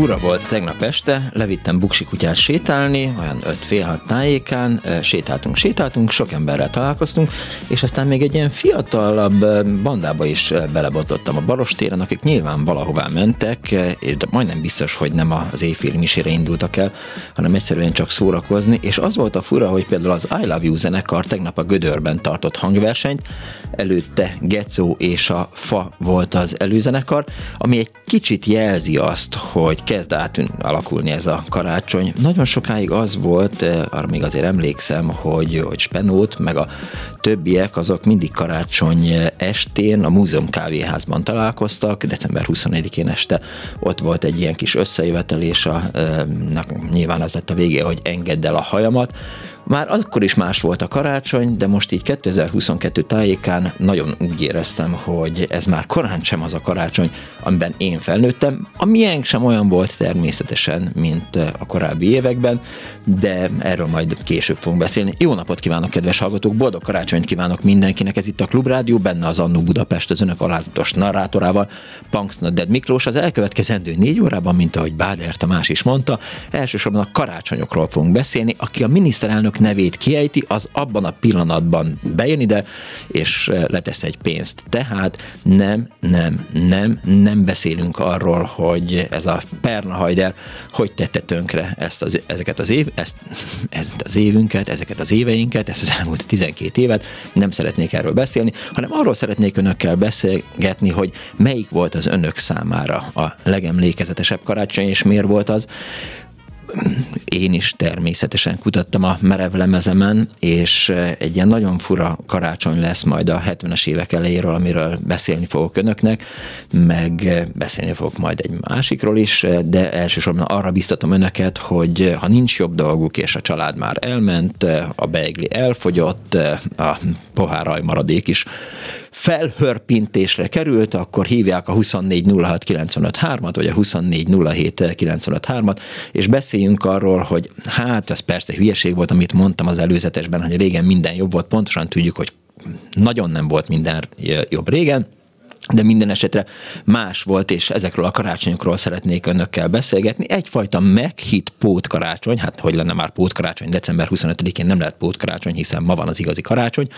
Fura volt tegnap este, levittem buksi kutyát sétálni, olyan 5 fél tájékán, sétáltunk, sétáltunk, sok emberrel találkoztunk, és aztán még egy ilyen fiatalabb bandába is belebotlottam a Barostéren, akik nyilván valahová mentek, és de majdnem biztos, hogy nem az éjféli misére indultak el, hanem egyszerűen csak szórakozni, és az volt a fura, hogy például az I Love You zenekar tegnap a Gödörben tartott hangversenyt, előtte Gecó és a Fa volt az előzenekar, ami egy kicsit jelzi azt, hogy kezd át alakulni ez a karácsony. Nagyon sokáig az volt, eh, arra még azért emlékszem, hogy, hogy Spenót, meg a többiek azok mindig karácsony estén a Múzeum kávéházban találkoztak, december 21-én este ott volt egy ilyen kis összejövetelés, a, e, nyilván az lett a vége, hogy engedd el a hajamat, már akkor is más volt a karácsony, de most így 2022 tájékán nagyon úgy éreztem, hogy ez már korán sem az a karácsony, amiben én felnőttem. A miénk sem olyan volt természetesen, mint a korábbi években, de erről majd később fogunk beszélni. Jó napot kívánok, kedves hallgatók! Boldog karácsonyt kívánok mindenkinek! Ez itt a Klubrádió, benne az Annó Budapest az önök alázatos narrátorával, Punks Dead Miklós. Az elkövetkezendő négy órában, mint ahogy Báder Tamás is mondta, elsősorban a karácsonyokról fogunk beszélni, aki a miniszterelnök nevét kiejti, az abban a pillanatban bejön ide, és eh, letesz egy pénzt. Tehát nem, nem, nem, nem beszélünk arról, hogy ez a Perna Hajder hogy tette tönkre ezt az, ezeket az év, ezt, ezt az évünket, ezeket az éveinket, ezt az elmúlt 12 évet, nem szeretnék erről beszélni, hanem arról szeretnék önökkel beszélgetni, hogy melyik volt az önök számára a legemlékezetesebb karácsony, és miért volt az én is természetesen kutattam a merev lemezemen, és eh, egy ilyen nagyon fura karácsony lesz majd a 70-es évek elejéről, amiről beszélni fogok önöknek, meg eh, beszélni fogok majd egy másikról is, eh, de elsősorban arra biztatom önöket, hogy ha nincs jobb dolguk, és a család már elment, a beigli elfogyott, a poháraj maradék is felhörpintésre került, akkor hívják a 2406953-at, vagy a 2407953-at, és beszéljünk arról, hogy hát ez persze hülyeség volt, amit mondtam az előzetesben, hogy régen minden jobb volt, pontosan tudjuk, hogy nagyon nem volt minden jobb régen, de minden esetre más volt, és ezekről a karácsonyokról szeretnék önökkel beszélgetni. Egyfajta meghitt pótkarácsony, hát hogy lenne már pótkarácsony, december 25-én nem lehet pótkarácsony, hiszen ma van az igazi karácsony,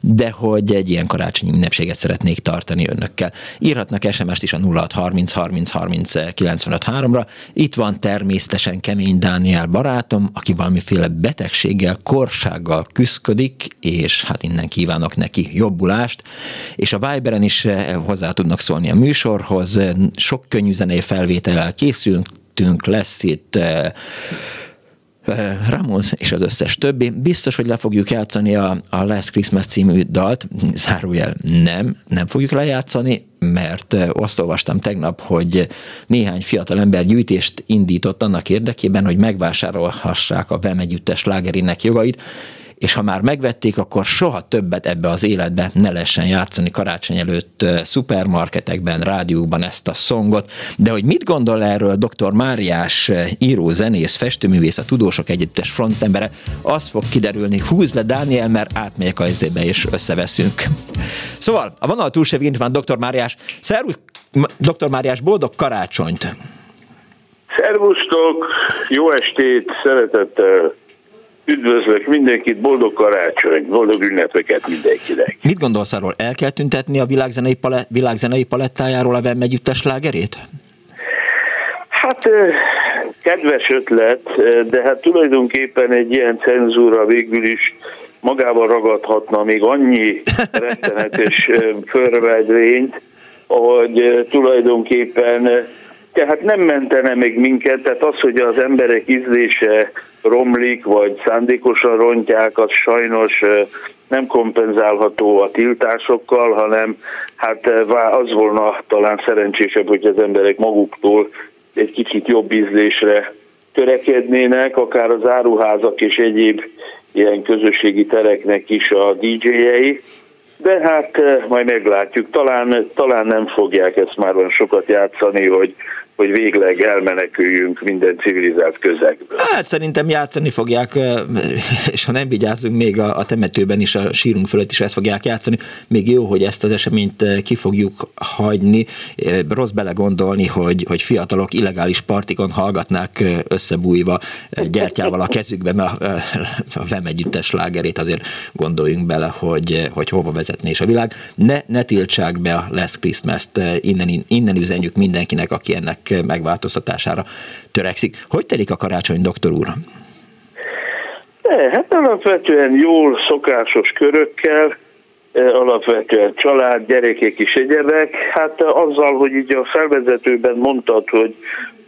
de hogy egy ilyen karácsonyi ünnepséget szeretnék tartani önökkel. Írhatnak SMS-t is a 0630 30 30 95 3-ra. Itt van természetesen Kemény Dániel barátom, aki valamiféle betegséggel, korsággal küzdik, és hát innen kívánok neki jobbulást. És a Viberen is eh, hozzá tudnak szólni a műsorhoz. Sok könnyű zenei felvétellel készültünk, lesz itt eh, eh, Ramos és az összes többi. Biztos, hogy le fogjuk játszani a, a Last Christmas című dalt. Zárójel nem, nem fogjuk lejátszani, mert eh, azt olvastam tegnap, hogy néhány fiatal ember gyűjtést indított annak érdekében, hogy megvásárolhassák a Vem együttes lágerinek jogait, és ha már megvették, akkor soha többet ebbe az életbe ne lehessen játszani karácsony előtt szupermarketekben, rádióban ezt a szongot. De hogy mit gondol erről dr. Máriás író, zenész, festőművész, a Tudósok Együttes frontembere, az fog kiderülni, húz le Dániel, mert átmegyek a izébe és összeveszünk. Szóval, a vonal túlsó van dr. Máriás. Szervusz, dr. Máriás, boldog karácsonyt! Szervusztok, jó estét, szeretettel Üdvözlök mindenkit, boldog karácsony, boldog ünnepeket mindenkinek. Mit gondolsz arról, el kell tüntetni a világzenei, palett, világzenei palettájáról a Vem együttes lágerét? Hát kedves ötlet, de hát tulajdonképpen egy ilyen cenzúra végül is magával ragadhatna még annyi rettenetes förvedvényt, hogy tulajdonképpen tehát nem mentene meg minket, tehát az, hogy az emberek ízlése romlik, vagy szándékosan rontják, az sajnos nem kompenzálható a tiltásokkal, hanem hát az volna talán szerencsésebb, hogy az emberek maguktól egy kicsit jobb ízlésre törekednének, akár az áruházak és egyéb ilyen közösségi tereknek is a DJ-jei, de hát majd meglátjuk, talán, talán nem fogják ezt már olyan sokat játszani, hogy hogy végleg elmeneküljünk minden civilizált közegből. Hát szerintem játszani fogják, és ha nem vigyázunk, még a, a temetőben is, a sírunk fölött is ezt fogják játszani. Még jó, hogy ezt az eseményt ki fogjuk hagyni. Rossz belegondolni, hogy, hogy fiatalok illegális partikon hallgatnák összebújva gyertyával a kezükben a, a VEM együttes lágerét, azért gondoljunk bele, hogy, hogy hova vezetné is a világ. Ne, ne tiltsák be a Last Christmas-t, innen, innen üzenjük mindenkinek, aki ennek megváltoztatására törekszik. Hogy telik a karácsony, doktor úr? De, hát alapvetően jól, szokásos körökkel, e, alapvetően család, gyerekek is egyebek. Hát azzal, hogy így a felvezetőben mondtad, hogy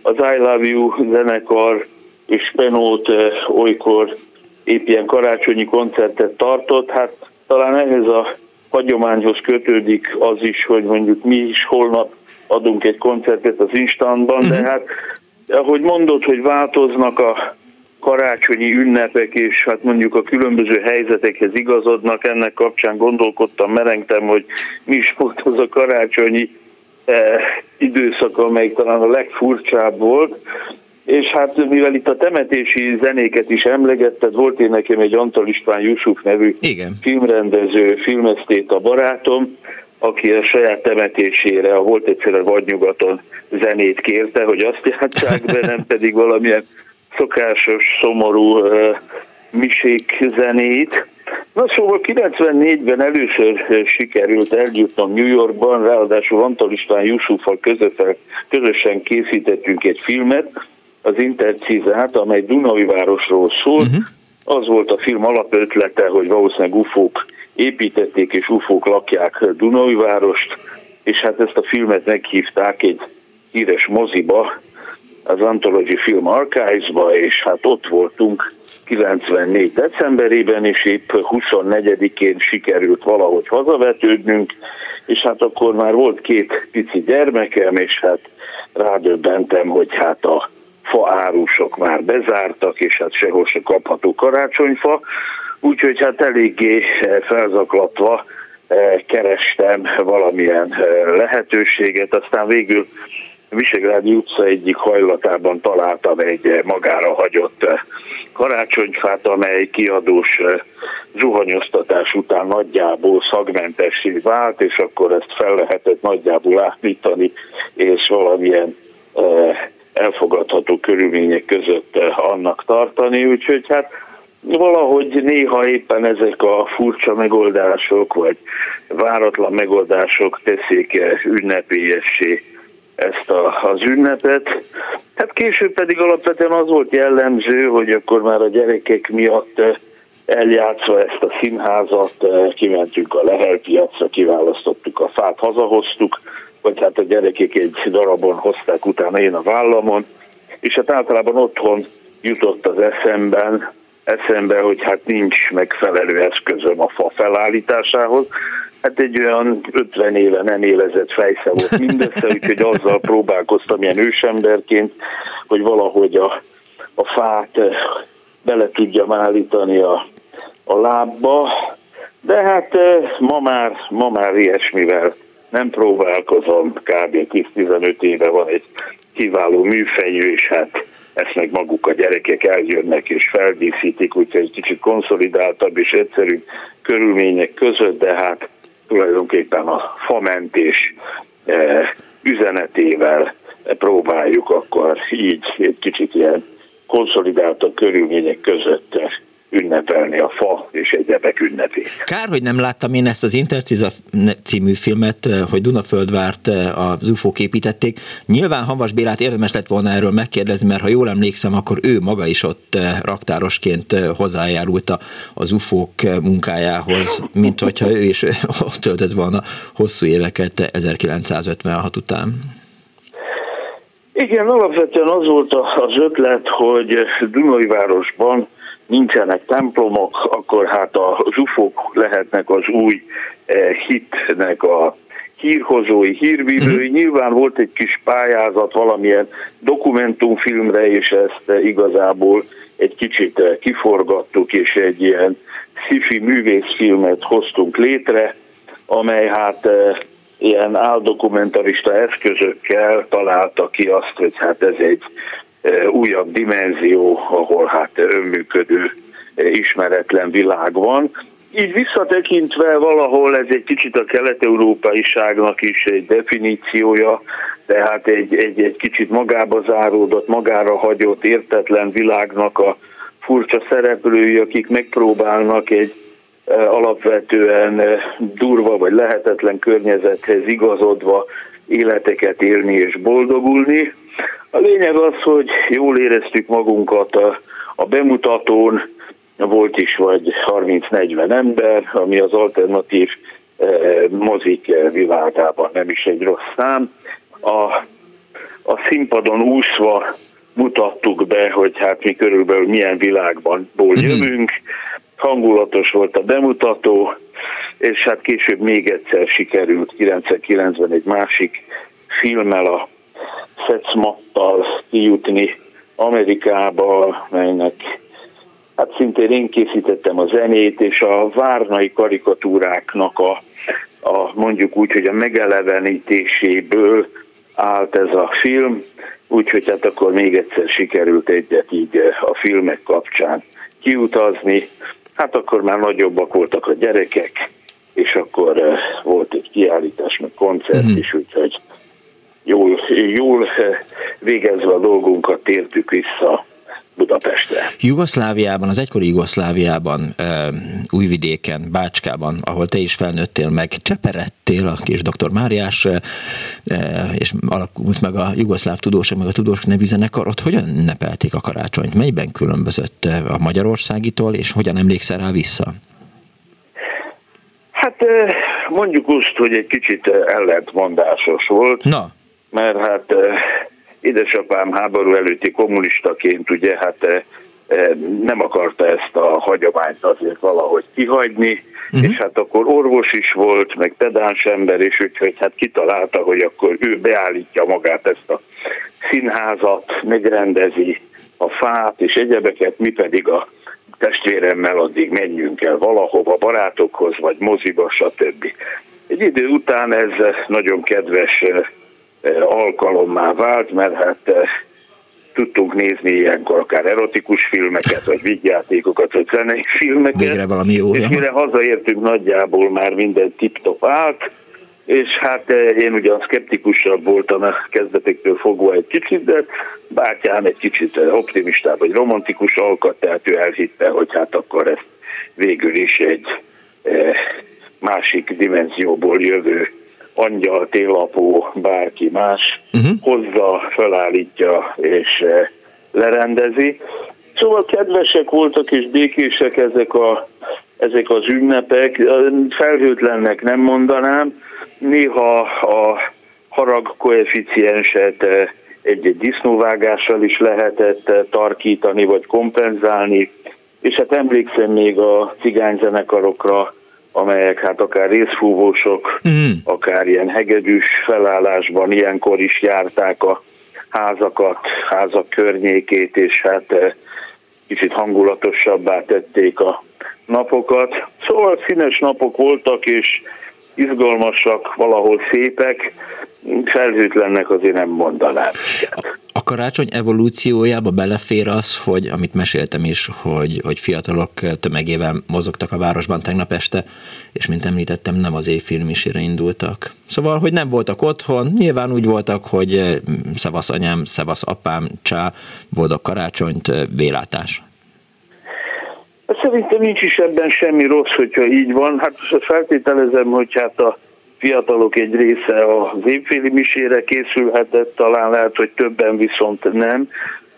az I Love You zenekar és Penót e, olykor épp ilyen karácsonyi koncertet tartott, hát talán ehhez a hagyományhoz kötődik az is, hogy mondjuk mi is holnap adunk egy koncertet az instantban, de mhm. hát ahogy mondod, hogy változnak a karácsonyi ünnepek, és hát mondjuk a különböző helyzetekhez igazodnak, ennek kapcsán gondolkodtam, merengtem, hogy mi is volt az a karácsonyi eh, időszak, amely talán a legfurcsább volt, és hát mivel itt a temetési zenéket is emlegetted, volt én nekem egy Antal István Jusuf nevű Igen. filmrendező, filmesztét a barátom, aki a saját temetésére, a volt egyszer a vadnyugaton zenét kérte, hogy azt játsszák be, nem pedig valamilyen szokásos, szomorú uh, misék zenét. Na szóval 94-ben először sikerült eljutnom New Yorkban, ráadásul Antal István Jusuffal közösen készítettünk egy filmet, az Intercizát, amely Dunai városról szól. Uh-huh. Az volt a film alapötlete, hogy valószínűleg ufók építették és ufók lakják Dunai várost, és hát ezt a filmet meghívták egy híres moziba, az Anthology Film Archives-ba, és hát ott voltunk 94 decemberében, és épp 24-én sikerült valahogy hazavetődnünk, és hát akkor már volt két pici gyermekem, és hát rádöbbentem, hogy hát a faárusok már bezártak, és hát sehol se kapható karácsonyfa, úgyhogy hát eléggé eh, felzaklatva eh, kerestem valamilyen eh, lehetőséget, aztán végül Visegrádi utca egyik hajlatában találtam egy magára hagyott karácsonyfát, amely kiadós zuhanyoztatás után nagyjából szagmentessé vált, és akkor ezt fel lehetett nagyjából állítani, és valamilyen elfogadható körülmények között annak tartani, úgyhogy hát valahogy néha éppen ezek a furcsa megoldások, vagy váratlan megoldások teszik ünnepélyessé ezt a, az ünnepet. Hát később pedig alapvetően az volt jellemző, hogy akkor már a gyerekek miatt eljátszva ezt a színházat, kimentünk a lehelpiacra, kiválasztottuk a fát, hazahoztuk, vagy hát a gyerekek egy darabon hozták utána én a vállamon, és hát általában otthon jutott az eszemben, eszembe, hogy hát nincs megfelelő eszközöm a fa felállításához. Hát egy olyan 50 éve nem élezett fejsze volt mindössze, úgyhogy azzal próbálkoztam ilyen ősemberként, hogy valahogy a, a fát eh, bele tudjam állítani a, a lábba, de hát eh, ma már, ma már ilyesmivel nem próbálkozom, kb. 10-15 éve van egy kiváló műfejű, és hát ezt meg maguk a gyerekek eljönnek és feldíszítik, úgyhogy egy kicsit konszolidáltabb és egyszerű körülmények között, de hát tulajdonképpen a famentés eh, üzenetével próbáljuk akkor így egy kicsit ilyen konszolidáltabb körülmények között ünnepelni a fa és egyebek ünnepét. Kár, hogy nem láttam én ezt az Interciza című filmet, eh, hogy Dunaföldvárt eh, az UFO-k építették. Nyilván Havas Bélát érdemes lett volna erről megkérdezni, mert ha jól emlékszem, akkor ő maga is ott eh, raktárosként hozzájárult az UFO-k munkájához, mint hogyha ő is ott töltött volna hosszú éveket 1956 után. Igen, alapvetően az volt az ötlet, hogy Dunajvárosban nincsenek templomok, akkor hát az ufók lehetnek az új eh, hitnek a hírhozói, hírvívői. Uh-huh. Nyilván volt egy kis pályázat valamilyen dokumentumfilmre, és ezt eh, igazából egy kicsit eh, kiforgattuk, és egy ilyen sci-fi művészfilmet hoztunk létre, amely hát ilyen áldokumentarista eszközökkel találta ki azt, hogy hát ez egy újabb dimenzió, ahol hát önműködő, ismeretlen világ van. Így visszatekintve valahol ez egy kicsit a kelet-európaiságnak is egy definíciója, tehát egy, egy, egy kicsit magába záródott, magára hagyott, értetlen világnak a furcsa szereplői, akik megpróbálnak egy alapvetően durva vagy lehetetlen környezethez igazodva életeket élni és boldogulni. A lényeg az, hogy jól éreztük magunkat a, a bemutatón, volt is vagy 30-40 ember, ami az alternatív eh, mozik világában nem is egy rossz szám. A, a színpadon úszva mutattuk be, hogy hát mi körülbelül milyen világban mhm. jövünk. Hangulatos volt a bemutató, és hát később még egyszer sikerült 99-ben egy másik filmmel a Szecmattal kijutni Amerikába, melynek hát szintén én készítettem a zenét, és a várnai karikatúráknak a, a mondjuk úgy, hogy a megelevenítéséből állt ez a film, úgyhogy hát akkor még egyszer sikerült egyet így a filmek kapcsán kiutazni. Hát akkor már nagyobbak voltak a gyerekek, és akkor eh, volt egy kiállítás, meg koncert mm. is, úgyhogy jól, jól végezve a dolgunkat tértük vissza Budapestre. Jugoszláviában, az egykori Jugoszláviában, Újvidéken, Bácskában, ahol te is felnőttél meg, cseperettél a kis dr. Máriás, és alakult meg a Jugoszláv Tudósok, meg a Tudósok nevű zenekar, ott hogyan ünnepelték a karácsonyt? Melyben különbözött a magyarországitól, és hogyan emlékszel rá vissza? Hát mondjuk úgy, hogy egy kicsit ellentmondásos volt. Na mert hát eh, édesapám háború előtti kommunistaként ugye hát eh, eh, nem akarta ezt a hagyományt azért valahogy kihagyni, uh-huh. és hát akkor orvos is volt, meg pedáns ember, és úgyhogy hát kitalálta, hogy akkor ő beállítja magát ezt a színházat, megrendezi a fát és egyebeket, mi pedig a testvéremmel addig menjünk el valahova, barátokhoz, vagy moziba, stb. Egy idő után ez nagyon kedves alkalommá vált, mert hát tudtunk nézni ilyenkor akár erotikus filmeket, vagy vigyátékokat, vagy zenei filmeket. Végre valami jó. És mire hazaértünk, nagyjából már minden tip-top állt, és hát én ugyan szkeptikusabb voltam a kezdetektől fogva egy kicsit, de bátyám egy kicsit optimistább, vagy romantikus alkat, tehát ő elhitte, hogy hát akkor ezt végül is egy másik dimenzióból jövő angyal, télapó, bárki más uh-huh. hozza, felállítja és eh, lerendezi. Szóval kedvesek voltak és békések ezek, a, ezek az ünnepek, felhőtlennek nem mondanám, néha a harag koeficienset eh, egy-egy disznóvágással is lehetett eh, tarkítani vagy kompenzálni, és hát emlékszem még a cigányzenekarokra, amelyek hát akár részfúvósok, mm. akár ilyen hegedűs felállásban ilyenkor is járták a házakat, házak környékét, és hát eh, kicsit hangulatosabbá tették a napokat. Szóval színes napok voltak, és izgalmasak, valahol szépek, felhőtlennek azért nem mondanám. A karácsony evolúciójába belefér az, hogy amit meséltem is, hogy, hogy fiatalok tömegével mozogtak a városban tegnap este, és mint említettem, nem az éjfilmisére indultak. Szóval, hogy nem voltak otthon, nyilván úgy voltak, hogy eh, szevasz anyám, szevasz apám, csá, boldog karácsonyt, eh, vélátás. Szerintem nincs is ebben semmi rossz, hogyha így van. Hát feltételezem, hogy hát a fiatalok egy része az évféli misére készülhetett, talán lehet, hogy többen viszont nem,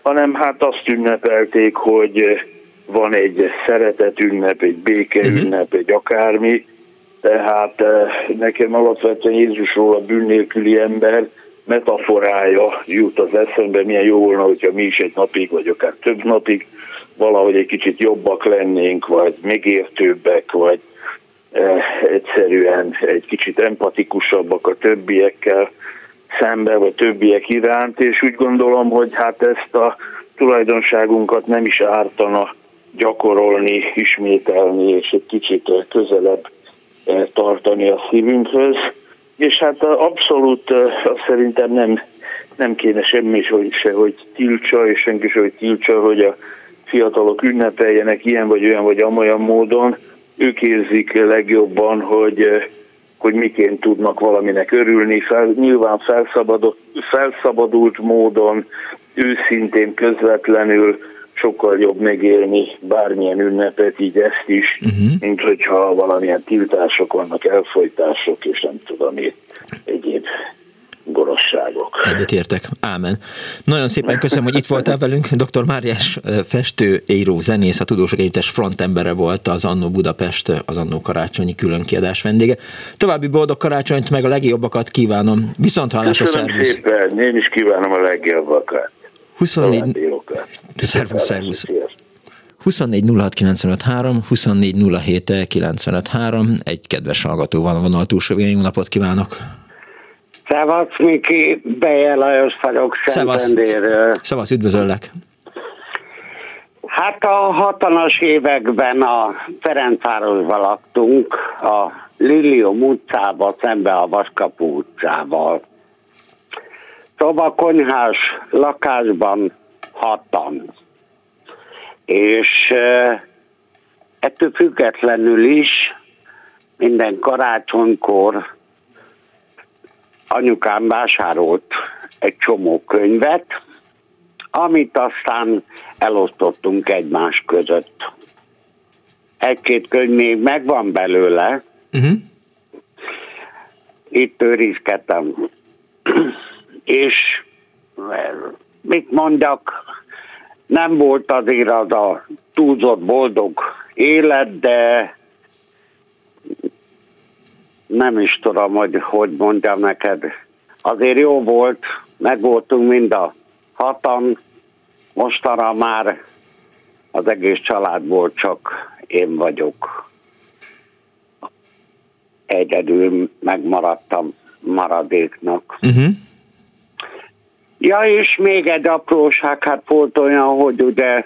hanem hát azt ünnepelték, hogy van egy szeretet ünnep, egy béke mhm. ünnep, egy akármi, tehát eh, nekem alapvetően Jézusról a bűn nélküli ember metaforája jut az eszembe, milyen jó volna, hogyha mi is egy napig, vagy akár több napig valahogy egy kicsit jobbak lennénk, vagy megértőbbek, vagy egyszerűen egy kicsit empatikusabbak a többiekkel szembe, vagy többiek iránt, és úgy gondolom, hogy hát ezt a tulajdonságunkat nem is ártana gyakorolni, ismételni, és egy kicsit közelebb eh, tartani a szívünkhöz. És hát abszolút azt szerintem nem, nem kéne semmi hogy se, hogy tiltsa, és senki se, hogy tiltsa, hogy a fiatalok ünnepeljenek ilyen vagy olyan vagy amolyan módon. Ők érzik legjobban, hogy, hogy miként tudnak valaminek örülni, fel, nyilván felszabadult, felszabadult módon, őszintén, közvetlenül, sokkal jobb megélni bármilyen ünnepet, így ezt is, uh-huh. mint hogyha valamilyen tiltások vannak, elfolytások, és nem tudom én, egyéb gorosságok. Egyetértek. Ámen. Nagyon szépen köszönöm, hogy itt voltál velünk. Dr. Máriás festő, író, zenész, a Tudósok Együttes frontembere volt az Annó Budapest, az Annó karácsonyi különkiadás vendége. További boldog karácsonyt, meg a legjobbakat kívánom. Viszont hallás a szervusz. szépen, én is kívánom a legjobbakat. 24... Szervusz, szervusz. 24 06 24 egy kedves hallgató van a vonal túlsó jó napot kívánok! Szevasz, Miki, Beje Lajos vagyok Szentendéről. Szevasz, üdvözöllek! Hát a hatanas években a Ferencvárosban laktunk, a Lilium utcába, szembe a Vaskapu utcával szobakonyhás lakásban hatan. És ettől függetlenül is minden karácsonykor anyukám vásárolt egy csomó könyvet, amit aztán elosztottunk egymás között. Egy-két könyv még megvan belőle, uh-huh. itt őrizkedtem és mit mondjak, nem volt azért az a túlzott boldog élet, de nem is tudom, hogy hogy mondjam neked. Azért jó volt, meg voltunk mind a hatan, mostanra már az egész családból csak én vagyok. Egyedül megmaradtam maradéknak. Uh-huh. Ja, és még egy apróság, hát volt olyan, hogy ugye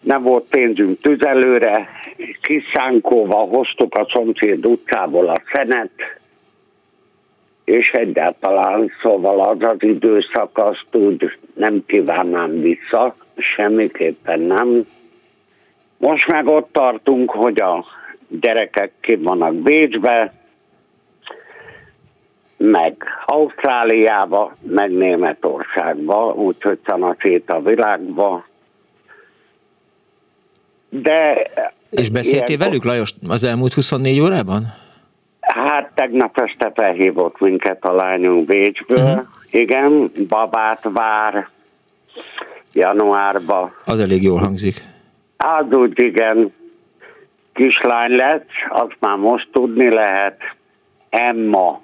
nem volt pénzünk tüzelőre, kiszánkóval hoztuk a szomszéd utcából a szenet, és egyáltalán szóval az az időszak azt úgy nem kívánnám vissza, semmiképpen nem. Most meg ott tartunk, hogy a gyerekek ki vannak Bécsbe, meg Ausztráliába, meg Németországba, úgyhogy szanaszét a világba. De... És beszéltél ilyen... velük, Lajos, az elmúlt 24 órában? Hát tegnap este felhívott minket a lányunk Bécsből. Uh-huh. Igen, babát vár januárba. Az elég jól hangzik. Az úgy igen, kislány lett, azt már most tudni lehet. Emma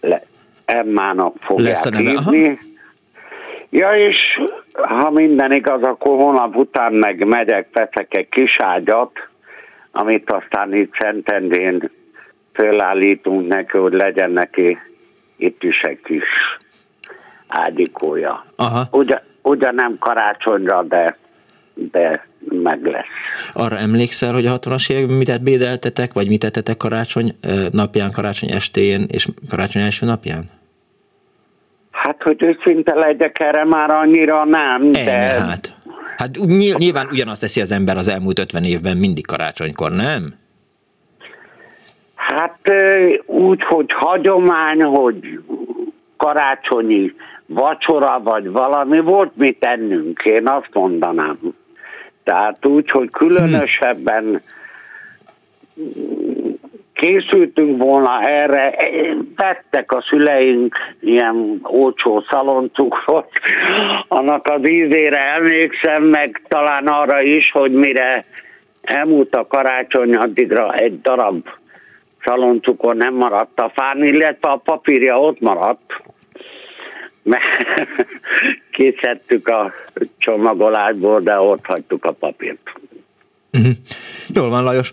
le, Emmának fogják hívni. Ja, és ha minden igaz, akkor hónap után meg megyek, veszek egy kis ágyat, amit aztán itt Szentendén fölállítunk neki, hogy legyen neki itt is egy kis ágyikója. Aha. Ugyan, ugyan nem karácsonyra, de, de meg lesz. Arra emlékszel, hogy a 60-as években mit bédeltetek, vagy mit tettetek karácsony napján, karácsony estéjén és karácsony első napján? Hát, hogy őszinte legyek erre már annyira nem, de... Ennyi, hát. Hát nyilván ugyanazt teszi az ember az elmúlt 50 évben mindig karácsonykor, nem? Hát úgy, hogy hagyomány, hogy karácsonyi vacsora vagy valami, volt mit tennünk, én azt mondanám. Tehát úgy, hogy különösebben készültünk volna erre, tettek a szüleink ilyen olcsó szaloncukrot, annak az ízére emlékszem, meg talán arra is, hogy mire elmúlt a karácsony, addigra egy darab szaloncukor nem maradt a fán, illetve a papírja ott maradt, mert készítettük a csomagolásból, de ott hagytuk a papírt. Uh-huh. Jól van, Lajos.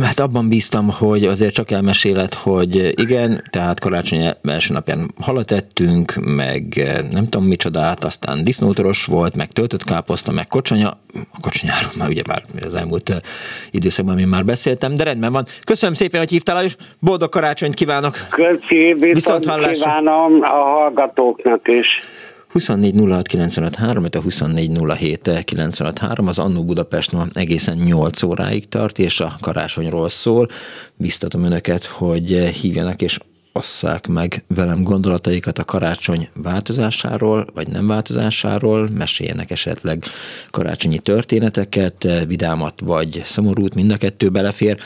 Hát abban bíztam, hogy azért csak elmeséled, hogy igen, tehát karácsony első napján halat ettünk, meg nem tudom micsodát, aztán disznótoros volt, meg töltött káposzta, meg kocsanya. A kocsanyáról már ugye már az elmúlt időszakban én már beszéltem, de rendben van. Köszönöm szépen, hogy hívtál, és boldog karácsonyt kívánok! Köszönöm, viszont kívánom a hallgatóknak is. 24 06 a 24 az Annó Budapest ma egészen 8 óráig tart, és a karácsonyról szól. Biztatom önöket, hogy hívjanak és osszák meg velem gondolataikat a karácsony változásáról, vagy nem változásáról, meséljenek esetleg karácsonyi történeteket, vidámat vagy szomorút, mind a kettő belefér.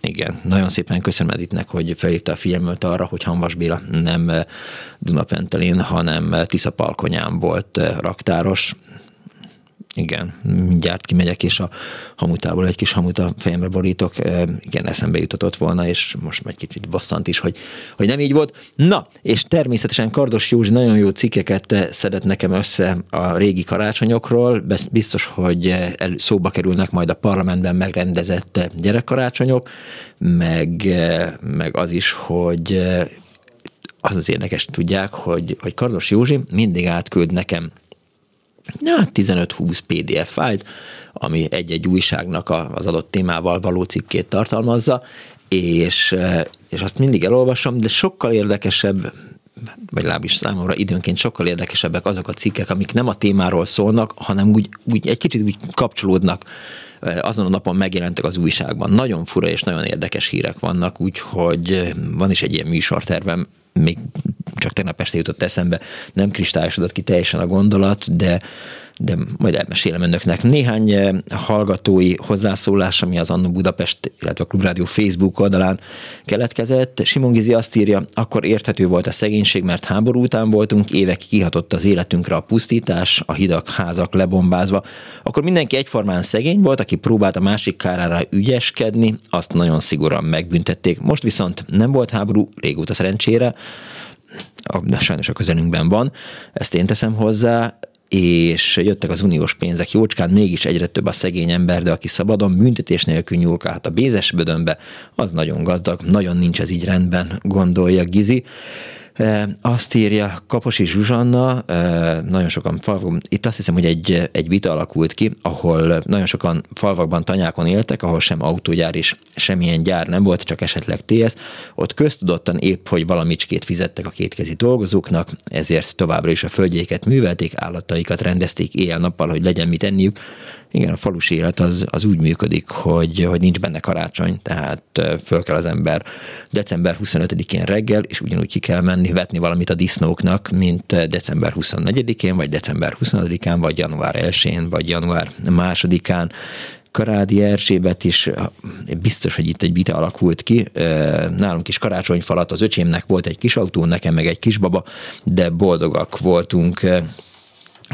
Igen, nagyon szépen köszönöm Editnek, hogy felhívta a figyelmet arra, hogy Hanvas Béla nem Dunapentelén, hanem Tiszapalkonyán volt raktáros igen, mindjárt kimegyek, és a hamutából egy kis hamut a fejemre borítok. Igen, eszembe jutatott volna, és most egy kicsit bosszant is, hogy, hogy nem így volt. Na, és természetesen Kardos Józsi nagyon jó cikkeket szedett nekem össze a régi karácsonyokról. Biztos, hogy szóba kerülnek majd a parlamentben megrendezett gyerekkarácsonyok, meg, meg az is, hogy az az érdekes, tudják, hogy, hogy Kardos Józsi mindig átküld nekem ja, 15-20 PDF fájlt, ami egy-egy újságnak az adott témával való cikkét tartalmazza, és, és azt mindig elolvasom, de sokkal érdekesebb, vagy legalábbis számomra időnként sokkal érdekesebbek azok a cikkek, amik nem a témáról szólnak, hanem úgy, úgy egy kicsit úgy kapcsolódnak azon a napon megjelentek az újságban. Nagyon fura és nagyon érdekes hírek vannak, úgyhogy van is egy ilyen műsortervem, még csak tegnap este jutott eszembe, nem kristályosodott ki teljesen a gondolat, de de majd elmesélem önöknek. Néhány eh, hallgatói hozzászólás, ami az Annó Budapest, illetve a Klubrádió Facebook oldalán keletkezett. Simon Gizi azt írja, akkor érthető volt a szegénység, mert háború után voltunk, évek kihatott az életünkre a pusztítás, a hidak, házak lebombázva. Akkor mindenki egyformán szegény volt, aki próbált a másik kárára ügyeskedni, azt nagyon szigorúan megbüntették. Most viszont nem volt háború, régóta szerencsére, a, sajnos a közelünkben van, ezt én teszem hozzá, és jöttek az uniós pénzek jócskán, mégis egyre több a szegény ember, de aki szabadon büntetés nélkül nyúlkálhat a bézes bödönbe, az nagyon gazdag, nagyon nincs ez így rendben, gondolja Gizi. Azt írja Kaposi Zsuzsanna, nagyon sokan falvakban, itt azt hiszem, hogy egy, egy vita alakult ki, ahol nagyon sokan falvakban, tanyákon éltek, ahol sem autógyár és semmilyen gyár nem volt, csak esetleg TS. Ott köztudottan épp, hogy valamicskét fizettek a kétkezi dolgozóknak, ezért továbbra is a földjéket művelték, állataikat rendezték éjjel-nappal, hogy legyen mit enniük, igen, a falus élet az, az úgy működik, hogy, hogy nincs benne karácsony, tehát föl kell az ember december 25-én reggel, és ugyanúgy ki kell menni vetni valamit a disznóknak, mint december 24-én, vagy december 25-án, vagy január 1-én, vagy január 2-án. Karádi Erzsébet is, biztos, hogy itt egy vita alakult ki. Nálunk is karácsonyfalat az öcsémnek volt egy kis autó, nekem meg egy kisbaba, de boldogak voltunk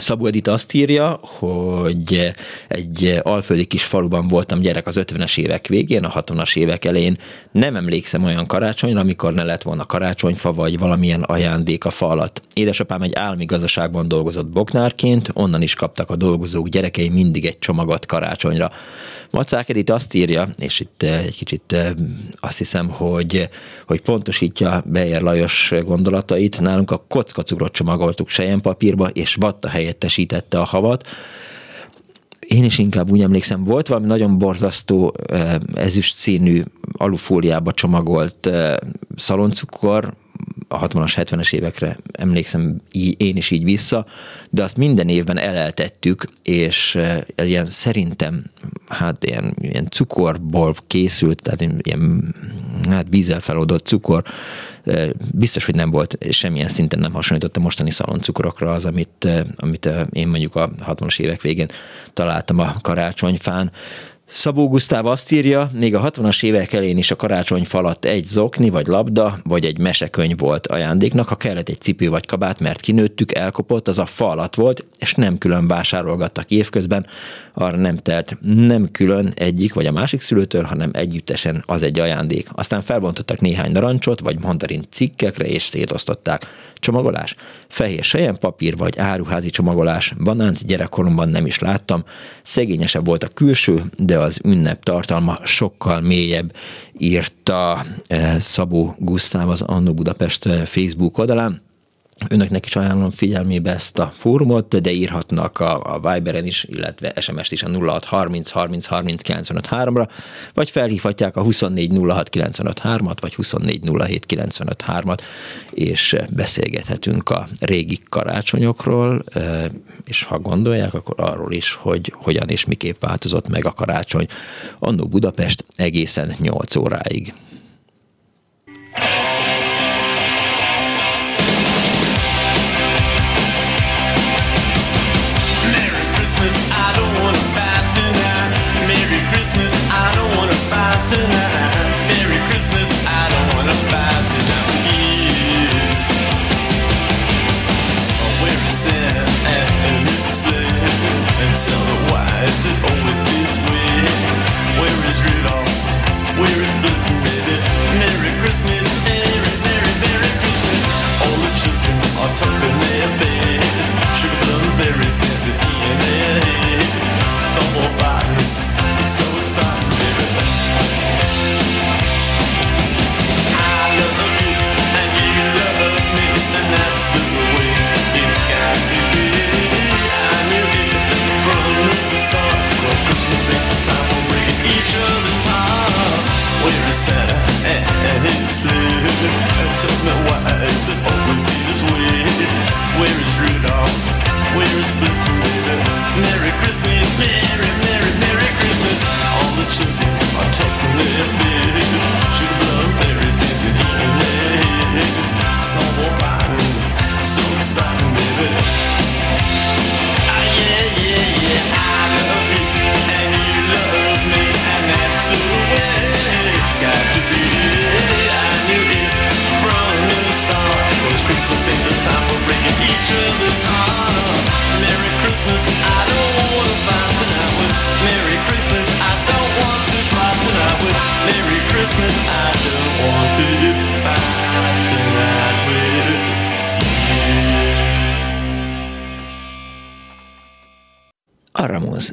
Szabó Edith azt írja, hogy egy alföldi kis faluban voltam gyerek az 50-es évek végén, a 60-as évek elején. Nem emlékszem olyan karácsonyra, amikor ne lett volna karácsonyfa, vagy valamilyen ajándék a fa alatt. Édesapám egy állami gazdaságban dolgozott boknárként, onnan is kaptak a dolgozók gyerekei mindig egy csomagot karácsonyra. Macák Edith azt írja, és itt eh, egy kicsit eh, azt hiszem, hogy, hogy pontosítja Beyer Lajos gondolatait. Nálunk a kockacukrot csomagoltuk sejempapírba, és vatta helyettesítette a havat. Én is inkább úgy emlékszem, volt valami nagyon borzasztó eh, ezüst színű alufóliába csomagolt szaloncukor, a 60-as, 70-es évekre emlékszem én is így vissza, de azt minden évben eleltettük, és ez ilyen szerintem, hát ilyen, ilyen cukorból készült, tehát ilyen hát vízzel feloldott cukor, biztos, hogy nem volt, semmilyen szinten nem hasonlított a mostani szaloncukrokra az, amit, amit én mondjuk a 60-as évek végén találtam a karácsonyfán. Szabó Gusztáv azt írja, még a 60-as évek elén is a karácsony falat egy zokni, vagy labda, vagy egy mesekönyv volt ajándéknak, ha kellett egy cipő vagy kabát, mert kinőttük, elkopott, az a falat volt, és nem külön vásárolgattak évközben, arra nem telt nem külön egyik vagy a másik szülőtől, hanem együttesen az egy ajándék. Aztán felbontottak néhány narancsot, vagy mandarin cikkekre, és szétosztották. Csomagolás? Fehér papír vagy áruházi csomagolás. Banánt gyerekkoromban nem is láttam. Szegényesebb volt a külső, de az ünnep tartalma sokkal mélyebb, írta eh, Szabó Gusztáv az Annó Budapest eh, Facebook oldalán. Önöknek is ajánlom figyelmébe ezt a fórumot, de írhatnak a, a Viberen is, illetve SMS-t is a 0630 30 30 95 ra vagy felhívhatják a 24 06 95 at vagy 24 07 95 at és beszélgethetünk a régi karácsonyokról, és ha gondolják, akkor arról is, hogy hogyan és miképp változott meg a karácsony annó Budapest egészen 8 óráig. said. Tell me why is it always this way? Where is Rudolph? Where is Blitzen? Merry Christmas, Merry, Merry, Merry Christmas. All the children are talking their bits. Sugar blood fairies dancing in their heads. Snowball riding, so exciting, baby. Christmas, I don't wanna find tonight with Merry Christmas, I don't want to fight tonight with Merry Christmas, I don't want to fight tonight.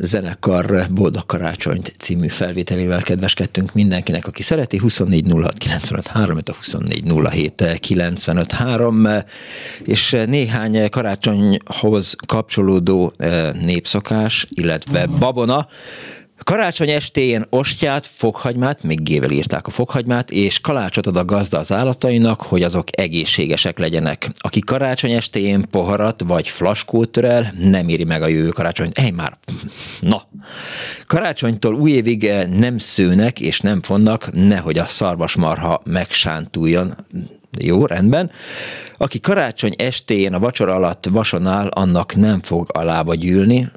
Zenekar Boldog Karácsonyt című felvételével kedveskedtünk mindenkinek, aki szereti, 24 06 95 3, a 24 07 95 3, és néhány karácsonyhoz kapcsolódó eh, népszokás, illetve babona, Karácsony estéjén ostját, fokhagymát, még gével írták a fokhagymát, és kalácsot ad a gazda az állatainak, hogy azok egészségesek legyenek. Aki karácsony estéjén poharat vagy flaskót törel, nem éri meg a jövő karácsonyt. Ej már, na! Karácsonytól új évig nem szőnek és nem fonnak, nehogy a szarvasmarha megsántuljon. Jó, rendben. Aki karácsony estéjén a vacsora alatt vasonál, annak nem fog a lába gyűlni,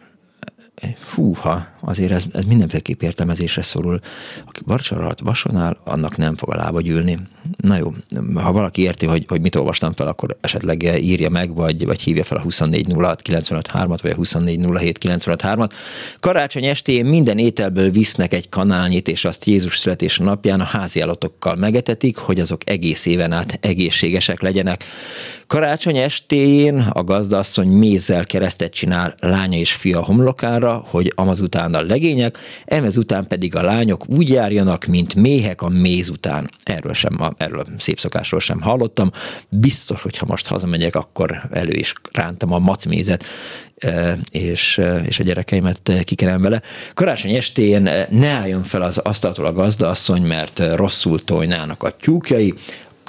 húha, azért ez, ez mindenféleképp értelmezésre szorul. Aki barcsarat vasonál, annak nem fog a lába gyűlni. Na jó, ha valaki érti, hogy, hogy mit olvastam fel, akkor esetleg írja meg, vagy, vagy hívja fel a 2406 953 at vagy a 2407 953 at Karácsony estén minden ételből visznek egy kanálnyit, és azt Jézus születés napján a házi állatokkal megetetik, hogy azok egész éven át egészségesek legyenek. Karácsony estéjén a gazdasszony mézzel keresztet csinál lánya és fia homlokára, hogy amaz után a legények, emez után pedig a lányok úgy járjanak, mint méhek a méz után. Erről sem, erről a szép szokásról sem hallottam. Biztos, hogy ha most hazamegyek, akkor elő is rántam a macmézet, e, és, e, és a gyerekeimet kikerem vele. Karácsony estén ne álljon fel az asztaltól a gazdaasszony, mert rosszul tojnának a tyúkjai,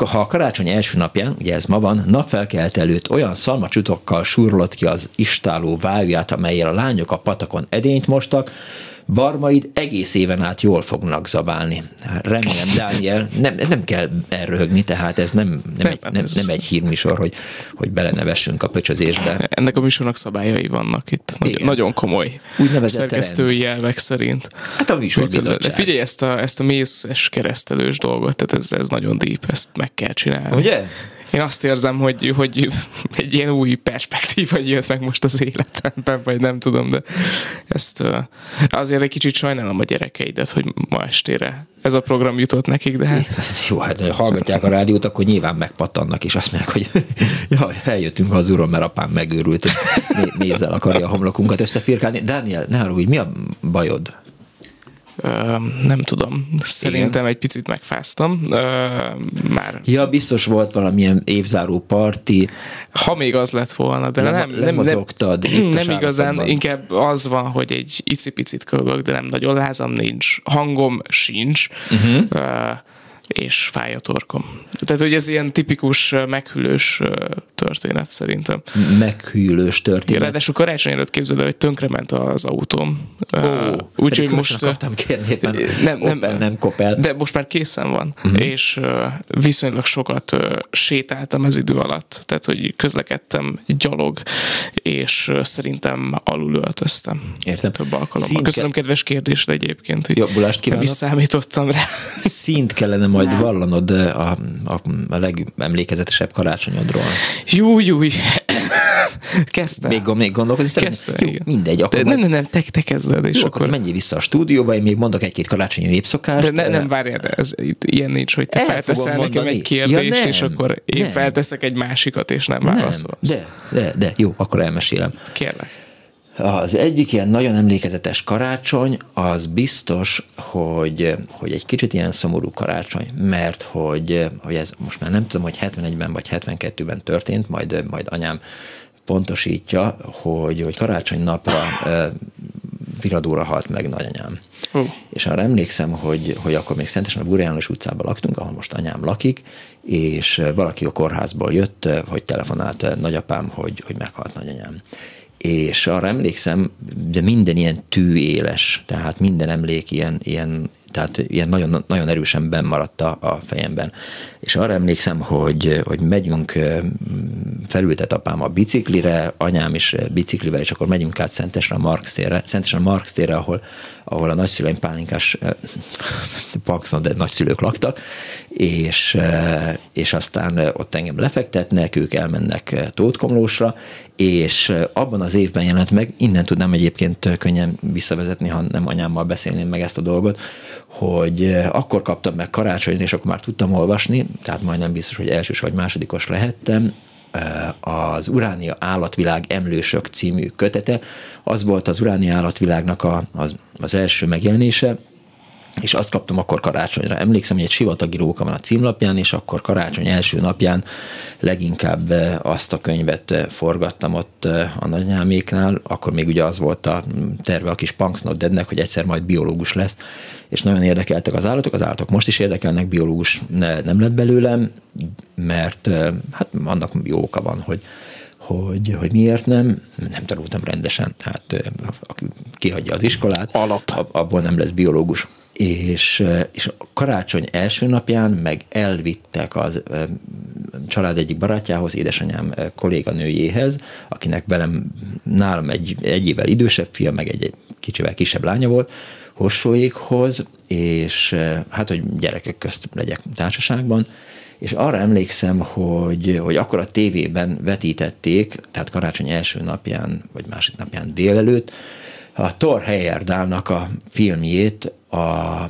ha a karácsony első napján, ugye ez ma van, napfelkelt előtt olyan szalmacsutokkal súrolott ki az istáló vájúját, amelyel a lányok a patakon edényt mostak, barmaid egész éven át jól fognak zabálni. Remélem, Dániel, nem, nem kell elröhögni, tehát ez nem, nem, nem, egy, nem, nem egy hírműsor, hogy, hogy belenevessünk a pöcsözésbe. Ennek a műsornak szabályai vannak itt. Nagy, nagyon komoly szerkesztői jelvek szerint. Hát a műsorbizottság. Figyelj ezt a, ezt a mészes keresztelős dolgot, tehát ez, ez nagyon deep, ezt meg kell csinálni. Ugye? Én azt érzem, hogy, hogy egy ilyen új perspektíva jött meg most az életemben, vagy nem tudom, de ezt azért egy kicsit sajnálom a gyerekeidet, hogy ma estére ez a program jutott nekik, de hát... Jó, hát hallgatják a rádiót, akkor nyilván megpattannak, és azt mondják, hogy ja, eljöttünk hazúról, mert apám megőrült, mézzel akarja a homlokunkat összefirkálni. Dániel, ne hogy mi a bajod? Nem tudom. Szerintem Igen. egy picit megfáztam. Már. Ja, biztos volt valamilyen évzáró parti. Ha még az lett volna, de nem, nem, nem, nem, nem igazán, inkább az van, hogy egy icipicit kölgök, de nem nagyon lázam nincs. Hangom sincs. Uh-huh. Uh, és fáj a torkom. Tehát, hogy ez ilyen tipikus meghűlős történet szerintem. Meghűlős történet. Ráadásul karácsony előtt képzeld hogy tönkrement az autóm. Oh, Úgyhogy most... akartam kérni nem, nem, Opel, nem Kopel. De most már készen van, uh-huh. és viszonylag sokat sétáltam ez idő alatt. Tehát, hogy közlekedtem gyalog, és szerintem alul öltöztem. Értem. Több alkalommal. Köszönöm kedves kérdésre egyébként. Jobbulást kívánok. Nem is számítottam rá. Szint kellene majd nem. vallanod a, a, a legemlékezetesebb karácsonyodról. Jú, jú. Kezdte. Még, még gondolkozni Kezdte, Jó, igen. mindegy. Akkor de, nem, nem, te, te kezded, és jó, akkor... menjél vissza a stúdióba, én még mondok egy-két karácsonyi népszokást. De ne, nem várjál, de ez, itt, ilyen nincs, hogy te El felteszel nekem egy kérdést, ja, nem, és akkor én nem. felteszek egy másikat, és nem, nem válaszolsz. De, de, de, jó, akkor elmesélem. Kérlek. Az egyik ilyen nagyon emlékezetes karácsony, az biztos, hogy, hogy egy kicsit ilyen szomorú karácsony, mert hogy, hogy ez most már nem tudom, hogy 71-ben vagy 72-ben történt, majd, majd anyám pontosítja, hogy, hogy karácsony napra viradóra halt meg nagyanyám. Uh. És arra emlékszem, hogy, hogy akkor még Szentesen a Búra János utcában laktunk, ahol most anyám lakik, és valaki a kórházból jött, hogy telefonált nagyapám, hogy, hogy meghalt nagyanyám és arra emlékszem, de minden ilyen tűéles, tehát minden emlék ilyen, ilyen tehát ilyen nagyon, nagyon erősen bennmaradt a, a fejemben. És arra emlékszem, hogy, hogy megyünk, felültet apám a biciklire, anyám is biciklivel, és akkor megyünk át Szentesre a Marx térre, Szentesre a Marx térre, ahol, ahol a nagyszüleim pálinkás paxon, de nagyszülők laktak, és, és aztán ott engem lefektetnek, ők elmennek Tótkomlósra, és abban az évben jelent meg, innen tudnám egyébként könnyen visszavezetni, ha nem anyámmal beszélném meg ezt a dolgot, hogy akkor kaptam meg karácsonyra, és akkor már tudtam olvasni, tehát majdnem biztos, hogy elsős vagy másodikos lehettem, az Uránia állatvilág emlősök című kötete. Az volt az Uránia állatvilágnak a, az, az első megjelenése, és azt kaptam akkor karácsonyra. Emlékszem, hogy egy sivatagi róka van a címlapján, és akkor karácsony első napján leginkább azt a könyvet forgattam ott a nagyanyáméknál, akkor még ugye az volt a terve a kis Punksnot Deadnek, hogy egyszer majd biológus lesz, és nagyon érdekeltek az állatok, az állatok most is érdekelnek, biológus ne, nem lett belőlem, mert hát annak jó oka van, hogy hogy, hogy miért nem, nem tanultam rendesen, hát aki kihagyja az iskolát, Alap. abból nem lesz biológus. És, és karácsony első napján meg elvittek az család egyik barátjához, édesanyám kolléganőjéhez, akinek velem nálam egy, egy évvel idősebb fia, meg egy, egy kicsivel kisebb lánya volt, Hossóékhoz, és hát, hogy gyerekek közt legyek társaságban, és arra emlékszem, hogy, hogy akkor a tévében vetítették, tehát karácsony első napján, vagy másik napján délelőtt, a Thor Heyerdahlnak a filmjét a,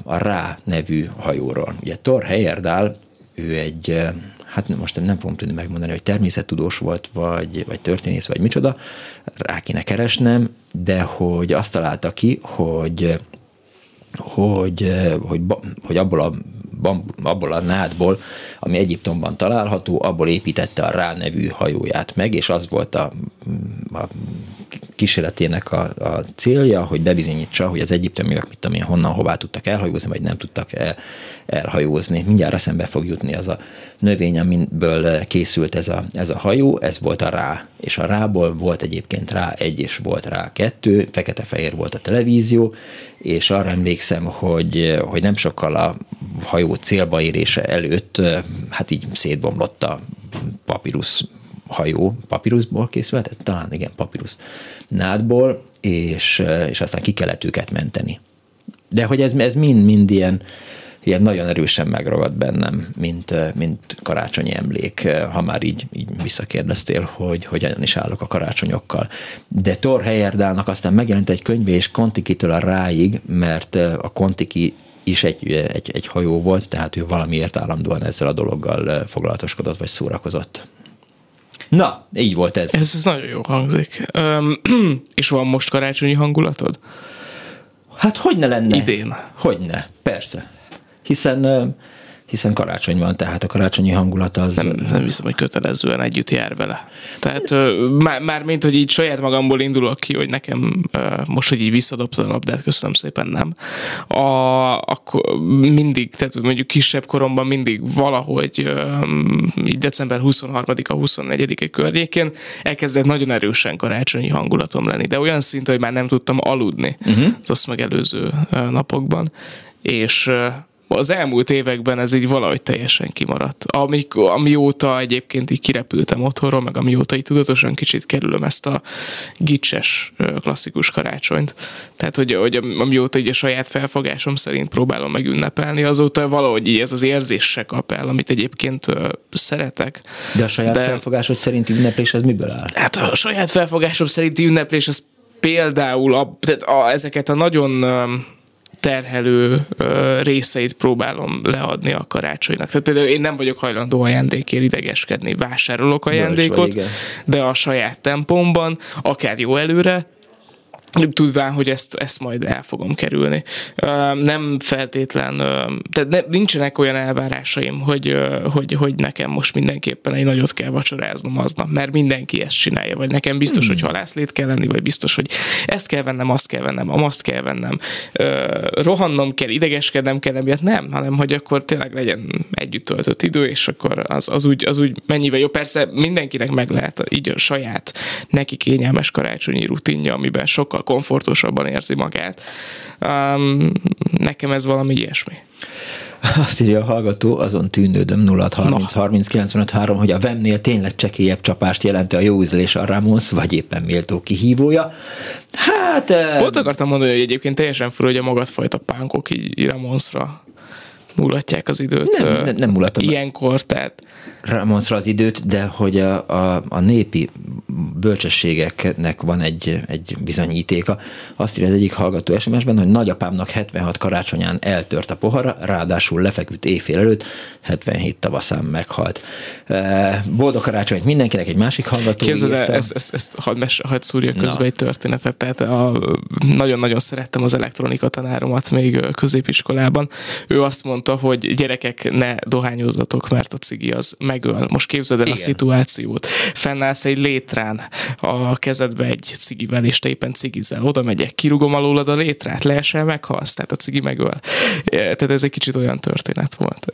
a Rá nevű hajóról. Ugye Thor Heyerdahl, ő egy, hát most nem fogom tudni megmondani, hogy természettudós volt, vagy, vagy történész, vagy micsoda, rá kéne keresnem, de hogy azt találta ki, hogy hogy, hogy, hogy abból a abból a nádból, ami Egyiptomban található, abból építette a Rá nevű hajóját meg, és az volt a, a kísérletének a, a célja, hogy bebizonyítsa, hogy az egyiptomiak, mit tudom én, honnan, hová tudtak elhajózni, vagy nem tudtak el, elhajózni. Mindjárt eszembe fog jutni az a növény, amiből készült ez a, ez a hajó, ez volt a rá, és a rából volt egyébként rá egy, és volt rá kettő, fekete-fehér volt a televízió, és arra emlékszem, hogy, hogy nem sokkal a hajó célba érése előtt, hát így szétbomlott a papírus hajó, papírusból készült, talán igen, papírus nádból, és, és aztán ki kellett őket menteni. De hogy ez, ez mind, mind ilyen, ilyen nagyon erősen megragad bennem, mint, mint karácsonyi emlék, ha már így, így visszakérdeztél, hogy hogyan is állok a karácsonyokkal. De Thor Heyerdahlnak aztán megjelent egy könyve, és Kontikitől a ráig, mert a Kontiki is egy, egy, egy hajó volt, tehát ő valamiért állandóan ezzel a dologgal foglalatoskodott, vagy szórakozott. Na, így volt ez. Ez, ez nagyon jó hangzik. Um, és van most karácsonyi hangulatod? Hát hogy ne lenne? Idén. Hogyne, persze. Hiszen hiszen karácsony van, tehát a karácsonyi hangulat az... Nem, nem hiszem, hogy kötelezően együtt jár vele. Tehát már, már mint, hogy így saját magamból indulok ki, hogy nekem most, hogy így visszadobtad a labdát, köszönöm szépen, nem. A, akkor mindig, tehát mondjuk kisebb koromban mindig valahogy így december 23-a, 24-e környékén elkezdett nagyon erősen karácsonyi hangulatom lenni, de olyan szint, hogy már nem tudtam aludni uh-huh. az azt megelőző napokban. És az elmúlt években ez így valahogy teljesen kimaradt. Amikor, amióta egyébként így kirepültem otthonról, meg amióta így tudatosan kicsit kerülöm ezt a gicses klasszikus karácsonyt. Tehát, hogy, hogy amióta így a saját felfogásom szerint próbálom meg ünnepelni, azóta valahogy így ez az érzés se kap el, amit egyébként szeretek. De a saját De, felfogásod szerinti ünneplés az miből áll? Hát a saját felfogásom szerinti ünneplés az például a, tehát a, ezeket a nagyon terhelő részeit próbálom leadni a karácsonynak. Tehát például én nem vagyok hajlandó ajándékért idegeskedni, vásárolok ajándékot, de a saját tempomban, akár jó előre, tudván, hogy ezt, ezt majd el fogom kerülni. Nem feltétlen, tehát ne, nincsenek olyan elvárásaim, hogy, hogy, hogy nekem most mindenképpen egy nagyot kell vacsoráznom aznap, mert mindenki ezt csinálja, vagy nekem biztos, hmm. hogy halászlét kell lenni, vagy biztos, hogy ezt kell vennem, azt kell vennem, azt kell vennem, rohannom kell, idegeskednem kell, emiatt nem, hanem hogy akkor tényleg legyen együtt töltött idő, és akkor az, az, úgy, az úgy mennyivel jó. Persze mindenkinek meg lehet így a saját neki kényelmes karácsonyi rutinja, amiben sokkal sokkal komfortosabban érzi magát. Um, nekem ez valami ilyesmi. Azt írja a hallgató, azon tűnődöm 0 30 30 95 3, hogy a Vemnél tényleg csekélyebb csapást jelenti a jó ízlés a Ramos, vagy éppen méltó kihívója. Hát... Pont akartam mondani, hogy egyébként teljesen fura, hogy a magadfajta pánkok így Ramonsra mulatják az időt. Nem, nem, nem mulatom. Ilyenkor, tehát... Ramonsra az időt, de hogy a, a, a népi bölcsességeknek van egy, egy bizonyítéka. Azt írja az egyik hallgató SMS-ben, hogy nagyapámnak 76 karácsonyán eltört a pohara, ráadásul lefeküdt éjfél előtt, 77 tavaszán meghalt. Boldog karácsonyt mindenkinek, egy másik hallgató Képzeld el, ezt, ezt, ezt hadd, mes, hadd szúrja közben Na. egy történetet. Tehát a, nagyon-nagyon szerettem az elektronika tanáromat még középiskolában. Ő azt mondta, hogy gyerekek ne dohányozzatok, mert a cigi az megöl. Most képzeld el Igen. a szituációt. Fennállsz egy létrán, a kezedbe egy cigivel, és te éppen cigizel. Oda megyek, kirugom alólad a létrát, leesel, meghalsz, tehát a cigi megöl. Tehát ez egy kicsit olyan történet volt.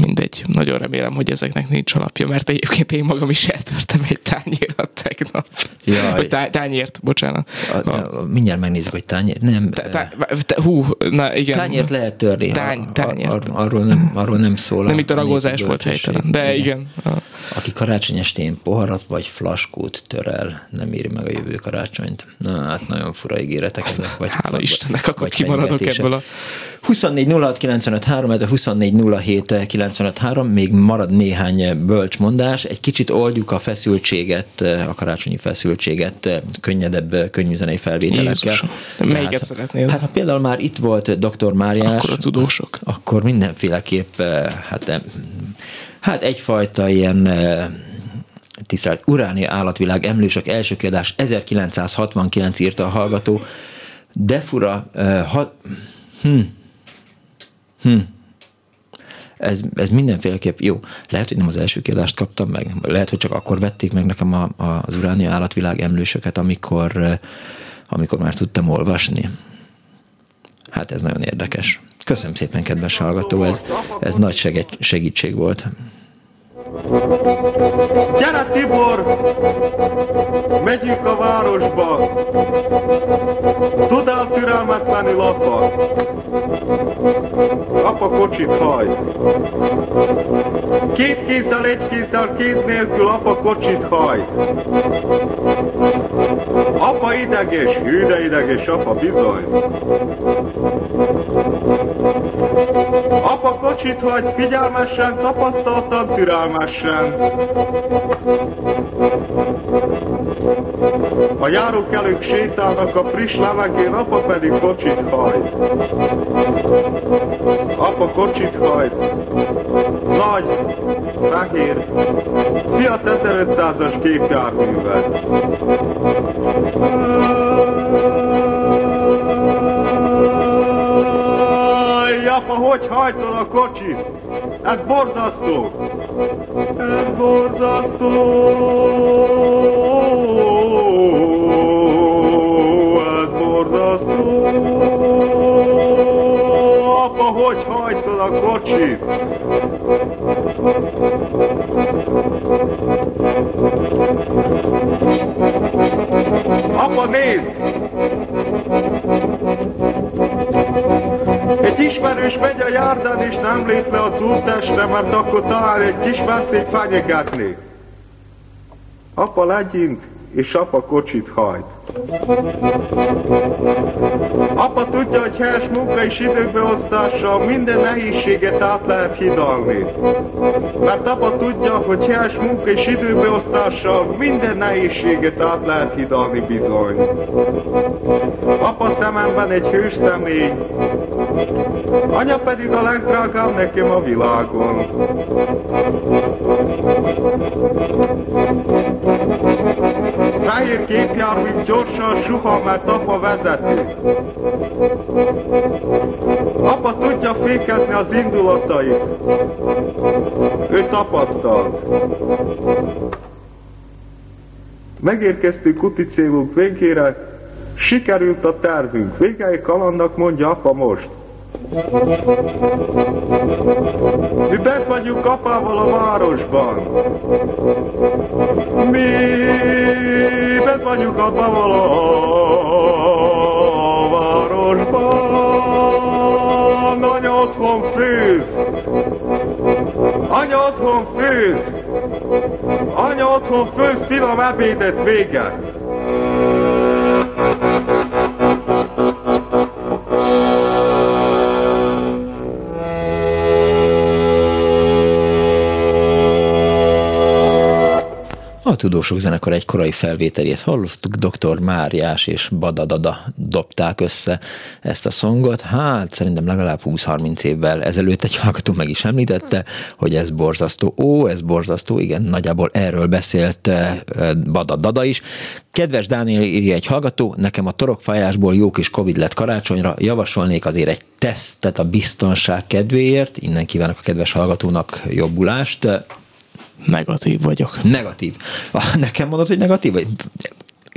Mindegy, nagyon remélem, hogy ezeknek nincs alapja, mert egyébként én magam is eltörtem egy tányérat tegnap. Jaj. Tá- tányért, bocsánat. A, a, mindjárt megnézzük, hogy tányért. Nem. Tá- tá- hú, na igen. Tányért lehet törni. Tány, tányért. Ar, ar, arról, nem, arról nem szól. Nem itt a ragozás volt helytelen, de igen. igen. Aki karácsony estén poharat vagy flaskót tör el, nem éri meg a jövő karácsonyt. Na, hát nagyon fura ígéretek ezek. Vagy, Hála vagy, Istennek, akkor kimaradok ebből a... 24 06 95 3, ez a 24 07 95 3, még marad néhány bölcsmondás. Egy kicsit oldjuk a feszültséget, a karácsonyi feszültséget könnyedebb, könnyűzenei felvételekkel. Jézusom, melyiket szeretnél? Hát ha például már itt volt dr. Máriás, akkor a tudósok. Akkor mindenféleképp, hát, hát egyfajta ilyen tisztelt Uránia állatvilág emlősök első kiadás 1969 írta a hallgató, de fura, uh, ha, hm, hm, ez, ez mindenféleképp jó. Lehet, hogy nem az első kiadást kaptam meg, lehet, hogy csak akkor vették meg nekem a, a, az Uránia állatvilág emlősöket, amikor, amikor már tudtam olvasni. Hát ez nagyon érdekes. Köszönöm szépen, kedves hallgató, ez, ez nagy segítség volt. Gyere Tibor! Megyünk a városba! Tudál türelmetlenül apa? Apa kocsit hajt. Két kézzel, egy kézzel, kéz nélkül apa kocsit hajt. Apa ideges, hű de ideges apa bizony. Apa kocsit hajt figyelmesen, tapasztaltan, türelmesen. A járókelők sétálnak a friss levegén, apa pedig kocsit hajt. Apa kocsit hajt. Nagy, fehér, Fiat 1500-as gépjárművel. apa, hogy hajtod a kocsit? Ez borzasztó! Ez borzasztó! Ez borzasztó! Apa, hogy hajtod a kocsit? Apa, nézd! Egy ismerős megy a járdán és nem lép le az útestre, mert akkor talán egy kis veszély fenyegetni. Apa legyint, és apa kocsit hajt. Apa tudja, hogy helyes munka és időbeosztással minden nehézséget át lehet hidalni. Mert apa tudja, hogy helyes munka és időbeosztással minden nehézséget át lehet hidalni bizony. Apa szememben egy hős személy, anya pedig a legdrágább nekem a világon. Fehér képjármű gyorsan suha, mert apa vezeti. Apa tudja fékezni az indulatait. Ő tapasztalt. Megérkeztünk kuti célunk végére, sikerült a tervünk. Végei kalandnak mondja apa most. Mi bent vagyunk apával a városban. Mi bent vagyunk apával a városban. Anya otthon főz. Anya otthon főz. Anya otthon főz, finom ebédet vége. A Tudósok Zenekar egy korai felvételét hallottuk, dr. Máriás és Badadada dobták össze ezt a szongot. Hát szerintem legalább 20-30 évvel ezelőtt egy hallgató meg is említette, hogy ez borzasztó. Ó, ez borzasztó, igen, nagyjából erről beszélt eh, Badadada is. Kedves Dániel írja egy hallgató, nekem a torokfájásból jó kis Covid lett karácsonyra, javasolnék azért egy tesztet a biztonság kedvéért, innen kívánok a kedves hallgatónak jobbulást. Negatív vagyok. Negatív. Nekem mondod, hogy negatív? Vagy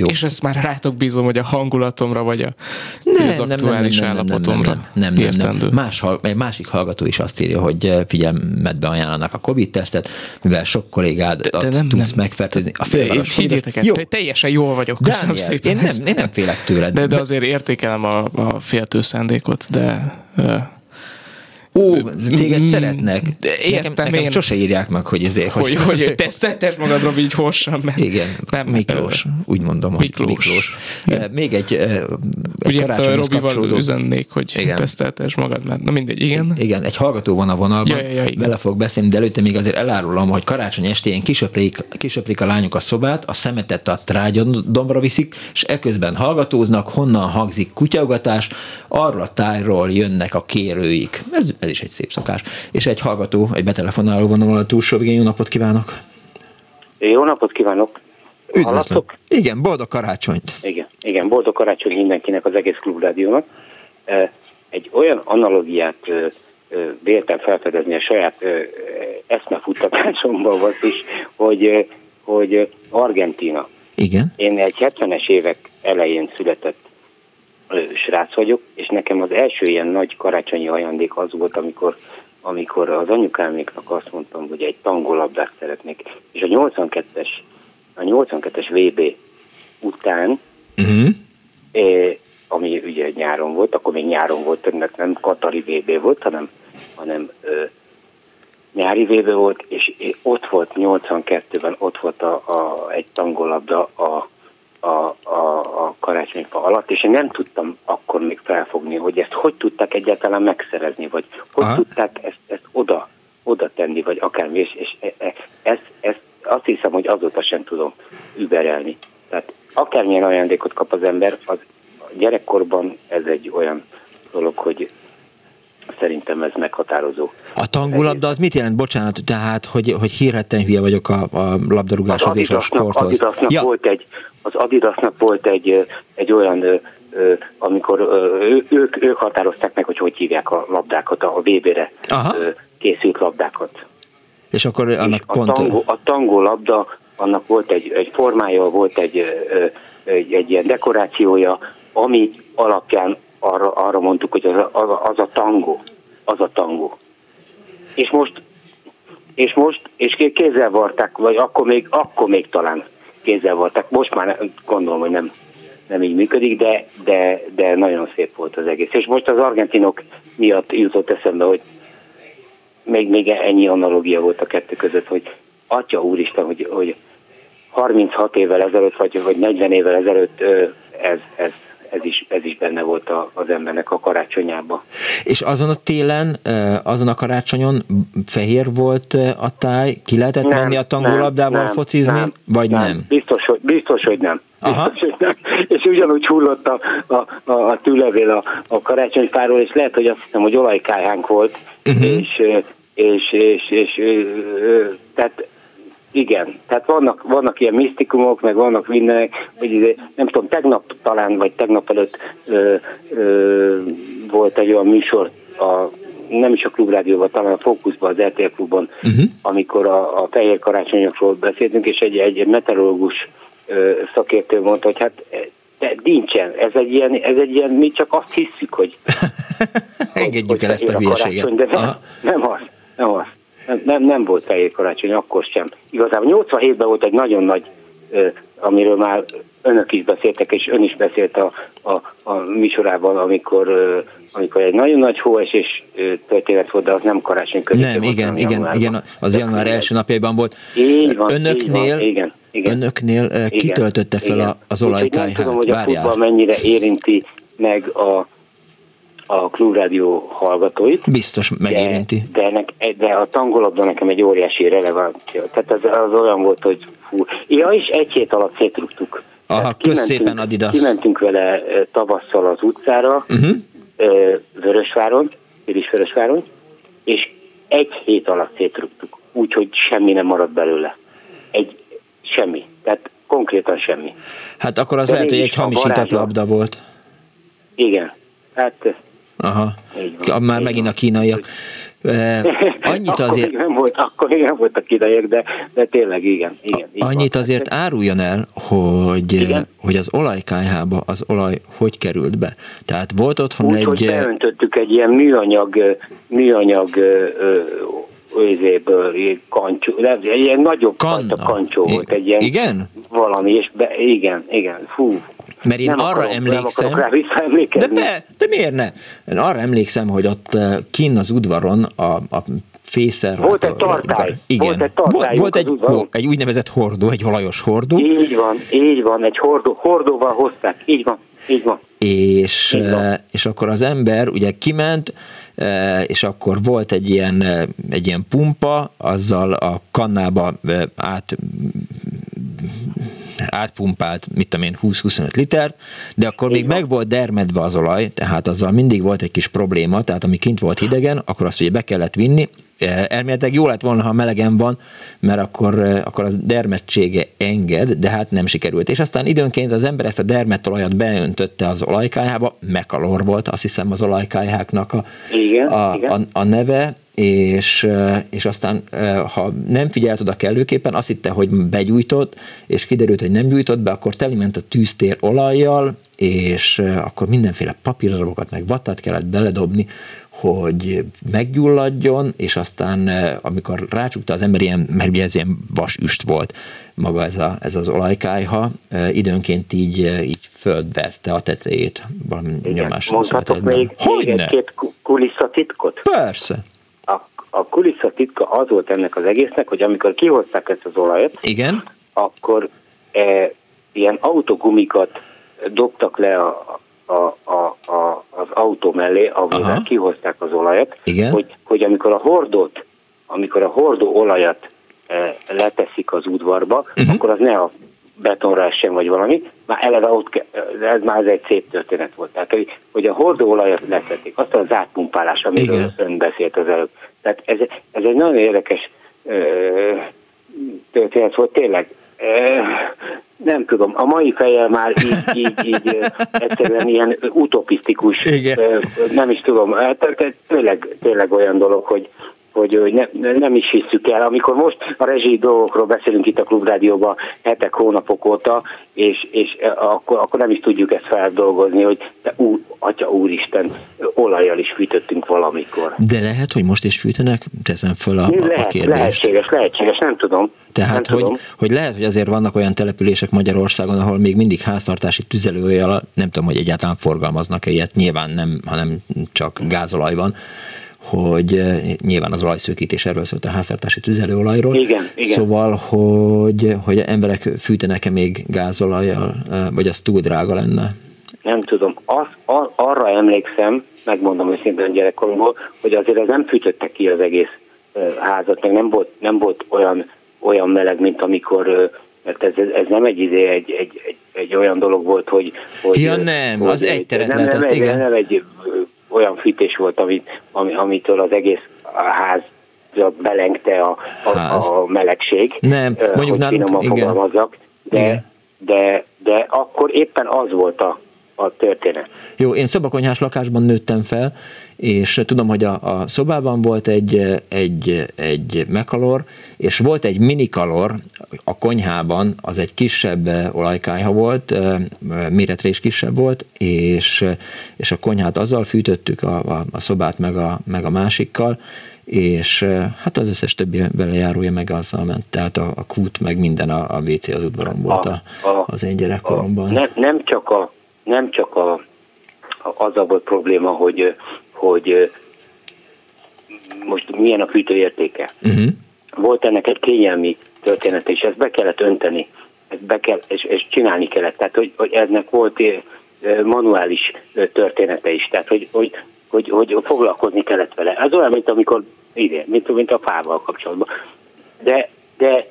jó. És ezt már rátok bízom, hogy a hangulatomra, vagy a, nem, az aktuális nem, nem, nem, állapotomra nem, nem, nem, nem, nem. Más, egy másik hallgató is azt írja, hogy eh, figyelmedbe ajánlanak a Covid-tesztet, mivel sok kollégád de, de nem, tudsz nem. megfertőzni. A félváros Higgyétek el, jó. teljesen jól vagyok, köszönöm Daniel, szépen. Én nem, én nem félek tőled. De, de azért értékelem a, a féltő szándékot, de... Uh, Ó, téged szeretnek. Értem, nekem, nekem én... sose írják meg, hogy ezért, hogy... Hogy, hogy te szettes magadra így hossam, mert... Igen, nem, Miklós, úgy mondom, hogy Miklós. Miklós. Igen. Még egy, egy Ugye a Robival kapcsolódó... üzennék, hogy igen. teszteltes magad, mert na mindegy, igen. Igen, egy hallgató van a vonalban, ja, ja, ja, igen. bele fog beszélni, de előtte még azért elárulom, hogy karácsony estén kisöprik, kisöprik a lányok a szobát, a szemetet a trágyadomra viszik, és eközben hallgatóznak, honnan hangzik kutyaugatás, arra a tájról jönnek a kérőik. Ez, ez is egy szép szokás. És egy hallgató, egy betelefonáló van a túlsó végén. Jó napot kívánok! Jó napot kívánok! Üdvözlöm. Igen, boldog karácsonyt! Igen, igen, boldog karácsony mindenkinek, az egész klubrádiónak. Egy olyan analogiát véltem felfedezni a saját eszmefuttatásomban volt is, hogy, hogy Argentina. Igen. Én egy 70-es évek elején született srác vagyok, és nekem az első ilyen nagy karácsonyi ajándék az volt, amikor amikor az anyukáméknak azt mondtam, hogy egy tangolabdát szeretnék, és a 82-es, a 82-es VB után, uh-huh. eh, ami ugye nyáron volt, akkor még nyáron volt, ennek nem Katari VB volt, hanem, hanem eh, nyári VB volt, és ott volt 82-ben, ott volt a, a, egy tangolabda a, a, a, a karácsonyfa alatt, és én nem tudtam akkor még felfogni, hogy ezt hogy tudták egyáltalán megszerezni, vagy hogy Aha. tudták ezt, ezt oda, oda tenni, vagy akármi, és, és ezt, e, ezt, ezt azt hiszem, hogy azóta sem tudom überelni. Tehát akármilyen ajándékot kap az ember, az gyerekkorban ez egy olyan dolog, hogy szerintem ez meghatározó. A tangulabda az mit jelent? Bocsánat, tehát, hogy, hogy hírhetten hülye vagyok a, a labdarúgáshoz és a sporthoz. Adidasnak ja. volt egy, az Adidasnak volt egy, egy olyan, amikor ők, ők határozták meg, hogy hogy hívják a labdákat, a VB-re készült labdákat. És akkor annak és pont... A tangó, a tangó labda, annak volt egy, egy formája, volt egy, egy, egy ilyen dekorációja, ami alapján arra, arra mondtuk, hogy az a, az a tangó. Az a tangó. És most, és most, és kézzel varták, vagy akkor még, akkor még talán kézzel voltak. Most már gondolom, hogy nem, nem így működik, de, de, de nagyon szép volt az egész. És most az argentinok miatt jutott eszembe, hogy még, még ennyi analogia volt a kettő között, hogy atya úristen, hogy, hogy 36 évvel ezelőtt, vagy, vagy 40 évvel ezelőtt ez, ez ez is, ez is benne volt a, az embernek a karácsonyában. És azon a télen, azon a karácsonyon fehér volt a táj, ki lehetett nem, menni a tangolabdával nem, focizni, nem, vagy nem? nem? Biztos, hogy, biztos, hogy nem. Aha. Nem. És ugyanúgy hullott a, a, a, a tűlevél a, a karácsonyfáról, és lehet, hogy azt hiszem, hogy olajkájhánk volt, uh-huh. és, és, és, és, és tehát igen, tehát vannak, vannak ilyen misztikumok, meg vannak mindenek, hogy izé, nem tudom, tegnap talán, vagy tegnap előtt ö, ö, volt egy olyan műsor, a, nem is a klubrádióban, talán a Fókuszban, az RTL klubon, uh-huh. amikor a, a fehér karácsonyokról beszéltünk, és egy, egy meteorológus ö, szakértő mondta, hogy hát de nincsen, ez egy ilyen, ez egy ilyen mi csak azt hiszük, hogy engedjük el ezt a hülyeséget. De nem, nem az, nem az nem, nem, volt fehér karácsony, akkor sem. Igazából 87-ben volt egy nagyon nagy, amiről már önök is beszéltek, és ön is beszélt a, a, a műsorában, amikor, amikor egy nagyon nagy hóesés történet volt, de az nem karácsony között. Nem, igen, igen, januárban. igen, az január első napjában volt. Így van, önöknél, így van, igen, igen. Önöknél igen, kitöltötte fel igen. az olajkájhát? Nem tudom, hogy a mennyire érinti meg a a klubrádió hallgatóit. Biztos megérinti. De, de, nek, de a tangolabda nekem egy óriási relevancia. Tehát az, az olyan volt, hogy fú. Ja, is egy hét alatt szétrugtuk. Aha, kösz szépen Adidas. Kimentünk vele tavasszal az utcára, uh-huh. Vörösváron, Vörösváron, és egy hét alatt szétrugtuk. Úgyhogy semmi nem maradt belőle. Egy semmi. Tehát konkrétan semmi. Hát akkor az De lehet, hogy egy hamisított labda volt. Igen. Hát Aha, van, már megint van. a kínaiak. Annyit azért... akkor nem volt, akkor még nem voltak kínaiak, de, de tényleg igen. igen annyit van. azért áruljon el, hogy, igen? hogy az olajkájhába az olaj hogy került be. Tehát volt otthon Úgy, egy... hogy beöntöttük egy ilyen műanyag, műanyag őzéből, kancsó, egy ilyen nagyobb Kanna. kancsó volt, egy ilyen igen? valami, és be, igen, igen, fú, mert én nem arra akarok, emlékszem... Nem de, be, de miért ne? Én arra emlékszem, hogy ott eh, kinn az udvaron a, a fészer... Volt egy tartály. Igen. Volt egy, volt, volt egy, ho, egy úgynevezett hordó, egy olajos hordó. Így van, így van, egy hordó, hordóval hozták, így van, így van. És, így van. Eh, és akkor az ember ugye kiment, eh, és akkor volt egy ilyen, egy ilyen pumpa, azzal a kannába át átpumpált, mit tudom én, 20-25 litert, de akkor még meg volt dermedve az olaj, tehát azzal mindig volt egy kis probléma, tehát ami kint volt hidegen, akkor azt ugye be kellett vinni, elméletileg jó lett volna, ha melegen van, mert akkor, akkor az dermedtsége enged, de hát nem sikerült. És aztán időnként az ember ezt a dermetolajat beöntötte az olajkájába, mekalor volt, azt hiszem az olajkájáknak a, igen, a, igen. A, a neve, és, és aztán ha nem figyelt oda kellőképpen, azt hitte, hogy begyújtott, és kiderült, hogy nem gyújtott be, akkor teliment a tűztér olajjal, és akkor mindenféle papírdarabokat, meg vattát kellett beledobni, hogy meggyulladjon, és aztán amikor rácsukta az ember ilyen, mert ugye ez ilyen vasüst volt maga ez, a, ez az olajkájha, időnként így, így földverte a tetejét valami nyomás. Mondhatok még, még egy-két kulisszatitkot? Persze. A, a kulisszatitka az volt ennek az egésznek, hogy amikor kihozták ezt az olajat, Igen? akkor e, ilyen autogumikat dobtak le a, a, a, a, az autó mellé, amivel Aha. kihozták az olajat, Igen? Hogy, hogy amikor a hordót, amikor a hordó olajat e, leteszik az udvarba, uh-huh. akkor az ne a betonra sem vagy valami, már eleve ott, ez már egy szép történet volt. Tehát, hogy, hogy a hordóolajat leszették, azt az átpumpálás, amiről Igen. ön beszélt az előbb. Tehát ez, ez egy nagyon érdekes ö, történet volt, tényleg. Nem tudom, a mai fejjel már így, így, így egyszerűen ilyen utopisztikus, Igen. nem is tudom, tehát tényleg, tényleg olyan dolog, hogy, hogy ne, nem is hiszük el. Amikor most a rezsi dolgokról beszélünk itt a Klubrádióban hetek, hónapok óta, és, és akkor, akkor nem is tudjuk ezt feldolgozni, hogy te, ú, atya úristen, olajjal is fűtöttünk valamikor. De lehet, hogy most is fűtenek? Teszem föl a, lehet, a kérdést. Lehetséges, lehetséges, nem tudom. Tehát, nem hogy, tudom. hogy lehet, hogy azért vannak olyan települések Magyarországon, ahol még mindig háztartási tüzelőjel, nem tudom, hogy egyáltalán forgalmaznak -e ilyet, nyilván nem, hanem csak gázolaj van, hogy nyilván az olajszőkítés erről szólt a háztartási tüzelőolajról. Igen, igen. Szóval, hogy, hogy emberek fűtenek-e még gázolajjal, vagy az túl drága lenne? Nem tudom. Az, ar, arra emlékszem, megmondom őszintén gyerekkoromból, hogy azért ez nem fűtötte ki az egész házat, meg nem volt, nem volt olyan, olyan meleg, mint amikor mert ez, ez nem egy, izé, egy, egy, egy, egy olyan dolog volt, hogy... hogy ja nem, hogy, az egy teret nem, lehetett, nem, igen. Nem egy olyan fűtés volt, amit, ami, amitől az egész ház belengte a, a, a melegség. Nem, mondjuk hogy nálunk, igen. fogalmazzak, de, igen. de, de akkor éppen az volt a, a történet. Jó, én szobakonyhás lakásban nőttem fel, és tudom, hogy a, a szobában volt egy, egy, egy mekalor, és volt egy minikalor a konyhában, az egy kisebb olajkájha volt, méretre is kisebb volt, és, és a konyhát azzal fűtöttük, a, a, a szobát meg a, meg a másikkal, és hát az összes többi belejárója meg azzal ment, tehát a, a kút meg minden a, a WC az udvaron volt a, a, az én gyerekkoromban. A, nem, nem csak a nem csak a, a, azzal volt probléma, hogy, hogy most milyen a fűtőértéke. Uh-huh. Volt ennek egy kényelmi történet, és ezt be kellett önteni, ezt be kell, és, és csinálni kellett. Tehát, hogy, hogy ennek volt manuális története is, tehát, hogy, hogy, hogy, hogy foglalkozni kellett vele. Ez olyan, mint amikor, idén, mint, mint a fával kapcsolatban. De, de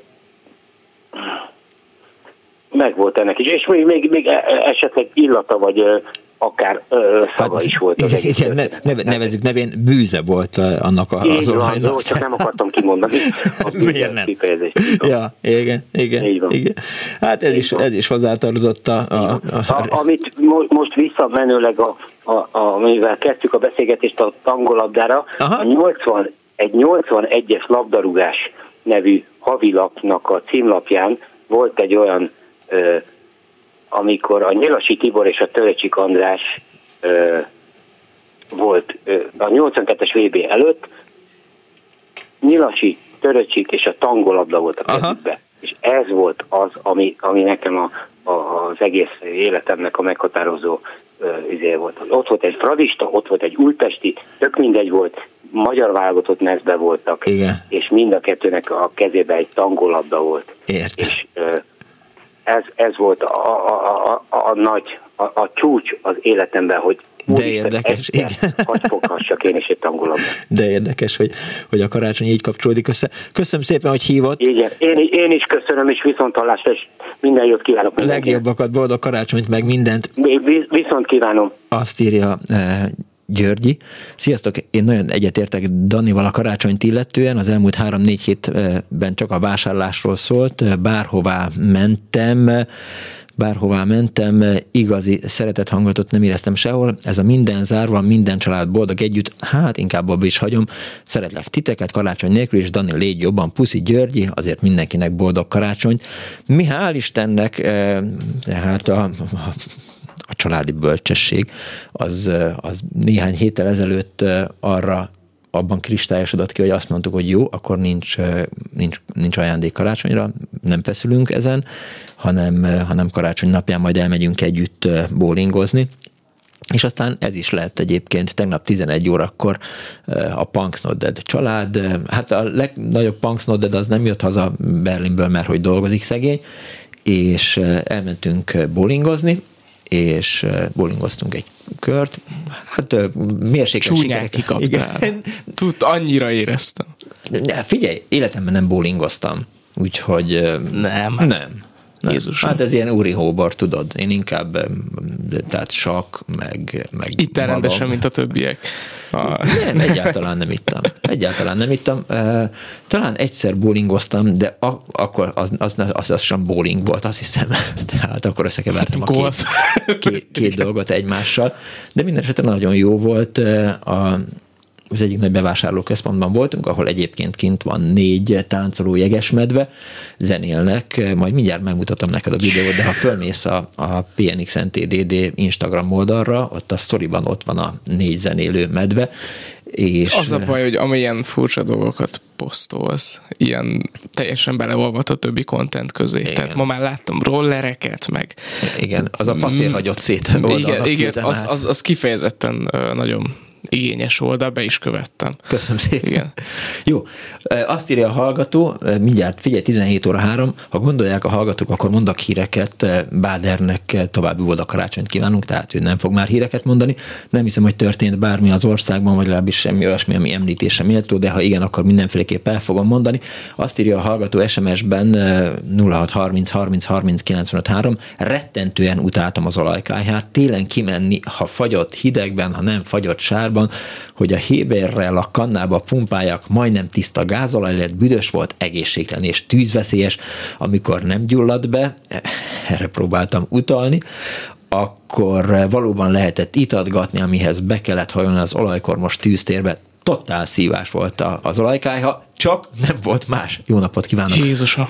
meg volt ennek is, és még, még, még esetleg illata, vagy akár ö, szaga hát, is volt az igen. Igen, ne, neve, nevezük nevén bűze volt annak a, az olajnak. Jó, csak nem akartam kimondani Miért nem? Ja, igen, igen, igen. Hát ez is, ez is hozzátartozott a... a, a, a amit mo- most visszamenőleg, a, a, a, amivel kezdtük a beszélgetést a tangolabdára, Aha. a 80, egy 81-es labdarúgás nevű havilapnak a címlapján volt egy olyan amikor a Nyilasi Tibor és a Törecsik András volt a 82-es VB előtt, Nyilasi, Töröcsik és a tangolabda volt a kezükbe. És ez volt az, ami, ami nekem a, a, az egész életemnek a meghatározó izé volt. Ott volt egy fradista, ott volt egy újpesti, tök mindegy volt, magyar válogatott mezbe voltak, Igen. és mind a kettőnek a kezébe egy tangolabda volt. Értem. És ez, ez volt a, a, a, a, nagy, a, a csúcs az életemben, hogy de érdekes, igen. Hogy foghassak én is egy tangulatban. De érdekes, hogy, hogy a karácsony így kapcsolódik össze. Köszönöm szépen, hogy hívott. Igen, én, én is köszönöm, és viszont hallásra, és minden jót kívánok. Legjobbakat, boldog karácsonyt, meg mindent. Viszont kívánom. Azt írja Györgyi. Sziasztok, én nagyon egyetértek Danival a karácsonyt illetően, az elmúlt három-négy hétben csak a vásárlásról szólt, bárhová mentem, bárhová mentem, igazi szeretet hangatot nem éreztem sehol. Ez a minden zárva, minden család boldog együtt, hát inkább abba is hagyom. Szeretlek titeket karácsony nélkül, és Dani légy jobban, puszi Györgyi, azért mindenkinek boldog karácsonyt. Mi hál' Istennek, eh, hát a, a a családi bölcsesség, az, az néhány héttel ezelőtt arra abban kristályosodott ki, hogy azt mondtuk, hogy jó, akkor nincs, nincs, nincs ajándék karácsonyra, nem feszülünk ezen, hanem, hanem karácsony napján majd elmegyünk együtt bowlingozni, és aztán ez is lett egyébként tegnap 11 órakor a Punks Not Dead család. Hát a legnagyobb Punks Not Dead az nem jött haza Berlinből, mert hogy dolgozik szegény, és elmentünk bowlingozni, és bowlingoztunk egy kört. Hát mérsékles Csúnyán kikaptál. Tud, annyira éreztem. Figyelj, életemben nem bowlingoztam, úgyhogy nem. Nem. Jézus. Hát ez ilyen úri hóbor, tudod. Én inkább, tehát sak, meg, meg Itt rendesen, mint a többiek. A... Nem, egyáltalán nem ittam. Egyáltalán nem ittam. Talán egyszer bowlingoztam, de a, akkor az, az, az, az sem bowling volt, azt hiszem. Tehát akkor összekevertem a két, két, két dolgot egymással. De minden esetre nagyon jó volt. A, az egyik nagy bevásárlóközpontban voltunk, ahol egyébként kint van négy táncoló jegesmedve, zenélnek, majd mindjárt megmutatom neked a videót, de ha fölmész a, a PNX NTDD Instagram oldalra, ott a sztoriban ott van a négy zenélő medve, és... Az a baj, hogy amilyen furcsa dolgokat posztolsz, ilyen teljesen beleolvat a többi content közé. Igen. Tehát ma már láttam rollereket, meg... Igen, az a faszér hagyott szét Igen, igen az, az, az kifejezetten nagyon igényes oldal, be is követtem. Köszönöm szépen. Igen. Jó, azt írja a hallgató, mindjárt figyelj, 17 óra 3, ha gondolják a hallgatók, akkor mondok híreket, Bádernek további volt a karácsonyt kívánunk, tehát ő nem fog már híreket mondani. Nem hiszem, hogy történt bármi az országban, vagy legalábbis semmi olyasmi, ami említése méltó, de ha igen, akkor mindenféleképp el fogom mondani. Azt írja a hallgató SMS-ben 0630 30 30 95 3, rettentően utáltam az olajkáját, télen kimenni, ha fagyott hidegben, ha nem fagyott sárban, Amerikában, hogy a Héberrel a kannába pumpálják, majdnem tiszta gázolaj lett, büdös volt, egészségtelen és tűzveszélyes, amikor nem gyulladt be, erre próbáltam utalni, akkor valóban lehetett itatgatni, amihez be kellett hajolni az olajkormos tűztérbe, totál szívás volt az olajkájha, csak nem volt más. Jó napot kívánok! Jézusom!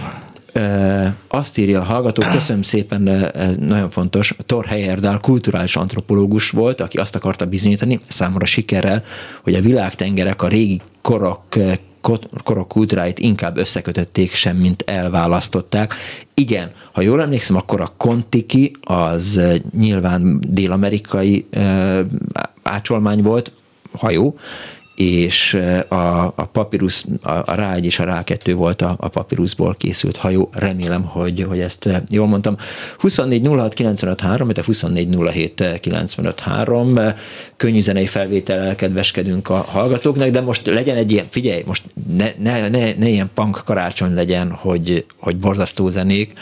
Azt írja a hallgató, köszönöm szépen, ez nagyon fontos, Thor Heyerdahl kulturális antropológus volt, aki azt akarta bizonyítani, számomra sikerrel, hogy a világtengerek a régi korok korok kultúráit inkább összekötötték sem, mint elválasztották. Igen, ha jól emlékszem, akkor a Kontiki az nyilván dél-amerikai ácsolmány volt, hajó, és a, a papírus, a, a Rá 1 és a Rá 2 volt a, a papírusból készült hajó. Remélem, hogy, hogy ezt jól mondtam. 24 06 95 3, de 24 07 95 3. Könnyű zenei felvétel kedveskedünk a hallgatóknak, de most legyen egy ilyen, figyelj, most ne, ne, ne, ne ilyen punk karácsony legyen, hogy, hogy borzasztó zenék,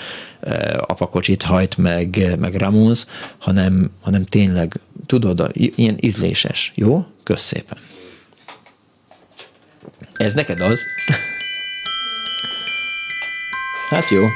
apakocsit hajt meg, meg Ramones, hanem, hanem tényleg, tudod, ilyen ízléses. Jó? Kösz szépen. Ez neked az? Hát jó.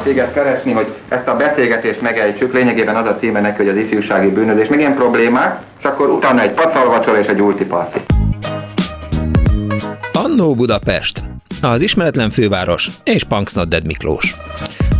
Foglak téged keresni, hogy ezt a beszélgetést megejtsük, lényegében az a címe neki, hogy az ifjúsági bűnözés. Még ilyen problémák, és akkor utána egy pacalvacsora és egy ultiparti. Annó Budapest, az ismeretlen főváros és Punksnodded Miklós.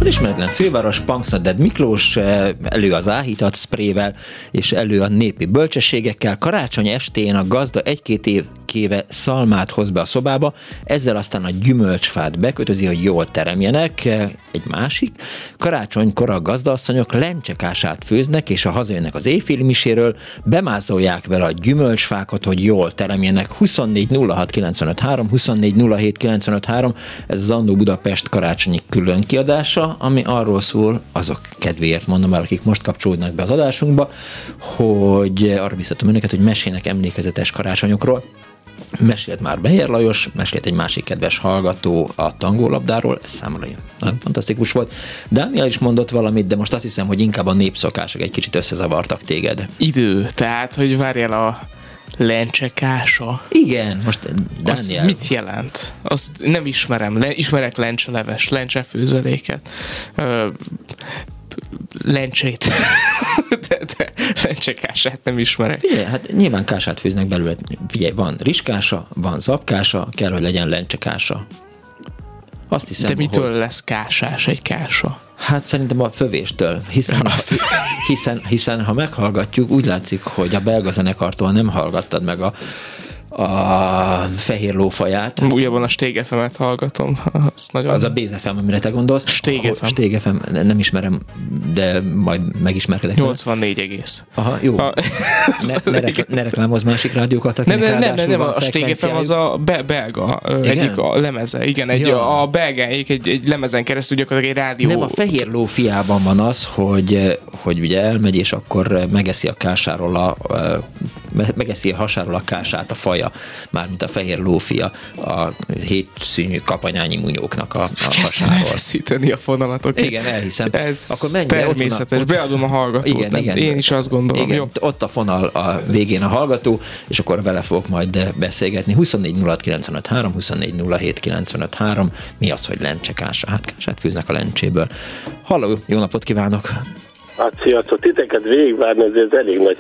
Az ismeretlen főváros Punksnodded Miklós eh, elő az áhítat szprével és elő a népi bölcsességekkel. Karácsony estén a gazda egy-két év kéve szalmát hoz be a szobába, ezzel aztán a gyümölcsfát bekötözi, hogy jól teremjenek. Egy másik, karácsonykor a gazdaasszonyok lencsekását főznek, és ha hazajönnek az éjféli miséről, bemázolják vele a gyümölcsfákat, hogy jól teremjenek. 24 06 95 3, 24 07 95 3, ez az Annó Budapest karácsonyi külön kiadása, ami arról szól, azok kedvéért mondom el, akik most kapcsolódnak be az adásunkba, hogy arra biztatom önöket, hogy mesének emlékezetes karácsonyokról, Mesélt már Beyer Lajos, mesélt egy másik kedves hallgató a tangólabdáról, ez számomra nagyon fantasztikus volt. Dániel is mondott valamit, de most azt hiszem, hogy inkább a népszokások egy kicsit összezavartak téged. Idő, tehát, hogy várjál a lencsekása. Igen, most Az Dániel... mit jelent? Azt nem ismerem. Le, ismerek lencseleves, lencsefőzeléket. Ö, lencsét. de, de lencsekását nem ismerek. Figyelj, hát nyilván kását főznek belőle. Figyelj, van rizskása, van zapkása, kell, hogy legyen lencsekása. Azt hiszem, De mitől hogy... lesz kásás egy kása? Hát szerintem a fövéstől, hiszen, hiszen, hiszen ha meghallgatjuk, úgy látszik, hogy a belga zenekartól nem hallgattad meg a, a fehér lófaját. Újabban a Stégefemet hallgatom. Az, nagyon... Az a BZFM, amire te gondolsz. Stégefem. Stégefem, nem ismerem, de majd megismerkedek. vele. 84 egész. Aha, jó. A- Ne, ne, rekl- ne reklámozz másik rádiókat, Nem, akinek nem, nem, nem, nem, a Stégefem az a be- belga Igen? egyik a lemeze. Igen, egy, Ja. a belgáik egy, egy lemezen keresztül gyakorlatilag egy rádió. Nem, a fehér ló fiában van az, hogy, hogy ugye elmegy, és akkor megeszi a kásáról a, megeszi a hasáról a kását a faja. Haja, mármint a fehér lófia a hétszínű kapanyányi munyóknak a, a hasáról. a fonalatok. Igen, elhiszem. Ez Akkor menj be, ott természetes. Beadom a hallgatót. Igen, nem? igen. Én is azt gondolom. Igen, Jó. ott a fonal a végén a hallgató, és akkor vele fogok majd beszélgetni. 24 06 95 3, 24 07 95 3. Mi az, hogy lencsekása? Hát kását fűznek a lencséből. Halló, jó napot kívánok! Hát sziasztok, titeket végigvárni, ez elég nagy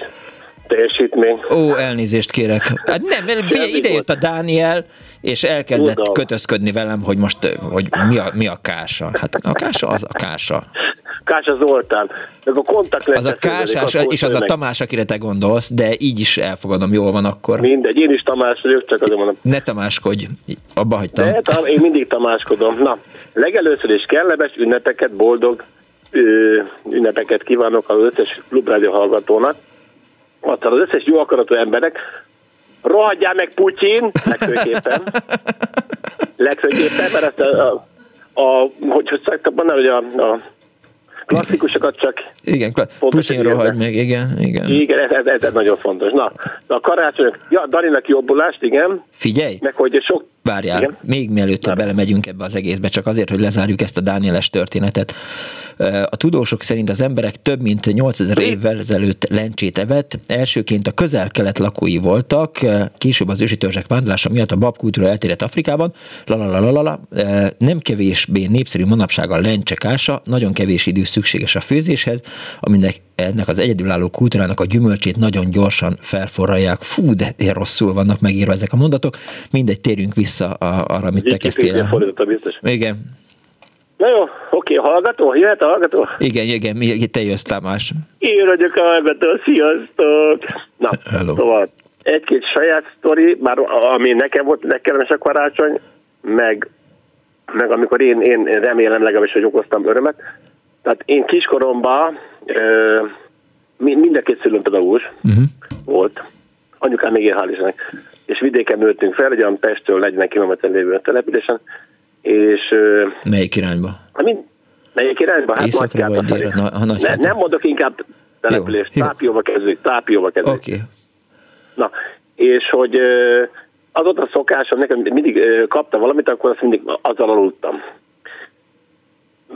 teljesítmény. Ó, elnézést kérek. Hát nem, figyelj, ide jött a Dániel, és elkezdett Tudom. kötözködni velem, hogy most, hogy mi a, mi a kása. Hát a kása az a kása. Kása Zoltán, meg a kontaktlenses... Az a kásás, és az a Tamás, akire te gondolsz, de így is elfogadom, jól van akkor. Mindegy, én is Tamás vagyok, csak azért mondom. Ne Tamáskodj, abba hagytam. De tam, én mindig Tamáskodom. Na, legelőször is kellemes ünnepeket, boldog ünnepeket kívánok az összes klubrádió hallgatónak. Aztán az összes jó akaratú emberek, rohadjál meg Putyin, legfőképpen. legfőképpen, mert ezt a, a, a hogy, hogy szoktam mondani, hogy a, a klasszikusokat csak Igen, Putyin rohagy érde. meg, igen, igen. igen, ez, ez, ez, ez nagyon fontos. Na, a karácsonyok, ja, Daninak jobbulást, igen, Figyelj, meg hogy sok várjál, Igen? még mielőtt belemegyünk ebbe az egészbe, csak azért, hogy lezárjuk ezt a Dánieles történetet. A tudósok szerint az emberek több mint 8000 évvel ezelőtt lencsét evett. Elsőként a közel-kelet lakói voltak, később az ősi törzsek vándorlása miatt a babkultúra elterjedt Afrikában. Lalalalala, nem kevésbé népszerű manapság a lencsekása, nagyon kevés idő szükséges a főzéshez, aminek ennek az egyedülálló kultúrának a gyümölcsét nagyon gyorsan felforralják. Fú, de rosszul vannak megírva ezek a mondatok. Mindegy, térjünk vissza arra, amit te kezdtél. Igen, Na jó, oké, hallgató, jöhet a hallgató? igen, igen, mi- te jössz, Tamás. Én vagyok a hallgató, sziasztok! Na, Hello. szóval egy-két saját sztori, már ami nekem volt legkellemes a karácsony, meg, meg amikor én, én remélem legalábbis, hogy okoztam örömet. Tehát én kiskoromban ö, mi- mind a két szülőm pedagógus Uh-huh. volt. Anyukám még él, hál' Istennek. És vidéken nőttünk fel, egy olyan Pesttől 40 km lévő településen, és Melyik irányba? Hát mind, melyik irányba? Hát Nagykáta vagy délre? Na- ha ne, nem mondok inkább települést, tápióba kezdődik, tápióba kezdődik. Oké. Okay. Na, és hogy az ott a szokásom, nekem mindig ö, kapta valamit, akkor azt mindig azzal aludtam.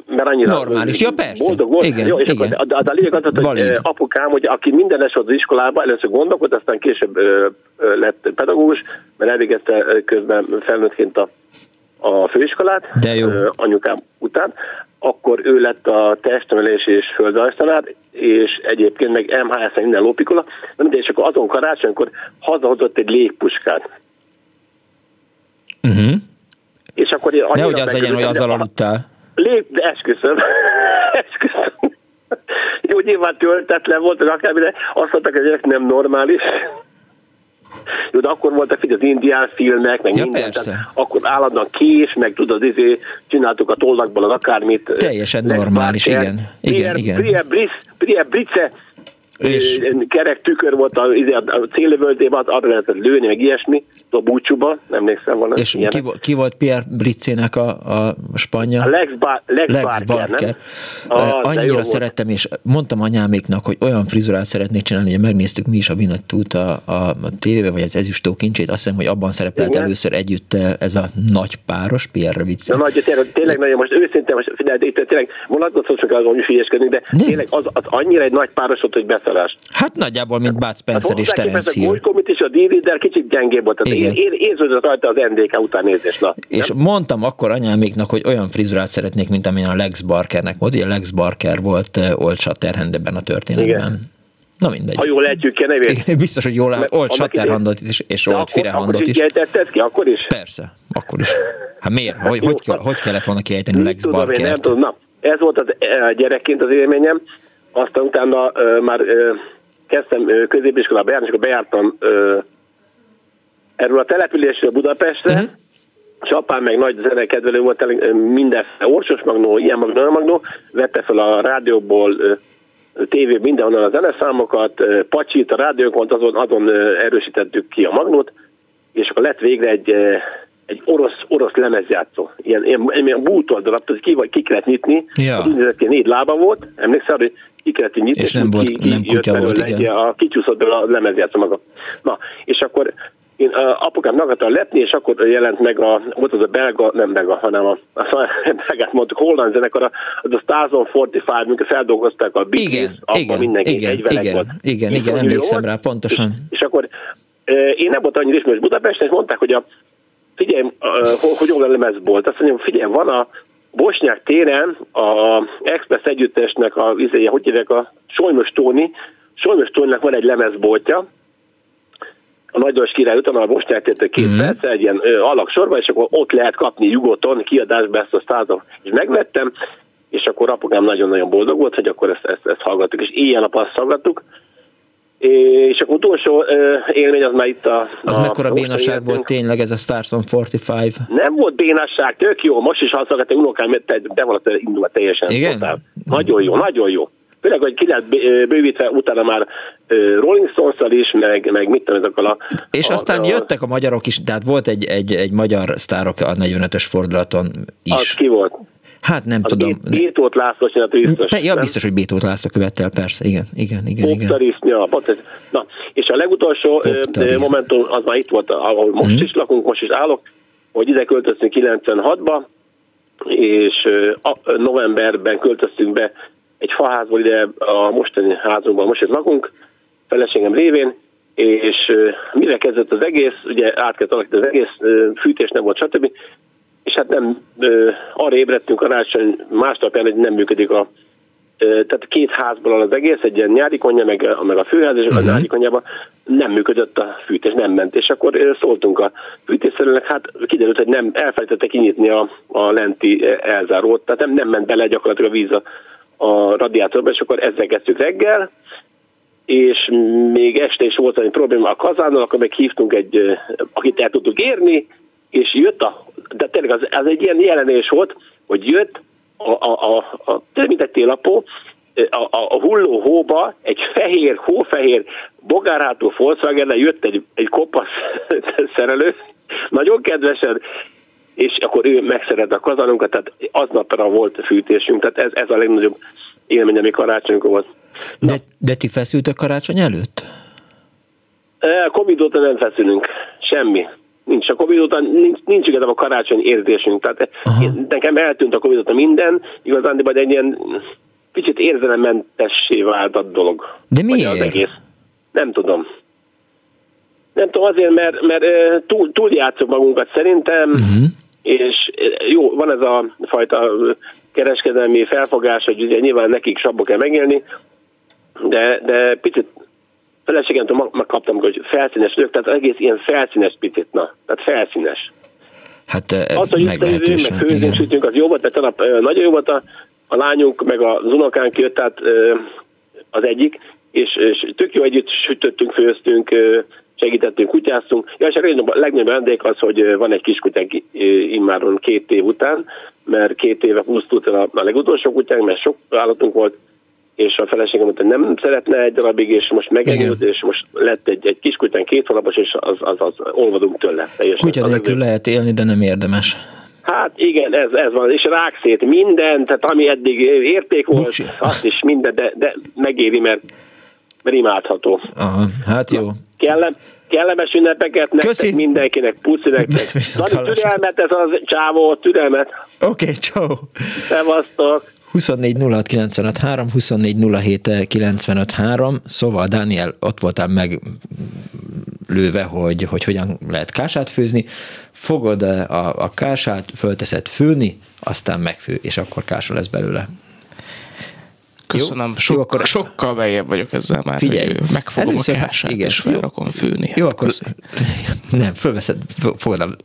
Mert annyira Normális, ja, persze. boldog volt. Igen, Jó, és igen. akkor, de, de a lényeg az, volt, hogy Valid. apukám, hogy aki minden es volt az iskolába, először gondolkodott, aztán később ö, ö, lett pedagógus, mert elvégezte közben felnőttként a, a főiskolát, De jó. anyukám után, akkor ő lett a testnevelés és földrajztanár, és egyébként meg MHS-en minden lópikola, de mindegy, és akkor azon karácsonykor hazahozott egy légpuskát. Uh-huh. És akkor Nehogy az legyen, hogy azzal de- aludtál. Lép, de esküszöm. esküszöm. Jó, nyilván töltetlen volt, de akármire azt mondták, hogy ez nem normális. Jó, de akkor voltak így az indián filmek, meg Ja, minden. persze. Tehát akkor állandóan kés, meg tudod, izé, csináltuk a tollakból az akármit. Teljesen normális, igen. Igen, igen. Pierre Brice, És- kerek tükör volt a, izé, a célövöltében, arra lehetett lőni, meg ilyesmi, a búcsúba, emlékszem volna. És ki, vo- ki volt Pierre Briccének a, a spanya? A Lex, Bar- Lex, Lex Barker, Barker. nem? Ah, de Annyira volt. szerettem, és mondtam anyáméknak, hogy olyan frizurát szeretnék csinálni, hogy megnéztük mi is a Vinatút a, a, a tévében, vagy az ezüstó kincsét, azt hiszem, hogy abban szerepelt Igen. először együtt ez a nagy páros, Pierre Brice. Na nagy, tényleg, tényleg nagyon, most őszintén, most figyelj, de itt tényleg vonatkoztatok az, hogy hülyeskedni, de Nem. tényleg az, az, annyira egy nagy páros volt, hogy beszarás. Hát nagyjából, mint Bud Spencer és Terence a Hill. Golykomit és a D-Reader kicsit gyengébb volt. Igen. én, érződött rajta az NDK után nézés. Na, És nem? mondtam akkor anyáméknak, hogy olyan frizurát szeretnék, mint amilyen a Lex Barkernek volt. Ugye Lex Barker volt Old Shatterhand ebben a történetben. Igen. Na mindegy. ha jól ejtjük ki a nevét. Igen, Biztos, hogy jól Mert Old Shatterhandot is, és Old akkor, akkor Firehandot is ejtetted ki, akkor is? Persze, akkor is. Hát miért? Hogy, hogy, hogy kellett volna kiejteni Lex én, nem Barkert? tudom. Na, ez volt az eh, gyerekként az élményem. Aztán utána ö, már ö, kezdtem ö, középiskolába járni, és akkor bejártam ö, erről a településről Budapestre, uh-huh. és apám meg nagy zenekedvelő volt, mindenféle Orsos Magnó, ilyen Magnó, olyan Magnó, vette fel a rádióból ö, tévé mindenhonnan a zeneszámokat, pacsit, a rádiókon, azon, azon erősítettük ki a Magnót, és akkor lett végre egy, egy orosz, orosz lemezjátszó. Ilyen, ilyen, ilyen bútoldalap, tudod, ki, vagy ki kellett nyitni, Ja. az úgynevezett négy lába volt, emlékszel, hogy ki kellett így nyitni, És nem volt- ki, nem jött kutya belőle volt, egy- igen. A kicsúszott belőle a lemezjátszó maga. Na, és akkor én apukám meg akartam lepni, és akkor jelent meg a, volt az a belga, nem belga, hanem a, a belgát mondtuk, holland zenekar, az a Stars on 45, amikor feldolgozták a Big Igen, abban igen, mindenki igen, egy igen, volt. igen, És igen, emlékszem rá, pontosan. És, és akkor én nem voltam annyira ismerős Budapesten, és mondták, hogy a, figyelj, hogy jól a lemezbolt. Azt mondjam, figyelj, van a Bosnyák téren a Express együttesnek a, izéje, hogy hívják, a Solymos Tóni, Solymos Tóninak van egy lemezboltja, a Nagyos Király után a Bosnyák tértől két mm. perc, egy ilyen ö, alaksorban, és akkor ott lehet kapni nyugodtan kiadásba ezt a százat. És megvettem, és akkor apukám nagyon-nagyon boldog volt, hogy akkor ezt, ezt, ezt hallgattuk, és éjjel-nap azt hallgattuk. És akkor utolsó élmény az már itt a... Az a mekkora bénaság volt tényleg ez a Stars on 45? Nem volt bénasság, tök jó. Most is hallgattam, unokám te- be van indulva teljesen. Igen? Totál. Nagyon jó, nagyon jó. Főleg, hogy ki lett bővítve utána már Rolling stones is, meg, meg mit tudom, ezokkal a... És a, aztán a, jöttek a magyarok is, tehát volt egy, egy, egy magyar sztárok a 45-ös fordulaton Az is. ki volt? Hát nem Az tudom. Bét- Bétót László csinált biztos. Pe- Ja, biztos, hogy Bétót László követte el, persze, igen, igen, igen, igen. Poptarisznya, pont ez. Na, és a legutolsó ö, Poptari. ö, momentum, az már itt volt, ahol most Mhm. is lakunk, most is állok, hogy ide költöztünk 96-ba, és novemberben költöztünk be egy faházból ide a mostani házunkban, most itt lakunk, feleségem révén, és mire kezdett az egész, ugye át kellett alakítani az egész, fűtés nem volt, stb. És hát nem, ö, arra ébredtünk karácsony másnapján, hogy nem működik a Ö, tehát két házból áll az egész, egy ilyen nyári konyha, meg, a- meg a főház, és uh-huh. a nyári konyhában nem működött a fűtés, nem ment. És akkor ö, szóltunk a fűtésszerűnek, hát kiderült, hogy nem elfelejtette kinyitni a, a lenti elzárót, tehát nem, nem ment bele gyakorlatilag a víz a, a radiátorba, és akkor ezzel kezdtük reggel, és még este is volt egy probléma a kazánnal, akkor meg hívtunk egy, akit el tudtuk érni, és jött a, de tényleg az, az egy ilyen jelenés volt, hogy jött a, a, a, a mint egy télapó, a, a, hulló hóba egy fehér, hófehér bogárhátú volkswagen jött egy, egy kopasz szerelő, nagyon kedvesen, és akkor ő megszeret a kazanunkat, tehát aznapra volt fűtésünk, tehát ez, ez a legnagyobb élmény, ami karácsonykor volt. De, de ti feszültök karácsony előtt? E, Covid óta nem feszülünk, semmi. Nincs a Covid óta, nincs, nincs igazán a karácsony érzésünk. Tehát én, nekem eltűnt a Covid óta minden, igazán, de egy ilyen kicsit érzelemmentessé vált a dolog. De miért? Az egész. Nem tudom. Nem tudom, azért, mert, mert túl, túl játszok magunkat szerintem, uh-huh. és jó, van ez a fajta kereskedelmi felfogás, hogy ugye nyilván nekik sabba kell megélni, de, de picit feleségemtől megkaptam, hogy felszínes nők, tehát egész ilyen felszínes picit, na, tehát felszínes. Hát eh, Az, hogy összejövünk, meg meglehetősen, főzünk, sütünk, az jó volt, mert tanap ö, nagyon jó volt a, a lányunk, meg az unokánk jött, tehát ö, az egyik, és, és tök jó együtt sütöttünk, főztünk, segítettünk, kutyáztunk. Ja, és a legnagyobb, legnagyobb vendég az, hogy van egy kis kutyánk ö, immáron két év után, mert két éve pusztult el a, a legutolsó kutyánk, mert sok állatunk volt, és a feleségem mondta, nem szeretne egy darabig, és most megenyült, és most lett egy, egy kiskutyán két hónapos, és az, az, az olvadunk tőle. Kutya nélkül lehet élni, de nem érdemes. Hát igen, ez, ez van, és rákszét minden, tehát ami eddig érték volt, Buksi. azt is minden, de, de megéri, mert, mert imádható. Aha, hát jó. Kellem, kellemes ünnepeket nektek, Köszi. mindenkinek, puszi nektek. Hallásra. türelmet, ez az csávó, türelmet. Oké, okay, ciao. Szevasztok. 24 06 95 3, 24 07 95 3, szóval Dániel, ott voltál meg lőve, hogy, hogy hogyan lehet kását főzni, fogod a, a kását, fölteszed főni, aztán megfő, és akkor kása lesz belőle. Köszönöm, Jó, Sok, jó, akkor- sokkal beljebb vagyok ezzel már, Figyelj, megfogom először- a kását, igen, és felrakom főni. Jó, akkor Köszi. nem, fölveszed, fogod a,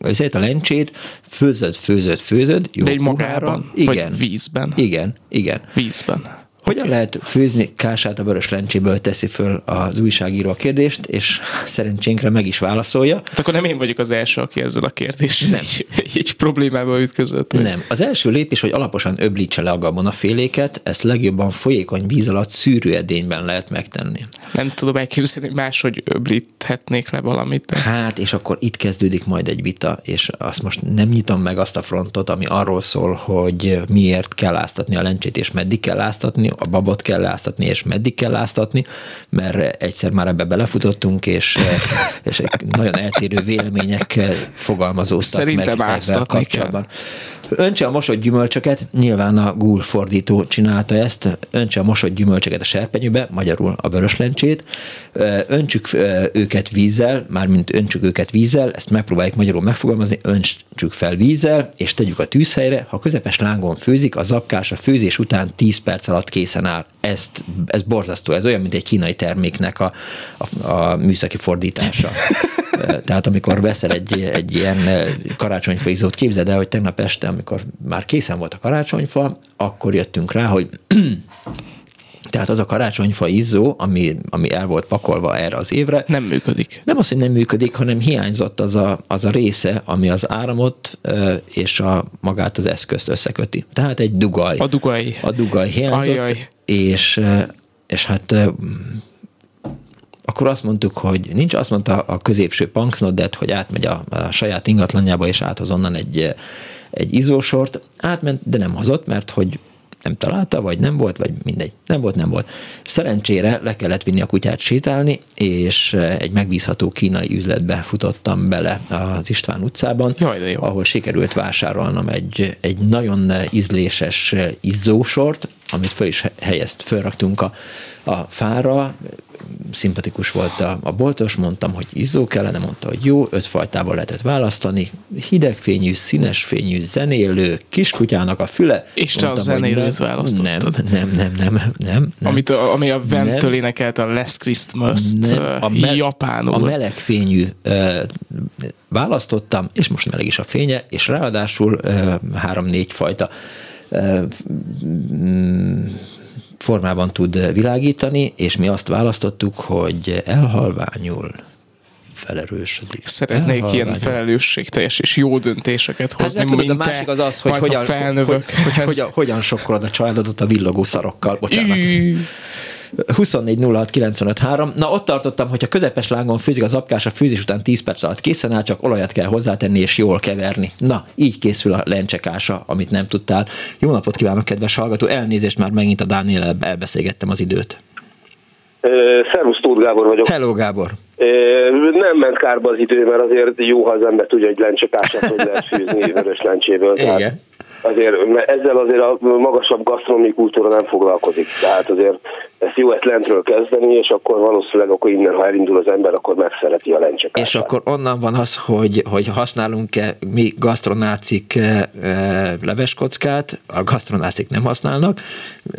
azért a lencsét, főzöd, főzöd, főzöd, jó De egy magában? Igen. Vagy vízben? Igen, igen. Vízben. Hogyan lehet főzni kását a vörös lencséből, teszi föl az újságíró a kérdést, és szerencsénkre meg is válaszolja. Hát akkor nem én vagyok az első, aki ezzel a kérdéssel nem. Egy, egy problémába ütközött. hogy- Nem. Az első lépés, hogy alaposan öblítse le a gabonaféléket, ezt legjobban folyékony víz alatt szűrőedényben lehet megtenni. Nem tudom elképzelni, hogy máshogy öblíthetnék le valamit. De... Hát, és akkor itt kezdődik majd egy vita, és azt most nem nyitom meg azt a frontot, ami arról szól, hogy miért kell áztatni a lencsét, és meddig kell áztatni, a babot kell láztatni, és meddig kell láztatni, mert egyszer már ebbe belefutottunk, és, és nagyon eltérő vélemények fogalmazódtak Szerintem meg ezzel kapcsolatban. Öntse a mosott gyümölcsöket, nyilván a gúl fordító csinálta ezt, öntse a mosott gyümölcsöket a serpenyőbe, magyarul a vöröslencsét, Ö, öntsük őket vízzel, mármint öntsük őket vízzel, ezt megpróbáljuk magyarul megfogalmazni, öntsük fel vízzel, és tegyük a tűzhelyre, ha közepes lángon főzik, a zapkás a főzés után 10 perc alatt készen áll. Ezt, ez borzasztó, ez olyan, mint egy kínai terméknek a, a, a műszaki fordítása. Tehát amikor veszel egy, egy ilyen karácsonyfa izzót, képzeld el, hogy tegnap este, amikor már készen volt a karácsonyfa, akkor jöttünk rá, hogy tehát az a karácsonyfa izzó, ami, ami el volt pakolva erre az évre, Nem működik. nem az, hogy nem működik, hanem hiányzott az a, az a része, ami az áramot ö, és a magát az eszközt összeköti. Tehát egy dugaj. A dugaj. A dugaj hiányzott, Ajaj. és, és hát ö, akkor azt mondtuk, hogy nincs, azt mondta a középső punksnodet, hogy átmegy a, a saját ingatlanjába, és áthoz onnan egy, egy izzósort. Átment, de nem hozott, mert hogy nem találta, vagy nem volt, vagy mindegy. Nem volt, nem volt. Szerencsére le kellett vinni a kutyát sétálni, és egy megbízható kínai üzletbe futottam bele az István utcában, Jaj, de jó. ahol sikerült vásárolnom egy, egy nagyon ízléses izzósort, amit föl is helyezt, fölraktunk a, a fára, szimpatikus volt a, a boltos, mondtam, hogy izzó kellene, mondta, hogy jó, öt fajtával lehetett választani, hidegfényű, színes fényű, zenélő, kiskutyának a füle. És te a Mondtam, hogy zenélőt nem, választottad. Nem, nem, nem, nem, nem. nem. Amit, a- ami a Vemtől Nem. énekelte a Last Nem, nem, a, me- japánul. a melegfényű ö, választottam, és most meleg is a fénye, és ráadásul három-négy fajta ö, formában tud világítani, és mi azt választottuk, hogy elhalványul felerősödik. Szeretnék ilyen Elhalványul. felelősségteljes és jó döntéseket Hát hozni, nem tudod, a mint másik az az, hogy hogyan, hogy, felnövök. hogy, hogy, hogyan, hogyan sokkolod a családodat a villogó szarokkal. Bocsánat. Ű, 24 06 95 3. Na ott tartottam, hogy a közepes lángon főzik az apkás, a főzés után 10 perc alatt készen áll, csak olajat kell hozzátenni és jól keverni. Na, így készül a lencsekása, amit nem tudtál. Jó napot kívánok, kedves hallgató! Elnézést, már megint a Dániel elbeszélgettem az időt. Szervusz, Tóth Gábor vagyok. Hello, Gábor! Nem ment kárba az idő, mert azért jó, ha az ember tudja, hogy lencsepását hogy lehet fűzni vörös lencséből. Tehát Igen. Azért, mert ezzel azért a magasabb gasztronómiai kultúra nem foglalkozik. Tehát azért ezt jó ezt lentről kezdeni, és akkor valószínűleg akkor innen, ha elindul az ember, akkor megszereti a lencsepását. És akkor onnan van az, hogy, hogy használunk-e mi gasztronácik eh, eh, leveskockát, a gasztronácik nem használnak,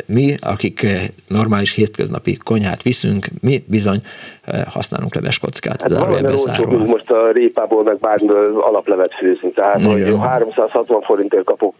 mi, akik eh, normális hétköznapi konyhát viszünk, mi bizony eh, használunk leveskockát, Hát valamivel olcsóbb most a répából, meg bármiből alaplevet főzni. Tehát, hogy 360 forintért kapok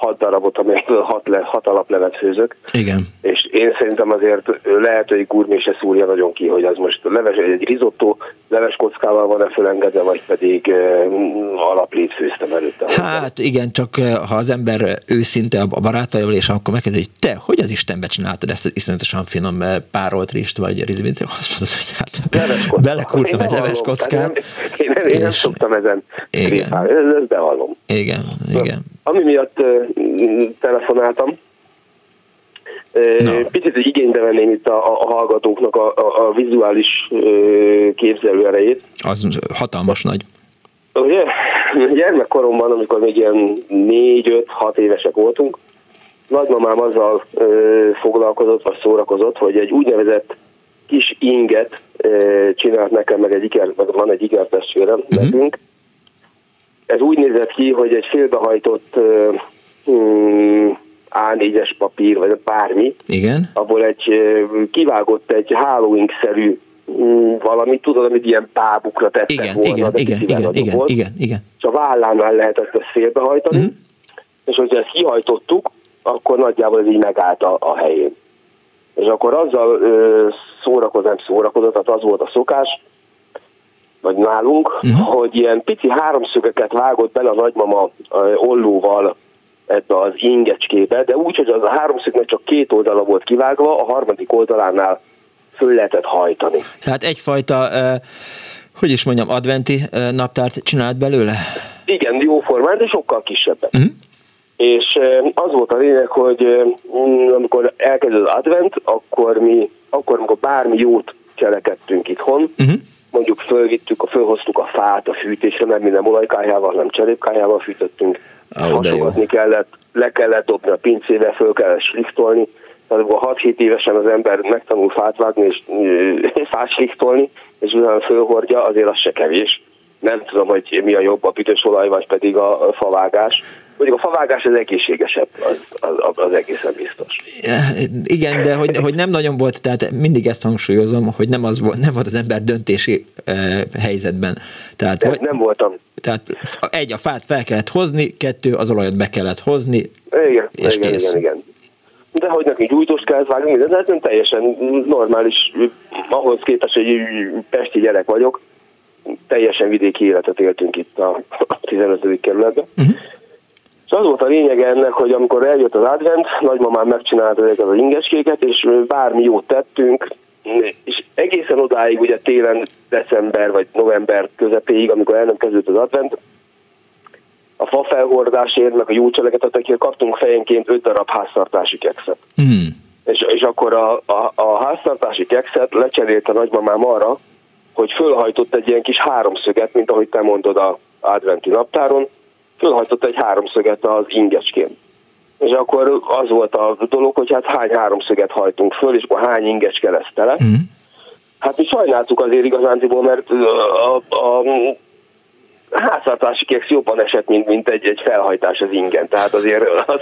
6 darabot, amiből 6, le, 6 alaplevet főzök. Igen. És én szerintem azért lehet, hogy gurmé se szúrja nagyon ki, hogy az most leves, egy risotto leves kockával van-e fölengedve, vagy pedig uh, alaplét főztem előtte. hozzá. Hát igen, csak eh, ha az ember őszinte a barátaival, és akkor megkérdezi, hogy te, hogy az Istenbe csináltad ezt az iszonyatosan finom eh, párolt rist, vagy rizibit, azt mondod, hogy hát belekúrtam Én egy tehát Nem, én nem, én nem és- szoktam ezen Igen. répálni, ez, ez bevallom. Igen, igen. Ami miatt telefonáltam, uh, picit igénybe venném itt a, a, hallgatóknak a, a, a vizuális uh, képzelő erejét. Az hatalmas nagy. Ugye, gyermekkoromban, amikor még ilyen 4-5-6 évesek voltunk, nagymamám azzal ö, foglalkozott, vagy szórakozott, hogy egy úgynevezett kis inget ö, csinált nekem, meg egy iker, meg van egy ikertestvérem uh-huh. nekünk. Ez úgy nézett ki, hogy egy félbehajtott ö, mm, A4-es papír, vagy bármi, Igen. abból egy kivágott egy Halloween-szerű mm, valamit, tudod, amit ilyen pábukra tettek Igen, volna, igen, igen, igen, igen, volt igen, igen. és a vállánál lehetett ezt félbehajtani, mm. és hogyha ezt kihajtottuk, akkor nagyjából ez így megállt a, a helyén. És akkor azzal ö, nem szórakozott, tehát az volt a szokás, vagy nálunk, uh-huh. hogy ilyen pici háromszögeket vágott bele a nagymama ollóval ebbe az ingecskébe, de úgy, hogy az a háromszögnek csak két oldala volt kivágva, a harmadik oldalánál föl lehetett hajtani. Tehát egyfajta, eh, hogy is mondjam, adventi eh, naptárt csinált belőle? Igen, jó formán, de sokkal kisebbek. Mhm. És az volt a lényeg, hogy amikor elkezdődött advent, akkor mi, akkor amikor bármi jót cselekedtünk itthon, Uh-huh. Mondjuk fölvittük, fölhoztuk a fát a fűtésre, mert mi nem olajkájával, hanem cserépkájával fűtöttünk, jó. hasogatni kellett, le kellett dobni a pincébe, föl kellett slichtolni, tehát amikor 6-7 évesen az ember megtanul fát vágni és fát slichtolni, és utána fölhordja, azért az se kevés. Nem tudom, hogy mi a jobb, a büdös olaj, vagy pedig a favágás. Mondjuk a favágás az egészségesebb, az, az, az egészen biztos. Igen, de hogy, hogy nem nagyon volt, tehát mindig ezt hangsúlyozom, hogy nem, az volt, nem volt az ember döntési eh, helyzetben. Tehát, Nem, vagy, nem voltam. tehát egy, a fát fel kellett hozni, kettő, az olajat be kellett hozni, Igen, És igen, kész. igen, igen. De hogy neki gyújtóst kellett vágni, minden, hát nem teljesen normális, ahhoz képest, hogy pesti gyerek vagyok, teljesen vidéki életet éltünk itt a a 15. kerületben. Mhm. És az volt a lényeg ennek, hogy amikor eljött az advent, nagymamám megcsinálta ezeket az ingeskéket, és bármi jót tettünk, és egészen odáig, ugye télen, december vagy november közepéig, amikor el nem kezdődött az advent, a fa felhordásért, meg a jó cselekedetekért kaptunk fejenként 5 darab háztartási kekszet. Hmm. És, és akkor a, a, a háztartási kekszet lecserélt a nagymamám arra, hogy fölhajtott egy ilyen kis háromszöget, mint ahogy te mondod a adventi naptáron, fölhajtott egy háromszöget az ingecskén. És akkor az volt a dolog, hogy hát hány háromszöget hajtunk föl, és akkor hány ingecske lesz tele. Hmm. Hát mi sajnáltuk azért igazándiból, mert a, a, a háztartási keksz jobban esett, mint, mint egy, egy felhajtás az ingen. Tehát azért az,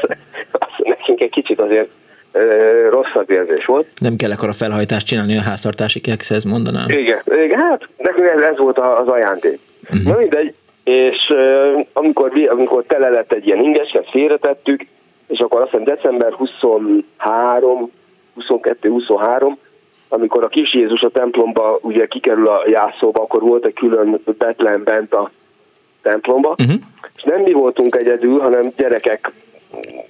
az nekünk egy kicsit azért ö, rosszabb érzés volt. Nem kell ekkora felhajtást csinálni a háztartási kekszhez, mondanám. Igen, igen, hát nekünk ez, ez volt a- az ajándék. Uh-huh. Na mindegy, és amikor, amikor tele lett egy ilyen inges, ezt félretettük, és akkor azt hiszem december 23, 22-23, amikor a kis Jézus a templomba ugye kikerül a jászóba, akkor volt egy külön Betlen bent a templomba, Uh-huh. és nem mi voltunk egyedül, hanem gyerekek,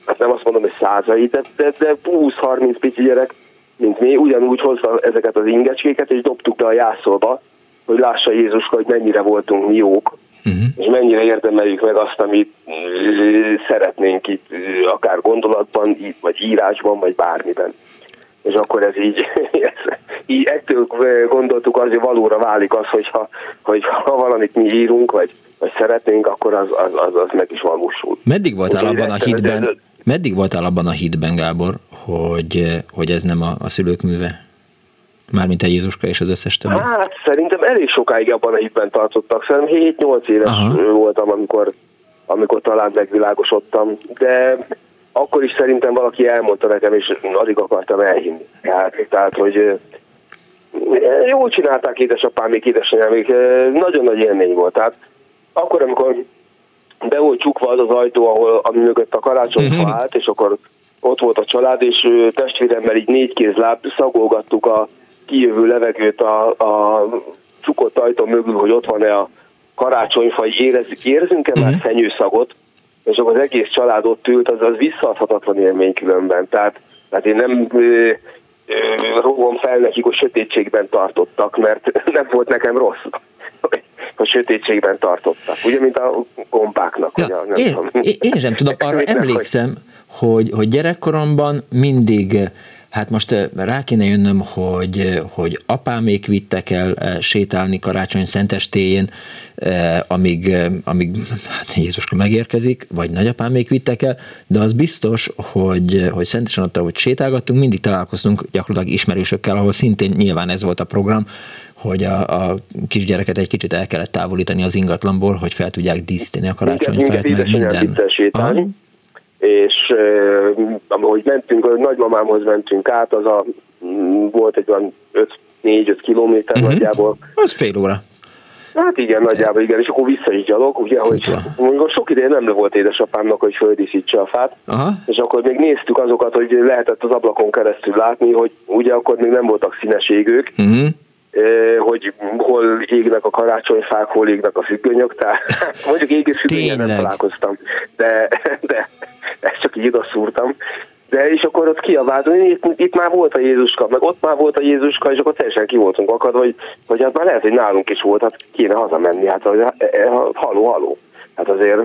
hát nem azt mondom, hogy százai, de, de, de 20-30 pici gyerek, mint mi, ugyanúgy hozta ezeket az ingecskéket, és dobtuk be a jászolba, hogy lássa Jézuska, hogy mennyire voltunk mi jók, Uh-huh. és mennyire érdemeljük meg azt, amit szeretnénk itt, akár gondolatban, í- vagy írásban, vagy bármiben. És akkor ez így, ez, így ettől gondoltuk az, hogy valóra válik az, hogyha, hogy ha valamit mi írunk, vagy, vagy szeretnénk, akkor az, az, az, az meg is valósul. Meddig voltál Úgyhogy abban a hitben, meddig voltál abban a hitben, Gábor, hogy, hogy ez nem a, a szülők műve? Mármint a Jézuska és az összes többi. Hát szerintem elég sokáig abban a hitben tartottak. Szerintem 7-8 éves Aha. voltam, amikor, amikor talán megvilágosodtam, de akkor is szerintem valaki elmondta nekem, és alig akartam elhinni. Tehát, tehát hogy jól csinálták édesapám, még édesanyám, még nagyon nagy élmény volt. Tehát akkor, amikor be volt csukva az az ajtó, ahol, ami mögött a karácsonyfa állt, és akkor ott volt a család, és testvéremmel így négy kézláb szagolgattuk a kijövő levegőt a, a csukott ajtó mögül, hogy ott van-e a karácsonyfa, hogy érezzük, érzünk-e már fenyőszagot, és akkor az egész család ott ült, az, az visszaadhatatlan élmény különben. Tehát, tehát én nem ö, ö, rógom fel nekik, hogy sötétségben tartottak, mert nem volt nekem rossz, hogy, hogy sötétségben tartottak. Ugye, mint a gombáknak. Ja, a, nem én, tudom. én, én sem tudom, arra emlékszem, hogy, hogy gyerekkoromban mindig, hát most eh, rá kéne jönnöm, hogy, eh, hogy apámék vittek el eh, sétálni karácsony szentestéjén, amíg, amíg hát Jézuska megérkezik, vagy nagyapámék vittek el, de az biztos, hogy, hogy szentesen attól, hogy sétálgattunk, mindig találkoztunk gyakorlatilag ismerősökkel, ahol szintén nyilván ez volt a program, hogy a, a kisgyereket egy kicsit el kellett távolítani az ingatlanból, hogy fel tudják díszíteni a karácsonyfát, minket meg minden. sétálni, Aha. És ahogy mentünk, ahogy nagymamámhoz mentünk át, az a, mm, volt egy olyan 4-5 kilométer Mhm. nagyjából. Az fél óra. Hát igen, nagyjából igen, és akkor vissza is gyalog, ugye, hogy mondjuk sok ideje nem volt édesapámnak, hogy földíszítse a fát, Aha. és akkor még néztük azokat, hogy lehetett az ablakon keresztül látni, hogy ugye akkor még nem voltak színes égők, Uh-huh. hogy hol égnek a karácsonyfák, hol égnek a függönyök, tehát mondjuk égő függönyen nem találkoztam, de, de ezt csak így oda. De és akkor ott kiabáltunk, itt, itt már volt a Jézuska, meg ott már volt a Jézuska, és akkor teljesen ki voltunk akadva, hogy, hogy hát már lehet, hogy nálunk is volt, hát kéne hazamenni, hát eh, eh, haló, haló. Hát azért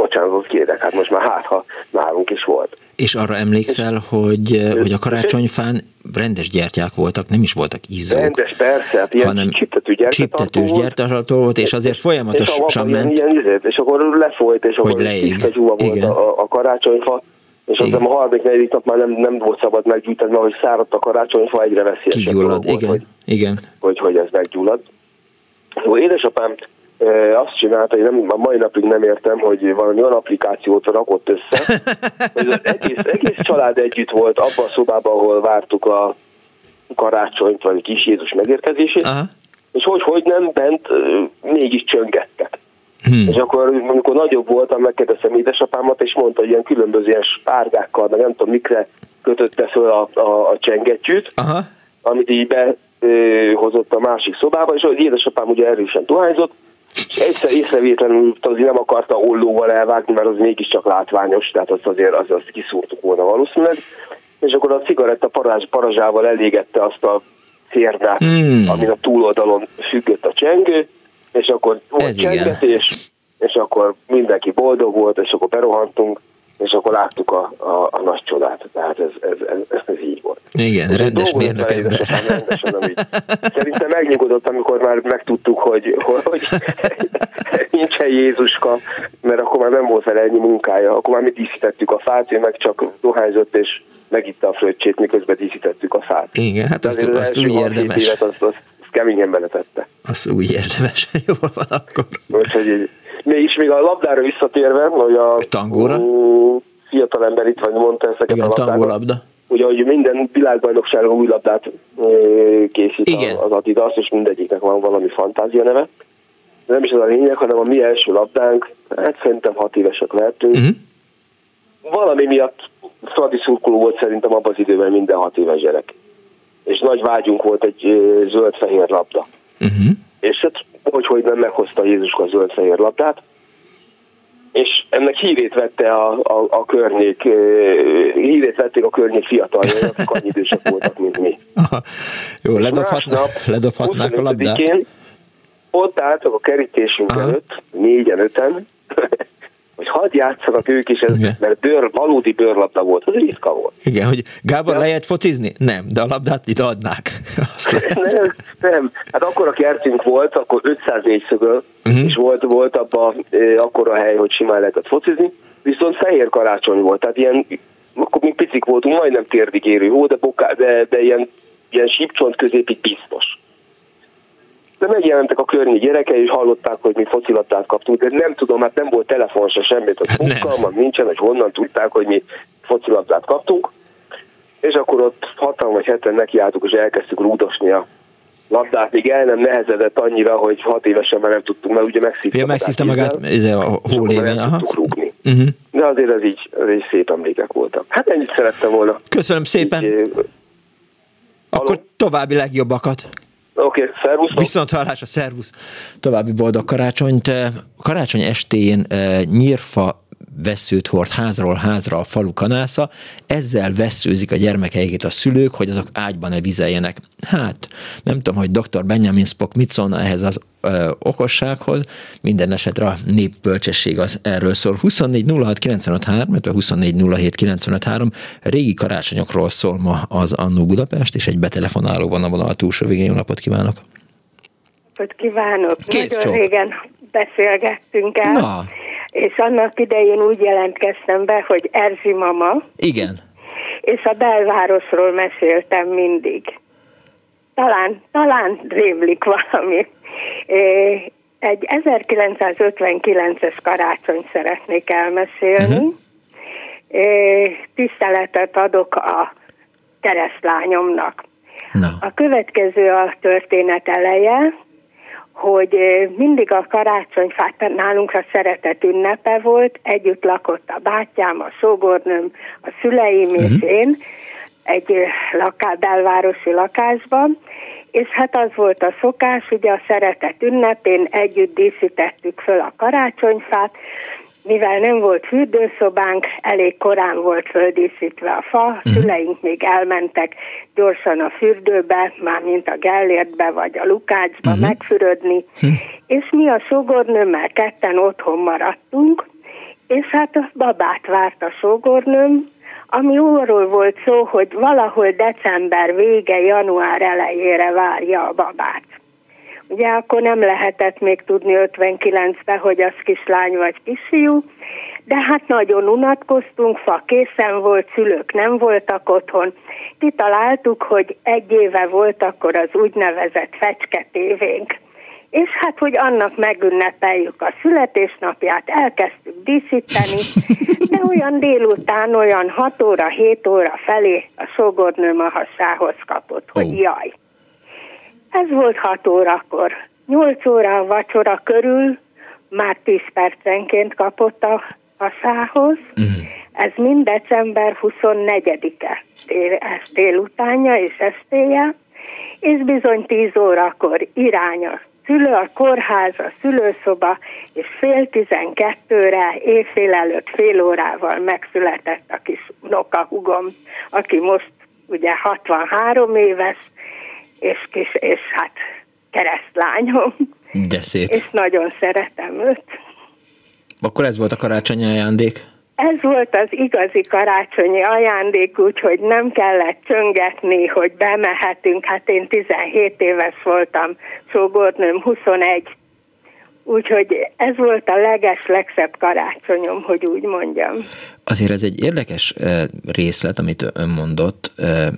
bocsánatot kérek, hát most már hát, ha nálunk is volt. És arra emlékszel, hogy, hogy a karácsonyfán rendes gyertyák voltak, nem is voltak izzók. Rendes, persze, hát ilyen hanem csiptető gyertyatartó gyertyatartó volt, és azért és folyamatosan abban ment. Ilyen, izét, és akkor lefolyt, és Hogy akkor leég. volt Igen. a, a karácsonyfa, és Igen. hiszem a harmadik, negyedik nap már nem, nem volt szabad meggyújtani, mert hogy száradt a karácsonyfa, egyre veszélyesebb Kigyullad, dolog volt, igen, hogy, igen. hogy, hogy ez meggyullad. Jó, édesapám azt csinálta, hogy nem, a mai napig nem értem, hogy valami olyan applikációt rakott össze, hogy az egész, egész család együtt volt abban a szobában, ahol vártuk a karácsonyt, vagy a kis Jézus megérkezését, Aha. és hogy, hogy nem bent mégis csöngettek. Hmm. És akkor, amikor nagyobb voltam, megkérdeztem édesapámat, és mondta, hogy ilyen különböző ilyen spárgákkal, meg nem tudom mikre kötötte föl a, a, a csengettyűt, Aha. amit így behozott a másik szobába, és az édesapám ugye erősen dohányzott, és egyszer észrevétlenül azért nem akarta ollóval elvágni, mert az mégiscsak látványos, tehát azt azért az, azt kiszúrtuk volna valószínűleg, és akkor a cigaretta parazs, parazsával elégette azt a cérdát, Hmm. amin a túloldalon függött a csengő, és akkor volt Ez igen. csengetés, és akkor mindenki boldog volt, és akkor berohantunk, és akkor láttuk a, a, a nagy csodát. Tehát ez, ez, ez, ez így volt. Igen, rendes mérnök ember. Szerintem megnyugodott, amikor már megtudtuk, hogy, hogy, nincsen Jézuska, mert akkor már nem volt vele ennyi munkája. Akkor már mi díszítettük a fát, ő meg csak dohányzott és megitta a fröccsét, miközben díszítettük a fát. Igen, hát azt, Azért az azt úgy érdemes. Évet, azt, azt, azt keményen beletette. Azt úgy érdemes. Jól van akkor. Úgyhogy így, mégis még a labdára visszatérve, hogy a Tangóra? mm, fiatal ember itt vagy mondta ezeket Igen, a labdákat. tangolabda. Ugye, hogy minden világbajnokságon új labdát készít Igen. az Adidas, és mindegyiknek van valami fantázia neve. De nem is ez a lényeg, hanem a mi első labdánk, hát szerintem hat évesek lehetünk. Uh-huh. Valami miatt Fradi szurkoló volt szerintem abban az időben minden hat éves gyerek. És nagy vágyunk volt egy zöld-fehér labda. Uh-huh. És hát hogy, hogy nem meghozta Jézuska a zöld-fehér labdát, és ennek hírét vette a, a, a környék, hírét vették a környék fiataljai, akik annyi idősek voltak, mint mi. Aha. Jó, ledobhatná, ledobhatnák a labdát. 25-én Ott álltak a kerítésünk Aha. előtt, négyen, öten, hogy hadd játszanak ők is, ez, Igen. mert bőr, valódi bőrlabda volt, az ritka volt. Igen, hogy Gábor, Ja. lehet focizni? Nem, de a labdát ide adnák. Azt nem, nem, hát akkor a kertünk volt, akkor 500 négyszögöl, Mhm. és volt, volt abban e, akkora hely, hogy simán lehetett focizni, viszont fehér karácsony volt, tehát ilyen, akkor mi picik voltunk, majdnem térdig érő de, boká, de, de ilyen, ilyen sípcsont középig biztos. De megjelentek a környi gyerekei, és hallották, hogy mi focilabdát kaptunk, de nem tudom, hát nem volt telefon se semmit, hogy Hát fogalmam nincsen, hogy honnan tudták, hogy mi focilabdát kaptunk. És akkor ott hatan vagy heten nekiálltuk, és elkezdtük rúdosni a labdát, még el nem nehezedett annyira, hogy hat évesen már nem tudtunk, mert ugye megszívta, Ja, megszívta magát ez a hóléven. Aha. rúgni. Uh-huh. De azért ez így, ez így szép emlékek voltak. Hát ennyit szerettem volna. Köszönöm szépen. Így, ö, Akkor további legjobbakat. Oké, okay, szervusztok. Viszont hallásra, szervusz! További boldog karácsonyt. Karácsony estén eh, nyírfa veszőt hord házról házra a falu kanásza, ezzel veszőzik a gyermekeiket a szülők, hogy azok ágyban ne vizeljenek. Hát, nem tudom, hogy dr. Benjamin Spock mit szólna ehhez az ö, okossághoz, minden esetre a népbölcsesség az erről szól. 24 06 95 3, illetve 24 07 95 3, régi karácsonyokról szól ma az Annó Budapest, és egy betelefonáló van a vonal túlsó végén. Jó napot kívánok! Hogy kívánok! Kész Nagyon csók. régen beszélgettünk el, Na, és annak idején úgy jelentkeztem be, hogy Erzsi mama, igen. és a belvárosról meséltem mindig. Talán, talán rémlik valami. Egy 1959-es karácsonyt szeretnék elmesélni. É, Tiszteletet adok a keresztlányomnak. Na. A következő a történet eleje, hogy mindig a karácsonyfát nálunk a szeretet ünnepe volt, együtt lakott a bátyám, a sógornőm, a szüleim uh-huh. és én egy laká, belvárosi lakásban, és hát az volt a szokás, ugye a szeretet ünnepén együtt díszítettük föl a karácsonyfát, mivel nem volt fürdőszobánk, elég korán volt földíszítve a fa, uh-huh. szüleink még elmentek gyorsan a fürdőbe, már mint a Gellértbe vagy a Lukácsba uh-huh. megfürödni, és mi a sogornőmmel ketten otthon maradtunk, és hát a babát várt a sógornőm, ami arról volt szó, hogy valahol december vége, január elejére várja a babát. Ugye akkor nem lehetett még tudni 59-ben, hogy az kislány vagy kisfiú, de hát nagyon unatkoztunk, fa készen volt, szülők nem voltak otthon. Kitaláltuk, hogy egy éve volt akkor az úgynevezett fecske tévénk. És hát, hogy annak megünnepeljük a születésnapját, elkezdtük díszíteni, de olyan délután, olyan 6 óra, 7 óra felé a sógornőm a hasához kapott, hogy Ó. jaj. Ez volt 6 órakor. 8 óra a vacsora körül, már 10 percenként kapott a hasához. Ez mind december 24-e, dél- ez délutánja és estéje, és bizony 10 órakor irány a szülő, a kórház, a szülőszoba, és fél tizenkettőre, éjfél előtt fél órával megszületett a kis unokahugom, aki most ugye 63 éves, és, kis, és hát keresztlányom, De szép. és nagyon szeretem őt. Akkor ez volt a karácsonyi ajándék? Ez volt az igazi karácsonyi ajándék, úgyhogy nem kellett csöngetni, hogy bemehetünk. Hát én 17 éves voltam, sógornőm 21. Úgyhogy ez volt a leges, legszebb karácsonyom, hogy úgy mondjam. Azért ez egy érdekes részlet, amit ön mondott.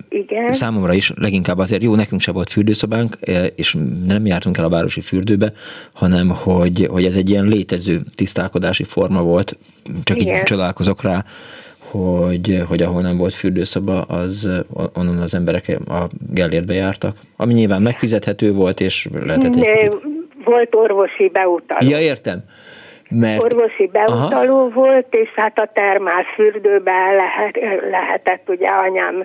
Igen. Számomra is leginkább azért jó, nekünk se volt fürdőszobánk, és nem jártunk el a városi fürdőbe, hanem hogy, hogy ez egy ilyen létező tisztálkodási forma volt. Csak így Igen. csodálkozok rá, hogy, hogy ahol nem volt fürdőszoba, az onnan az emberek a Gellértbe jártak, ami nyilván megfizethető volt, és lehetett egy Volt orvosi beutaló. Ja, értem. Mert Orvosi beutaló volt, és hát a termálfürdőben lehet, lehetett, ugye anyám,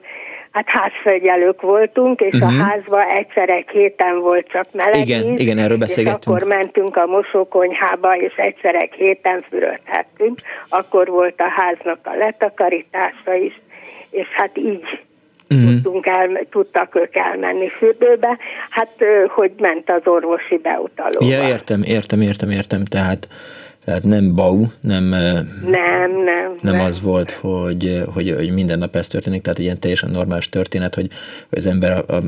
hát házfegyelők voltunk, és uh-huh. a házban egyszer egy héten volt csak meleg Mhm. Igen, víz, igen, erről És beszélgettünk. akkor mentünk a mosókonyhába, és egyszer egy héten fürödhettünk. Akkor volt a háznak a letakarítása is, és hát így Mhm. tudtunk el, tudtak ők elmenni fürdőbe, hát hogy ment az orvosi beutaló. Ja, értem, értem, értem, értem. Tehát, tehát nem bau, nem, eh, Nem, nem. nem az volt, hogy, hogy, hogy minden nap ez történik, tehát egy ilyen teljesen normális történet, hogy, hogy az ember a, a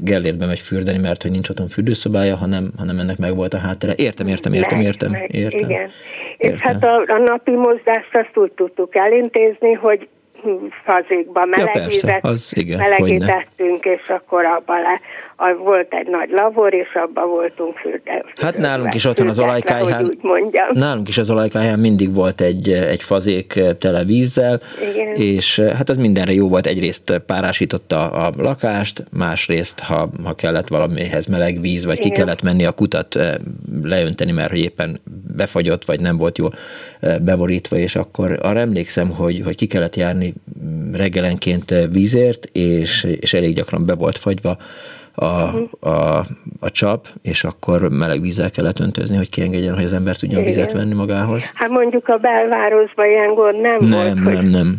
Gellértbe megy fürdeni, mert hogy nincs otthon fürdőszobája, hanem, hanem ennek meg volt a háttere. Értem, értem, értem, Meg, értem, meg, értem. Igen. És Értem. hát a, a napi mozgást azt úgy tudtuk elintézni, hogy fazékba meleg persze, vizet az igen, melegítettünk, és akkor abba le, a, volt egy nagy lavor, és abba voltunk fürde. Hát nálunk is otthon az mondjam. nálunk is az olajkájhán mindig volt egy, egy fazék tele vízzel, Igen. és hát az mindenre jó volt. Egyrészt párásította a lakást, másrészt, ha, ha kellett valamihez meleg víz, vagy ki Igen. kellett menni a kutat eh, leönteni, mert hogy éppen befagyott, vagy nem volt jól eh, beborítva, és akkor arra emlékszem, hogy, hogy ki kellett járni reggelenként eh, vízért, és, és elég gyakran be volt fagyva a, a, a csap, és akkor meleg vízzel kellett öntözni, hogy kiengedjen, hogy az ember tudjon Igen. vizet venni magához. Hát mondjuk a belvárosban ilyen gond nem, volt, Nem, nem, nem.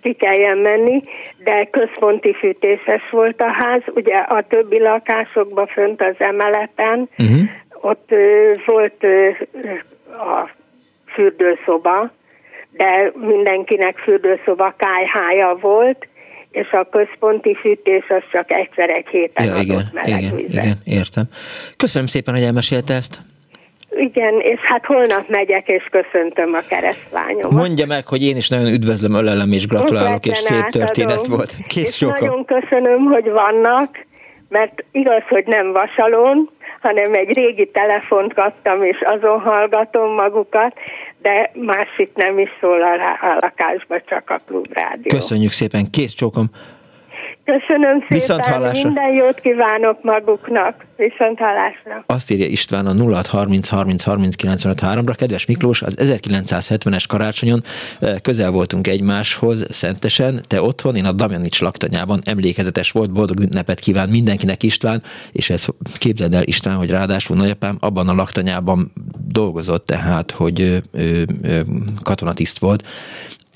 ki kelljen menni, de központi fűtéses volt a ház. Ugye a többi lakásokban fönt az emeleten, Uh-huh. ott ö, volt ö, a fürdőszoba, de mindenkinek fürdőszoba kájhája volt, és a központi fűtés az csak egyszer egy héten Ja, igen, meleg igen, vizet. igen, értem. Köszönöm szépen, hogy elmesélte ezt. Igen, és hát holnap megyek, és köszöntöm a keresztlányomat. Mondja meg, hogy én is nagyon üdvözlöm, ölelem és gratulálok, és szép történet átadom. volt. Kész és sokan. nagyon köszönöm, hogy vannak, mert igaz, hogy nem vasalon, hanem egy régi telefont kaptam, és azon hallgatom magukat, de másik nem is szól a, rá- a lakásba, csak a klubrádió. Köszönjük szépen, kész csókom. Köszönöm szépen, Viszont hallásra. minden jót kívánok maguknak. Viszont hallásra. Azt írja István a 0630 30 30 95 3-ra. Kedves Miklós, az 1970-es karácsonyon közel voltunk egymáshoz szentesen, te otthon, én a Damjanics laktanyában emlékezetes volt, boldog ünnepet kíván mindenkinek István, és ez képzeld el István, hogy ráadásul nagyapám abban a laktanyában dolgozott, tehát, hogy ő, ő, ő katonatiszt volt,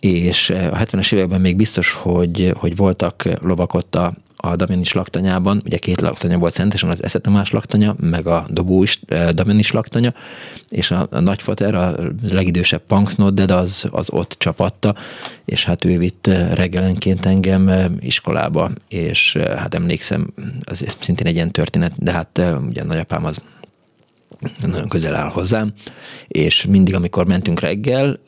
és eh, a 70-es években még biztos, hogy, hogy voltak lovak ott a, a Damianis laktanyában, ugye két laktanya volt szentesen, az Eszetomás laktanya, meg a Dobó is, eh, Damianis laktanya, és a, a nagyfater, a legidősebb punksnodded, az, az ott csapatta, és hát ő vitt eh, reggelenként engem iskolába, és hát emlékszem, az szintén egy ilyen történet, de hát ugye a nagyapám az nagyon közel áll hozzám, és mindig, amikor mentünk reggel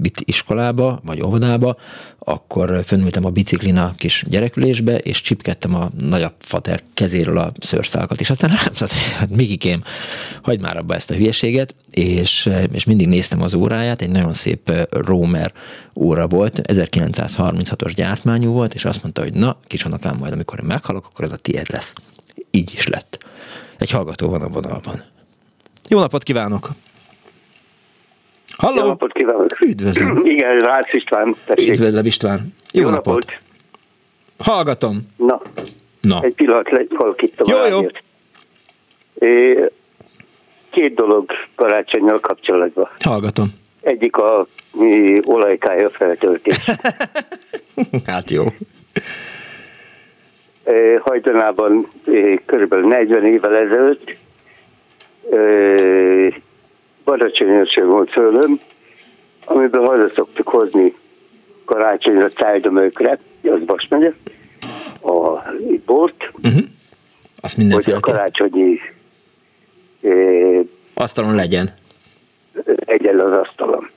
vitt iskolába, vagy óvodába, akkor fönültem a biciklin a kis gyerekülésbe, és csipkedtem a nagyobb fater kezéről a szőrszálkat, és aztán rám szólt, hát Migikém, hagyd már abba ezt a hülyeséget, és, eh, és mindig néztem az óráját, egy nagyon szép eh, Romer óra volt, 1936-os gyártmányú volt, és azt mondta, hogy na, kisonokám, majd amikor én meghalok, akkor ez a tiéd lesz. Így is lett. Egy hallgató van a vonalban. Jó napot kívánok! Halló! Jó napot kívánok! Üdvözlöm! Igen, Rácz István. tessék. Üdvözlöm István! Jó, Jó napot. napot! Hallgatom! Na, Na. egy pillanat le, halkítom Jó, a jó. É, Két dolog karácsonynal kapcsolatban. Hallgatom. Egyik a mi olajkája feltöltés. Hát jó. Hajdanában körülbelül 40 évvel ezelőtt é, badacsonyosság volt földön, amiből haza szoktuk hozni karácsonyra Cájdamökre, az Bas megye, a bort, Uh-huh. Azt hogy a karácsonyi é, asztalon legyen. egyen az asztalon.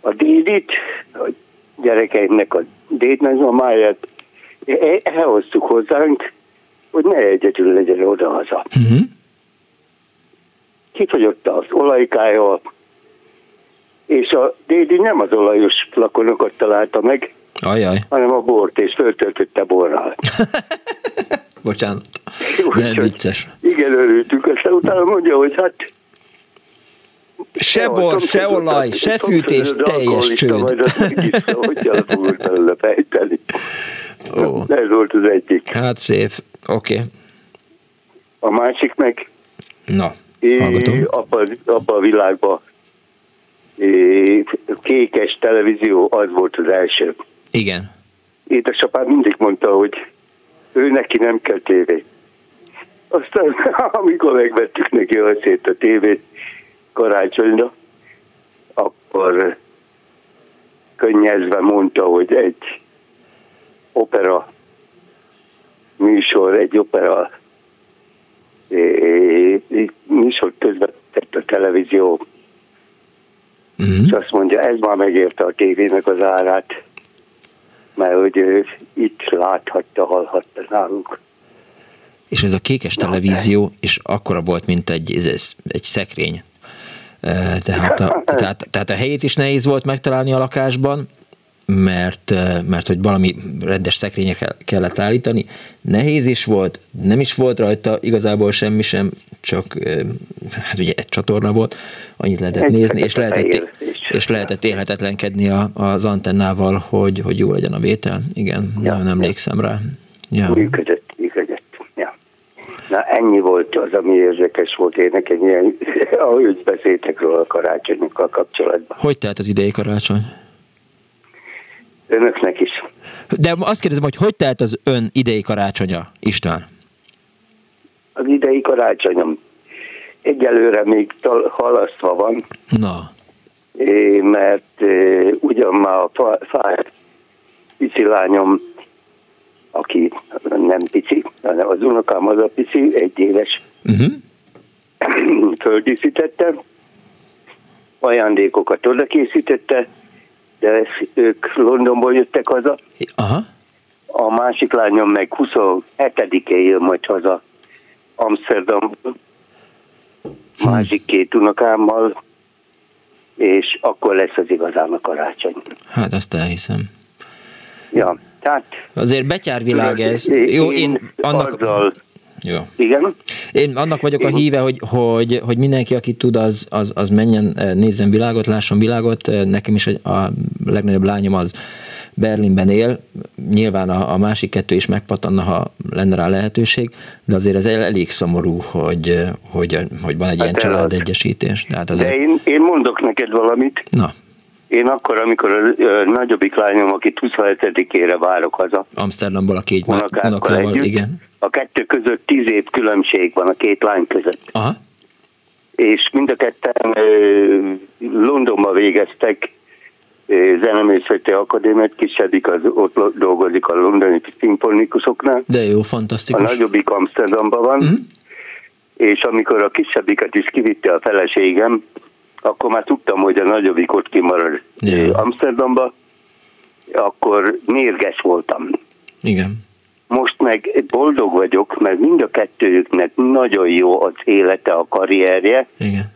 A dédit, a gyerekeimnek a déd nagymamáját e- elhoztuk hozzánk, hogy ne egyedül legyen oda-haza. Uh-huh. Kifogyott az olajkája, és a dédi nem az olajos flakonokat találta meg, Ajaj, hanem a bort, és föltöltötte borral. bocsánat. De vicces. Igen, örültünk, aztán utána mondja, hogy hát Se bor, se olaj, se fűtés, teljes csőd. Majd azt megiszta, hogy el fogod belőle fejteni. Ó, Ez volt az egyik. hát szép. Oké. Okay. A másik meg Na. Abban abba a világban kékes televízió, az volt az első. Igen. Édesapám mindig mondta, hogy ő neki nem kell tévé. Aztán, amikor megvettük neki a szét a tévét karácsonyra, akkor könnyezve mondta, hogy egy opera műsor, egy opera műsor közvetett a televízió, Uh-huh. és azt mondja, ez már megérte a tévének az árát, mert hogy ő itt láthatta, hallhatta nálunk. És ez a kékes televízió is akkora volt, mint egy, ez- egy szekrény. Eh, Tehát a, tehát, tehát a helyét is nehéz volt megtalálni a lakásban, mert, eh, mert hogy valami rendes szekrényre kell- kellett állítani. Nehéz is volt, nem is volt rajta igazából semmi sem, csak eh, hát ugye egy csatorna volt, annyit lehetett Egy nézni, és fekete lehetett, és lehetett élhetetlenkedni a, az antennával, hogy, hogy jó legyen a vétel. Igen, ja, nagyon emlékszem rá. Ja. Működött, működött. Ja. Na ennyi volt az, ami érdekes volt én nekem ilyen, ahogy beszéltek róla a karácsonyokkal kapcsolatban. Hogy telt az idei karácsony? Önöknek is. De azt kérdezem, hogy hogy telt az ön idei karácsonya, István? Az idei karácsonyom egyelőre még halasztva van, Na, eh, mert eh, ugyan már a fa- fáj pici lányom, aki nem pici, hanem az unokám az a pici, egy éves, uh-huh. földíszítette, ajándékokat oda készítette, de ők Londonból jöttek haza. Aha. A másik lányom meg 27-én jön majd haza Amsterdamból, másik két unokámmal, és akkor lesz az igazán a karácsony. Hát azt elhiszem. Ja, tehát... Azért betyárvilág ez. Jó, én annak... Azzal, Jó. igen? Én annak vagyok a híve, hogy, hogy, hogy mindenki, aki tud, az, az, az menjen, eh, nézzen világot, lásson világot. Eh, Nekem is a legnagyobb lányom az Berlinben él. Nyilván a, a másik kettő is megpatanna, ha lenne rá lehetőség, de azért ez el- elég szomorú, hogy, eh, hogy, hogy van egy ilyen Hát családegyesítés. Tehát azért, De én, én mondok neked valamit. na, Én akkor, amikor a nagyobbik lányom, akit 27-ére várok haza, Amsterdamból a két unokával, igen. a kettő között tíz év különbség van a két lány között. Aha. És mind a ketten Londonba végeztek zeneművészeti akadémiát, kisebbik az ott dolgozik a londoni szimfonikusoknál, De jó, a fantasztikus. nagyobbik Amsterdamban van, Mhm. és amikor a kisebbiket is kivitte a feleségem, akkor már tudtam, hogy a nagyobbik ott kimarad. Amsterdamba, akkor mérges voltam. Igen. Most meg boldog vagyok, mert mind a kettőjüknek nagyon jó az élete, a karrierje. Igen.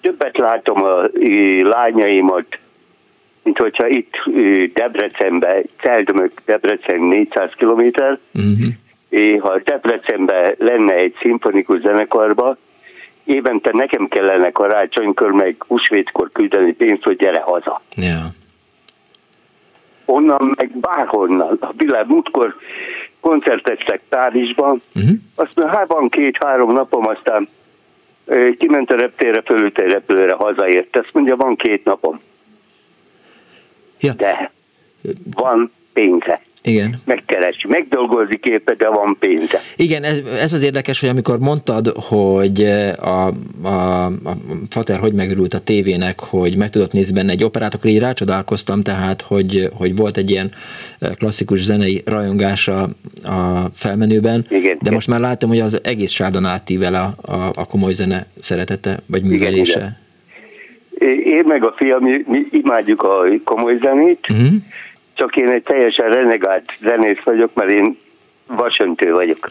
Többet látom a lányaimat, mint hogyha itt Debrecenbe, Celdömök, Debrecen 400 kilométer, Uh-huh. és ha Debrecenben lenne egy szimfonikus zenekarba, évente nekem kellene karácsonykor, meg húsvétkor küldeni pénzt, hogy gyere haza. Ja. Onnan meg bárhonnan. A világ múltkor koncerteztek Párizsban, Uh-huh. azt mondja, hát van két-három napom, aztán kiment a reptérre, fölült egy repülőre, hazaért. Azt mondja, van két napom. Ja. De van pénze. Igen. Megkeresi, megdolgozik éppen, de van pénze. Igen, ez, ez az érdekes, hogy amikor mondtad, hogy a, a, a Fater hogy megörült a tévének, hogy meg tudott nézni benne egy operát, akkor így rácsodálkoztam, tehát, hogy, hogy volt egy ilyen klasszikus zenei rajongása a felmenőben, Igen, de igen. most már látom, hogy az egész sádon átível a, a, a komoly zene szeretete, vagy művelése. igen. Én meg a fiam, mi, mi imádjuk a komoly zenét, Uh-huh. Csak én egy teljesen renegált zenész vagyok, mert én vasöntő vagyok.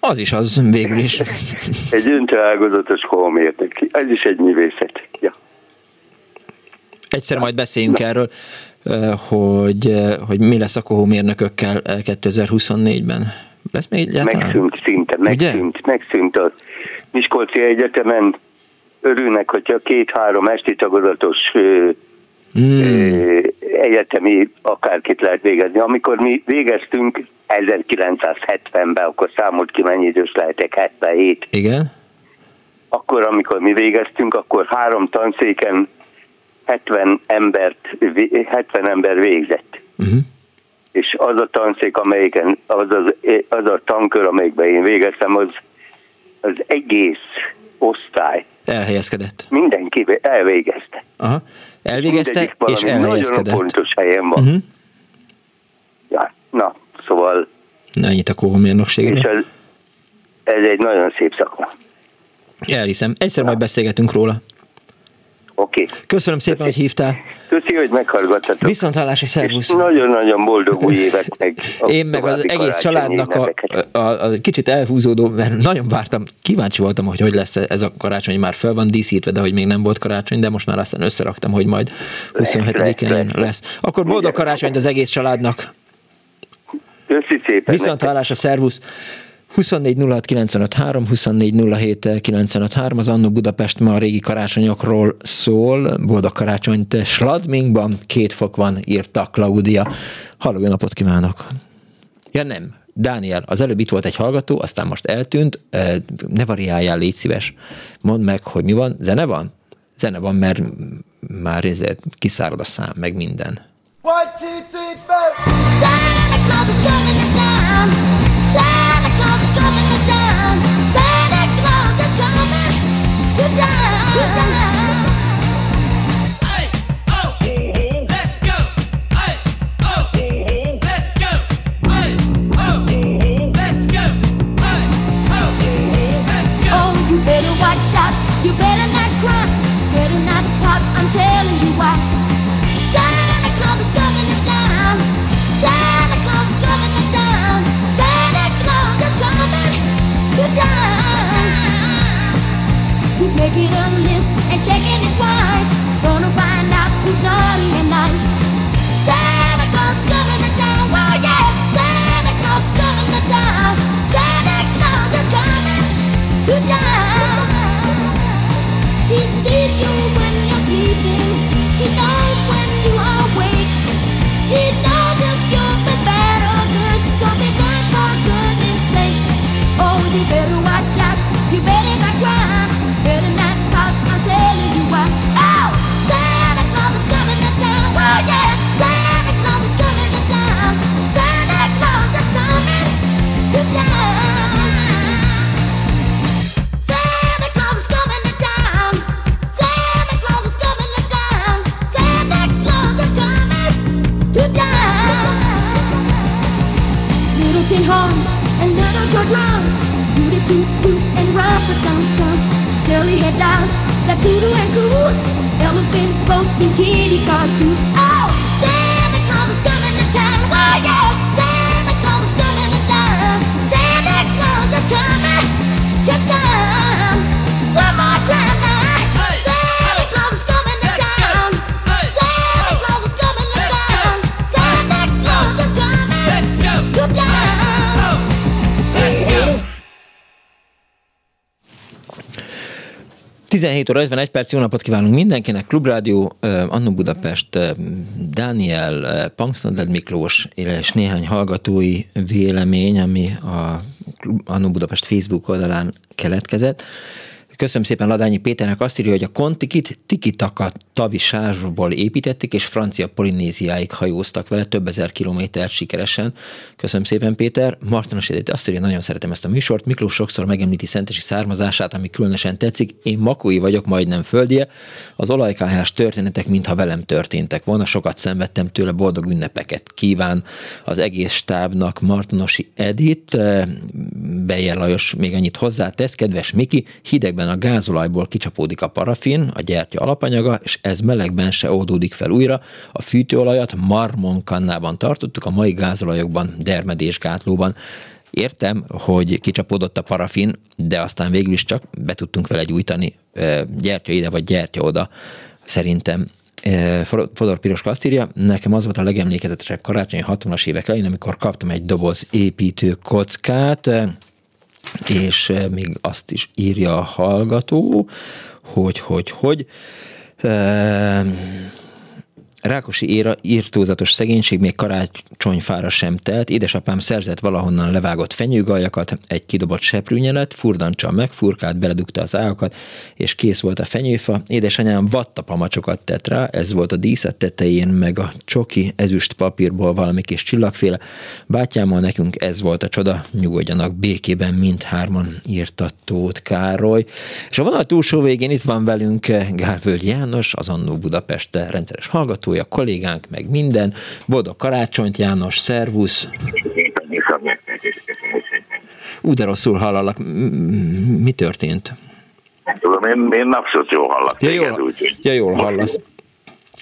Az is az végül is. Egy öntőágazatos kohomértek. Ez is egy művészet. Ja. Egyszer majd beszéljünk erről, eh, hogy, hogy mi lesz a kohómérnökökkel eh, 2024-ben. Lesz még egyáltalán? Megszűnt szinte, megszűnt, megszűnt a Miskolci Egyetemen. Örülnek, hogyha két-három esti tagozatos ö, egyetemi akárkit lehet végezni. Amikor mi végeztünk 1970-ben, akkor számolt ki mennyi idős lehetek, 77. Igen? Akkor, amikor mi végeztünk, akkor három tanszéken 70, embert, 70 ember végzett. Uh-huh. és az a tanszék, amelyiken, az, az, az a tankör, amelyikben én végeztem, az, az egész osztály, Elhelyezkedett. mindenki elvégezte. Aha. Elvégezte és valami nagyon elhelyezkedett. pontos helyen van. Uh-huh. Ja, na, szóval Na, ennyit a és kohómérnökségről. ez, ez egy nagyon szép szakma. Elhiszem. Egyszer majd beszélgetünk róla. Oké. Okay. Köszönöm szépen, hogy hívtál. Köszi, hogy meghallgattatok. Viszont hallásra, szervusz. nagyon-nagyon boldog új évet meg. Én meg az egész családnak a, a, a, a kicsit elhúzódó, mert nagyon vártam, kíváncsi voltam, hogy hogy lesz ez a karácsony, már fel van díszítve, de hogy még nem volt karácsony, de most már aztán összeraktam, hogy majd 27-én lesz, lesz. lesz. Akkor boldog karácsonyt az egész családnak. Köszi szépen. Viszont hallásra, szervusz! 24 06 95 3, 24 07 95 3, az Annó Budapest ma a régi karácsonyokról szól. Boldog karácsonyt Sladmingban, két fok van, írta Klaudia. Halló, jó napot kívánok! Ja nem, Dániel, az előbb itt volt egy hallgató, aztán most eltűnt, ne variáljál, légy szíves. Mondd meg, hogy mi van, zene van? Zene van, mert már ezért kiszárad a szám, meg minden. One, two, three, four. Santa Claus is coming to town. beating horns and another drums. Do the toot toot and run for tum tum. Curly head dolls, that doo doo and cool. Elephant folks and kitty cars too. Oh, Santa Claus is coming to town. Oh yeah. 17 óra 51 perc, jó napot kívánunk mindenkinek. Klubrádió, Annó Budapest, Dániel, Punksnodled Miklós és néhány hallgatói vélemény, ami a Annó Budapest Facebook oldalán keletkezett. Köszönöm szépen Ladányi Péternek azt írja, hogy a kontikit Tikitaka tavi sárból építették, és francia Polinéziáig hajóztak vele több ezer kilométert sikeresen. Köszönöm szépen Péter. Martonos Edith azt írja, nagyon szeretem ezt a műsort. Miklós sokszor megemlíti szentesi származását, ami különösen tetszik. Én makói vagyok, majdnem földie. Az olajkályás történetek, mintha velem történtek volna. Sokat szenvedtem tőle, boldog ünnepeket kíván az egész stábnak Martonosi Edith. Bejer Lajos még annyit hozzátesz, kedves Miki, hidegben a gázolajból kicsapódik a parafin, a gyertya alapanyaga, és ez melegben se oldódik fel újra. A fűtőolajat marmonkannában tartottuk, a mai gázolajokban, dermedésgátlóban. Értem, hogy kicsapódott a parafin, de aztán végül is csak be tudtunk vele gyújtani gyertya ide, vagy gyertya oda. Szerintem Fodor Piroska azt írja, nekem az volt a legemlékezetesebb karácsony a 60-as évek elején, amikor kaptam egy doboz építő kockát, és még azt is írja a hallgató, hogy, hogy, hogy Rákosi éra írtózatos szegénység még karácsonyfára sem telt. Édesapám szerzett valahonnan levágott fenyőgaljakat, egy kidobott seprűnyelet, furdancsal megfurkált, beledugta az ágakat, és kész volt a fenyőfa. Édesanyám vattapamacsokat tett rá, ez volt a díszet tetején, meg a csoki ezüst papírból valami kis csillagféle. Bátyámmal nekünk ez volt a csoda, nyugodjanak békében mindhárman írta Tóth Károly. És a vonal túlsó végén itt van velünk Gálvölgy János, az Annó Budapest rendszeres hallgató, hallgatója, kollégánk, meg minden. Boldog karácsonyt, János, szervusz! Ú, de rosszul hallalak. Mi történt? Tudom, én, én abszolút jól hallak. Ja, jól, úgy, ja, jól hallasz.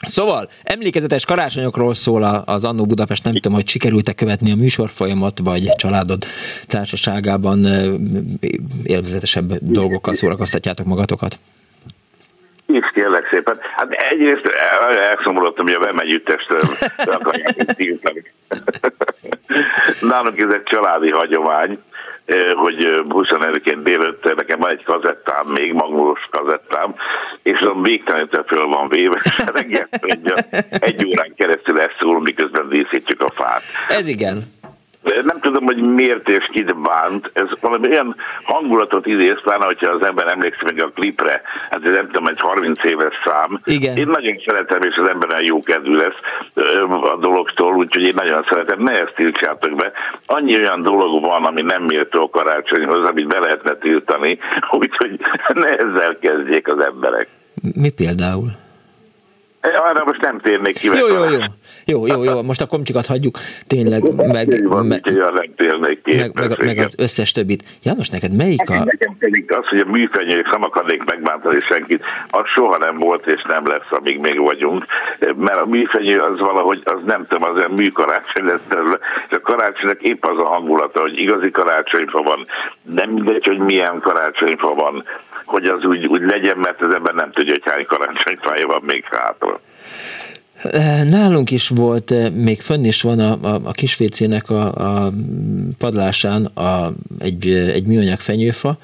Szóval, emlékezetes karácsonyokról szól az Annó Budapest, nem tudom, hogy sikerült-e követni a műsorfolyamat, vagy családod társaságában élvezetesebb dolgokkal szórakoztatjátok magatokat? Is kérlek szépen. Hát egyrészt elszomorodtam, hogy a le akarják. Nálunk ez egy családi hagyomány, hogy 25-ként délőtt nekem van egy kazettám, még magnulos kazettám, és azon végtelenítve föl van véve, és reggel egy órán keresztül ezt szól, miközben díszítjük a fát. Ez igen. Nem tudom, hogy miért és kit bánt. Ez valami olyan hangulatot idéz, pláne, hogyha az ember emlékszik meg a klipre, hát ez nem tudom, egy 30 éves szám. Igen. Én nagyon szeretem, és az ember olyan jó kedvű lesz a dologtól, úgyhogy én nagyon szeretem, ne ezt tiltsátok be. Annyi olyan dolog van, ami nem méltó a karácsonyhoz, amit be lehetne tiltani, úgyhogy ne ezzel kezdjék az emberek. Mi például? Arra most nem térnék ki. Jó, jó, jó. Jó, jó, jó. Most a komcsikat hagyjuk tényleg, meg, van, ki. meg, meg, meg, az összes többit. János, neked melyik a... Nekem pedig az, hogy a műfenyők nem akarnék megbántani senkit, az soha nem volt és nem lesz, amíg még vagyunk. Mert a műfenyő az valahogy, az nem tudom, az olyan műkarácsony lesz, és a karácsonynak épp az a hangulata, hogy igazi karácsonyfa van. Nem mindegy, hogy milyen karácsonyfa van, hogy az úgy, úgy legyen, mert az ember nem tudja, hogy hány karácsonyfája van még hátra. Nálunk is volt, még fönn is van a, a, a kisvécének a, a padlásán a, egy, egy műanyag fenyőfa,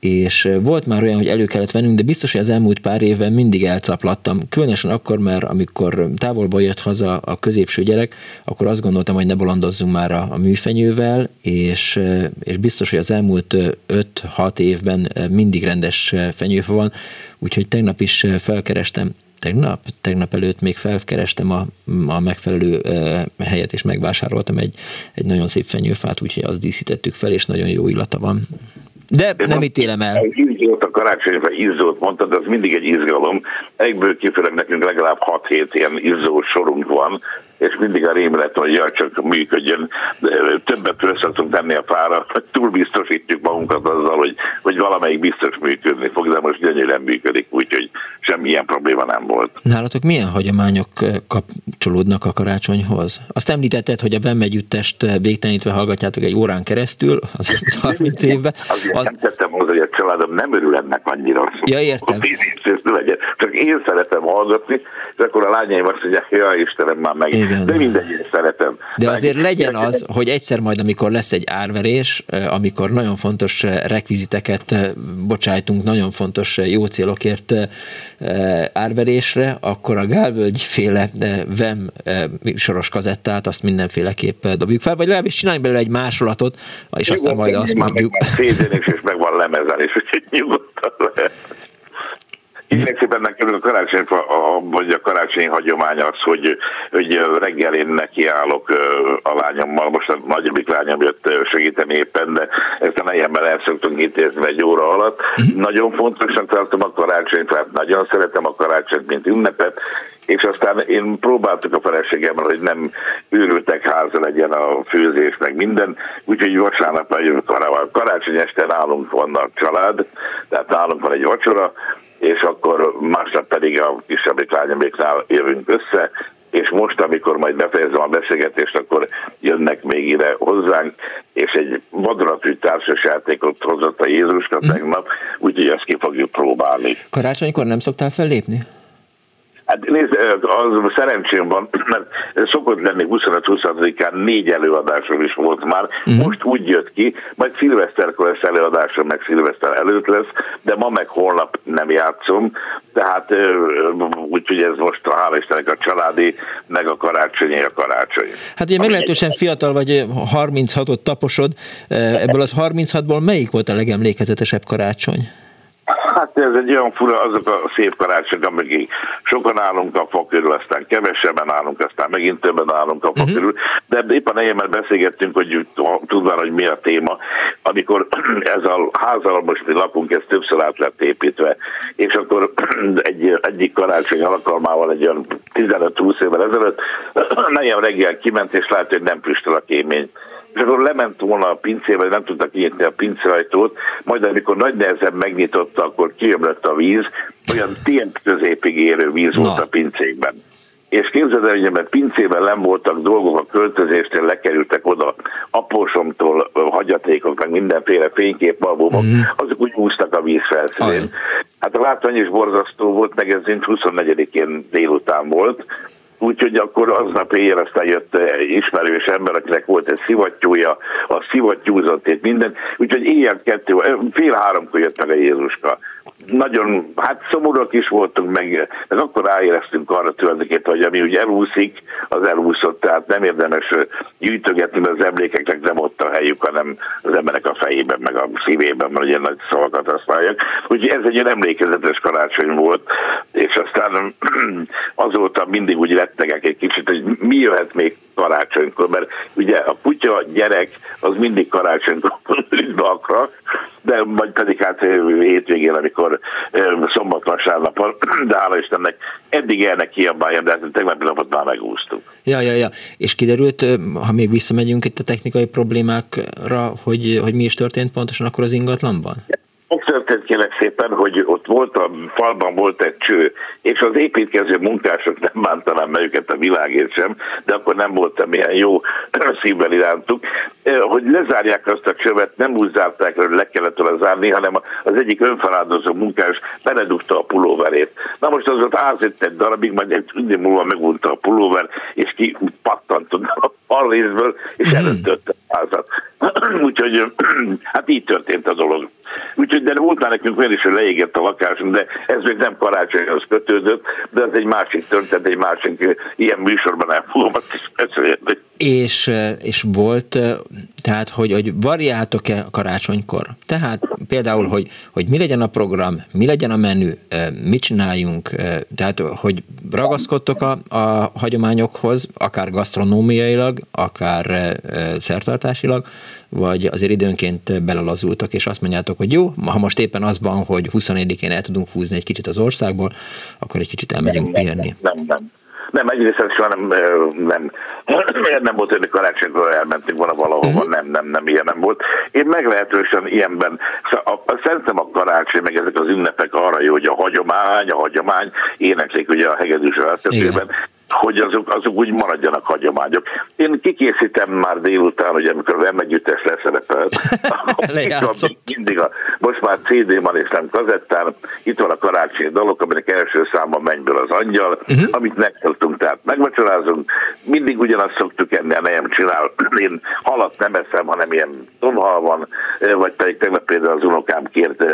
és volt már olyan, hogy elő kellett vennünk, de biztos, hogy az elmúlt pár évben mindig elcaplattam. Különösen akkor, mert amikor távolból jött haza a középső gyerek, akkor azt gondoltam, hogy ne bolondozzunk már a, a műfenyővel, és, és biztos, hogy az elmúlt 5-6 évben mindig rendes fenyőfa van, úgyhogy tegnap is felkerestem tegnap, tegnap előtt még felkerestem a, a megfelelő helyet, és megvásároltam egy, egy nagyon szép fenyőfát, úgyhogy azt díszítettük fel, és nagyon jó illata van. De nem ítélem el. Izzót a karácsonyfa izzót mondtad, az mindig egy izgalom. Egyből kifelé nekünk legalább 6-7 ilyen izzó sorunk van, és mindig a rémlet, hogy jaj, csak működjön. De Többet szoktunk tenni a fára, túl biztosítjuk magunkat azzal, hogy, hogy valamelyik biztos működni fog, de most gyönyörűen működik, úgyhogy semmilyen probléma nem volt. Nálatok milyen hagyományok kapcsolódnak a karácsonyhoz? Azt említetted, hogy a Vem együttest végtelenítve hallgatjátok egy órán keresztül, az elmúlt 30 évben. Azért az... nem tettem hozzá, hogy a családom nem örül ennek annyira. Ja, értem. Hogy legyen. Csak én szeretem hallgatni, és akkor a lányaim azt mondják, ja Istenem, már meg. Igen. De mindegy, én szeretem. De azért legyen az, hogy egyszer majd, amikor lesz egy árverés, eh, amikor nagyon fontos eh, rekviziteket eh, bocsájtunk, nagyon fontos jó célokért árverésre, akkor a Gálvölgy féle VEM soros kazettát azt mindenféleképp dobjuk fel, vagy legalábbis csináljunk belőle egy másolatot, és aztán majd azt mondjuk. Is, és meg van lemezen is, úgyhogy nyugodtan lehet. Szépen nekem a karácsony, vagy a karácsonyi hagyomány az, hogy, hogy reggel én nekiállok a lányommal, most a nagyobbik lányom jött segíteni éppen, de ezt a nejemmel el szoktunk intézni egy óra alatt. Nagyon fontosnak tartom a karácsonyt, tehát nagyon szeretem a karácsonyt, mint ünnepet, és aztán én próbáltuk a feleségemmel, hogy nem őrültek háza legyen a főzés, meg minden, úgyhogy vasárnap karácsony. Karácsony este nálunk van a család, tehát nálunk van egy vacsora, és akkor másnap pedig a kisebbik lányoméknál jövünk össze, és most, amikor majd befejezem a beszélgetést, akkor jönnek még ide hozzánk, és egy vadonatúj társasjátékot hozott a Jézuska tegnap, úgyhogy ezt ki fogjuk próbálni. Karácsonykor nem szoktál fellépni? Hát nézd, az szerencsém van, mert szokott lenni 25-26-án négy előadásom is volt már, uh-huh. most úgy jött ki, majd szilveszterkor lesz előadásom, meg szilveszter előtt lesz, de ma meg holnap nem játszom, tehát úgyhogy ez most hála Istennek a családi, meg a karácsonyi a karácsony. Hát ugye meglehetősen fiatal vagy, 36-ot taposod, ebből az 36-ból melyik volt a legemlékezetesebb karácsony? Hát ez egy olyan fura, azok a szép karácsonyok, amik sokan állunk a fa körül, aztán kevesebben állunk, aztán megint többen állunk a fa uh-huh. körül, de éppen egyébben beszélgettünk, hogy tudván, hogy mi a téma, amikor ez a ház, ahol most mi lakunk, ez többször át lett építve, és akkor egy, egyik karácsony alkalmával egy olyan 15-20 évvel ezelőtt nejem reggel kiment, és lehet, hogy nem füstöl a kémény és akkor lement volna a pincébe, nem tudta kinyitni a pincajtót, majd amikor nagy nehezen megnyitotta, akkor kiömlött a víz, olyan tient középig érő víz volt Na. a pincékben. És képzeld el, hogy mert pincében nem voltak dolgok a költözéstől, lekerültek oda apósomtól hagyatékok, meg mindenféle fényképalbumok, mm. azok úgy úsztak a víz felszínén. Hát a látvány is borzasztó volt, meg ez 24-én délután volt, Úgyhogy akkor aznap éjjel aztán jött egy ismerős ember, akinek volt egy szivattyúja, a szivattyúzott és minden. Úgyhogy éjjel kettő, fél háromkor jött meg a Jézuska. Nagyon, hát szomorúak is voltunk meg, meg akkor ráéreztünk arra tulajdonképpen, hogy ami ugye elúszik, az elúszott, tehát nem érdemes gyűjtögetni, mert az emlékeknek nem ott a helyük, hanem az emberek a fejében, meg a szívében, mert ugye nagy szavakat használják. Úgyhogy ez egy ilyen emlékezetes karácsony volt, és aztán azóta mindig úgy rettegek egy kicsit, hogy mi jöhet még karácsonykor, mert ugye a kutya, gyerek, az mindig karácsonykor üdve akar, de majd pedig hát hétvégén, amikor szombat vasárnap, de hála Istennek eddig elnek kiabálja, de hát tegnapi napot már megúsztuk. Ja, ja, ja. És kiderült, ha még visszamegyünk itt a technikai problémákra, hogy, hogy mi is történt pontosan akkor az ingatlanban? Történt kérlek szépen, hogy ott volt a falban volt egy cső, és az építkező munkások nem bántanám meg őket a világért sem, de akkor nem voltam ilyen jó szívvel irántuk, hogy lezárják azt a csövet, nem úgy zárták, hogy le kellett volna zárni, hanem az egyik önfeláldozó munkás beledugta a pulóverét. Na most az ott ázett egy darabig, majd egy idő múlva megvonta a pulóver, és ki pattant a falrészből, és elöntötte a házat. Úgyhogy hát így történt a dolog. Úgyhogy de volt már nekünk olyan is, hogy leégett a lakásunk, de ez még nem karácsonyhoz kötődött, de ez egy másik történet, egy másik ilyen műsorban el fogom azt is beszélni. És, és volt, tehát, hogy, hogy variáltok-e karácsonykor? Tehát például, hogy, hogy mi legyen a program, mi legyen a menü, mit csináljunk, eh, tehát hogy ragaszkodtok a, a hagyományokhoz, akár gasztronómiailag, akár szertartásilag, vagy azért időnként belalazultak, és azt mondjátok, hogy jó, ha most éppen az van, hogy 24-én el tudunk húzni egy kicsit az országból, akkor egy kicsit elmegyünk pihenni. Nem, nem. Nem, egyrészt soha nem, ö, nem, nem volt, hogy karácsonykor elmentünk volna valahova, uh-huh. nem, nem, nem, ilyen nem volt. Én meglehetősen ilyenben, a, a, szerintem a karácsony, meg ezek az ünnepek arra jó, hogy a hagyomány, a hagyomány, éneklik ugye a hegedűs öltetőben, hogy azok, azok úgy maradjanak hagyományok. Én kikészítem már délután, hogy amikor a Vemegyüttes leszerepelt, akkor mindig a, most már CD van és nem kazettán, itt van a karácsonyi dalok, aminek első számban mennyből az angyal, uh-huh. amit megszoktunk, tehát megvacsorázunk, mindig ugyanazt szoktuk enni, a nejem csinál. Én halat nem eszem, hanem ilyen tonhal van, vagy pedig tegnap például az unokám kért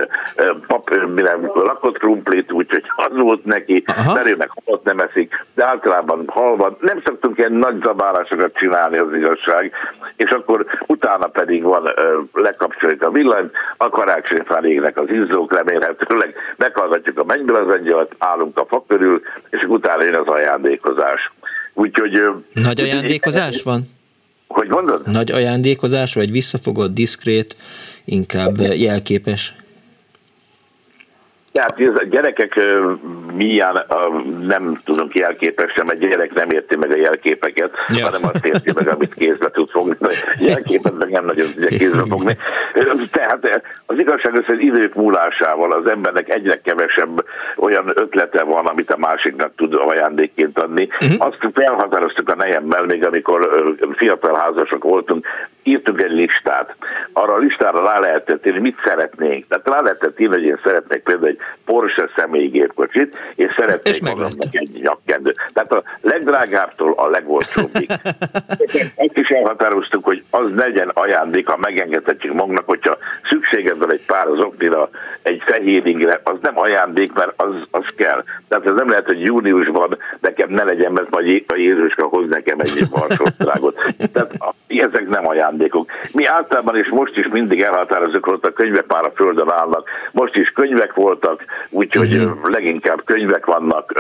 pap, nem, lakott krumplit, úgyhogy az volt neki, mert ő meg halat nem eszik, de általában halva. Nem szoktunk ilyen nagy zabálásokat csinálni, az igazság, és akkor utána pedig van, ö, lekapcsoljuk a villanyt, a karácsonyfán égnek az izzók, remélhetőleg meghallgatjuk a mennyből az angyalt, állunk a fa körül, és utána jön az ajándékozás. Úgyhogy... ö, Nagy ajándékozás van? Hogy mondod? Nagy ajándékozás, vagy visszafogott, diszkrét, inkább jelképes? Ez a gyerekek milyen, nem tudunk jelképesen, mert gyerek nem érti meg a jelképeket, ja. hanem azt érti meg, amit kézbe tud fogni. A jelképet meg nem nagyon tudja kézbe fogni. Tehát az igazság az, hogy idők múlásával az embernek egyre kevesebb olyan ötlete van, amit a másiknak tud ajándékként adni. Uh-huh. Azt felhatároztuk a nejemmel, még amikor fiatal házasok voltunk, írtunk egy listát. Arra a listára rá lehetett írni, mit szeretnénk. Tehát rá lehetett írni, hogy én szeretnék például egy Porsche személygépkocsit, és szeretnék magamnak egy nyakkendőt. Tehát a legdrágábbtól a legolcsóbbig. Ezt is elhatároztuk, hogy az legyen ajándék, ha megengedhetjük magunknak, hogyha szükséged van egy pár az oknira, egy fehér ingre, az nem ajándék, mert az, az kell. Tehát ez nem lehet, hogy júniusban nekem ne legyen, mert majd a Jézuska hoz nekem egy marsországot. Tehát a- ezek nem ajándékok. Mi általában és most is mindig elhatározunk, hogy a könyvek már a földön állnak. Most is könyvek voltak, úgyhogy uh-huh. leginkább könyvek vannak.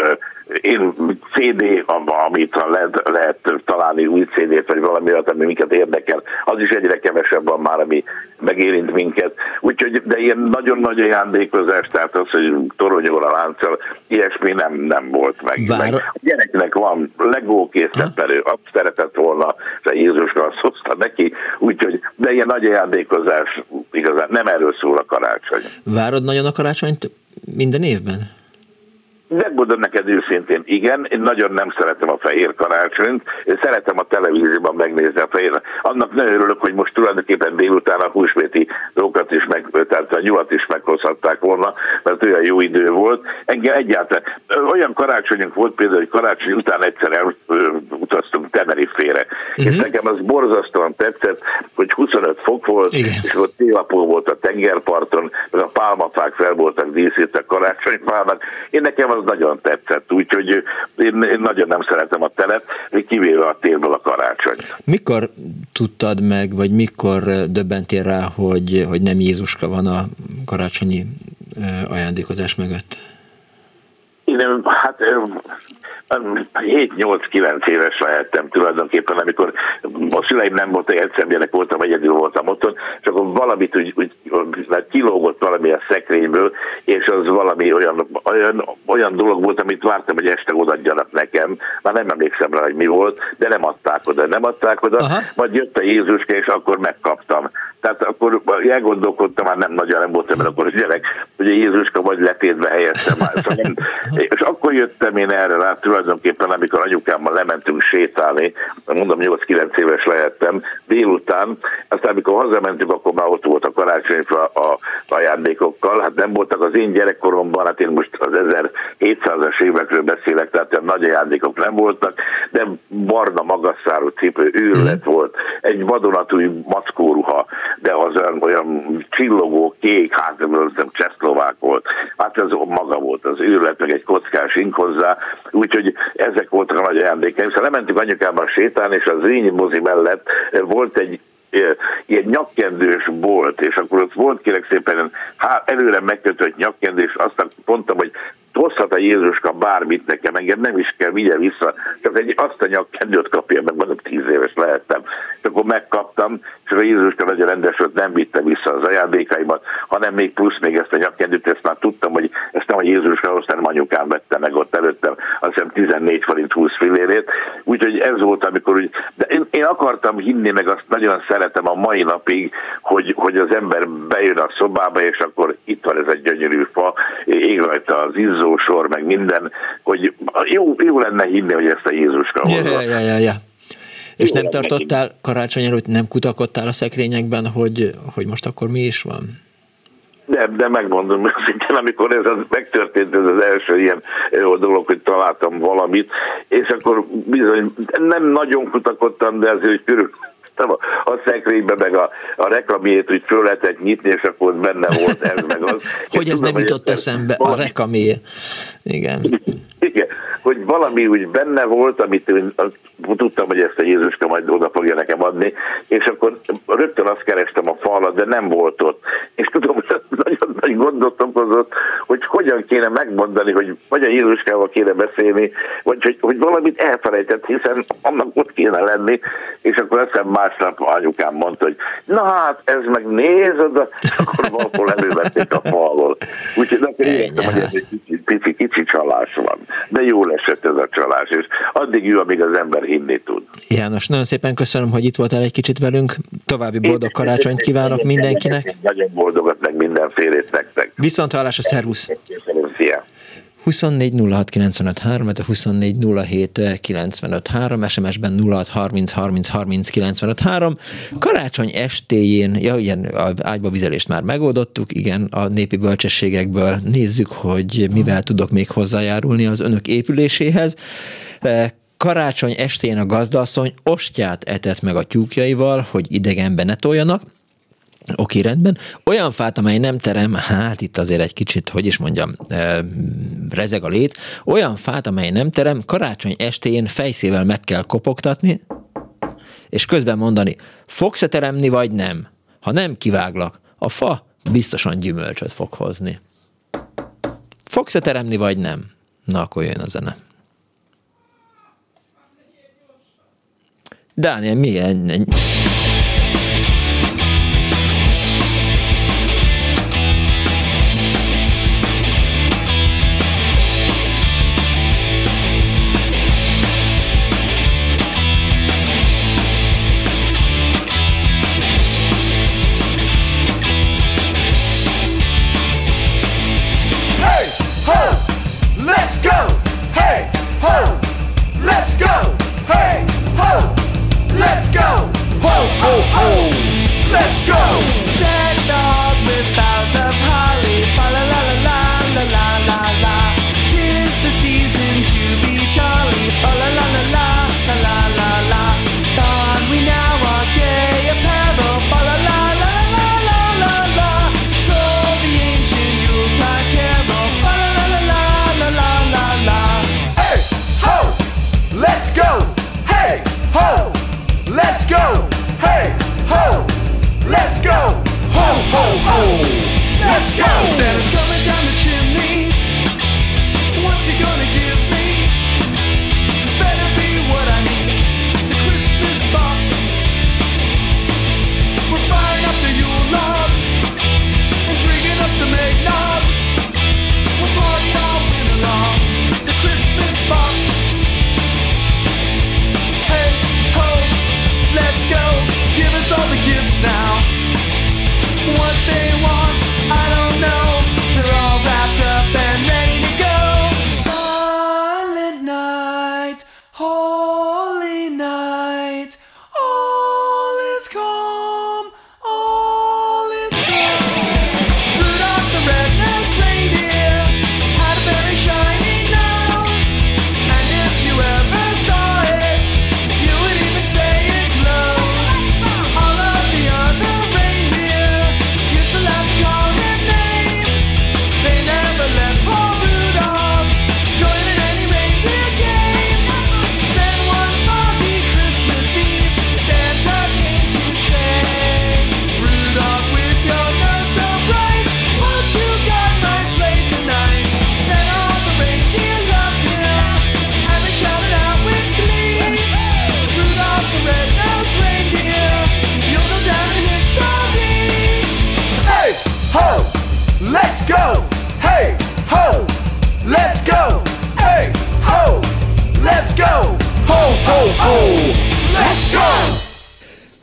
Én CD, am- amit lehet, lehet találni új CD-t, vagy valami olyat, ami minket érdekel, az is egyre kevesebb van már, ami megérint minket. Úgyhogy, de ilyen nagyon nagy ajándékozás, tehát az, hogy toronyóra lánccal, ilyesmi nem, nem volt meg. Vár- meg. A gyereknek van Legó készletperő, azt szeretett volna, a Jézuska azt hozta neki, úgyhogy, de ilyen nagy ajándékozás igazán nem erről szól a karácsony. Várod nagyon a karácsonyt minden évben? Megmondom neked őszintén, igen, én nagyon nem szeretem a fehér karácsonyt, én szeretem a televízióban megnézni a fehér. Annak nagyon örülök, hogy most tulajdonképpen délután a húsvéti dolgokat is meg, tehát a nyulat is meghozhatták volna, mert olyan jó idő volt. Engem egyáltalán olyan karácsonyunk volt például, hogy karácsony után egyszer elutaztunk Tenerife-re, uh-huh. és nekem az borzasztóan tetszett, hogy 25 fok volt, igen. és ott télapó volt a tengerparton, meg a pálmafák fel voltak díszítve karácsonyfának. Én nekem az nagyon tetszett, úgyhogy én, én nagyon nem szeretem a telet, kivéve a télből a karácsony. Mikor tudtad meg, vagy mikor döbbentél rá, hogy, hogy nem Jézuska van a karácsonyi ajándékozás mögött? Én, hát 7-8-9 éves lehettem tulajdonképpen, amikor a szüleim nem voltak, egyszer gyerek voltam, egyedül voltam otthon, és akkor valamit úgy, úgy úgy kilógott valami a szekrényből, és az valami olyan, olyan, olyan dolog volt, amit vártam, hogy este odaadjanak nekem. Már nem emlékszem rá, hogy mi volt, de nem adták oda, nem adták oda. Aha. Majd jött a Jézuska, és akkor megkaptam. Tehát akkor elgondolkodtam, már nem nagyon nem voltam, mert akkor gyerek, hogy a Jézuska vagy letétbe helyeztem már. Szóval és akkor jöttem én erre rá tulajdonképpen, amikor anyukámmal lementünk sétálni, mondom 8-9 éves lehettem, délután, aztán amikor hazamentünk, akkor már ott volt a karácsonyfa a ajándékokkal, hát nem voltak az én gyerekkoromban, hát én most az 1700-as évekről beszélek, tehát olyan nagy ajándékok nem voltak, de barna magasszárú cipő, őrület volt, egy vadonatúj mackóruha, de az olyan, csillogó, kék, hát csehszlovák volt, hát ez maga volt az őrület, meg egy kockás ink hozzá, úgyhogy ezek voltak a nagy ajándékaim. Szóval lementünk anyukámmal sétálni, és az Zrínyi mozi mellett volt egy ilyen, nyakkendős bolt, és akkor ott volt kérek szépen előre megkötött nyakkendő, és azt mondtam, hogy hozhat a Jézuska bármit nekem, engem nem is kell, vigye vissza, csak egy azt a nyakkendőt kapja meg, mondom, tíz éves lehettem. És akkor megkaptam, és a Jézuska nagyon rendes volt, nem vitte vissza az ajándékaimat, hanem még plusz még ezt a nyakkendőt, ezt már tudtam, hogy ezt nem a Jézuska hozta, hanem anyukám vette meg ott előttem, azt hiszem 14 forint 20 fillérét. Úgyhogy ez volt, amikor úgy, de én, én akartam hinni, meg azt nagyon szeretem a mai napig, hogy, hogy az ember bejön a szobába, és akkor itt van ez egy gyönyörű fa, ég rajta az izzósor, meg minden, hogy jó, jó lenne hinni, hogy ezt a Jézuska hozza. ja, ja, ja, ja. És nem tartottál karácsony előtt, nem kutakodtál a szekrényekben, hogy, hogy most akkor mi is van? De, de megmondom őszintén, amikor ez az, megtörtént, ez az első ilyen jó dolog, hogy találtam valamit, és akkor bizony nem nagyon kutakodtam, de azért, hogy körül a, a szekrénybe, meg a, a reklamjét, hogy föl lehetett nyitni, és akkor benne volt ez, meg az. Hogy ez tudom, nem jutott ez- eszembe, a rekamé. Igen. Igen, hogy valami úgy benne volt, amit én tudtam, hogy ezt a Jézuska majd oda fogja nekem adni, és akkor rögtön azt kerestem a falat, de nem volt ott. És tudom, hogy nagyon nagy gondot okozott, hogy hogyan kéne megmondani, hogy vagy a Jézuskával kéne beszélni, vagy hogy, hogy valamit elfelejtett, hiszen annak ott kéne lenni, és akkor aztán másnap anyukám mondta, hogy na hát, ez meg néz oda, akkor valahol elővették a falból. Úgyhogy akkor éreztem, hogy ez egy kicsi, pici, kicsi csalás van. De jól esett ez a csalás, és addig jó, amíg az ember hinni tud. János, nagyon szépen köszönöm, hogy itt voltál egy kicsit velünk. További boldog karácsonyt kívánok mindenkinek. Nagyon boldogat meg mindenfélét nektek. Viszont hallásra, szervusz! Köszönöm, szia! 24 06 95 3, de 24 07 95 3, SMS-ben 06 30 30 30 95 3. Karácsony estéjén, ja, ilyen a ágyba vizelést már megoldottuk, igen, a népi bölcsességekből nézzük, hogy mivel tudok még hozzájárulni az önök épüléséhez. Eh, Karácsony estén a gazdasszony ostját etett meg a tyúkjaival, hogy idegenbe ne toljanak, Oké, rendben. Olyan fát, amely nem terem, hát itt azért egy kicsit, hogy is mondjam, rezeg a lét. Olyan fát, amely nem terem, karácsony estén fejszével meg kell kopogtatni, és közben mondani, fogsz-e teremni, vagy nem? Ha nem kiváglak, a fa biztosan gyümölcsöt fog hozni. Fogsz-e teremni, vagy nem? Na, akkor jön a zene. Dániel, milyen... let's go. Let's go. Santa's coming down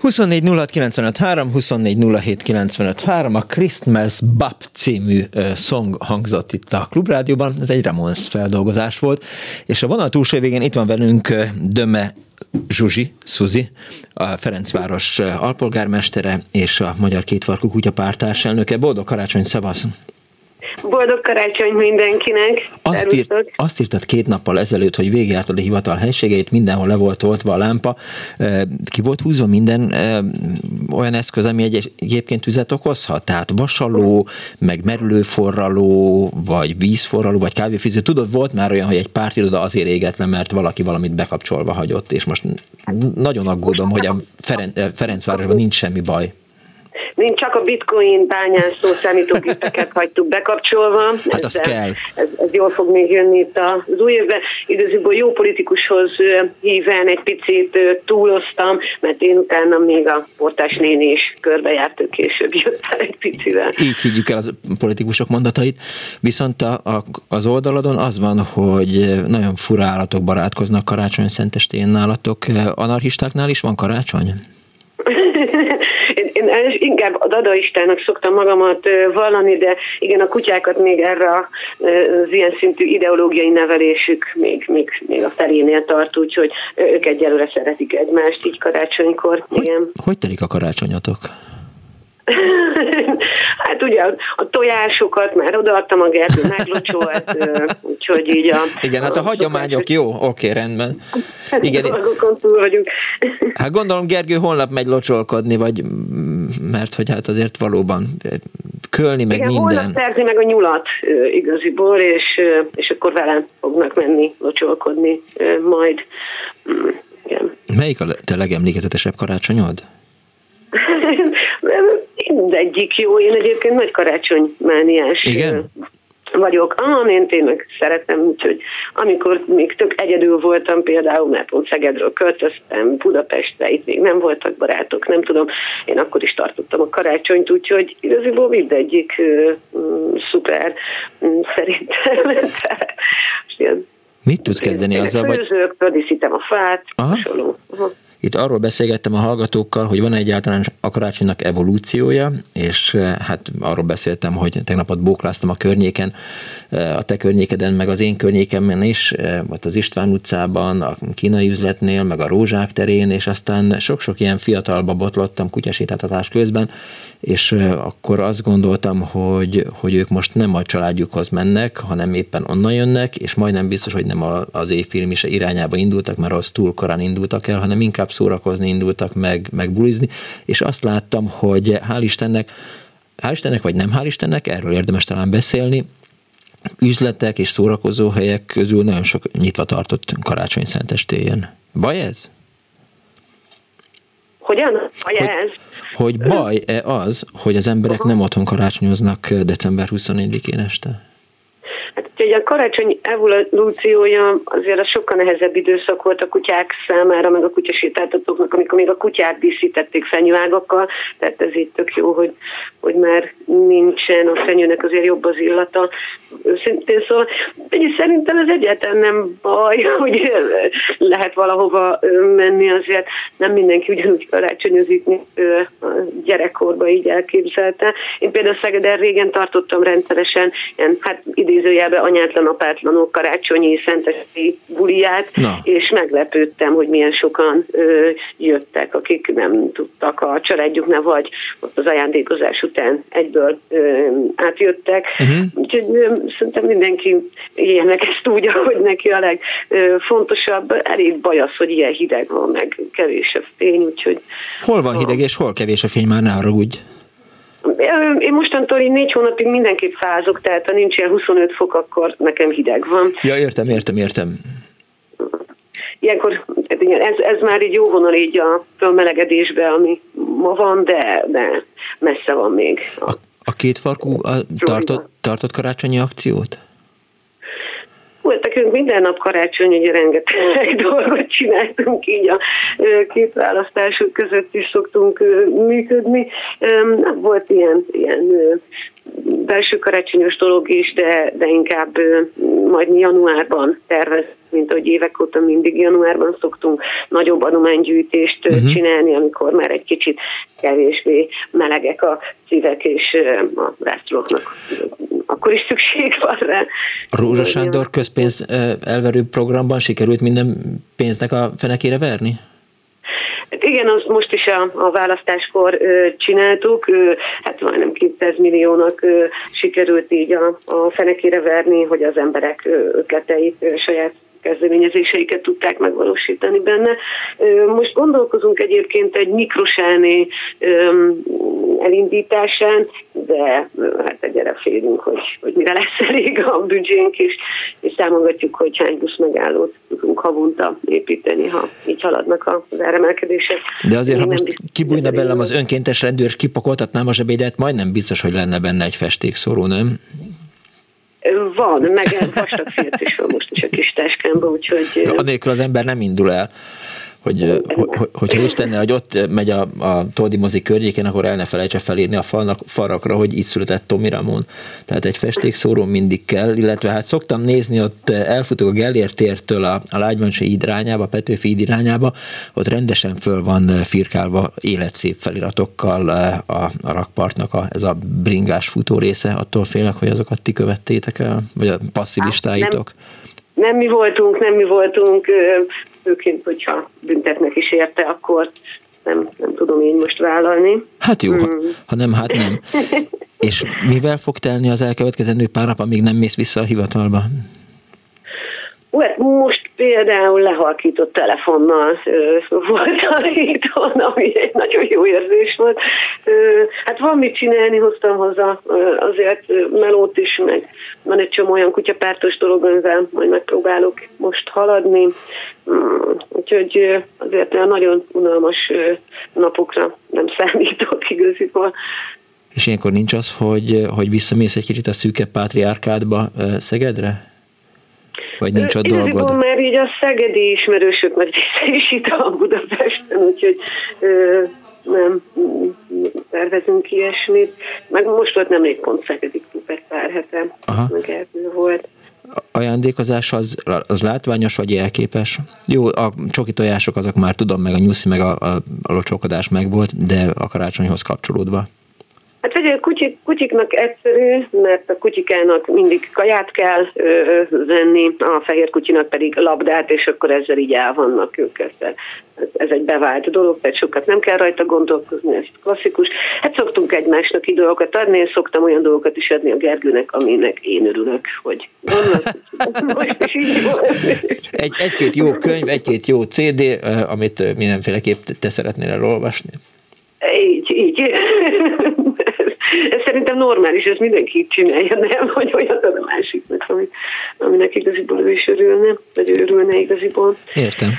24 24 a Christmas Bap című song hangzott itt a Klubrádióban, ez egy Ramones feldolgozás volt, és a vonal túlsó végén itt van velünk Döme Zsuzsi, Szuzi, a Ferencváros alpolgármestere és a Magyar Kétfarkú Kutya pártárselnöke. Boldog karácsony, szevasz! Boldog karácsony mindenkinek! Azt, írt, azt írtad két nappal ezelőtt, hogy végigjártad a hivatal helységeit, mindenhol le volt oltva a lámpa. Ki volt húzva minden olyan eszköz, ami egy, egyébként tüzet okozhat? Tehát vasaló, meg merülőforraló, vagy vízforraló, vagy kávéfűző. Tudod, volt már olyan, hogy egy pártiroda azért égett le, mert valaki valamit bekapcsolva hagyott, és most nagyon aggódom, hogy a Feren, ö, Ferencvárosban nincs semmi baj. Nincs csak a bitcoin bányászó számítógépeket hagytuk bekapcsolva. Hát Ezzel- kell. Ez, ez jól fog még jönni itt az új évben. Igazából jó politikushoz híven egy picit túloztam, mert én utána még a portás néni is körbejárt, ő később jött el egy picivel. Így higgyük el az politikusok mondatait, viszont a, a, az oldaladon az van, hogy nagyon fura állatok barátkoznak karácsony szentestén nálatok. Anarchistáknál is van karácsony? én, inkább a dadaistának szoktam magamat vallani, de igen, a kutyákat még erre az ilyen szintű ideológiai nevelésük még, még, még a felénél tart, úgyhogy ők egyelőre szeretik egymást így karácsonykor. Igen. Hogy telik a karácsonyatok? hát ugye a, a tojásokat már odaadtam, a Gergő meglocsolt, úgyhogy így a... Igen, hát a hagyományok jó, oké, rendben. Igen, dolgokon túl vagyunk. hát gondolom Gergő holnap megy locsolkodni, vagy mert hogy hát azért valóban eh, kölni meg Igen, minden. holnap szerzi meg a nyulat igaziból, és, és akkor velem fognak menni locsolkodni majd. Mm, igen. Melyik a te legemlékezetesebb karácsonyod? Mindegyik jó, én egyébként nagy karácsonymániás Igen? vagyok. Ah, én tényleg szeretem, úgyhogy amikor még tök egyedül voltam például, mert pont Szegedről költöztem Budapestre, itt még nem voltak barátok, nem tudom, én akkor is tartottam a karácsonyt, úgyhogy igaziból mindegyik mm, szuper, mm, szerintem. Mit tudsz kezdeni azzal, vagy főzők, földíszítem a fát, Aha. hasonló. Aha. Itt arról beszélgettem a hallgatókkal, hogy van egyáltalán a karácsonynak evolúciója, és eh, hát arról beszéltem, hogy tegnap ott bókláztam a környéken, eh, a te környékeden, meg az én környékemben is, eh, ott az István utcában, a kínai üzletnél, meg a Rózsák terén, és aztán sok-sok ilyen fiatalba botlottam kutyasétáltatás közben, és akkor azt gondoltam, hogy, hogy ők most nem a családjukhoz mennek, hanem éppen onnan jönnek, és majdnem biztos, hogy nem az éjfilm is irányába indultak, mert az túl korán indultak el, hanem inkább szórakozni indultak, meg, meg bulizni, és azt láttam, hogy hál' Istennek, hál' Istennek, vagy nem hál' Istennek, erről érdemes talán beszélni, üzletek és szórakozó helyek közül nagyon sok nyitva tartott karácsony szentestéjén. Baj ez? Hogyan? Vagy ez? Hogy baj-e az, hogy az emberek nem otthon karácsonyoznak december 24-én este? Úgyhogy a karácsony evolúciója azért a sokkal nehezebb időszak volt a kutyák számára, meg a kutyasétáltatóknak, amikor még a kutyát díszítették fenyőágakkal, tehát ez így tök jó, hogy, hogy már nincsen, a fenyőnek azért jobb az illata. Őszintén szóval, ugye szerintem ez egyáltalán nem baj, hogy lehet valahova menni, azért nem mindenki ugyanúgy karácsonyozik, mint gyerekkorban így elképzelte. Én például Szegeden régen tartottam rendszeresen ilyen, hát idézőjelben anyátlan, apátlanok karácsonyi szentesti buliját, Na. és meglepődtem, hogy milyen sokan ö, jöttek, akik nem tudtak a családjuknál, vagy ott az ajándékozás után egyből ö, átjöttek. Uh-huh. Úgyhogy ö, szerintem mindenki éljenek ezt úgy, ahogy neki a legfontosabb. Elég baj az, hogy ilyen hideg van, meg kevés a fény, úgyhogy Hol van hideg és hol kevés a fény, már ne haragudj. Én mostantól így négy hónapig mindenképp fázok, tehát ha nincs ilyen 25 fok, akkor nekem hideg van. Ja, értem, értem, értem. Ilyenkor hát ez, ez már így jó vonal így a fölmelegedésbe, ami ma van, de, de messze van még. A kétfarkú a, tartott, tartott karácsonyi akciót? Volt nekünk minden nap karácsony, ugye rengeteg dolgot csináltunk, így a két választások között is szoktunk működni. Öm, Volt ilyen, ilyen belső karácsonyos dolog is, de, de inkább majd januárban tervez, mint ahogy évek óta mindig januárban szoktunk nagyobb adománygyűjtést uh-huh. csinálni, amikor már egy kicsit kevésbé melegek a szívek, és a rászorulóknak akkor is szükség van rá. Rózsa Sándor közpénz elverő programban sikerült minden pénznek a fenekére verni? Igen, azt most is a, a választáskor ö, csináltuk, ö, hát majdnem 200 milliónak ö, sikerült így a, a fenekére verni, hogy az emberek ötleteit ö, saját kezdeményezéseiket tudták megvalósítani benne. Most gondolkozunk egyébként egy mikrosáné elindításán, de hát egyre félünk, hogy, hogy mire lesz elég a büdzsénk, és, és támogatjuk, hogy hány busz megállót tudunk havonta építeni, ha így haladnak az áremelkedések. De azért, Én ha most kibújna belem az önkéntes rendőr, és kipakoltatnám a zsebédet, majdnem biztos, hogy lenne benne egy festékszóró, nem? Van, meg vastag fiat is van most is a kis táskámba, úgyhogy... Anélkül az ember nem indul el hogy, hogy, hogyha is tenne, hogy ott megy a, a Toldi mozi környékén, akkor el ne felejtse felírni a falnak, farakra, hogy itt született Tomi Ramon. Tehát egy festékszóró mindig kell, illetve hát szoktam nézni, ott elfutok a Gellért tértől a, a Lágyvancsi irányába, a Petőfi íd irányába, ott rendesen föl van firkálva életszép feliratokkal a, a rakpartnak a, ez a bringás futó része, attól félek, hogy azokat ti követtétek el, vagy a passzivistáitok. Hát nem, nem mi voltunk, nem mi voltunk, főként, hogyha büntetnek is érte, akkor nem, nem tudom én most vállalni. Hát jó, hmm. ha, ha nem, hát nem. És mivel fog telni az elkövetkezendő pár nap, amíg nem mész vissza a hivatalba? Hát most például lehalkított telefonnal volt a héton, ami egy nagyon jó érzés volt. Hát van mit csinálni, hoztam hozzá azért melót is, meg van egy csomó olyan kutyapártos dolog, amivel majd megpróbálok most haladni. Mm, úgyhogy azért olyan nagyon unalmas napokra nem számítok igaziból. És ilyenkor nincs az, hogy, hogy visszamész egy kicsit a szűke pátriárkádba Szegedre? Vagy nincs ott dolgod? Igaziból mert így a szegedi ismerősök nagy része is itt a Budapesten, úgyhogy ö, nem tervezünk ilyesmit. Meg most volt nemrég pont Szegedi klub egy pár hete, Aha. meg volt ajándékozás az, az látványos vagy elképes? Jó, a csoki tojások azok már tudom, meg a nyuszi, meg a, a, a locsokodás meg volt, de a karácsonyhoz kapcsolódva. Hát ugye a kutyik, kutyiknak egyszerű, mert a kutyikának mindig kaját kell ö, venni, a fehér kutyinak pedig labdát, és akkor ezzel így el vannak ők ezzel. Ez egy bevált dolog, tehát sokat nem kell rajta gondolkozni, ez klasszikus. Hát szoktunk egymásnak így dolgokat adni, én szoktam olyan dolgokat is adni a Gergőnek, aminek én örülök, hogy most is így Egy, egy-két jó könyv, egy-két jó CD, amit mindenféleképp te szeretnél elolvasni. Így, így ez szerintem normális, ez mindenki csinálja, nem? Hogy olyat ad a másiknak, ami, aminek igaziból ő is örülne, vagy ő örülne igaziból. Értem.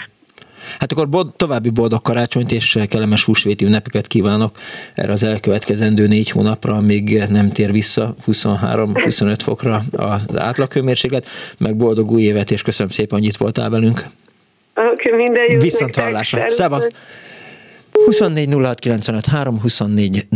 Hát akkor bod, további boldog karácsonyt és kellemes húsvéti ünnepeket kívánok erre az elkövetkezendő négy hónapra, amíg nem tér vissza 23-25 fokra az átlaghőmérséklet, meg boldog új évet, és köszönöm szépen, hogy itt voltál velünk. Oké, okay, minden jót Viszont hallásra. Szevasz! 24 24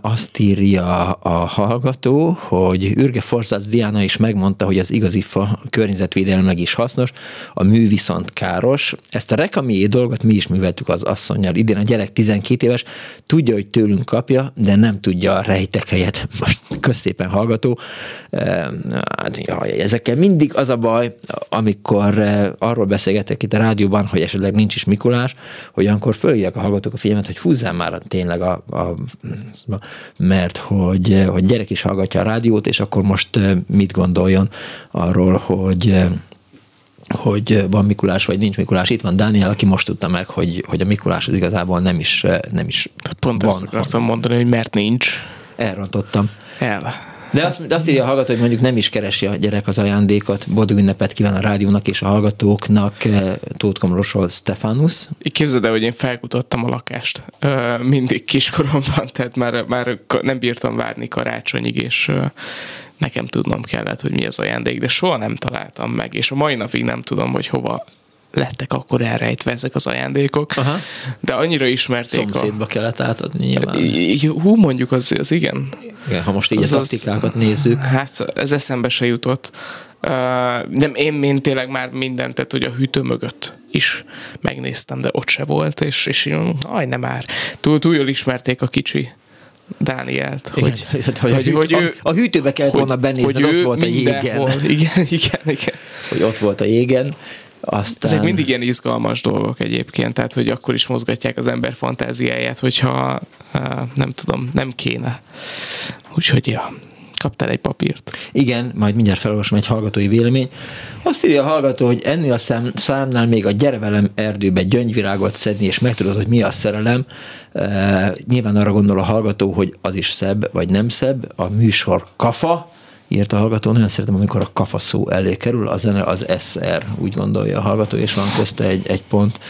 azt írja a hallgató, hogy Ürge Forzász Diana is megmondta, hogy az igazi fa környezetvédelemleg is hasznos, a mű viszont káros. Ezt a rekamié dolgot mi is műveltük az asszonynal. Idén a gyerek 12 éves, tudja, hogy tőlünk kapja, de nem tudja a rejtek helyet. Most közszépen hallgató. Hát, ezekkel mindig az a baj, amikor arról beszélgetek itt a rádióban, hogy esetleg nincs is Mikulás, hogy akkor fölhívják a hallgatók a figyelmet, hogy húzzál már tényleg a, a mert hogy, hogy gyerek is hallgatja a rádiót, és akkor most mit gondoljon arról, hogy hogy van Mikulás, vagy nincs Mikulás. Itt van Dániel, aki most tudta meg, hogy, hogy a Mikulás az igazából nem is, nem is hát Pont van. ezt akartam mondani, hogy mert nincs. Elrontottam. El. De azt, de azt írja a hallgató, hogy mondjuk nem is keresi a gyerek az ajándékot. Boldog ünnepet kíván a rádiónak és a hallgatóknak eh, Tóth Komrosról Stefanus. Képzeld el, hogy én felkutattam a lakást mindig kiskoromban, tehát már, már nem bírtam várni karácsonyig, és nekem tudnom kellett, hogy mi az ajándék, de soha nem találtam meg, és a mai napig nem tudom, hogy hova lettek akkor elrejtve ezek az ajándékok, Aha. de annyira ismerték Szomszédba a... kellett átadni nyilván. Hú, mondjuk az, az igen. igen. Ha most így az a taktikákat az, nézzük. Hát ez eszembe se jutott. Uh, nem, én, én tényleg már mindent, tehát hogy a hűtő mögött is megnéztem, de ott se volt, és, és aj, nem már. Túl, túl jól ismerték a kicsi Dánielt. Hogy, igen, hogy, hogy, hogy, ő, a, a hűtőbe kellett volna benézni, ott volt a jégen. Igen, igen, igen. Hogy ott volt a jégen. Aztán... Ezek mindig ilyen izgalmas dolgok egyébként, tehát hogy akkor is mozgatják az ember fantáziáját, hogyha nem tudom, nem kéne. Úgyhogy ja, kaptál egy papírt. Igen, majd mindjárt felolvasom egy hallgatói vélemény. Azt írja a hallgató, hogy ennél a szám, számnál még a gyere velem erdőbe gyöngyvirágot szedni, és megtudod, hogy mi a szerelem. E, nyilván arra gondol a hallgató, hogy az is szebb, vagy nem szebb. A műsor kafa, írt a hallgató, nagyon szeretem, amikor a kafa szó elé kerül, a zene az SR, úgy gondolja a hallgató, és van közte egy, egy pont.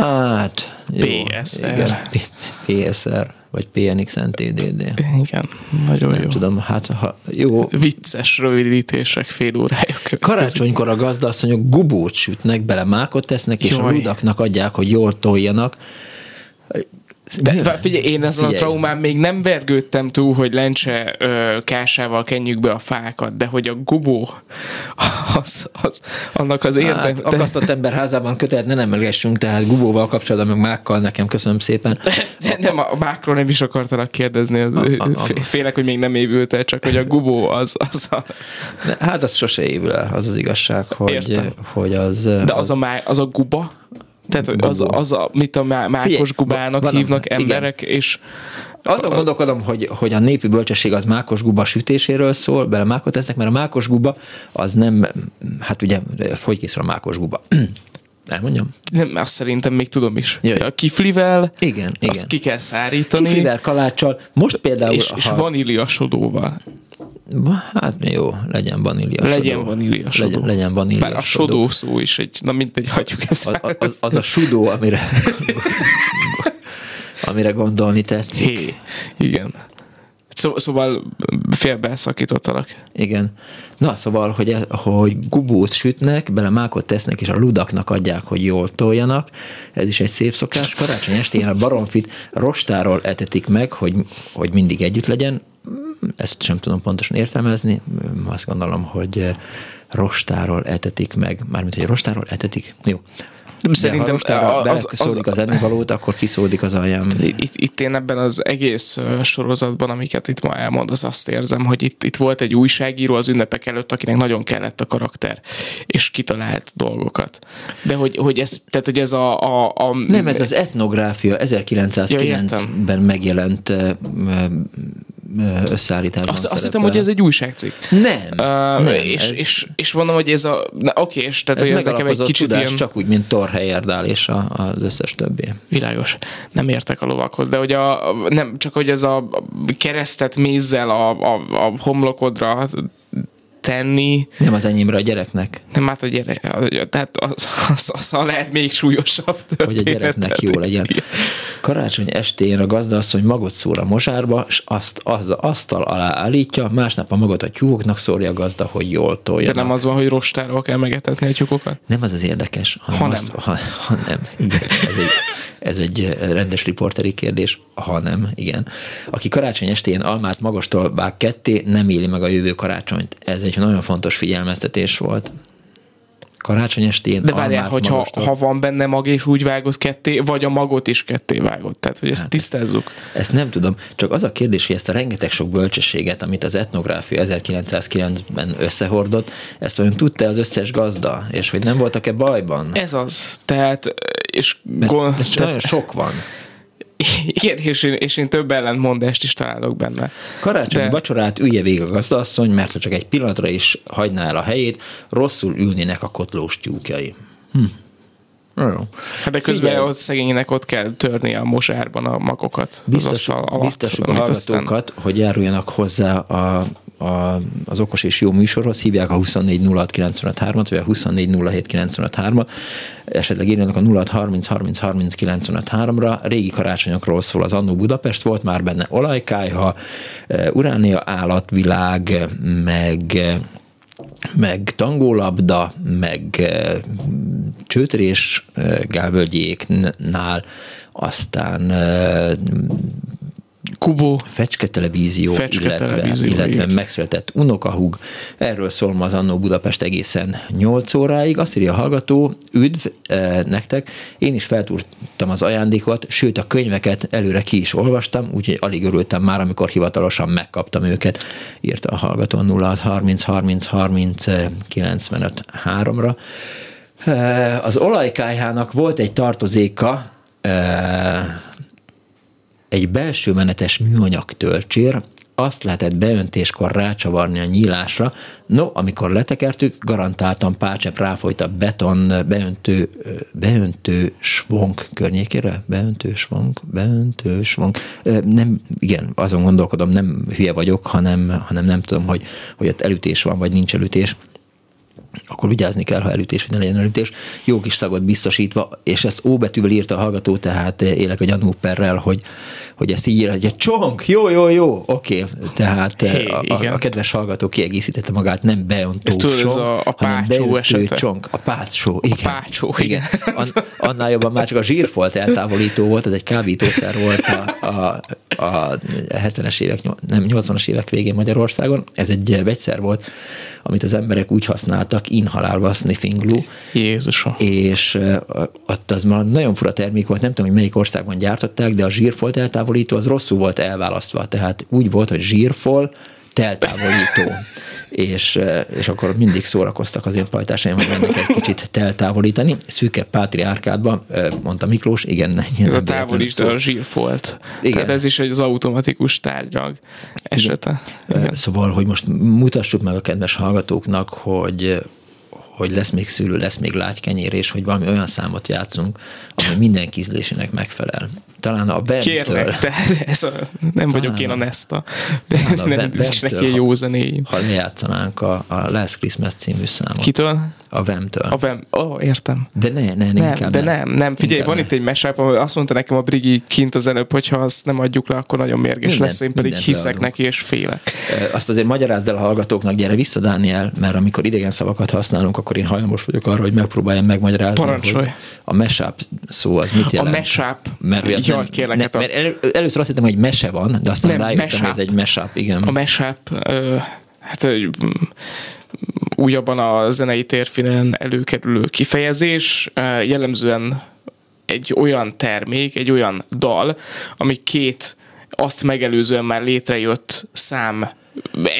Hát, jó, PSR. Igen, PSR vagy PNX NTDD. Igen, nagyon Nem jó. tudom, hát ha, jó. Vicces rövidítések fél órája Karácsonykor a gazdasszonyok gubót sütnek, bele mákot tesznek, és Jaj. a ludaknak adják, hogy jól toljanak. De Nyilván. figyelj, én ezen figyelj. a traumán még nem vergődtem túl, hogy lencse ö, kásával kenjük be a fákat, de hogy a gubó, az, az, annak az érdem. Hát, akasztott ember házában kötelet ne emlegessünk, tehát gubóval kapcsolatban, meg mákkal nekem köszönöm szépen. De, nem, a mákról nem is akartalak kérdezni, a, a, a, félek, hogy még nem évült el, csak hogy a gubó az, az a... Hát az sose évül el, az az igazság, hogy, hogy az... De az, az, a, má, az a guba, tehát az, az a, mit a Mákos Figyelj, Gubának van, hívnak igen. emberek, és azon gondolkodom, hogy, hogy a népi bölcsesség az mákos guba sütéséről szól, bele mákot tesznek, mert a mákos guba az nem, hát ugye, hogy készül a mákos guba? Elmondjam? Nem, azt szerintem még tudom is. Jaj. A kiflivel, igen, igen. azt ki kell szárítani. Kiflivel, kaláccsal, most például... És, ha... és vaníliasodóval. Hát jó, legyen vanília Legyen vanília. Legyen, legyen vanília Bár a sodó szó is egy, na mindegy, hagyjuk ezt. Az, az, az a sudó, amire, amire gondolni tetszik. Hé, igen. Szó, szóval félbeszakítottalak. Igen. Na, szóval, hogy, e- hogy gubót sütnek, bele mákot tesznek, és a ludaknak adják, hogy jól toljanak. Ez is egy szép szokás. Karácsony estén a baromfit rostáról etetik meg, hogy, hogy mindig együtt legyen. Ezt sem tudom pontosan értelmezni. Azt gondolom, hogy rostáról etetik meg. Mármint, hogy rostáról etetik. Jó. De Szerintem ha az, az, az, az ennivalót, akkor kiszódik az aljam. Itt, itt én ebben az egész sorozatban, amiket itt ma elmond, az azt érzem, hogy itt, itt volt egy újságíró az ünnepek előtt, akinek nagyon kellett a karakter, és kitalált dolgokat. De hogy, hogy ez, tehát, hogy ez a, a, a... Nem, ez az etnográfia 1909-ben ja, megjelent összeállításban Azt, azt hittem, hogy ez egy újságcikk. Nem. Uh, nem és, ez... és, és mondom, hogy ez a... Oké, és tehát ez, hogy ez nekem egy kicsit tudás, ilyen... csak úgy, mint Heyerdahl és a, az összes többi. Világos. Nem értek a lovakhoz, de hogy a, nem, csak hogy ez a keresztet mézzel a, a, a homlokodra tenni. Nem az enyémre a gyereknek. Nem, hát a gyerek, tehát az, az, az, az lehet még súlyosabb történet. Hogy a gyereknek jó legyen. Karácsony estén a gazdasszony magot szór a mosárba, és azt az asztal alá állítja, másnap a magot a tyúkoknak szórja a gazda, hogy jól tolja. De nem az van, hogy rostáról kell megetetni a tyúkokat? Nem az az érdekes, hanem ha nem. Azt, ha, ha nem. Igen, ez egy, ez egy rendes riporteri kérdés, ha nem, igen. Aki karácsony estén almát magostól bár ketté, nem éli meg a jövő karácsonyt. Ez egy nagyon fontos figyelmeztetés volt karácsony estén. De várjál, hogyha ha van benne mag és úgy vágod ketté, vagy a magot is ketté vágod. Tehát, hogy ezt hát tisztázzuk. Ezt nem tudom. Csak az a kérdés, hogy ezt a rengeteg sok bölcsességet, amit az etnográfia 1909-ben összehordott, ezt vajon tudta az összes gazda? És hogy nem voltak-e bajban? Ez az. Tehát, és gond... nagyon sok van. Igen, és én, és én több ellentmondást is találok benne. Karácsonyi De... vacsorát ülje végig a gazdasszony, mert ha csak egy pillanatra is hagyná el a helyét, rosszul ülnének a kotlós tyúkjai. Hm. Jó. Hát de közben Figyelj. ott szegénynek ott kell törni a mosárban a magokat biztos, az asztal alatt. Biztosuk a hallgatókat, aztán... hogy járuljanak hozzá a, a, az okos és jó műsorhoz, hívják a 2406953-at, vagy a 2407953-at, esetleg írjanak a 0630 ra Régi karácsonyokról szól az Annó Budapest, volt már benne olajkájha, uránia állatvilág, meg meg tangólabda, meg Csőtörés Gálvölgyéknál, aztán Kubó. Fecske televízió, Fecske illetve, televízió, illetve így. megszületett unokahúg. Erről szól ma az Annó Budapest egészen 8 óráig. Azt írja a hallgató, üdv eh, nektek, én is feltúrtam az ajándékot, sőt a könyveket előre ki is olvastam, úgyhogy alig örültem már, amikor hivatalosan megkaptam őket, írta a hallgató 06 30 30 30 95 3-ra. Eh, Az olajkájhának volt egy tartozéka, eh, egy belső menetes műanyag töltsér, azt lehetett beöntéskor rácsavarni a nyílásra. No, amikor letekertük, garantáltan Pácsep ráfolyt a beton beöntő, beöntő svonk környékére. Beöntő svonk, beöntő svonk. Nem, igen, azon gondolkodom, nem hülye vagyok, hanem, hanem nem tudom, hogy, hogy ott elütés van, vagy nincs elütés akkor vigyázni kell, ha elütés, hogy ne legyen elütés. Jó kis szagot biztosítva, és ezt ó betűvel írta a hallgató, tehát élek a gyanúperrel, hogy, hogy ezt így írja, hogy csonk, jó, jó, jó, oké. Tehát Hé, a, a, igen. a, kedves hallgató kiegészítette magát, nem beöntő Ez tudod, ez a- a hanem pácsó esete. csonk. A pácsó, igen. A pácsó, igen. An, annál jobban már csak a zsírfolt eltávolító volt, ez egy kábítószer volt a, a, a 70-es évek, nem, 80-as évek végén Magyarországon. Ez egy vegyszer volt, amit az emberek úgy használtak, inhalálva sniffing glue. Jézusom. És ott az már nagyon fura termék volt, nem tudom, hogy melyik országban gyártották, de a zsírfolt eltávolító az rosszul volt elválasztva. Tehát úgy volt, hogy zsírfol, teltávolító. És, és akkor mindig szórakoztak az én pajtásaim, hogy mennek egy kicsit teltávolítani. Szűke pátriárkádban, uh, mondta Miklós, igen. Ez a távolítsd a zsírfolt. Igen. Tehát ez is egy az automatikus tárgyag esete. Igen. Szóval, hogy most mutassuk meg a kedves hallgatóknak, hogy hogy lesz még szülő, lesz még lágykenyér, és hogy valami olyan számot játszunk, ami minden kízlésének megfelel. Talán a Bentől. Kérlek, tehát ez a, nem vagyok én a Nesta. talán a nem Bentől, zenéim. Ha lejátszanánk a, a Last Christmas című számot. Kitől? A Vemtől. A Vem, ó, oh, értem. De ne, ne, ne Nem, inkább de nem, nem. Figyelj, van ne. itt egy mesáp, ahol azt mondta nekem a Brigi kint az előbb, hogy ha azt nem adjuk le, akkor nagyon mérges Mindent- lesz, én pedig hiszek leadunk. neki, és félek. Azt azért magyarázd el a hallgatóknak, gyere vissza, Dániel, mert amikor idegen szavakat használunk, akkor én hajlamos vagyok arra, hogy megpróbáljam megmagyarázni, Parancsolj. hogy a mashup szó az mit A jelent. mashup, Mert, hogy az jaj, nem, kérlek, ne, hát a- mert elő, először azt hittem, hogy mese van, de aztán Nem, rájöttem, hogy mashup. ez egy mashup, igen. A ö, hát újabban a zenei térfinen előkerülő kifejezés, jellemzően egy olyan termék, egy olyan dal, ami két azt megelőzően már létrejött szám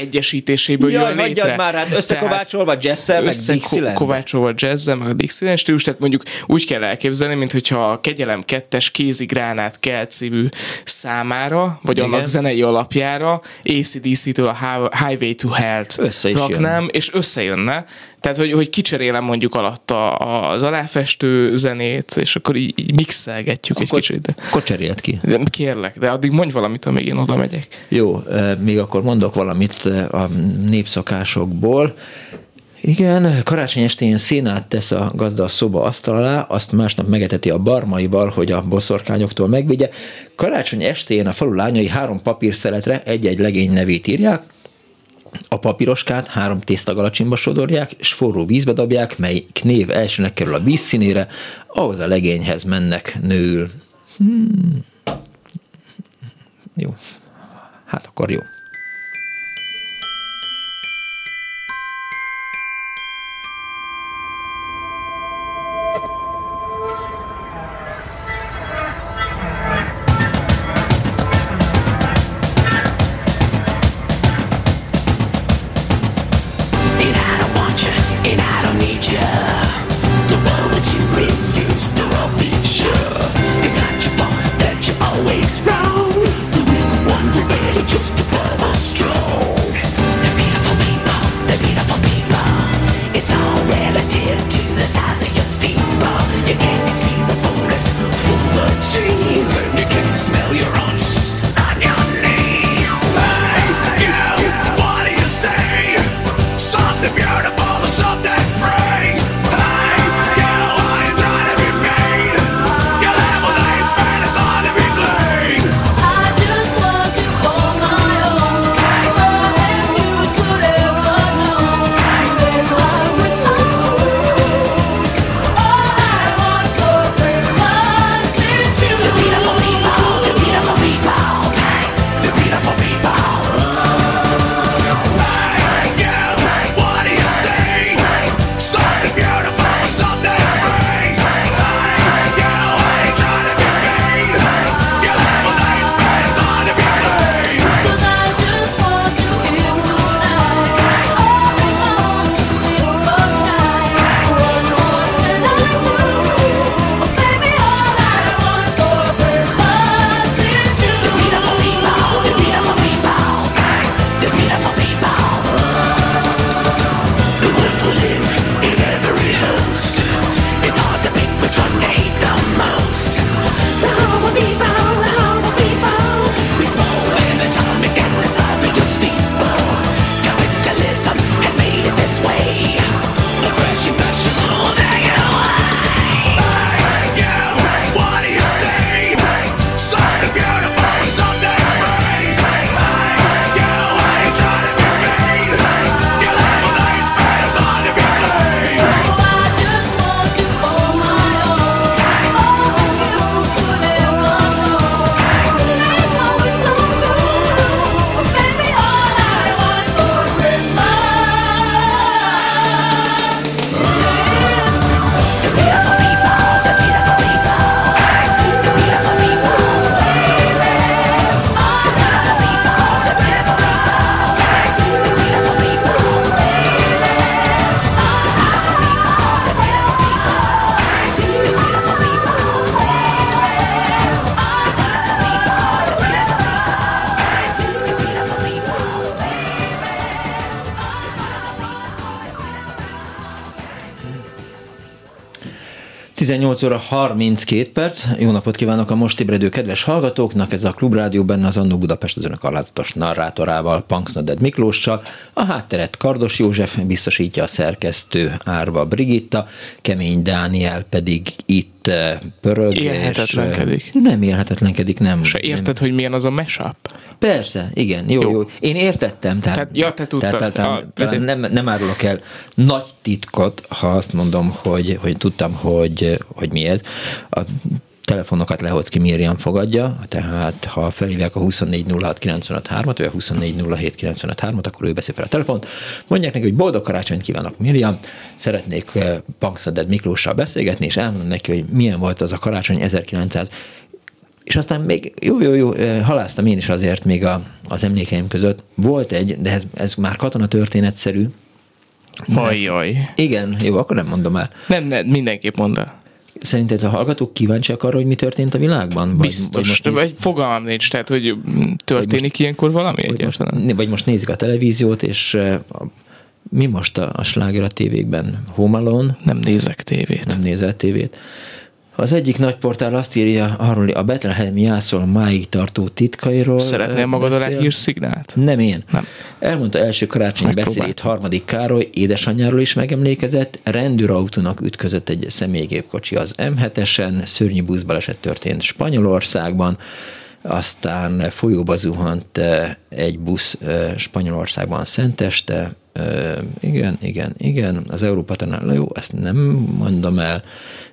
egyesítéséből Jaj, jön létre. már, hát összekovácsolva jazzzel, meg Dixieland. Összekovácsolva jazzzel, meg a Dixieland stílus, tehát mondjuk úgy kell elképzelni, mint hogyha a Kegyelem 2-es kézigránát kell című számára, vagy Igen. annak zenei alapjára ACDC-től a Hi- Highway to Hell-t Össze raknám, és összejönne. Tehát, hogy, hogy kicserélem mondjuk alatta az aláfestő zenét, és akkor így, így mixelgetjük Akkor- egy kicsit. De, Akkor cserélt ki. de kérlek, de addig mondj valamit, amíg én oda megyek. Jó, még akkor mondok valamit a népszokásokból. Igen, karácsony estén szénát tesz a gazda a szoba asztal alá, azt másnap megeteti a barmaival, hogy a boszorkányoktól megvédje. Karácsony estén a falu lányai három papírszeletre egy-egy legény nevét írják, a papíroskát három tésztagalacsimba sodorják, és forró vízbe dobják, mely név elsőnek kerül a vízszínére, ahhoz a legényhez mennek nőül. Hmm. Jó. Hát akkor jó. 18 óra 32 perc. Jó napot kívánok a most ébredő kedves hallgatóknak. Ez a Klubrádió benne az Annó Budapest az önök alázatos narrátorával, Punksnoded Miklóssal. A hátteret Kardos József biztosítja a szerkesztő Árva Brigitta, Kemény Dániel pedig itt eh, pörög. és, Élhetetlenkedik. eh, Nem élhetetlenkedik, nem. Se érted, hogy milyen az a mashup? Persze, igen, jó, jó. jó. Én értettem. Tehát, Tehát- ja, te tudtad. Tehát, tehát, Ah, talán nem, nem árulok el nagy titkot, ha azt mondom, hogy, hogy tudtam, hogy, hogy mi ez. A telefonokat Lehocki Miriam fogadja, tehát ha felhívják a 2406953-at, vagy a 2407953-at, akkor ő beszél fel a telefont. Mondják neki, hogy boldog karácsonyt kívánok, Miriam, szeretnék eh, Punksnoded Miklóssal beszélgetni, és elmondom neki, hogy milyen volt az a karácsony 1900 és aztán még jó, jó, jó, eh, haláztam én is azért még a, az emlékeim között. Volt egy, de ez, ez már katona történetszerű. Ajjaj. Igen, jó, akkor nem mondom el. Nem, nem, mindenképp mondd el. Szerinted a hallgatók kíváncsiak arra, hogy mi történt a világban? Vagy, Biztos, most vagy, néz- vagy fogalmam nincs, tehát hogy mm, történik ilyenkor valami egyáltalán? vagy most nézik a televíziót, és mi most a, a sláger a tévékben? Home Alone? Nem nézek tévét. Nem nézel tévét. Az egyik nagy portál azt írja arról, a Bethlehem jászol máig tartó titkairól. Szeretnél magad alá beszél. hírszignált? Nem én. Nem. Elmondta első karácsonyi beszédét harmadik Károly, édesanyjáról is megemlékezett, rendőrautónak ütközött egy személygépkocsi az M7-esen, szörnyű buszbaleset történt Spanyolországban, aztán folyóba zuhant egy busz Spanyolországban Szenteste, igen, igen, igen, az Európa Tanács, jó, ezt nem mondom el,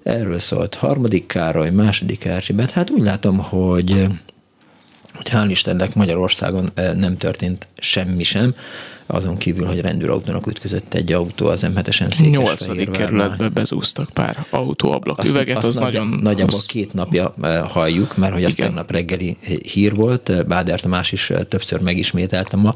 erről szólt harmadik Károly, második Erzsébet, hát úgy látom, hogy hogy hál' Istennek Magyarországon nem történt semmi sem, azon kívül, hogy rendőrautónak ütközött egy autó az M7-esen Nyolcadik kerületbe bezúztak pár autóablak üveget, az nagy- nagyon... Nagyjából az- két napja halljuk, mert hogy az tegnap reggeli hír volt, eh, Báder Tamás is többször megismételte ma.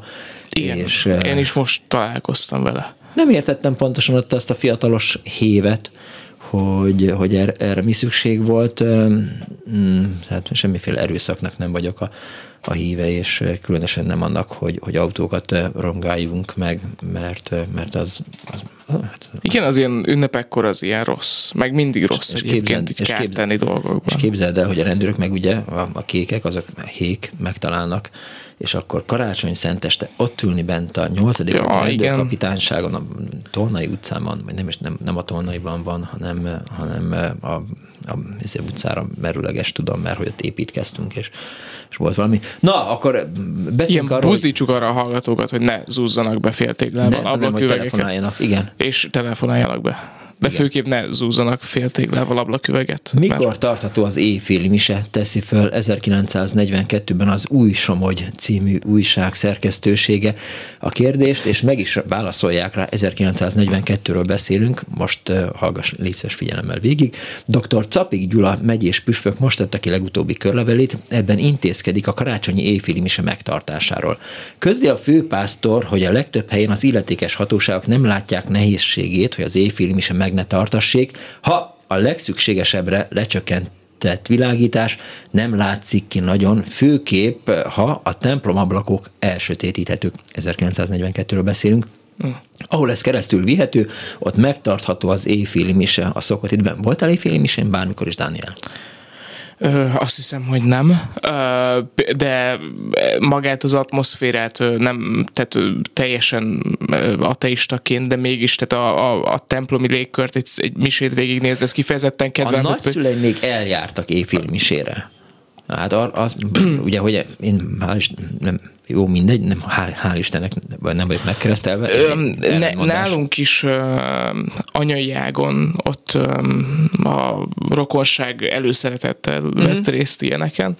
Igen, és, eh, én is most találkoztam vele. nem értettem pontosan ott azt a fiatalos hévet, hogy, hogy erre, erre mi szükség volt. Öm, mm, Tehát semmiféle erőszaknak nem vagyok a, a híve, és eh, különösen nem annak, hogy, hogy autókat eh, rongáljunk meg, mert, eh, mert az, az hát, Igen, az ilyen ünnepekkor az ilyen rossz, meg mindig rossz és egyébként képzeld- így és kárt képzeld- tenni dolgokban. És képzeld el, hogy a rendőrök meg ugye a, a kékek, azok hék megtalálnak, és akkor karácsony szenteste ott ülni bent a nyolcadik Ja, ja, igen. rendőrkapitányságon, a Tolnai utcában, vagy nem is nem, nem a Tolnaiban van, hanem, hanem a, a, a izé utcára merőleges tudom, mert hogy ott építkeztünk, és, és volt valami. Na, akkor beszéljünk arról, buzdítsuk arra a hallgatókat, hogy ne zúzzanak be féltéglával ablaküvegeket. telefonáljanak, igen. És telefonáljanak be. De Igen. főképp ne zúzzanak féltéglával ablaküveget. Mikor tartható az éjféli mise, teszi föl 1942-ben az Új Somogy című újság szerkesztősége a kérdést, és meg is válaszolják rá, 1942-ről beszélünk, most uh, hallgass létszes figyelemmel végig. Dr. Capik Gyula megyés püspök most tette ki legutóbbi körlevelét, ebben intézkedik a karácsonyi éjféli mise megtartásáról. Közli a főpásztor, hogy a legtöbb helyen az illetékes hatóságok nem látják nehézségét, hogy az éjféli mise meg ne tartassék, ha a legszükségesebbre lecsökkent tett világítás nem látszik ki nagyon, főképp, ha a templomablakok elsötétíthetők. 1942-ről beszélünk. Ahol ez keresztül vihető, ott megtartható az éjféli mise a szokott időben. Voltál éjféli misén bármikor is, Dániel? Ö, azt hiszem, hogy nem, Ö, de magát az atmoszférát nem, tehát teljesen ateistaként, de mégis tehát a, a, a templomi légkört egy, egy misét végignézni, ez kifejezetten A kedvelem. hogy- nagyszüleim még eljártak éjféli misére. Hát ar- az, ugye, hogy én hál' Isten, nem, jó, mindegy, nem, hál', hál Istennek nem, nem vagyok megkeresztelve. Öm, ne, nálunk is ö, anyai ágon ott ö, a rokonság előszeretettel Mhm. vett részt ilyeneken.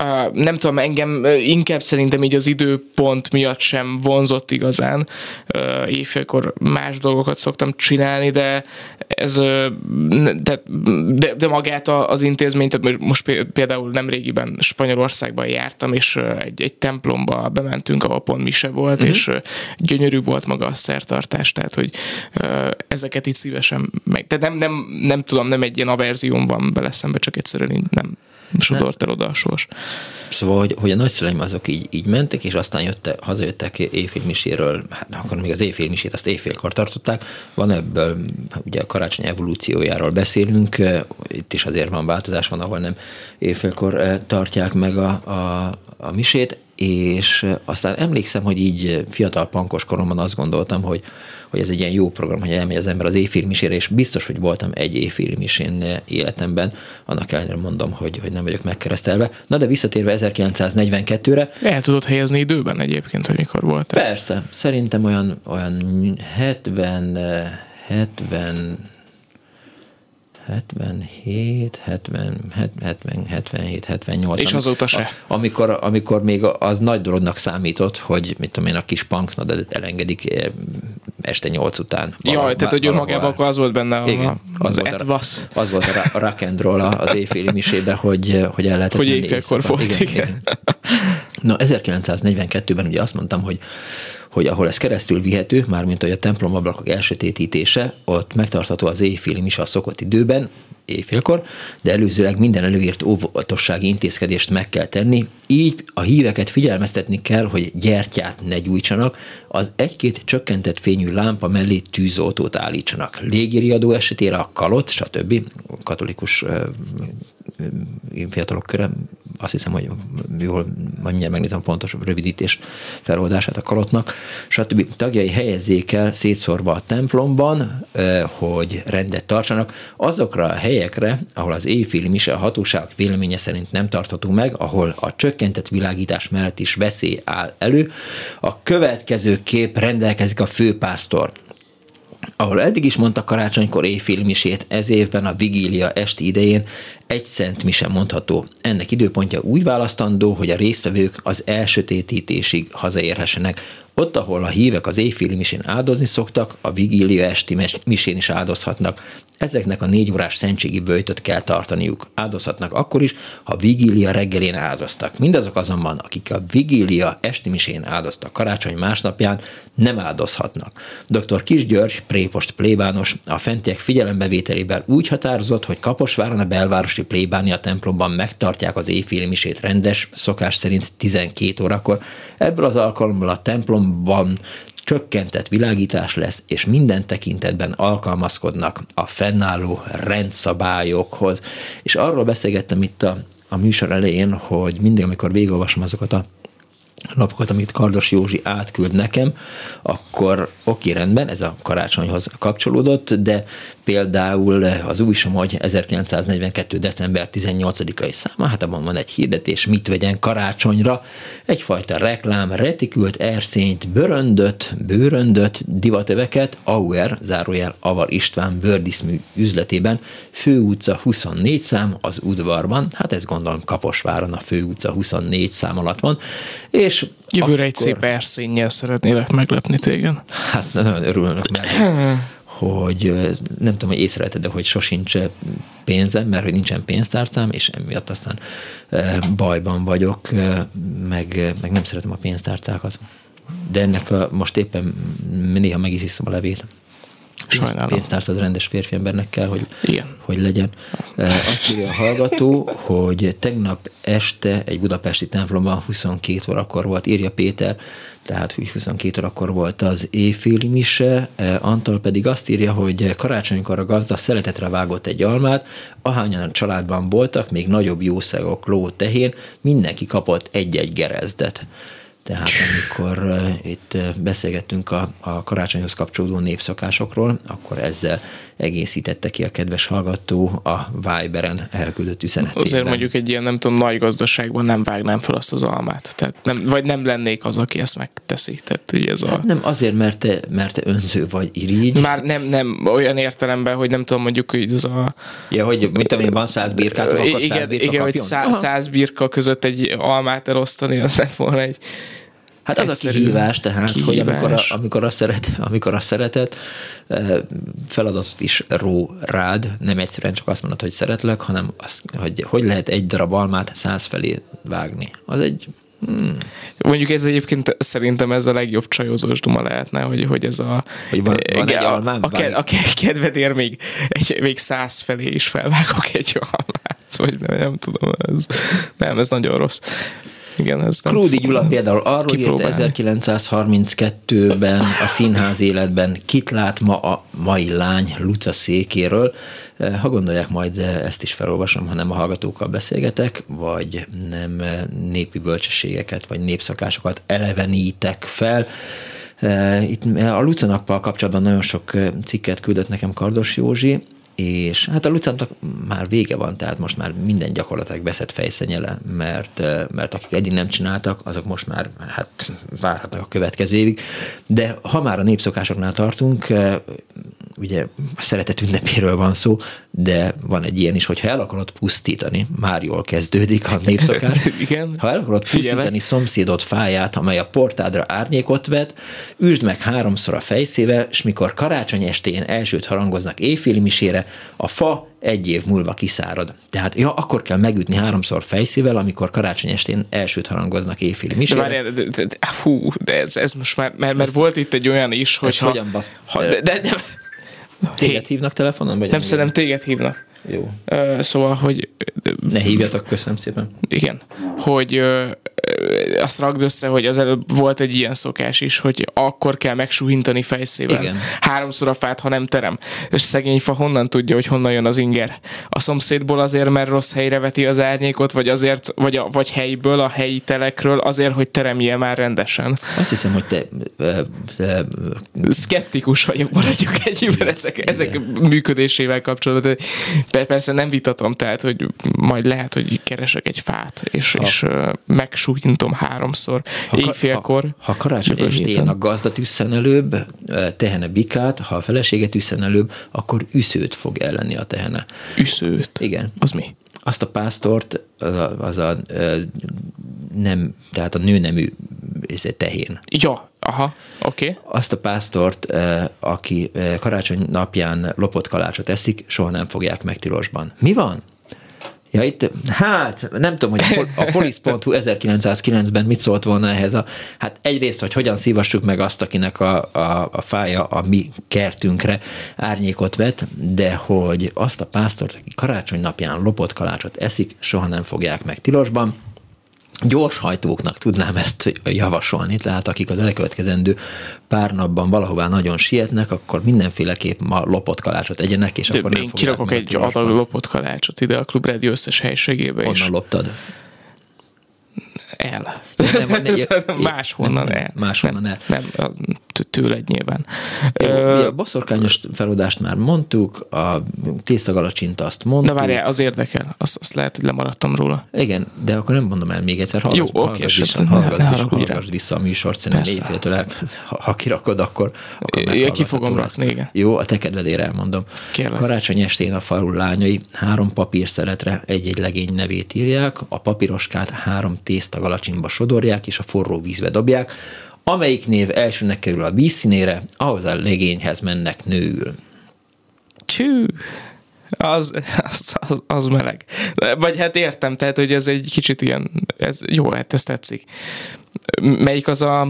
Ö, nem tudom, engem ö, inkább szerintem így az időpont miatt sem vonzott igazán. Ö, Éjfélkor más dolgokat szoktam csinálni, de ez ö, de, de, de magát az intézményt, tehát most- most pé- például nem régiben Spanyolországban jártam, és ö, egy, egy templomba bementünk, ahol pont mise volt, Mhm. és gyönyörű volt maga a szertartás, tehát hogy ezeket itt szívesen meg. Tehát nem, nem, nem tudom, nem egy ilyen averzióm van bele szembe, csak egyszerűen nem. sodort el oda a sors. Szóval, hogy, hogy a nagyszüleim azok így, így mentek, és aztán jöttek, hazajöttek éjfélmiséről, hát akkor még az éjfélmisét azt éjfélkor tartották. Van ebből, ugye a karácsony evolúciójáról beszélünk, itt is azért van változás, van, ahol nem éjfélkor tartják meg a, a, a misét, és aztán emlékszem, hogy így fiatal pankos koromban azt gondoltam, hogy, hogy ez egy ilyen jó program, hogy elmegy az ember az éjfélmisére, és biztos, hogy voltam egy éjfélmisén életemben, annak ellenére mondom, hogy, hogy nem vagyok megkeresztelve. Na de visszatérve 1942-re. El tudod helyezni időben egyébként, hogy mikor volt? Persze, szerintem olyan, olyan 70, 70, 77, 70, 70, 77, 78. És azóta se. Amikor, amikor még az nagy dolognak számított, hogy mit tudom én, a kis punksnodat elengedik eh, este nyolc után. Jaj, tehát hogy önmagában akkor az volt benne a, Igen, az, az, volt etvasz. a, az volt a rock and roll az éjféli misébe, hogy, hogy el lehetett Hogy éjfélkor volt, igen. igen. Na, 1942-ben ugye azt mondtam, hogy hogy ahol ez keresztül vihető, mármint hogy a templomablakok elsötétítése, ott megtartható az éjféli mise a szokott időben, éjfélkor, de előzőleg minden előírt óvatossági intézkedést meg kell tenni, így a híveket figyelmeztetni kell, hogy gyertyát ne gyújtsanak, az egy-két csökkentett fényű lámpa mellé tűzoltót állítsanak. Légiriadó esetére a kalot, stb. katolikus fiatalok köre, azt hiszem, hogy jól mindjárt megnézem pontos rövidítés feloldását a kalotnak, stb. tagjai helyezzék el szétszórva a templomban, hogy rendet tartsanak, azokra a helyekre, ahol az éjféli mise a hatóságok véleménye szerint nem tartható meg, ahol a csökkentett világítás mellett is veszély áll elő. A következő kép rendelkezik a főpásztor ahol eddig is mondta karácsonykor éjfél misét, ez évben a vigília esti idején egy szent mise mondható. Ennek időpontja úgy választandó, hogy a résztvevők az elsötétítésig hazaérhessenek. Ott, ahol a hívek az éjféli misén áldozni szoktak, a vigília esti misén is áldozhatnak. Ezeknek a négy órás szentségi bőjtöt kell tartaniuk. Áldozhatnak akkor is, ha vigília reggelén áldoztak. Mindazok azonban, akik a vigília esti misén áldoztak karácsony másnapján, nem áldozhatnak. Dr. Kis György, prépost plébános, a fentiek figyelembevételével úgy határozott, hogy Kaposváron a belvárosi plébánia templomban megtartják az éjféli misét rendes, szokás szerint 12 órakor. Ebből az alkalommal a templomban csökkentett világítás lesz, és minden tekintetben alkalmazkodnak a fennálló rendszabályokhoz. És arról beszélgettem itt a, a műsor elején, hogy mindig, amikor végigolvasom azokat a lapokat, amit Kardos Józsi átküld nekem, akkor oké, rendben, ez a karácsonyhoz kapcsolódott, de például az új Somogy 1942. december 18-ai száma, hát abban van egy hirdetés, mit vegyen karácsonyra, egyfajta reklám, retikült erszényt, bőröndöt, bőröndöt, divatöveket, Auer, zárójel Avar István bőrdiszmű üzletében, főutca 24 szám az udvarban, hát ez gondolom Kaposváron a főutca 24 szám alatt van, és Jövőre akkor... egy szép erszénnyel szeretnélek meglepni téged. Hát nagyon örülök meg, hogy nem tudom, hogy észrevetted, de hogy sosincs pénzem, mert hogy nincsen pénztárcám, és emiatt aztán bajban vagyok, meg, meg nem szeretem a pénztárcákat. De ennek a, most éppen néha meg is iszom a levét. Sajnálom. Pénztárc az rendes férfi embernek kell, hogy, Igen. hogy legyen. Azt írja a hallgató, hogy tegnap este egy budapesti templomban 22 órakor volt, írja Péter, tehát 22 órakor volt az éjféli mise, Antal pedig azt írja, hogy karácsonykor a gazda szeretetre vágott egy almát, ahányan a családban voltak, még nagyobb jószágok, ló, tehén, mindenki kapott egy-egy gerezdet. Tehát amikor uh, itt uh, beszélgettünk a, a karácsonyhoz kapcsolódó népszakásokról, akkor ezzel egészítette ki a kedves hallgató a Viberen elküldött üzenetében. Azért mondjuk egy ilyen, nem tudom, nagy gazdaságban nem vágnám fel azt az almát. Tehát nem, vagy nem lennék az, aki ezt megteszi. Tehát, ugye ez hát a... nem azért, mert te, mert te önző vagy irigy. Már nem, nem olyan értelemben, hogy nem tudom, mondjuk, hogy ez a... Ja, hogy mit tudom én, van száz birkát, akkor igen, száz birka Igen, kapjon? hogy száz, száz birka között egy almát elosztani, az nem volna egy Hát az a kihívás, tehát, kihívás. hogy amikor a, amikor, a szeret, amikor a szeretet feladatot is ró rád, nem egyszerűen csak azt mondod, hogy szeretlek, hanem azt, hogy hogy lehet egy darab almát száz felé vágni. Az egy Hmm. Mondjuk ez egyébként szerintem ez a legjobb csajozós duma lehetne, hogy, hogy ez a... Hogy van, van egy almám? A, a, a kedvedér még, egy, még száz felé is felvágok egy almát. vagy nem, nem tudom, ez, nem, ez nagyon rossz. Igen, ez nem Krúdi Gyula például arról írt kipróbálni. 1932-ben a színház életben kit lát ma a mai lány Luca székéről. Ha gondolják, majd ezt is felolvasom, ha nem a hallgatókkal beszélgetek, vagy nem népi bölcsességeket, vagy népszakásokat elevenítek fel. Itt a Luca nappal kapcsolatban nagyon sok cikket küldött nekem Kardos Józsi, és hát a Lucának már vége van, tehát most már minden gyakorlatilag veszett fejszenyele, mert, mert akik eddig nem csináltak, azok most már hát várhatnak a következő évig. De ha már a népszokásoknál tartunk, ugye a szeretet ünnepéről van szó, de van egy ilyen is, hogyha el akarod pusztítani, már jól kezdődik a népszokás. Igen. Ha el akarod Figyelek. pusztítani szomszédod fáját, amely a portádra árnyékot vet, üsd meg háromszor a fejszével, és mikor karácsony estén elsőt harangoznak éjféli misére, a fa egy év múlva kiszárad. Tehát ja, akkor kell megütni háromszor fejszével, amikor karácsony estén elsőt harangoznak éjféli De misére. várjál, de, de, de, hú, de ez, ez most már, mert, mert volt itt egy olyan is, hogy ha, hogyan basz? ha, de, de, de, Téged hívnak telefonon? Vagy nem szerintem téged hívnak. Jó. Szóval, hogy... Ne hívjatok, köszönöm szépen. Igen. Hogy azt ragd össze, hogy az előbb volt egy ilyen szokás is, hogy akkor kell megsuhintani fejszével. Igen. Háromszor a fát, ha nem terem. És szegény fa honnan tudja, hogy honnan jön az inger? A szomszédból azért, mert rossz helyre veti az árnyékot, vagy azért, vagy, a, vagy helyből, a helyi telekről, azért, hogy teremje már rendesen. Azt hiszem, hogy te, ö, te Skeptikus vagyok, maradjuk egyébben ezek, ezek működésével kapcsolatban. Per- Persze nem vitatom, tehát, hogy majd lehet, hogy keresek egy fát, és, Ha- és megsújintom háromszor Ha, éjfélkor. ha, ha karácsony estén a gazda tüsszen előbb, ö, tehene bikát, ha a felesége tüsszen előbb, akkor üszőt fog ellenni a tehene. Üszőt? Igen. Az mi? Azt a pásztort, az a, az a ö, nem, tehát a nőnemű ez egy tehén. Ja, aha, oké. Okay. Azt a pásztort, ö, aki karácsony napján lopott kalácsot eszik, soha nem fogják meg tilosban. Mi van? Ja, itt, hát nem tudom, hogy a, a polisz.hu 1909-ben mit szólt volna ehhez a, hát egyrészt, hogy hogyan szívassuk meg azt, akinek a, a, a fája a mi kertünkre árnyékot vet, de hogy azt a pásztort, aki karácsony napján lopott kalácsot eszik, soha nem fogják meg tilosban. Gyorshajtóknak tudnám ezt javasolni, tehát akik az elkövetkezendő pár napban valahová nagyon sietnek, akkor mindenféleképp ma lopott kalácsot egyenek, és De akkor nem én fogják kirakok egy adag lopott kalácsot ide a Klub Rádió összes helységébe is. Honnan loptad? El. Nem, nem, nem, máshonnan nem, el. máshonnan el. Nem, tő- tőled nyilván. A boszorkányos feloldást már mondtuk, a tésztagalacsint azt mondtuk. De várjál, az érdekel. Azt, azt lehet, hogy lemaradtam róla. Igen, de akkor nem mondom el még egyszer, hallgass, Jó, oké, hallgass, esetleg vissza, ne- hallgass, ne hallgass vissza a műsort, szerintem éjféltől el, ha, ha kirakod, akkor, akkor Ja, ki fogom rakni, igen. Jó, a te kedvedére elmondom. Kérlek. Karácsony estén a falu lányai három papírszeletre egy-egy legény nevét írják, a papíroskát három tésztagalacsinba sodorják, és a forró vízbe dobják. Amelyik név elsőnek kerül a vízszínére, ahhoz a legényhez mennek nőül. Tű. Az, az, az, az meleg. Vagy hát értem, tehát, hogy ez egy kicsit ilyen, ez, jó, hát ez tetszik. Melyik az a,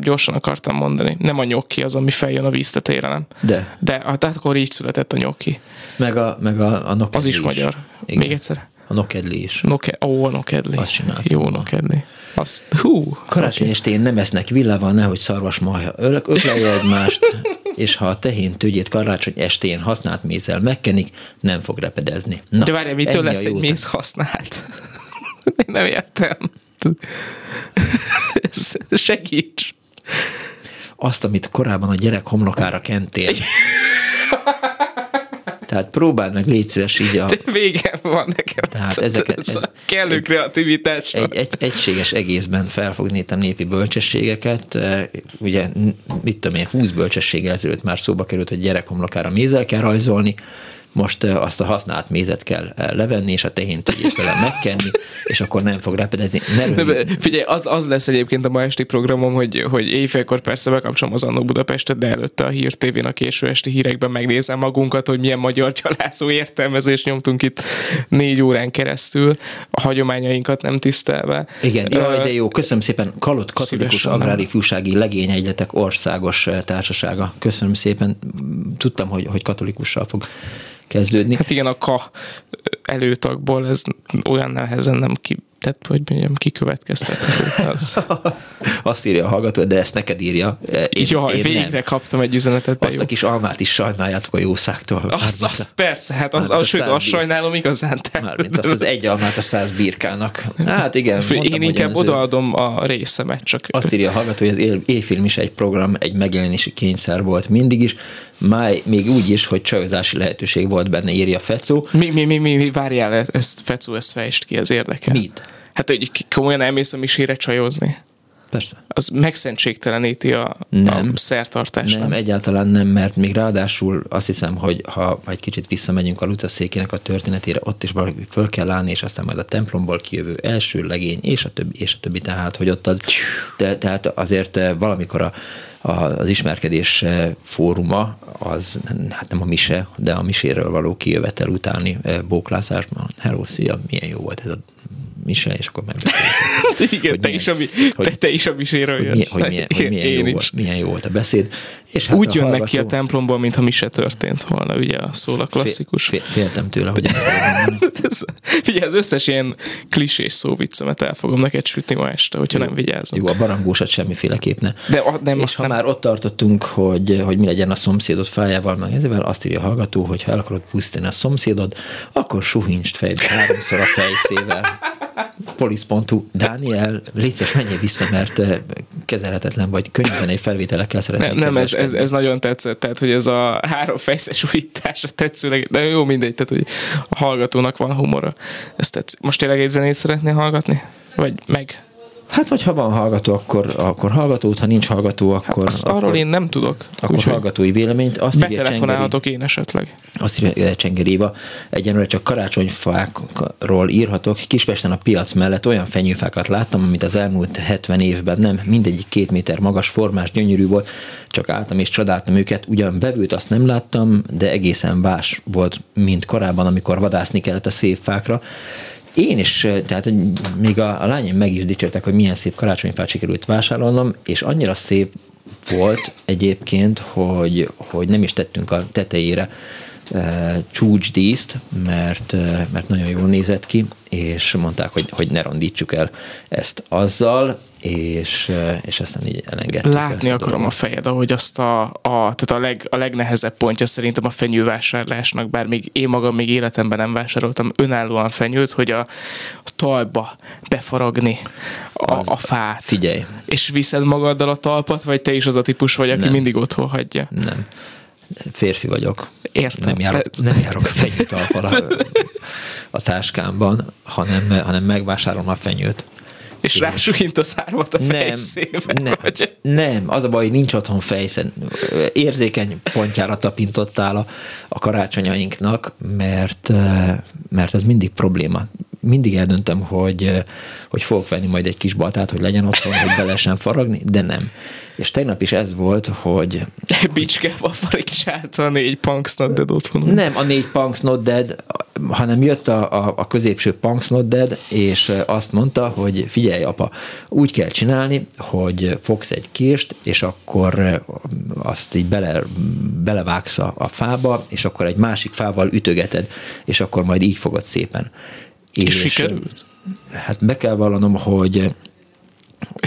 gyorsan akartam mondani, nem a nyokki az, ami feljön a víz tetejére, nem? De. De hát akkor így született a nyokki. Meg a, meg a, a Az is magyar. Igen. Még egyszer. A nokedli is. Noke, ó, a nokedli. Azt csináltam Jó nokedli. Azt, hú. Karácsony estén nem esznek villával, nehogy szarvas marha ök- ökleje egymást, és ha a tehén tőgyét karácsony estén használt mézzel megkenik, nem fog repedezni. Na, De várjál, mitől lesz egy méz használt? Én nem értem. Segíts. Azt, amit korábban a gyerek homlokára kentél. Tehát próbáld meg, légy szíves így a, De végem van nekem. Tehát ezeket- ez, ez- kellő kreativitás. egy, egy egységes egészben felfogni itt a népi bölcsességeket. Ugye, mit tudom én, 20 bölcsességgel ezelőtt már szóba került, hogy gyerek homlokára mézzel kell rajzolni, most eh, azt a használt mézet kell eh, levenni, és a tehén tegyét vele megkenni, és akkor nem fog repedezni. Ne De, figyelj, az, az lesz egyébként a ma esti programom, hogy, hogy éjfélkor persze bekapcsolom az Annó Budapestet, de előtte a Hír TV-n a késő esti hírekben megnézem magunkat, hogy milyen magyar csalászó értelmezést nyomtunk itt négy órán keresztül, a hagyományainkat nem tisztelve. Igen, jaj, de jó, köszönöm szépen. Kalott Katolikus Szívesen, Agrári nem. Fiúsági Legényegyletek Országos eh, Társasága. Köszönöm szépen. Tudtam, hogy, hogy katolikussal fog kezdődni. Hát igen, a ka előtagból ez olyan nehezen nem ki, tehát hogy mondjam, kikövetkeztethető. Az. Azt írja a hallgató, de ezt neked írja. Én, Jaj, én végre nem. kaptam egy üzenetet. Azt jó. a kis almát is sajnáljátok a jószágtól. Azt, azt persze, hát az, az, sőt, azt sajnálom igazán. Te. Mármint azt az egy almát a száz birkának. Hát igen. Mondtam, én inkább odaadom a részemet, csak... Azt írja a hallgató, hogy az éjfilm is egy program, egy megjelenési kényszer volt mindig is. Máj, még úgy is, hogy csajozási lehetőség volt benne, írja Fecó. Mi, mi, mi, mi, mi várjál, ezt Fecó, ezt fejtsd ki, az érdekel. Mit? Hát, hogy komolyan elmész a misére csajozni. Persze. Az megszentségteleníti a, nem, a szertartást. Nem, egyáltalán nem, mert még ráadásul azt hiszem, hogy ha egy kicsit visszamegyünk a Lucaszékének a történetére, ott is valami föl kell állni, és aztán majd a templomból kijövő első legény, és a többi, és a többi, tehát, hogy ott az, de, tehát azért valamikor a, a, az ismerkedés fóruma, az hát nem a mise, de a miséről való kijövetel utáni bóklázásban. Hello, szia, milyen jó volt ez a mise, és akkor megbeszéltük. Igen, te, milyen, is a, hogy, te, te is a miséről jössz. Hogy, milyen, hogy milyen, jó volt, milyen jó volt a beszéd. És hát Úgy jönnek hallgató... ki a templomból, mintha mise történt volna, ugye a szól a klasszikus. Fél, féltem tőle, hogy ez Figyelj, az összes ilyen klisés szóviccemet el fogom neked sütni ma este, hogyha jó, nem vigyázom. Jó, a barangósat semmiféleképp ne. De a, nem, és ha nem. már ott tartottunk, hogy, hogy mi legyen a szomszédod fájával, meg ezzel azt írja a hallgató, hogy ha el akarod pusztítani a szomszédod, akkor suhincst fejbe háromszor a fejszével. Polisz.hu. Dániel, légy menjél vissza, mert kezelhetetlen vagy könnyű felvételekkel szeretnék. Nem, nem ez, ez, ez, nagyon tetszett, tehát hogy ez a három fejszes újítás a tetszőleg, de jó mindegy, tehát hogy a hallgatónak van humora. Ez tetszik. Most tényleg egy zenét szeretnél hallgatni? Vagy meg? Hát vagy ha van hallgató, akkor, akkor hallgatót, ha nincs hallgató, akkor... Azt akkor, arról én nem tudok. Akkor úgy, hallgatói véleményt. Azt Betelefonálhatok én esetleg. Azt írja Csengeri Éva, egyenlőre csak karácsonyfákról írhatok. Kispesten a piac mellett olyan fenyőfákat láttam, amit az elmúlt 70 évben nem. Mindegyik két méter magas, formás, gyönyörű volt. Csak álltam és csodáltam őket. Ugyan bevült azt nem láttam, de egészen más volt, mint korábban, amikor vadászni kellett a szép fákra én is, tehát még a, a lányom meg is dicsértek, hogy milyen szép karácsonyfát sikerült vásárolnom, és annyira szép volt egyébként, hogy, hogy nem is tettünk a tetejére csúcsdíszt, mert, mert nagyon jól nézett ki, és mondták, hogy, hogy ne rondítsuk el ezt azzal, és, és aztán így elengedtük. Látni akarom dolgot. a fejed, ahogy azt a, a, tehát a, leg, a legnehezebb pontja szerintem a fenyővásárlásnak, bár még én magam még életemben nem vásároltam önállóan fenyőt, hogy a, a talba befaragni a, az, a fát. Figyelj. És viszed magaddal a talpat, vagy te is az a típus vagy, aki nem. mindig otthon hagyja? Nem. Férfi vagyok. Értem. Nem járok, nem járok fenyőtalpal a, a táskámban, hanem, hanem megvásárolom a fenyőt és Igen. rásugint a szárvat a fejszébe. Nem, vagy? nem, az a baj, hogy nincs otthon fejszen. Érzékeny pontjára tapintottál a, a karácsonyainknak, mert, mert ez mindig probléma. Mindig eldöntöm, hogy, hogy fogok venni majd egy kis baltát, hogy legyen otthon, hogy be lehessen faragni, de nem. És tegnap is ez volt, hogy... Bicskával farigcsálta a négy Punks Not Dead otthon. Nem a négy Punks Not Dead, hanem jött a, a, a középső Punks Not Dead, és azt mondta, hogy figyelj apa, úgy kell csinálni, hogy fogsz egy kést, és akkor azt így bele, belevágsz a, a fába, és akkor egy másik fával ütögeted, és akkor majd így fogod szépen. És, és sikerült? Hát be kell vallanom, hogy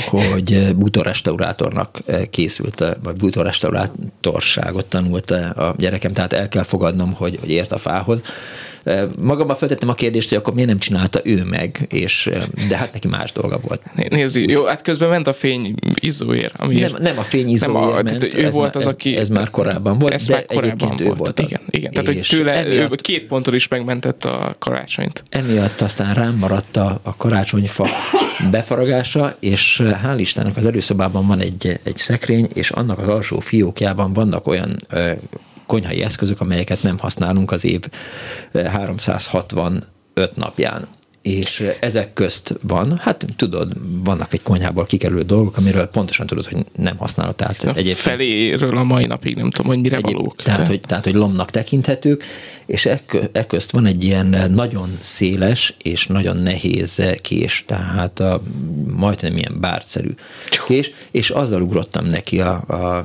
hogy bútorrestaurátornak készült, vagy bútorrestaurátorságot tanult a gyerekem, tehát el kell fogadnom, hogy, hogy ért a fához. Magamban feltettem a kérdést, hogy akkor miért nem csinálta ő meg, és, de hát neki más dolga volt. Nézd, jó, hát közben ment a fény. Amiért nem, nem a fény izzóér nem a, ment, tehát ő ez volt az, aki... Ez, ez már korábban volt, ez de már korábban volt. ő volt az. Igen, igen. tehát hogy tőle emiatt, ő két ponttól is megmentett a karácsonyt. Emiatt aztán rám maradt a, a karácsonyfa befaragása, és hál' Istennek az előszobában van egy, egy szekrény, és annak az alsó fiókjában vannak olyan konyhai eszközök, amelyeket nem használunk az év 365 napján és ezek közt van, hát tudod, vannak egy konyhából kikerülő dolgok, amiről pontosan tudod, hogy nem használod. Tehát a egyébként, feléről a mai napig nem tudom, hogy mire egyéb, valók. Tehát, hogy, tehát, hogy lomnak tekinthetők, és ekközt van egy ilyen nagyon széles és nagyon nehéz kés, tehát a, majdnem ilyen bártszerű kés, és azzal ugrottam neki a, a,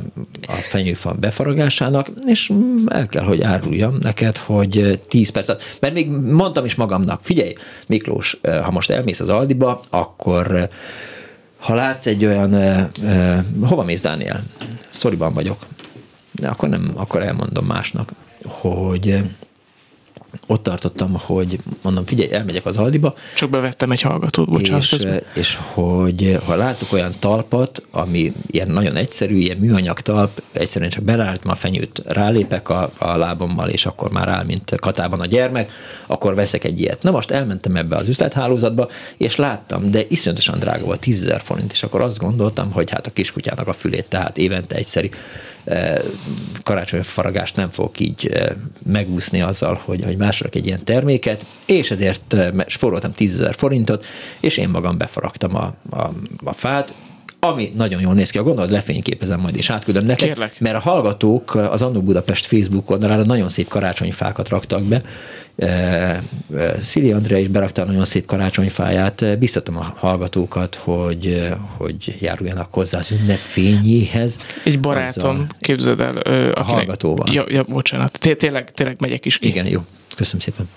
a fenyőfa befaragásának, és el kell, hogy áruljam neked, hogy 10 percet, mert még mondtam is magamnak, figyelj, Miklós, ha most elmész az Aldiba, akkor ha látsz egy olyan, uh, hova mész, Dániel? Szoriban vagyok. De akkor nem, akkor elmondom másnak, hogy ott tartottam, hogy mondom, figyelj, elmegyek az Aldiba. Csak bevettem egy hallgatót, bocsánat. És, és hogy ha látok olyan talpat, ami ilyen nagyon egyszerű, ilyen műanyag talp, egyszerűen csak belálltam a fenyőt, rálépek a, a lábommal, és akkor már áll, mint katában a gyermek, akkor veszek egy ilyet. Na most elmentem ebbe az üzlethálózatba, és láttam, de iszonyatosan drága volt, 10 forint, és akkor azt gondoltam, hogy hát a kiskutyának a fülét, tehát évente egyszeri karácsonyfaragást nem fogok így megúszni azzal, hogy, hogy másolok egy ilyen terméket, és ezért spóroltam 10 forintot, és én magam befaragtam a, a, a fát, ami nagyon jól néz ki. A gondolat lefényképezem majd, és átküldöm neked. Kérlek. Mert a hallgatók az Annó Budapest Facebook oldalára nagyon szép karácsonyfákat raktak be. Szili Andrea is berakta nagyon szép karácsonyfáját. Biztatom a hallgatókat, hogy, hogy járuljanak hozzá az ünnep fényéhez. Egy barátom, Azzal, képzeld el. Akinek, a hallgatóval. Ja, ja, bocsánat. Tényleg, tényleg megyek is ki. Igen, jó. Köszönöm szépen.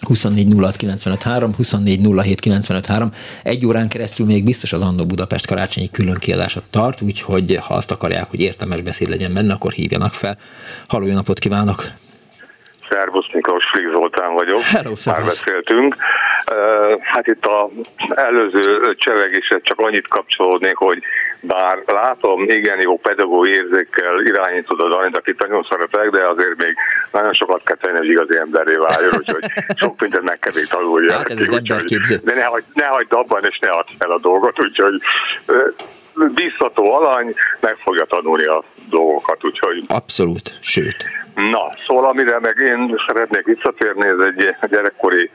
24 06 24 Egy órán keresztül még biztos az Andó Budapest karácsonyi külön kiadásot tart, úgyhogy ha azt akarják, hogy értelmes beszéd legyen benne, akkor hívjanak fel. Halló, napot kívánok! Szervusz Miklós, Frig Zoltán vagyok. Hello, Már beszéltünk. Hát itt az előző csevegésre csak annyit kapcsolódnék, hogy bár látom, igen jó pedagógiai érzékkel irányítod a Danit, akit nagyon szeretek, de azért még nagyon sokat kell tenni, hogy igazi emberré váljon, úgyhogy sok mindent meg kell még tanulni. Hát ez az emberképző. De ne, hagyd, ne hagyd abban, és ne add fel a dolgot, úgyhogy bízható alany, meg fogja tanulni a dolgokat, úgyhogy... Abszolút, sőt. Na, szóval amire meg én szeretnék visszatérni, ez egy gyerekkori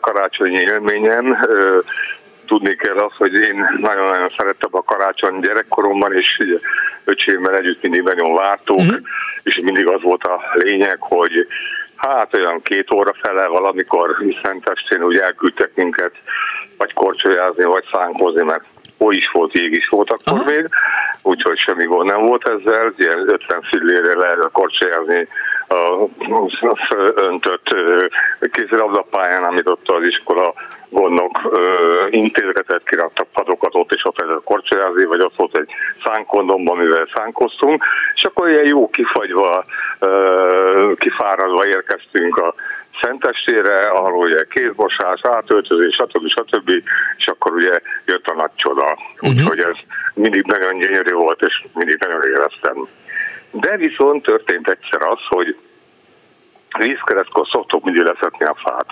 karácsonyi élményem. Tudni kell azt, hogy én nagyon-nagyon szerettem a karácsony gyerekkoromban, és öcsémmel együtt mindig nagyon vártuk, uh-huh. és mindig az volt a lényeg, hogy hát olyan két óra fele valamikor Szentestén úgy elküldtek minket vagy korcsolyázni, vagy szánkozni, mert oly is volt, jég is volt akkor Aha. még, úgyhogy semmi gond nem volt ezzel, ilyen 50 fillére lehet korcsolyázni a öntött kézilabdapályán, amit ott az iskola gondok intézetet kiraktak padokat ott, és ott lehetett korcsolyázni, vagy ott volt egy szánkondomban, mivel szánkoztunk, és akkor ilyen jó kifagyva, kifáradva érkeztünk a Szentestére, ahol ugye kézmosás, átöltözés, stb. stb. És akkor ugye jött a nagy csoda. Uh-huh. Úgyhogy ez mindig nagyon gyönyörű volt, és mindig nagyon éreztem. De viszont történt egyszer az, hogy vízkeresztkor szoktuk mindig leszetni a fát.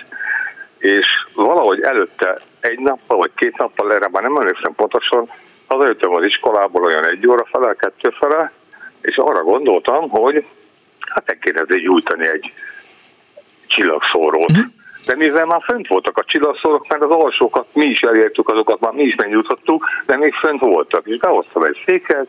És valahogy előtte egy nappal vagy két nappal erre már nem emlékszem pontosan, hazajöttem az iskolából olyan egy óra fele, kettő fele, és arra gondoltam, hogy hát el kéne gyújtani egy csillagszórót. Uh-huh. De mivel már fönt voltak a csillagszórok, mert az alsókat mi is elértük, azokat már mi is megjutottuk, de még fönt voltak. És behoztam egy széket,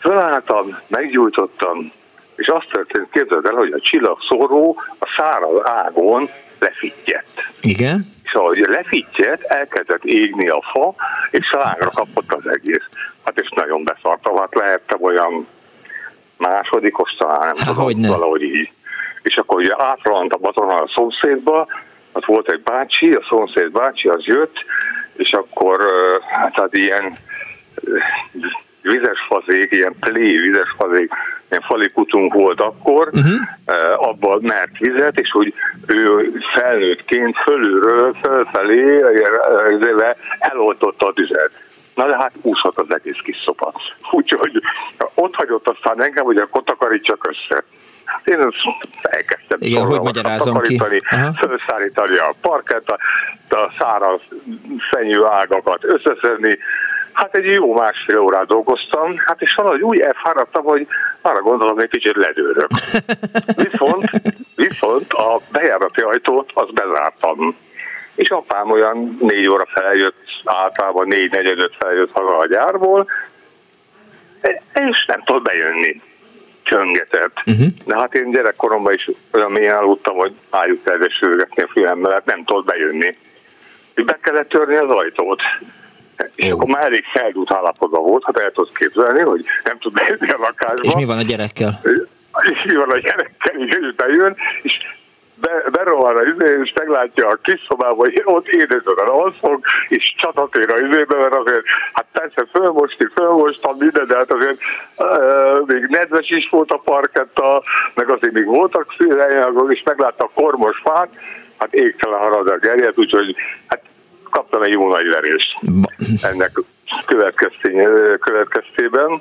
fölálltam, meggyújtottam, és azt történt, képzeld el, hogy a csillagszóró a száraz ágon lefittyett. Igen. És ahogy lefittyett, elkezdett égni a fa, és ágra kapott az egész. Hát és nagyon beszartam, hát lehettem olyan másodikos talán, nem Há, tudom, valahogy így és akkor ugye átrohant a Batonon a szomszédba, ott volt egy bácsi, a szomszéd bácsi, az jött, és akkor tehát ilyen vizes fazék, ilyen plé vizes fazék, ilyen falikutunk volt akkor, uh-huh. abban mert vizet, és úgy ő felnőttként fölülről, fölfelé eloltotta a tüzet. Na de hát úszott az egész kis szopa. Úgyhogy ott hagyott aztán engem, hogy akkor takarítsak össze. Én elkezdtem Igen, hogy magyarázom ki? Felszállítani a parket, a, a száraz fenyő ágakat összeszedni. Hát egy jó másfél órát dolgoztam, hát és valahogy úgy elfáradtam, hogy arra gondolom, hogy egy kicsit ledőrök. Viszont, viszont a bejárati ajtót az bezártam. És apám olyan négy óra feljött, általában négy negyedöt feljött haza a gyárból, és nem tudott bejönni csöngetett. Uh-huh. De hát én gyerekkoromban is olyan mélyen aludtam, hogy álljuk tervesülgetni a fülemmel, hát nem tudott bejönni. Be kellett törni az ajtót. És oh. akkor már elég feldút állapotban volt, hát el tudsz képzelni, hogy nem tud bejönni a lakásba. És mi van a gyerekkel? És mi van a gyerekkel, és bejön, és be, berohan a izé, és meglátja a kis szobába, hogy ott édesodon alszok, és csatatér a izébe, mert azért, hát persze fölmosti, fölmostam minden, de hát azért uh, még nedves is volt a parketta, meg azért még voltak színhelyek, és meglátta a kormos fát, hát égtelen harad a gerjed, úgyhogy hát kaptam egy jó nagy verést ennek következtében,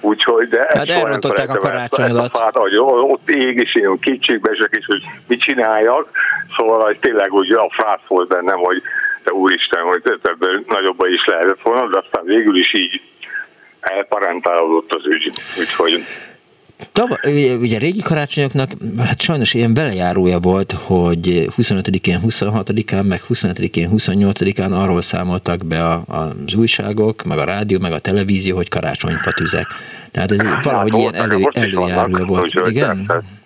úgyhogy de hát elrontották a karácsonyodat. A fát, ott ég, és én kicsikbe esek, és hogy mit csináljak, szóval hogy tényleg úgy a frász volt bennem, hogy de úristen, hogy ebből nagyobban is lehetett volna, de aztán végül is így elparentálódott az ügy, úgyhogy Tava, ugye, ugye régi karácsonyoknak hát sajnos ilyen belejárója volt, hogy 25-én, 26-án, meg 25-én, 28-án arról számoltak be a, az újságok, meg a rádió, meg a televízió, hogy karácsonyfa tüzek. Tehát ez hát, valahogy ilyen elő, előjárója volt. Igen? Persze.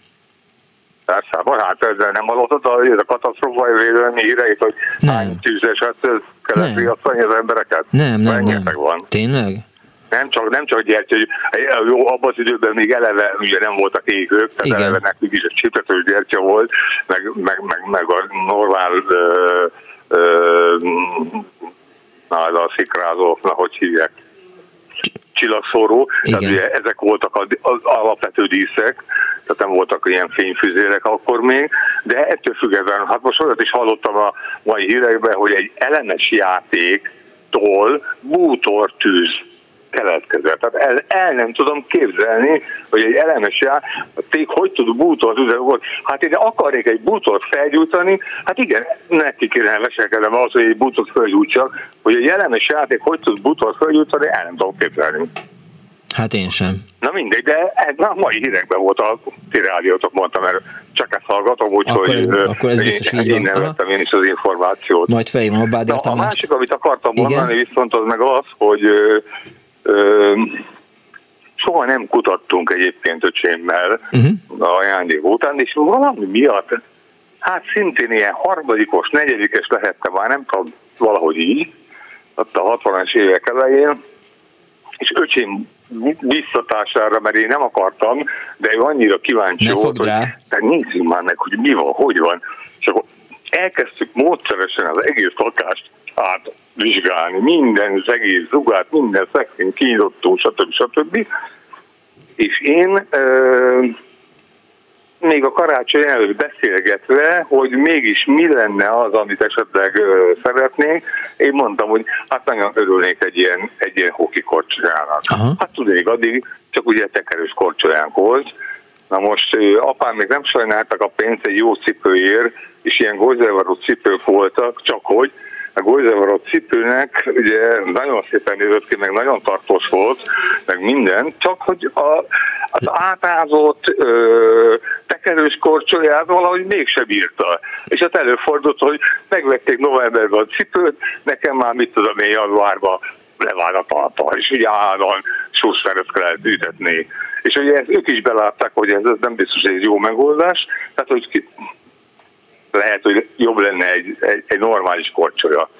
Persze, hát ezzel nem hallottad a, a katasztrófai védelmi híreit, hogy hány tűzeset kellett riasztani az embereket? Nem, nem, nem. Van. Tényleg? Nem csak, nem csak gyertya, jó, abban az időben még eleve ugye nem voltak égők, tehát Igen. eleve nekünk is a csipetős gyertya volt, meg, meg, meg, meg a normál ö, ö, na, a szikrázó, na, hogy hívják, csillagszóró, tehát ugye ezek voltak az alapvető díszek, tehát nem voltak ilyen fényfüzérek akkor még, de ettől függetlenül, hát most olyat is hallottam a mai hírekben, hogy egy elemes játéktól bútortűz keletkezett. Tehát el, el nem tudom képzelni, hogy egy elemes játék hogy tud bútort üzemolni. Hát én akarnék egy bútort felgyújtani, hát igen, neki kéne veselkedem az, hogy egy bútort felgyújtsak, hogy egy elemes játék hogy tud bútort felgyújtani, el nem tudom képzelni. Hát én sem. Na mindegy, de ez a mai hírekben volt a ti rádiótok, mondtam, mert csak ezt hallgatom, úgyhogy akkor, ez, akkor ez biztos én, így. Én vettem én is az információt. Majd fejém a bádért A másik, amit akartam mondani, viszont az meg az, hogy Ö, soha nem kutattunk egyébként öcsémmel uh-huh. ajándék után, és valami miatt, hát szintén ilyen harmadikos, negyedikes lehette már, nem tudom, valahogy így, ott a 60-as évek elején, és öcsém visszatására, mert én nem akartam, de ő annyira kíváncsi ne volt, hogy te nézzük már meg, hogy mi van, hogy van. És akkor elkezdtük módszeresen az egész lakást átvizsgálni, minden az egész zugát, minden szekrény kinyitottunk, stb. stb. És én ö, még a karácsony előtt beszélgetve, hogy mégis mi lenne az, amit esetleg ö, szeretnénk, én mondtam, hogy hát nagyon örülnék egy ilyen, egy ilyen hoki korcsolyának. Hát tudnék, addig csak ugye tekerős korcsolyánk volt. Na most ö, apám még nem sajnáltak a pénzt egy jó cipőért, és ilyen gozzelvaró cipők voltak, csak hogy a gólyavaró cipőnek ugye nagyon szépen nézett ki, meg nagyon tartós volt, meg minden, csak hogy a, az átázott ö, tekerős korcsolyát valahogy mégsem bírta. És ott előfordult, hogy megvették novemberben a cipőt, nekem már mit tudom én januárban levált a talpa, és ugye állandóan suszferet kellett ütetni. És ugye ezt ők is belátták, hogy ez, ez nem biztos, hogy egy jó megoldás, tehát hogy lehet, hogy jobb lenne egy, egy, egy normális korcsolya.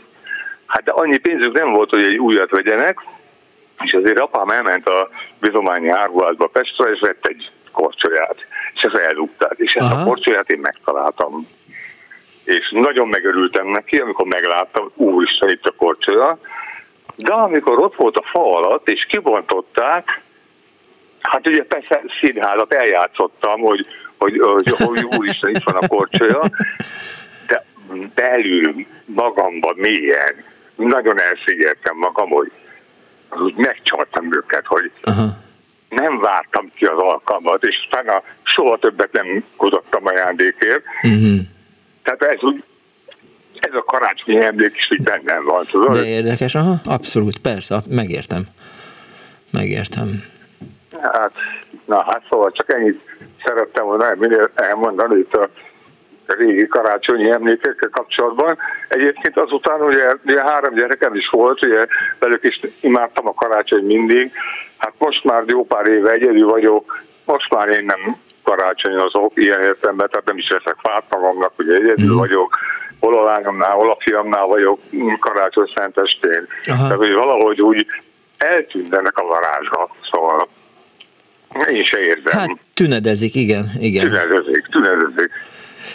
Hát de annyi pénzük nem volt, hogy egy újat vegyenek, és azért apám elment a bizományi árulásba Pestre, és vett egy korcsolyát, és ezt eldugták, és ezt Aha. a korcsolyát én megtaláltam. És nagyon megörültem neki, amikor megláttam, úristen, itt a korcsolya, de amikor ott volt a fa alatt, és kibontották, hát ugye persze színházat eljátszottam, hogy hogy, hogy, hogy úristen, itt van a korcsolya, de belül magamban mélyen nagyon elszigyeltem magam, hogy úgy megcsaltam őket, hogy uh-huh. nem vártam ki az alkalmat, és utána soha többet nem kutattam ajándékért. Uh-huh. Tehát ez úgy ez a karácsonyi emlék is úgy bennem van, tudod? De érdekes, aha, abszolút, persze, megértem. Megértem. Hát, na hát szóval csak ennyit szerettem volna elmondani itt a régi karácsonyi emlékekkel kapcsolatban. Egyébként azután ugye, ugye három gyerekem is volt, ugye velük is imádtam a karácsony mindig. Hát most már jó pár éve egyedül vagyok, most már én nem karácsonyozok ilyen értelemben, tehát nem is veszek fát magamnak, ugye egyedül vagyok, hol a lányomnál, hol a fiamnál vagyok mm, karácsony szentestén. Tehát, hogy valahogy úgy eltűnt ennek a varázsa, szóval én se érzem. Hát tünedezik, igen, igen. Tünedezik, tünedezik.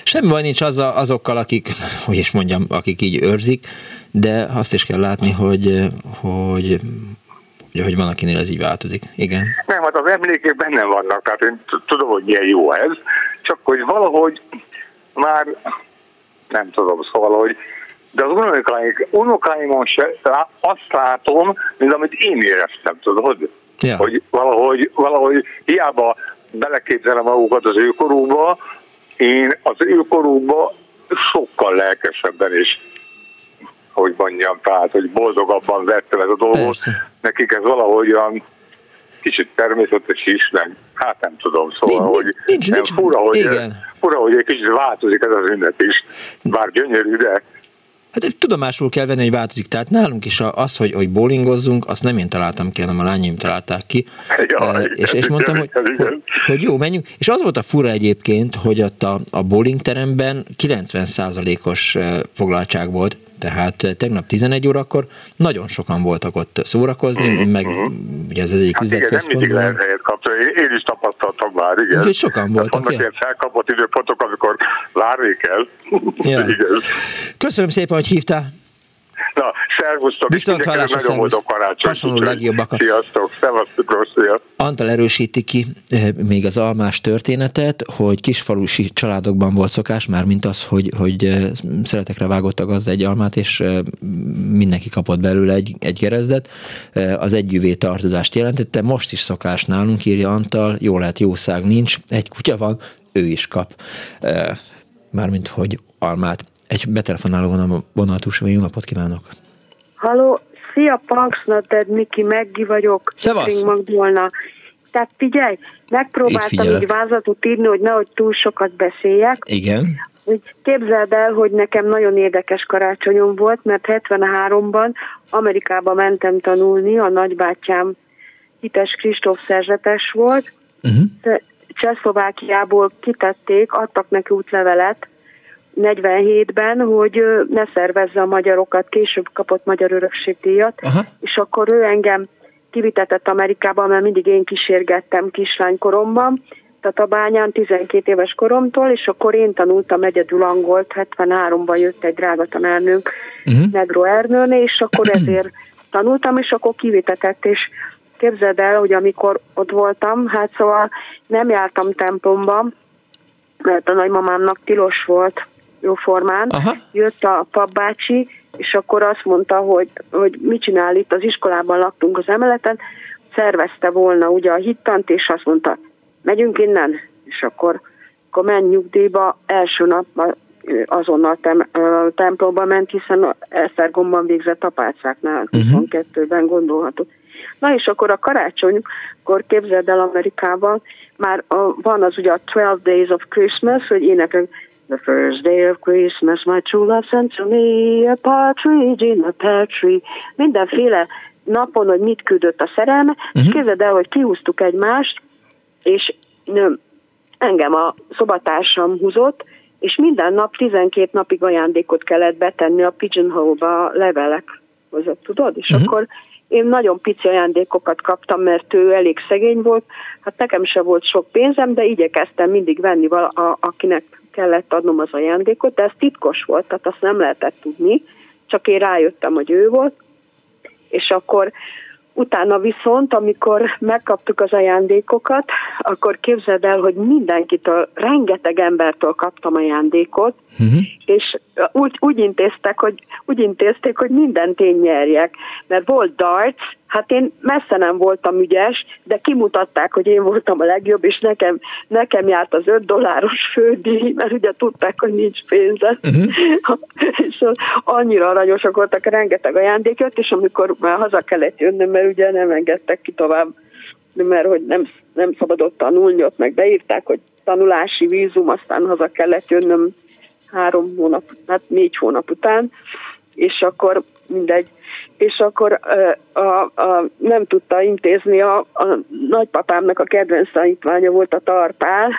Semmi baj nincs az a, azokkal, akik, hogy is mondjam, akik így őrzik, de azt is kell látni, hogy, hogy hogy, hogy van, akinél ez így változik. Igen. Nem, hát az emlékek benne vannak, tehát én tudom, hogy milyen jó ez, csak hogy valahogy már nem tudom, szóval, hogy de az unokáim, unokáimon se azt látom, mint amit én éreztem, tudod? Ja. Hogy valahogy, valahogy hiába beleképzelem magukat az ő korukba, én az ő korukba sokkal lelkesebben és hogy mondjam, tehát, hogy boldogabban vettem ez a dolgot. Persze. Nekik ez valahogy olyan kicsit természetes is, meg hát nem tudom, szóval, Nincs- hogy nincs- nem nincs- fura, hogy, igen. fura, hogy egy kicsit változik ez az ünnep is. Bár gyönyörű, de Hát tudomásul kell venni, hogy változik. Tehát nálunk is az, hogy, hogy bowlingozzunk, azt nem én találtam ki, hanem a lányaim találták ki. Ja, Eh, igen, és, és mondtam, hogy, igen, hogy, hogy jó, menjünk. És az volt a fura egyébként, hogy ott a, a bowling teremben 90%-os eh, foglaltság volt, tehát eh, tegnap 11 órakor nagyon sokan voltak ott szórakozni, meg ugye ez az egyik Mhm, hát igen, nem mindig lehet kapni. Én, én is tapasztaltam már, igen. Úgyhogy sokan Tehát voltak, Vannak ja. ilyen felkapott időpontok, amikor várni kell. Ja. igen. Köszönöm szépen, hogy hívtál. Na, szervusztok, és Viszont mindenkinek hallásra, nagyon boldog karácsony. Hasonló legjobbakat. Sziasztok, szevasztok, rossz, szia. Antal erősíti ki eh, még az almás történetet, hogy kisfalusi családokban volt szokás, már mint az, hogy, hogy eh, szeretekre vágott a gazda egy almát, és eh, mindenki kapott belőle egy, egy gerezdet. Az együvé tartozást jelentette. Most is szokás nálunk, írja Antal, jó lehet jószág nincs, egy kutya van, ő is kap. Mármint, hogy almát. Egy betelefonáló vonal- vonatus, jó napot kívánok! Halló, szia Punksnoted, Miki Meggi vagyok. Szevasz! Magdolna. Tehát figyelj, megpróbáltam így vázatot írni, hogy nehogy túl sokat beszéljek. Igen. Úgy képzeld el, hogy nekem nagyon érdekes karácsonyom volt, mert 73-ban Amerikába mentem tanulni, a nagybátyám hites Kristóf szerzetes volt, uh-huh. Csehszlovákiából kitették, adtak neki útlevelet 47-ben, hogy ne szervezze a magyarokat, később kapott magyar örökségdíjat, Aha. és akkor ő engem kivitetett Amerikába, mert mindig én kísérgettem kislánykoromban, tehát a bányán 12 éves koromtól, és akkor én tanultam egyedül angolt, 73-ban jött egy drága tanárnőnk, uh-huh. Negro Ernőné, és akkor ezért tanultam, és akkor kivitetett, és képzeld el, hogy amikor ott voltam, hát szóval nem jártam templomba, mert a nagymamámnak tilos volt jóformán. Aha. Jött a papbácsi, és akkor azt mondta, hogy, hogy mit csinál itt, az iskolában laktunk az emeleten, szervezte volna ugye a hittant, és azt mondta, megyünk innen, és akkor, akkor menj nyugdíjba, első nap azonnal tem, ö, templomba ment, hiszen a Esztergomban végzett apácáknál, 22-ben gondolható. Na és akkor a karácsonykor képzeld el Amerikában, már a, van az ugye a 12 Days of Christmas, hogy énekel The first day of Christmas, my true love sent to me a partridge in a pear tree. Mindenféle napon, hogy mit küldött a szerelme, uh-huh. és képzeld el, hogy kihúztuk egymást, és nő, engem a szobatársam húzott, és minden nap 12 napig ajándékot kellett betenni a pigeonhole-ba a levelek között, tudod? És uh-huh. akkor én nagyon pici ajándékokat kaptam, mert ő elég szegény volt. Hát nekem se volt sok pénzem, de igyekeztem mindig venni, vala, a, akinek kellett adnom az ajándékot, de ez titkos volt, tehát azt nem lehetett tudni, csak én rájöttem, hogy ő volt, és akkor utána viszont, amikor megkaptuk az ajándékokat, akkor képzeld el, hogy mindenkitől, rengeteg embertől kaptam ajándékot, uh-huh. és úgy, úgy, intéztek, hogy, úgy intézték, hogy mindent én nyerjek, mert volt darts, hát én messze nem voltam ügyes, de kimutatták, hogy én voltam a legjobb, és nekem, nekem járt az 5 dolláros fődíj, mert ugye tudták, hogy nincs pénzem. Uh-huh. és annyira aranyosak voltak, rengeteg ajándék jött, és amikor már haza kellett jönnöm, mert ugye nem engedtek ki tovább, mert hogy nem, nem szabadott tanulni, ott meg beírták, hogy tanulási vízum, aztán haza kellett jönnöm három hónap, hát négy hónap után, és akkor mindegy. És akkor a, a, a, nem tudta intézni, a, a nagypapámnak a kedvenc tanítványa volt a Tarpál,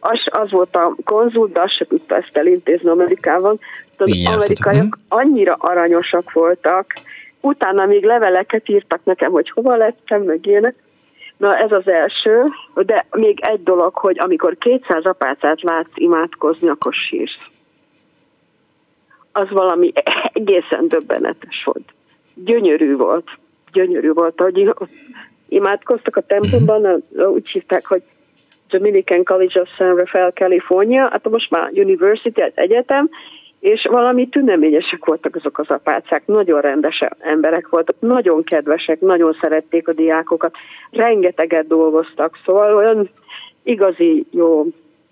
az, az volt a konzul, de azt se tudta ezt elintézni Amerikában. Az amerikaiak annyira aranyosak voltak, utána még leveleket írtak nekem, hogy hova lettem, meg ilyenek. Na ez az első, de még egy dolog, hogy amikor 200 apácát látsz imádkozni, akkor sírsz. Az valami egészen döbbenetes volt. Gyönyörű volt. Gyönyörű volt, hogy imádkoztak a templomban, úgy hívták, hogy Dominican College of San Rafael, California, hát most már University, egyetem, és valami tüneményesek voltak azok az apácák, nagyon rendes emberek voltak, nagyon kedvesek, nagyon szerették a diákokat, rengeteget dolgoztak, szóval olyan igazi jó,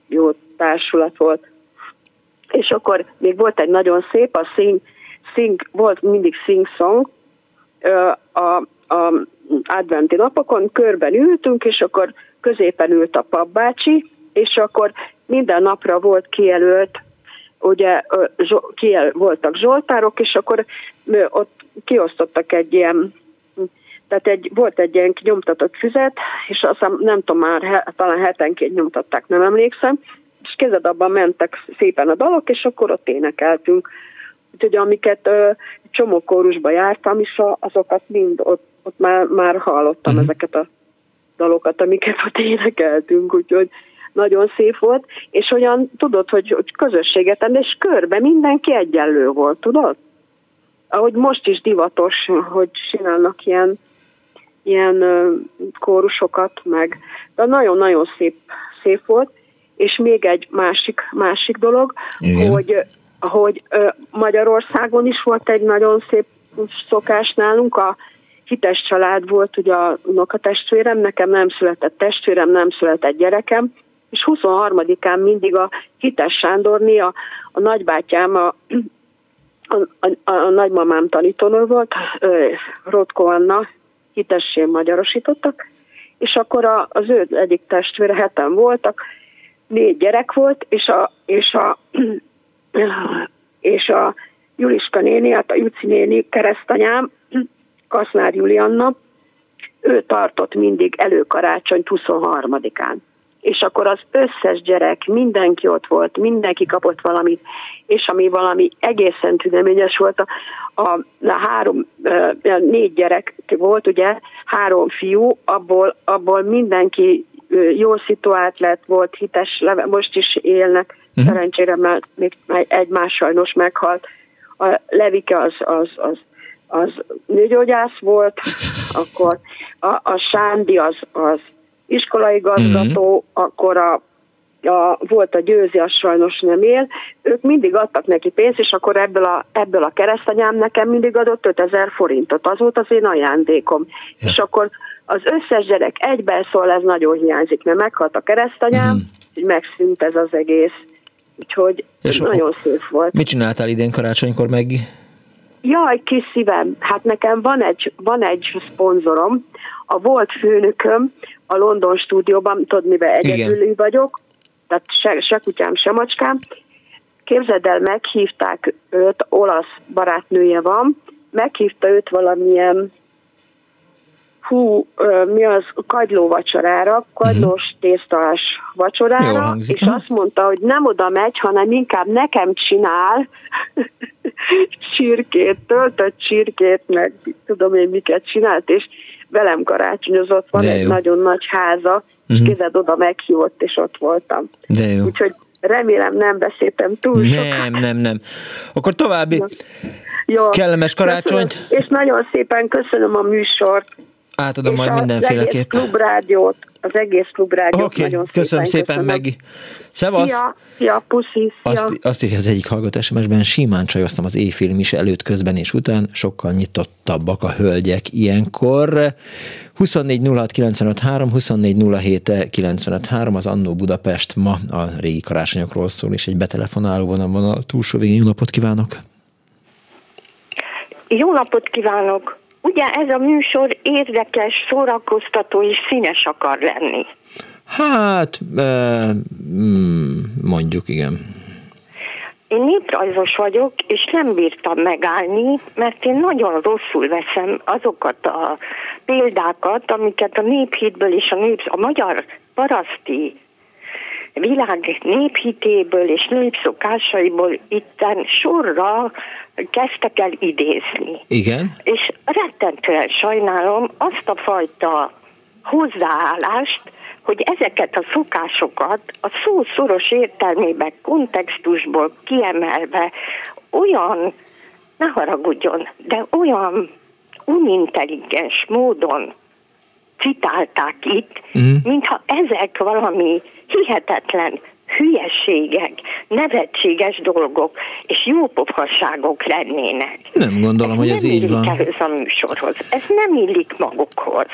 jó társulat volt. És akkor még volt egy nagyon szép, a sing, sing volt mindig sing song, a, a adventi napokon körben ültünk, és akkor középen ült a papbácsi, és akkor minden napra volt kijelölt ugye kiel, voltak zsoltárok, és akkor ott kiosztottak egy ilyen, tehát egy, volt egy ilyen nyomtatott füzet, és azt nem tudom már, talán hetenként nyomtatták, nem emlékszem, és kezedabban mentek szépen a dalok, és akkor ott énekeltünk. Úgyhogy amiket ö, csomó kórusba jártam is, azokat mind ott, ott már, már hallottam uh-huh. ezeket a dalokat, amiket ott énekeltünk, úgyhogy nagyon szép volt, és olyan tudod, hogy, hogy közösséget és körbe mindenki egyenlő volt, tudod? Ahogy most is divatos, hogy csinálnak ilyen, ilyen kórusokat, meg de nagyon-nagyon szép, szép volt, és még egy másik, másik dolog, Igen. hogy, hogy Magyarországon is volt egy nagyon szép szokás nálunk, a hites család volt, ugye a unokatestvérem, nekem nem született testvérem, nem született gyerekem, és 23-án mindig a Hites Sándorné, a, a nagybátyám, a, a, a, a nagymamám tanítónő volt, Rotko Anna, hitessén magyarosítottak, és akkor a, az ő egyik testvére heten voltak, négy gyerek volt, és a, és a, és a Juliska néni, hát a Juci néni keresztanyám, Kasznár Julianna, ő tartott mindig előkarácsony 23-án és akkor az összes gyerek, mindenki ott volt, mindenki kapott valamit, és ami valami egészen tüneményes volt, a, a, a három, négy gyerek volt, ugye, három fiú, abból, abból mindenki jó szituált lett, volt hites, most is élnek, uh-huh. szerencsére mert még egy más sajnos meghalt. A Levike az, az, az, az nőgyógyász volt, akkor a, a Sándi az, az iskolaigazgató, uh-huh. akkor a a, volt a győzi, az sajnos nem él, ők mindig adtak neki pénzt, és akkor ebből a, ebből a keresztanyám nekem mindig adott 5000 forintot, az volt az én ajándékom. Ja. És akkor az összes gyerek egyben szól, ez nagyon hiányzik, mert meghalt a keresztanyám, uh-huh. hogy megszűnt ez az egész. Úgyhogy és nagyon szép volt. Mit csináltál idén karácsonykor meg? Jaj, kis szívem, hát nekem van egy, van egy szponzorom, a volt főnököm, a London stúdióban, tudod, mivel egyedüli vagyok, tehát se, se kutyám, se macskám. Képzeld el, meghívták őt, olasz barátnője van, meghívta őt valamilyen hú, mi az, kagyló vacsorára, kagylós uh-huh. tésztás vacsorára, és azt mondta, hogy nem oda megy, hanem inkább nekem csinál csirkét, töltött csirkét, meg tudom én miket csinált, és velem karácsonyozott, van egy nagyon nagy háza, uh-huh. és mhm. képzeld, oda meghívott, és ott voltam. De jó. Úgyhogy remélem nem beszéltem túl Nem, sokat. nem, nem. Akkor további jó. kellemes karácsonyt. Köszönöm, és nagyon szépen köszönöm a műsort. Átadom majd mindenféleképp. Az klubrádiót, az egész klubrádiót. Okay, köszönöm szépen, köszönöm. meg. Szevasz! Szia, szia, puszi, szia. Azt, azt írja az egyik hallgató SMS-ben, simán csajoztam az éjfél is előtt, közben és után, sokkal nyitottabbak a hölgyek ilyenkor. 24 06 3, 24 az Annó Budapest ma a régi karácsonyokról szól, és egy betelefonáló van a túlsó végén. Jó napot kívánok! Jó napot kívánok! Ugye ez a műsor érdekes, szórakoztató és színes akar lenni. Hát, e, mondjuk igen. én néprajzos vagyok, és nem bírtam megállni, mert én nagyon rosszul veszem azokat a példákat, amiket a néphitből és a, nép, a magyar paraszti világ néphitéből és népszokásaiból itten sorra kezdtek el idézni. Igen. És rettentően sajnálom azt a fajta hozzáállást, hogy ezeket a szokásokat a szó szoros értelmében, kontextusból kiemelve olyan, ne haragudjon, de olyan unintelligens módon citálták itt, uh-huh. mintha ezek valami hihetetlen hülyeségek, nevetséges dolgok és jópofasságok lennének. Nem gondolom, hogy ez nem így illik van. ehhez a műsorhoz. Ez nem illik magukhoz.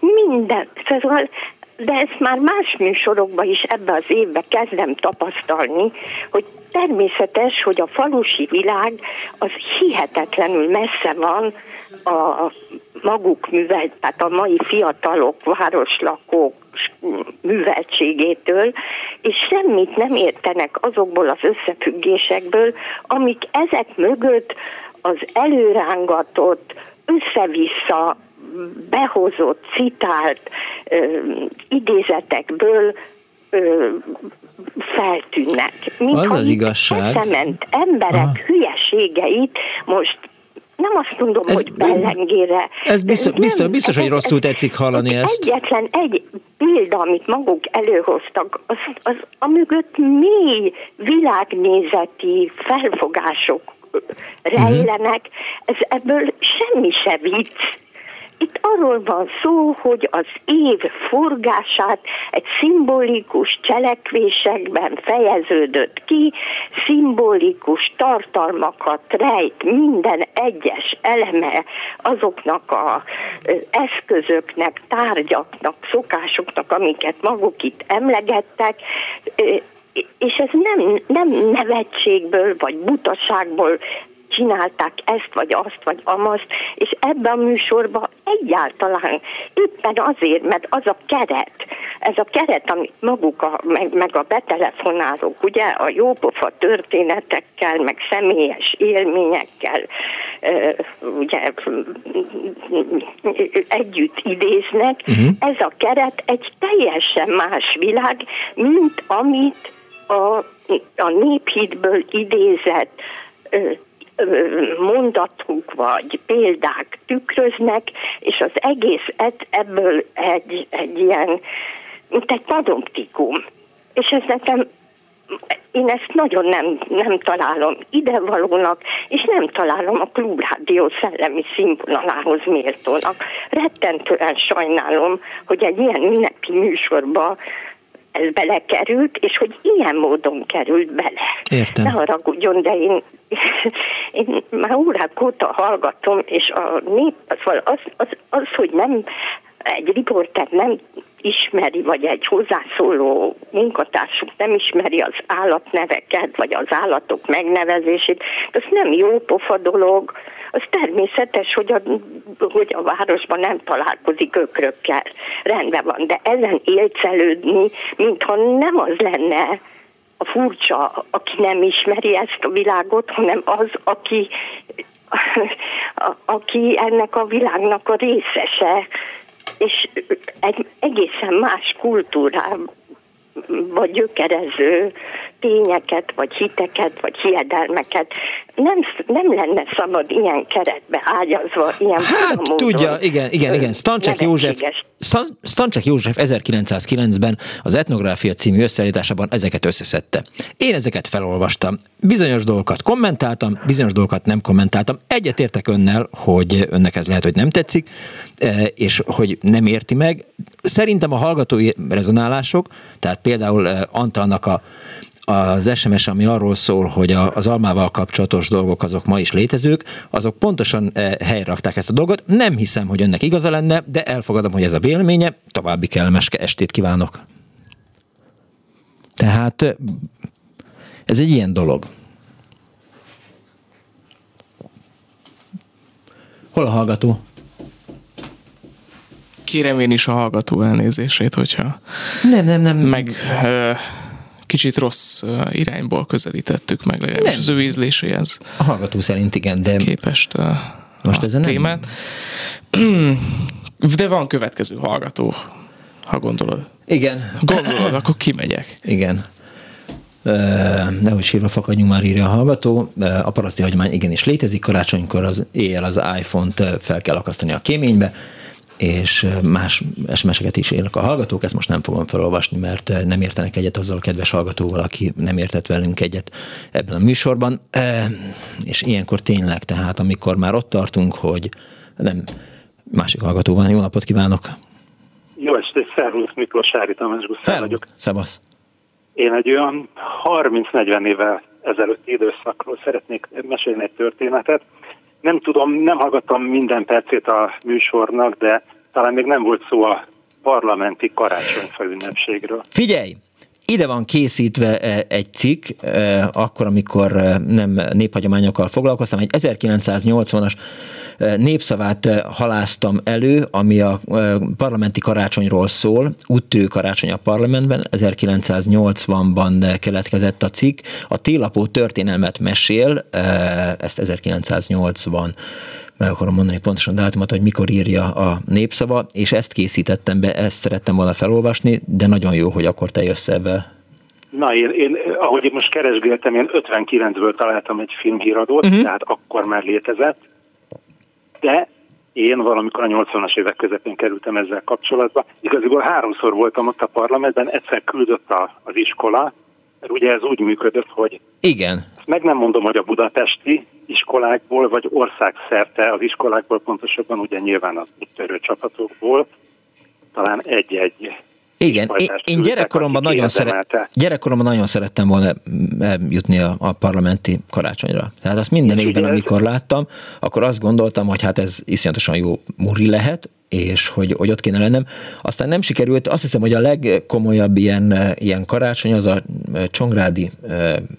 Minden, szóval, de ezt már más műsorokban is ebbe az évbe kezdem tapasztalni, hogy természetes, hogy a falusi világ az hihetetlenül messze van a maguk művel, tehát a mai fiatalok, városlakók műveltségétől, és semmit nem értenek azokból az összefüggésekből, amik ezek mögött az előrángatott, össze-vissza behozott, citált ö, idézetekből ö, feltűnnek. Az az igazság. Eszement emberek Aha. hülyeségeit most nem azt mondom, Ez- hogy bellengére. Ez biztos, de biztos, nem, biztos hogy ez- rosszul ez- tetszik hallani ezt. Egyetlen egy példa, amit maguk előhoztak, az, az a mögött mély világnézeti felfogások rejlenek, ez ebből semmi se vicc. Itt arról van szó, hogy az év forgását egy szimbolikus cselekvésekben fejeződött ki, szimbolikus tartalmakat rejt minden egyes eleme azoknak a eszközöknek, tárgyaknak, szokásoknak, amiket maguk itt emlegettek, és ez nem, nem nevetségből vagy butaságból csinálták ezt, vagy azt, vagy amazt, és ebben a műsorban egyáltalán éppen azért, mert az a keret, ez a keret, amit maguk, a, meg, meg a betelefonálók, ugye, a jópofa történetekkel, meg személyes élményekkel, ugye, együtt idéznek, uh-huh. ez a keret egy teljesen más világ, mint amit a, a néphitből idézett mondatok vagy példák tükröznek, és az egész ebből egy, egy ilyen, mint egy padoptikum. És ez nekem én ezt nagyon nem, nem találom idevalónak, és nem találom a klubrádió szellemi színvonalához méltónak. Rettentően sajnálom, hogy egy ilyen ünnepi műsorba ez belekerült, és hogy ilyen módon került bele. Értem. Ne haragudjon, de én, én már órák óta hallgatom, és a nép, szóval az, az, az, hogy nem egy riporter nem ismeri, vagy egy hozzászóló munkatársuk nem ismeri az állatneveket, vagy az állatok megnevezését, az nem jó pofa dolog, az természetes, hogy a, hogy a városban nem találkozik ökrökkel. Rendben van, de ezen élcelődni, mintha nem az lenne a furcsa, aki nem ismeri ezt a világot, hanem az, aki, a- aki ennek a világnak a részese, és egy egészen más kultúrában vagy gyökerező tényeket, vagy hiteket, vagy hiedelmeket nem, nem lenne szabad ilyen keretbe ágyazva, ilyen Hát módon, tudja, igen, igen, igen. Stancsek József, Stancsek József 1909-ben az Etnográfia című összeállításában ezeket összeszedte. Én ezeket felolvastam. Bizonyos dolgokat kommentáltam, bizonyos dolgokat nem kommentáltam. Egyetértek önnel, hogy önnek ez lehet, hogy nem tetszik, eh, és hogy nem érti meg. Szerintem a hallgatói rezonálások, tehát például eh, Antalnak a az SMS, ami arról szól, hogy a, az almával kapcsolatos dolgok azok ma is létezők, azok pontosan eh, helyre rakták ezt a dolgot. Nem hiszem, hogy önnek igaza lenne, de elfogadom, hogy ez a véleménye. További kellemes estét kívánok. Tehát eh, ez egy ilyen dolog. Hol a hallgató? Kérem én is a hallgató elnézését, hogyha nem, nem, nem. meg ö, kicsit rossz irányból közelítettük meg, legalábbis Nem. az ő ízléséhez A hallgató szerint igen, de képest ö, most a ezen nem... témát. De van következő hallgató, ha gondolod. Igen. Gondolod, akkor kimegyek. Igen. Ö, Nehogy sírva fakadjunk már, írja a hallgató. Ö, A paraszti hagyomány igenis létezik, karácsonykor az éjjel az iPhone-t fel kell akasztani a kéménybe, és más SMS-eket is élnek a hallgatók, ezt most nem fogom felolvasni, mert nem értenek egyet azzal a kedves hallgatóval, aki nem értett velünk egyet ebben a műsorban. És ilyenkor tényleg, tehát amikor már ott tartunk, hogy nem, másik hallgató van, jó napot kívánok! Jó estét, szervusz, Miklós Sári Tamás Gusztán vagyok. Szevasz! Én egy olyan 30-40 évvel ezelőtti időszakról szeretnék mesélni egy történetet. Nem tudom, nem hallgattam minden percét a műsornak, de talán még nem volt szó a parlamenti karácsonyfa ünnepségről. Figyelj! Ide van készítve eh, egy cikk, eh, akkor, amikor eh, nem néphagyományokkal foglalkoztam, egy 1980-as eh, népszavát haláztam elő, ami a parlamenti karácsonyról szól, úttő karácsony a parlamentben, 1980-ban eh, keletkezett a cikk. A télapó történelmet mesél, ezt 1980 meg akarom mondani pontosan dátumot, hogy mikor írja a népszava, és ezt készítettem be, ezt szerettem volna felolvasni, de nagyon jó, hogy akkor te jössz ebben. Na, én, én ahogy én most keresgéltem, én 59-ből találtam egy filmhíradót, uh-huh. tehát akkor már létezett, de én valamikor a 80-as évek közepén kerültem ezzel kapcsolatba. Igaziból háromszor voltam ott a parlamentben, egyszer küldött a, az iskola, mert ugye ez úgy működött, hogy Igen. meg nem mondom, hogy a budapesti iskolákból, vagy országszerte az iskolákból, pontosabban ugye nyilván az úttörő csapatokból, talán egy-egy Igen, én, én gyerekkoromban nagyon, szeret, gyerekkoromban nagyon szerettem volna jutni a, a parlamenti karácsonyra. Tehát azt minden évben, amikor láttam, akkor azt gondoltam, hogy hát ez iszonyatosan jó muri lehet, és hogy, hogy ott kéne lennem. Aztán nem sikerült, azt hiszem, hogy a legkomolyabb ilyen, ilyen karácsony az a Csongrádi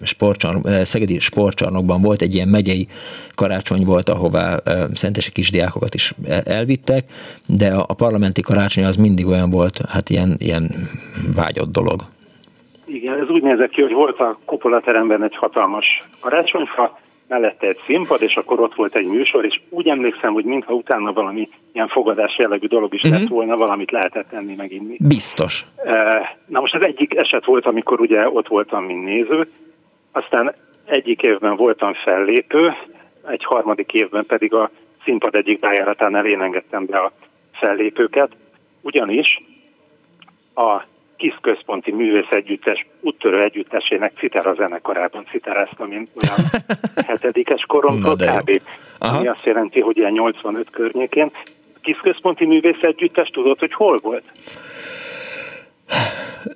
sportcsarnok, Szegedi sportcsarnokban volt, egy ilyen megyei karácsony volt, ahová szentesi kisdiákokat is eh, elvittek, de a parlamenti karácsony az mindig olyan volt, hát ilyen, ilyen vágyott dolog. Igen, ez úgy nézett ki, hogy volt a kupolateremben egy hatalmas karácsonyfa, mellette egy színpad, és akkor ott volt egy műsor, és úgy emlékszem, hogy mintha utána valami ilyen fogadás jellegű dolog is Mhm. lett volna, valamit lehetett enni, meg inni. Biztos. Eh, Na most az egyik eset volt, amikor ugye ott voltam, mint néző, aztán egyik évben voltam fellépő, egy harmadik évben pedig a színpad egyik bejáratánál én engedtem be a fellépőket, ugyanis a Kis Központi Művész Együttes úttörő együttesének citera zenekarában citeráztam én olyan hetedikes koromtól kb. Ami azt jelenti, hogy ilyen 85 környékén. A Kis Központi Művész Együttes tudod, hogy hol volt?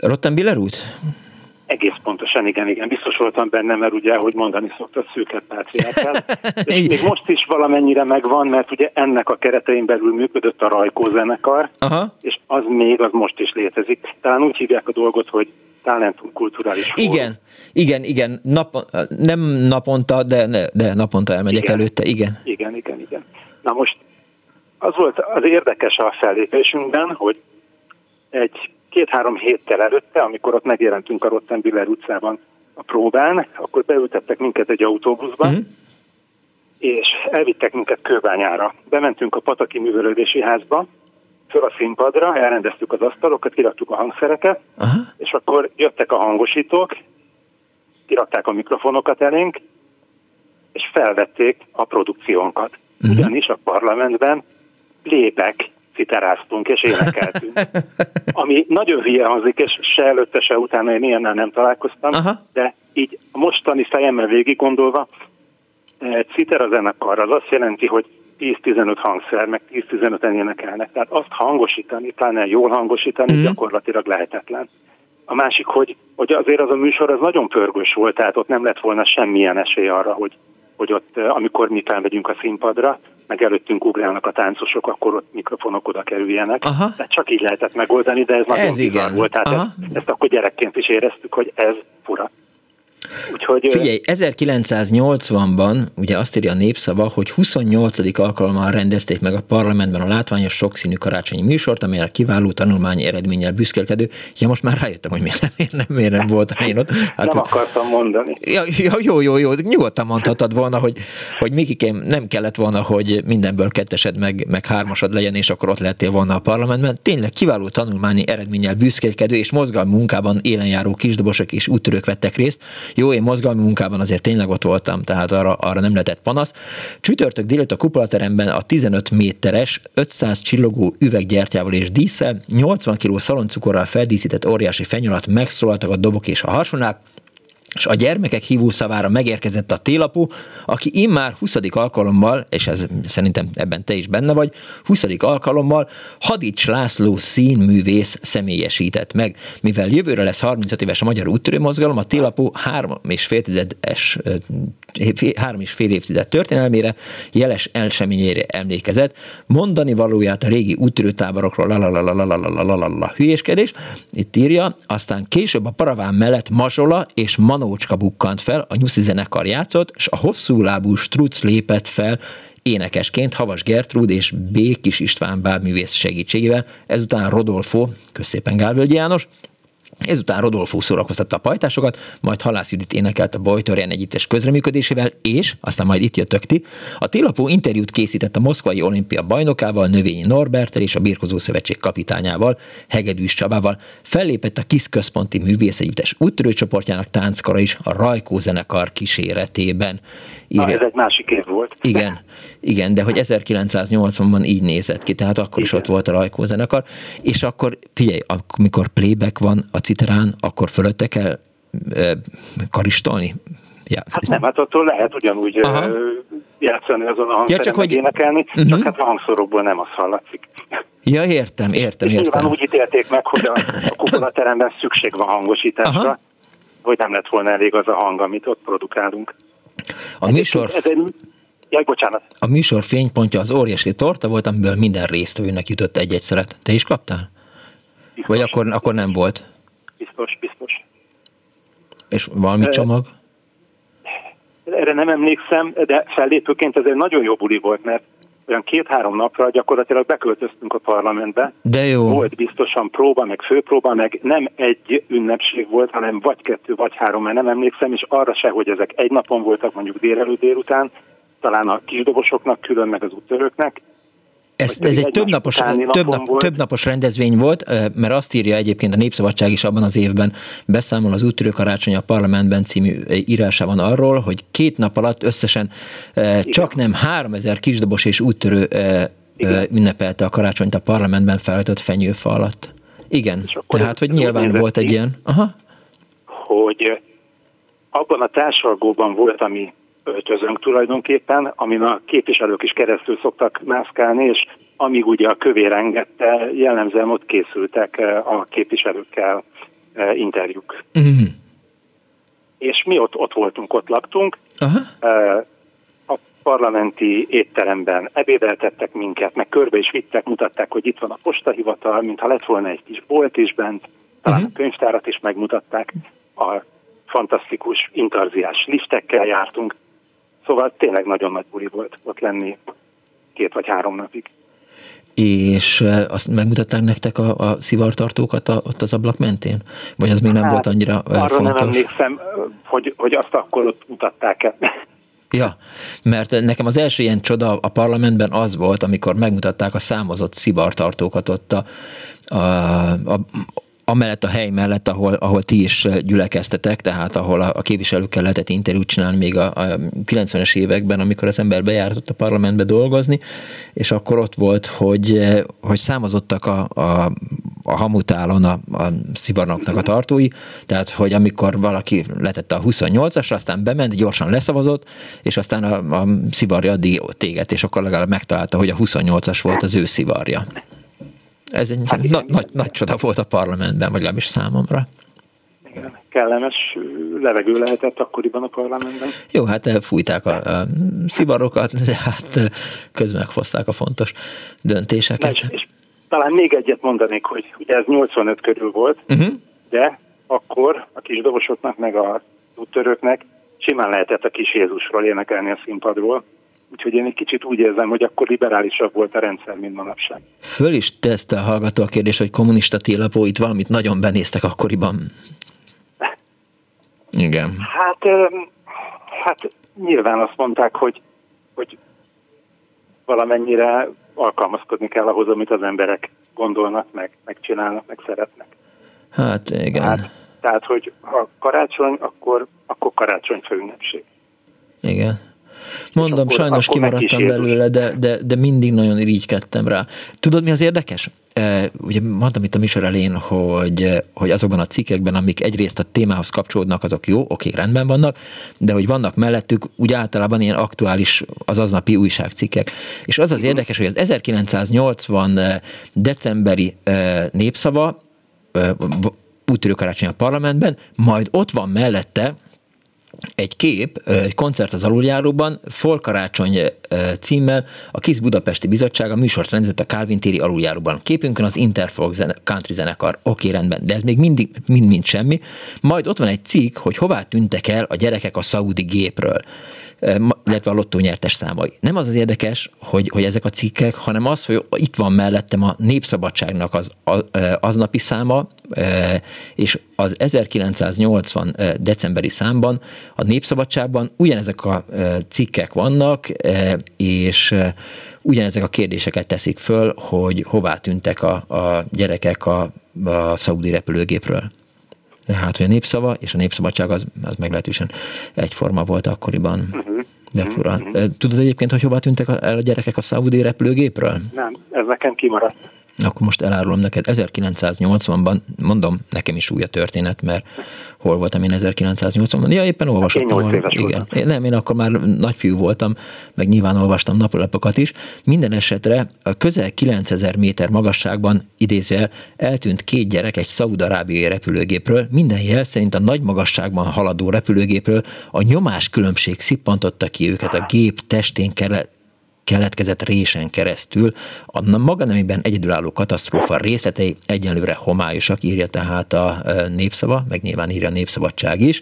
Rottenbiller út? Egész pontosan, igen, igen. Biztos voltam benne, mert ugye, ahogy mondani szokta, szűket páciákkal. És még most is valamennyire megvan, mert ugye ennek a keretein belül működött a Rajkó zenekar, Aha. és az még, az most is létezik. Talán úgy hívják a dolgot, hogy Talentum Kulturális Fórum. Igen, igen, igen, nap, nem naponta, de, de naponta elmegyek Igen. előtte, igen. Igen, igen, igen. Na most az volt az érdekes a fellépésünkben, hogy egy két-három héttel előtte, amikor ott megjelentünk a Rottenbiller utcában a próbán, akkor beültettek minket egy autóbuszba, Mhm. és elvittek minket Kőbányára. Bementünk a Pataki Művelődési Házba, föl a színpadra, elrendeztük az asztalokat, kiraktuk a hangszereket, Aha. és akkor jöttek a hangosítók, kirakták a mikrofonokat elénk, és felvették a produkciónkat. Ugyanis a parlamentben lépek citeráztunk és énekeltünk. Ami nagyon hülye hangzik, és se előtte, se utána én ilyennel nem találkoztam, Aha. de így a mostani fejemmel végig gondolva, eh, citera zenekar az azt jelenti, hogy 10-15 hangszer, meg 10-15-en énekelnek. Tehát azt hangosítani, pláne jól hangosítani Mhm. gyakorlatilag lehetetlen. A másik, hogy, hogy azért az a műsor az nagyon pörgős volt, tehát ott nem lett volna semmilyen esély arra, hogy, hogy ott, eh, amikor mi felmegyünk a színpadra, meg előttünk ugrálnak a táncosok, akkor ott mikrofonok oda kerüljenek. Aha. Tehát csak így lehetett megoldani, de ez nagyon Ez igen. volt. Tehát Aha. ezt, ezt akkor gyerekként is éreztük, hogy ez fura. Úgyhogy, Figyelj, 1980-ban ugye azt írja a népszava, hogy 28. alkalommal rendezték meg a parlamentben a látványos sokszínű karácsonyi műsort, amelyel kiváló tanulmányi eredménnyel büszkélkedő. Ja, most már rájöttem, hogy miért nem, miért nem, miért nem voltam én ott. Hát, nem akartam mondani. Ja, ja, jó, jó, jó, nyugodtan mondhatod volna, hogy, hogy Mikikém nem kellett volna, hogy mindenből kettesed meg, meg hármasad legyen, és akkor ott lettél volna a parlamentben. Tényleg kiváló tanulmányi eredménnyel büszkélkedő és mozgalmi munkában élenjáró kisdobosok és úttörők vettek részt. Jó, én mozgalmi munkában azért tényleg ott voltam, tehát arra, arra nem lehetett panasz. Csütörtök délután a kupolateremben a 15 méteres, 500 csillogó üveggyertyával és díszsel, 80 kg szaloncukorral feldíszített óriási fenyolat megszólaltak a dobok és a harsonák, és a gyermekek hívószavára megérkezett a télapó, aki immár 20. alkalommal, és ez szerintem ebben te is benne vagy, 20. alkalommal Hadics László színművész személyesített meg. Mivel jövőre lesz 35 éves a magyar úttörő mozgalom, a télapó három és fél tizedes három és fél évtized történelmére, jeles eseményére emlékezett, mondani valóját a régi úttörőtáborokról la hülyéskedés, itt írja, aztán később a paraván mellett Mazsola és Manócska bukkant fel, a nyuszi zenekar játszott, és a hosszú lábú Struc lépett fel énekesként Havas Gertrúd és B. Kis István bábművész segítségével, ezután Rodolfo, közszépen Gálvölgyi János, Ezután Rodolfo szórakoztatta a pajtásokat, majd Halász Judit énekelt a Bojtorján együttes közreműködésével, és, aztán majd itt jött Tökti, a télapó interjút készített a moszkvai olimpia bajnokával, Növényi Norbertel és a Birkozó Szövetség kapitányával, Hegedűs Csabával. Fellépett a KISZ központi művészegyüttes úttörőcsoportjának tánckara is a Rajkó zenekar kíséretében. Írja. Na, ez egy másik év volt. Igen, igen, de hogy 1980-ban így nézett ki, tehát akkor igen. is ott volt a Rajkó zenekar, és akkor figyelj, amikor playback van a citerán, akkor fölötte kell karistolni? Ja. Hát nem, hát attól lehet ugyanúgy Aha. játszani azon a hangszeren, ja, csak hogy... énekelni, uh-huh. csak hát a hangszorokból nem az hallatszik. Ja, értem, értem, és értem. Nyilván úgy ítélték meg, hogy a, a kupolateremben szükség van hangosításra, Aha. hogy nem lett volna elég az a hang, amit ott produkálunk. A műsor... Ez egy, Jaj, bocsánat. A műsor fénypontja az óriási torta volt, amiből minden résztvevőnek jutott egy-egy szeret. Te is kaptál? Biztos. Vagy akkor, akkor nem volt? Biztos, biztos. És valami e, csomag? Erre nem emlékszem, de fellépőként ez egy nagyon jó buli volt, mert olyan két-három napra gyakorlatilag beköltöztünk a parlamentbe. De jó. Volt biztosan próba, meg főpróba, meg nem egy ünnepség volt, hanem vagy kettő, vagy három, mert nem emlékszem, és arra se, hogy ezek egy napon voltak, mondjuk délelőtt délután, talán a kisdobosoknak külön, meg az úttörőknek, ez, ez egy több napos, több, nap, több napos rendezvény volt, mert azt írja egyébként a Népszabadság is abban az évben beszámol az úttörő karácsony a parlamentben című írásában arról, hogy két nap alatt összesen Igen. csak nem 3000 kisdobos és úttörő Igen. ünnepelte a karácsonyt a parlamentben feltött fenyőfa alatt. Igen, tehát hogy nyilván volt egy ilyen... Aha. Hogy abban a társalgóban volt, ami öltözönk tulajdonképpen, amin a képviselők is keresztül szoktak mászkálni, és amíg ugye a kövér engedte, jellemzően ott készültek eh, a képviselőkkel eh, interjúk. Mm. És mi ott, ott voltunk, ott laktunk. Aha. Eh, a parlamenti étteremben ebédeltettek minket, meg körbe is vittek, mutatták, hogy itt van a postahivatal, mintha lett volna egy kis bolt is bent, talán uh-huh. a könyvtárat is megmutatták, a fantasztikus intarziás liftekkel jártunk, Szóval tényleg nagyon nagy buli volt ott lenni két vagy három napig. És azt megmutatták nektek a, a szivartartókat a, ott az ablak mentén? Vagy az még nem hát, volt annyira arra fontos? Arra nem emlékszem, hogy, hogy azt akkor ott mutatták el. Ja, mert nekem az első ilyen csoda a parlamentben az volt, amikor megmutatták a számozott szivartartókat ott a, a, a, amellett a hely mellett, ahol, ahol ti is gyülekeztetek, tehát ahol a, a képviselőkkel lehetett interjút csinálni még a, a 90-es években, amikor az ember bejáratott a parlamentbe dolgozni, és akkor ott volt, hogy, hogy számozottak a, a, a hamutálon a, a szivarnoknak a tartói, tehát hogy amikor valaki letette a 28-asra, aztán bement, gyorsan leszavazott, és aztán a, a szivarja a téged, és akkor legalább megtalálta, hogy a 28-as volt az ő szivarja. Ez egy hát, na, nagy, nagy csoda volt a parlamentben, vagy legalábbis számomra. Igen, kellemes levegő lehetett akkoriban a parlamentben. Jó, hát fújták a, a szivarokat, de hát közben meghozták a fontos döntéseket. és, és talán még egyet mondanék, hogy ugye ez 85 körül volt, uh-huh. de akkor a kis dobosoknak meg a úttörőknek, simán lehetett a kis Jézusról énekelni a színpadról. Úgyhogy én egy kicsit úgy érzem, hogy akkor liberálisabb volt a rendszer, mint manapság. Föl is teszte a hallgató a kérdés, hogy kommunista télapó, itt valamit nagyon benéztek akkoriban. Igen. Hát, hát nyilván azt mondták, hogy, hogy valamennyire alkalmazkodni kell ahhoz, amit az emberek gondolnak, meg, megcsinálnak, meg szeretnek. Hát igen. Hát, tehát, hogy ha karácsony, akkor, akkor karácsonyfa ünnepség. Igen. Mondom, akkor- sajnos akkor kimaradtam belőle, de, de, de mindig nagyon irigykedtem rá. Tudod, mi az érdekes? E, ugye mondtam itt a műsor elején, hogy, hogy azokban a cikkekben, amik egyrészt a témához kapcsolódnak, azok jó, oké, rendben vannak, de hogy vannak mellettük úgy általában ilyen aktuális, az aznapi újságcikkek. És az az érdekes, hogy az 1980 decemberi e, népszava, e, b- úttörő karácsony a parlamentben, majd ott van mellette egy kép, egy koncert az aluljáróban, Folkarácsony címmel a KISZ Budapesti Bizottság a műsort rendezett a Calvin téri aluljáróban. Képünkön az Interfolk zene, country zenekar. Oké, rendben, de ez még mindig mind-mind semmi. Majd ott van egy cikk, hogy hová tűntek el a gyerekek a szaudi gépről illetve a lottó nyertes számai. Nem az az érdekes, hogy, hogy ezek a cikkek, hanem az, hogy itt van mellettem a Népszabadságnak az aznapi száma, és az 1980 ö, decemberi számban a Népszabadságban ugyanezek a cikkek vannak, és ugyanezek a kérdéseket teszik föl, hogy hová tűntek a, a gyerekek a, a szaudi repülőgépről. Hát, hogy a népszava és a népszabadság az, az meglehetősen egyforma volt akkoriban. De fura. Tudod egyébként, hogy hova tűntek el a gyerekek a szaudi repülőgépről? Nem, ez nekem kimaradt. Akkor most elárulom neked, 1980-ban, mondom, nekem is új a történet, mert hol voltam én 1980-ban? Ja, éppen olvasottam. éves Igen. Én, nem, én akkor már nagyfiú voltam, meg nyilván olvastam naplapokat is. Minden esetre a közel 9000 méter magasságban idézőjel eltűnt két gyerek egy szaudarábiai repülőgépről. Minden jel szerint a nagy magasságban haladó repülőgépről a nyomás különbség szippantotta ki őket a gép testén kele, keletkezett résen keresztül. A maga nemében egyedülálló katasztrófa részletei egyenlőre homályosak, írja tehát a e, népszava, meg nyilván írja a népszabadság is.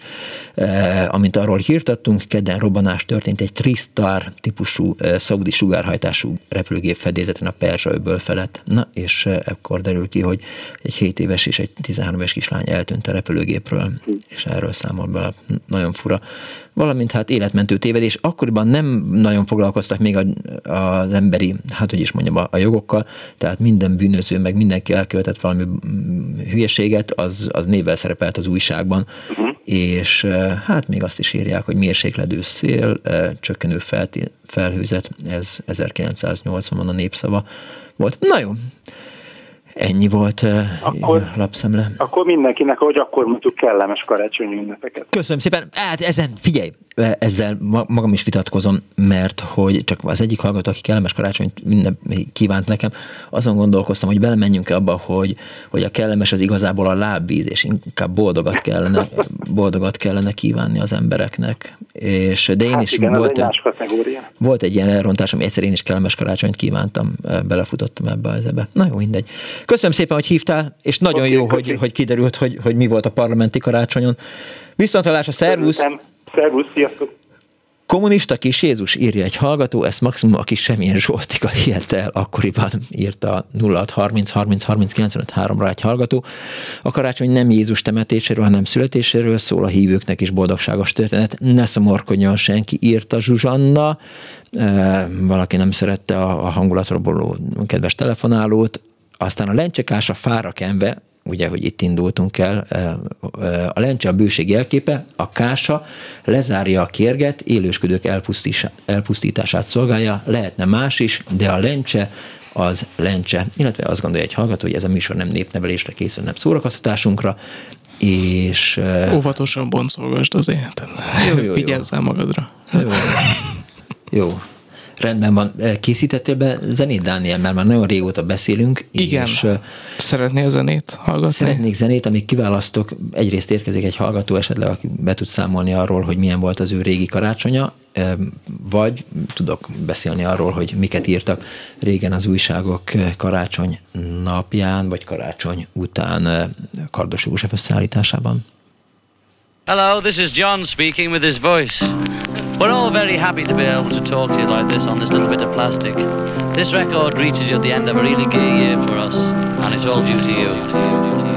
E, Amint arról hírtattunk, kedden robbanás történt egy Tristar típusú e, szaudi sugárhajtású repülőgép fedélzeten a Perzsa öböl felett. Na, és e, ekkor derül ki, hogy egy 7 éves és egy 13 éves kislány eltűnt a repülőgépről, és erről számol be. Nagyon fura. Valamint hát életmentő tévedés. Akkoriban nem nagyon foglalkoztak még a, az emberi, hát hogy is mondjam, a, a jogokkal, tehát minden bűnöző, meg mindenki elkövetett valami mm, hülyeséget, az, az névvel szerepelt az újságban, és eh, hát még azt is írják, hogy mérsékledő szél, eh, csökkenő felti- felhőzet, ez 1980-ban a népszava volt. Na jó, ennyi volt Akkor- lapszemle. Akkor mindenkinek, hogy akkor mondjuk kellemes karácsonyi ünnepeket. Köszönöm szépen. Hát ezen, figyelj, ezzel ma- magam is vitatkozom, mert hogy csak az egyik hallgató, aki kellemes karácsonyt minden kívánt nekem, azon gondolkoztam, hogy belemenjünk abba, hogy, hogy a kellemes az igazából a lábvíz, és inkább boldogat kellene, boldogat kellene kívánni az embereknek. És, de én hát is igen, volt, egy volt egy ilyen elrontás, ami egyszer én is kellemes karácsonyt kívántam, belefutottam ebbe az ebbe. Na jó, mindegy. Köszönöm szépen, hogy hívtál, és nagyon Oké, jó, köszi. hogy, hogy kiderült, hogy, hogy mi volt a parlamenti karácsonyon. Viszontlátásra, szervusz! Örültem. Szervusz, sziasztok! Kommunista kis Jézus írja egy hallgató, ezt maximum aki semmilyen Zsoltika hihet el, akkoriban írta 0630 30 30 95 3-ra egy hallgató. A karácsony nem Jézus temetéséről, hanem születéséről szól a hívőknek is boldogságos történet. Ne szomorkodjon senki, írta Zsuzsanna. E, valaki nem szerette a, a hangulatroboló kedves telefonálót. Aztán a lencsekás a fára kenve, ugye, hogy itt indultunk el, a lencse a bőség jelképe, a kása lezárja a kérget, élősködők elpusztítását szolgálja, lehetne más is, de a lencse az lencse. Illetve azt gondolja egy hallgató, hogy ez a műsor nem népnevelésre készül, nem szórakoztatásunkra, és Óvatosan boncolgasd az életet. Jó, jó, jó. Vigyázzál magadra. Jó. Jó. Rendben van. Készítettél be zenét, Dániel? Mert már nagyon régóta beszélünk. Igen. És ö, Szeretnél zenét hallgatni? szeretnék zenét, amíg kiválasztok. Egyrészt érkezik egy hallgató esetleg, aki be tud számolni arról, hogy milyen volt az ő régi karácsonya, ö, vagy tudok beszélni arról, hogy miket írtak régen az újságok karácsony napján, vagy karácsony után Kardos József összeállításában. Hello, this is John speaking with his voice. We're all very happy to be able to talk to you like this on this little bit of plastic. This record reaches you at the end of a really gay year for us, and it's all due to you. You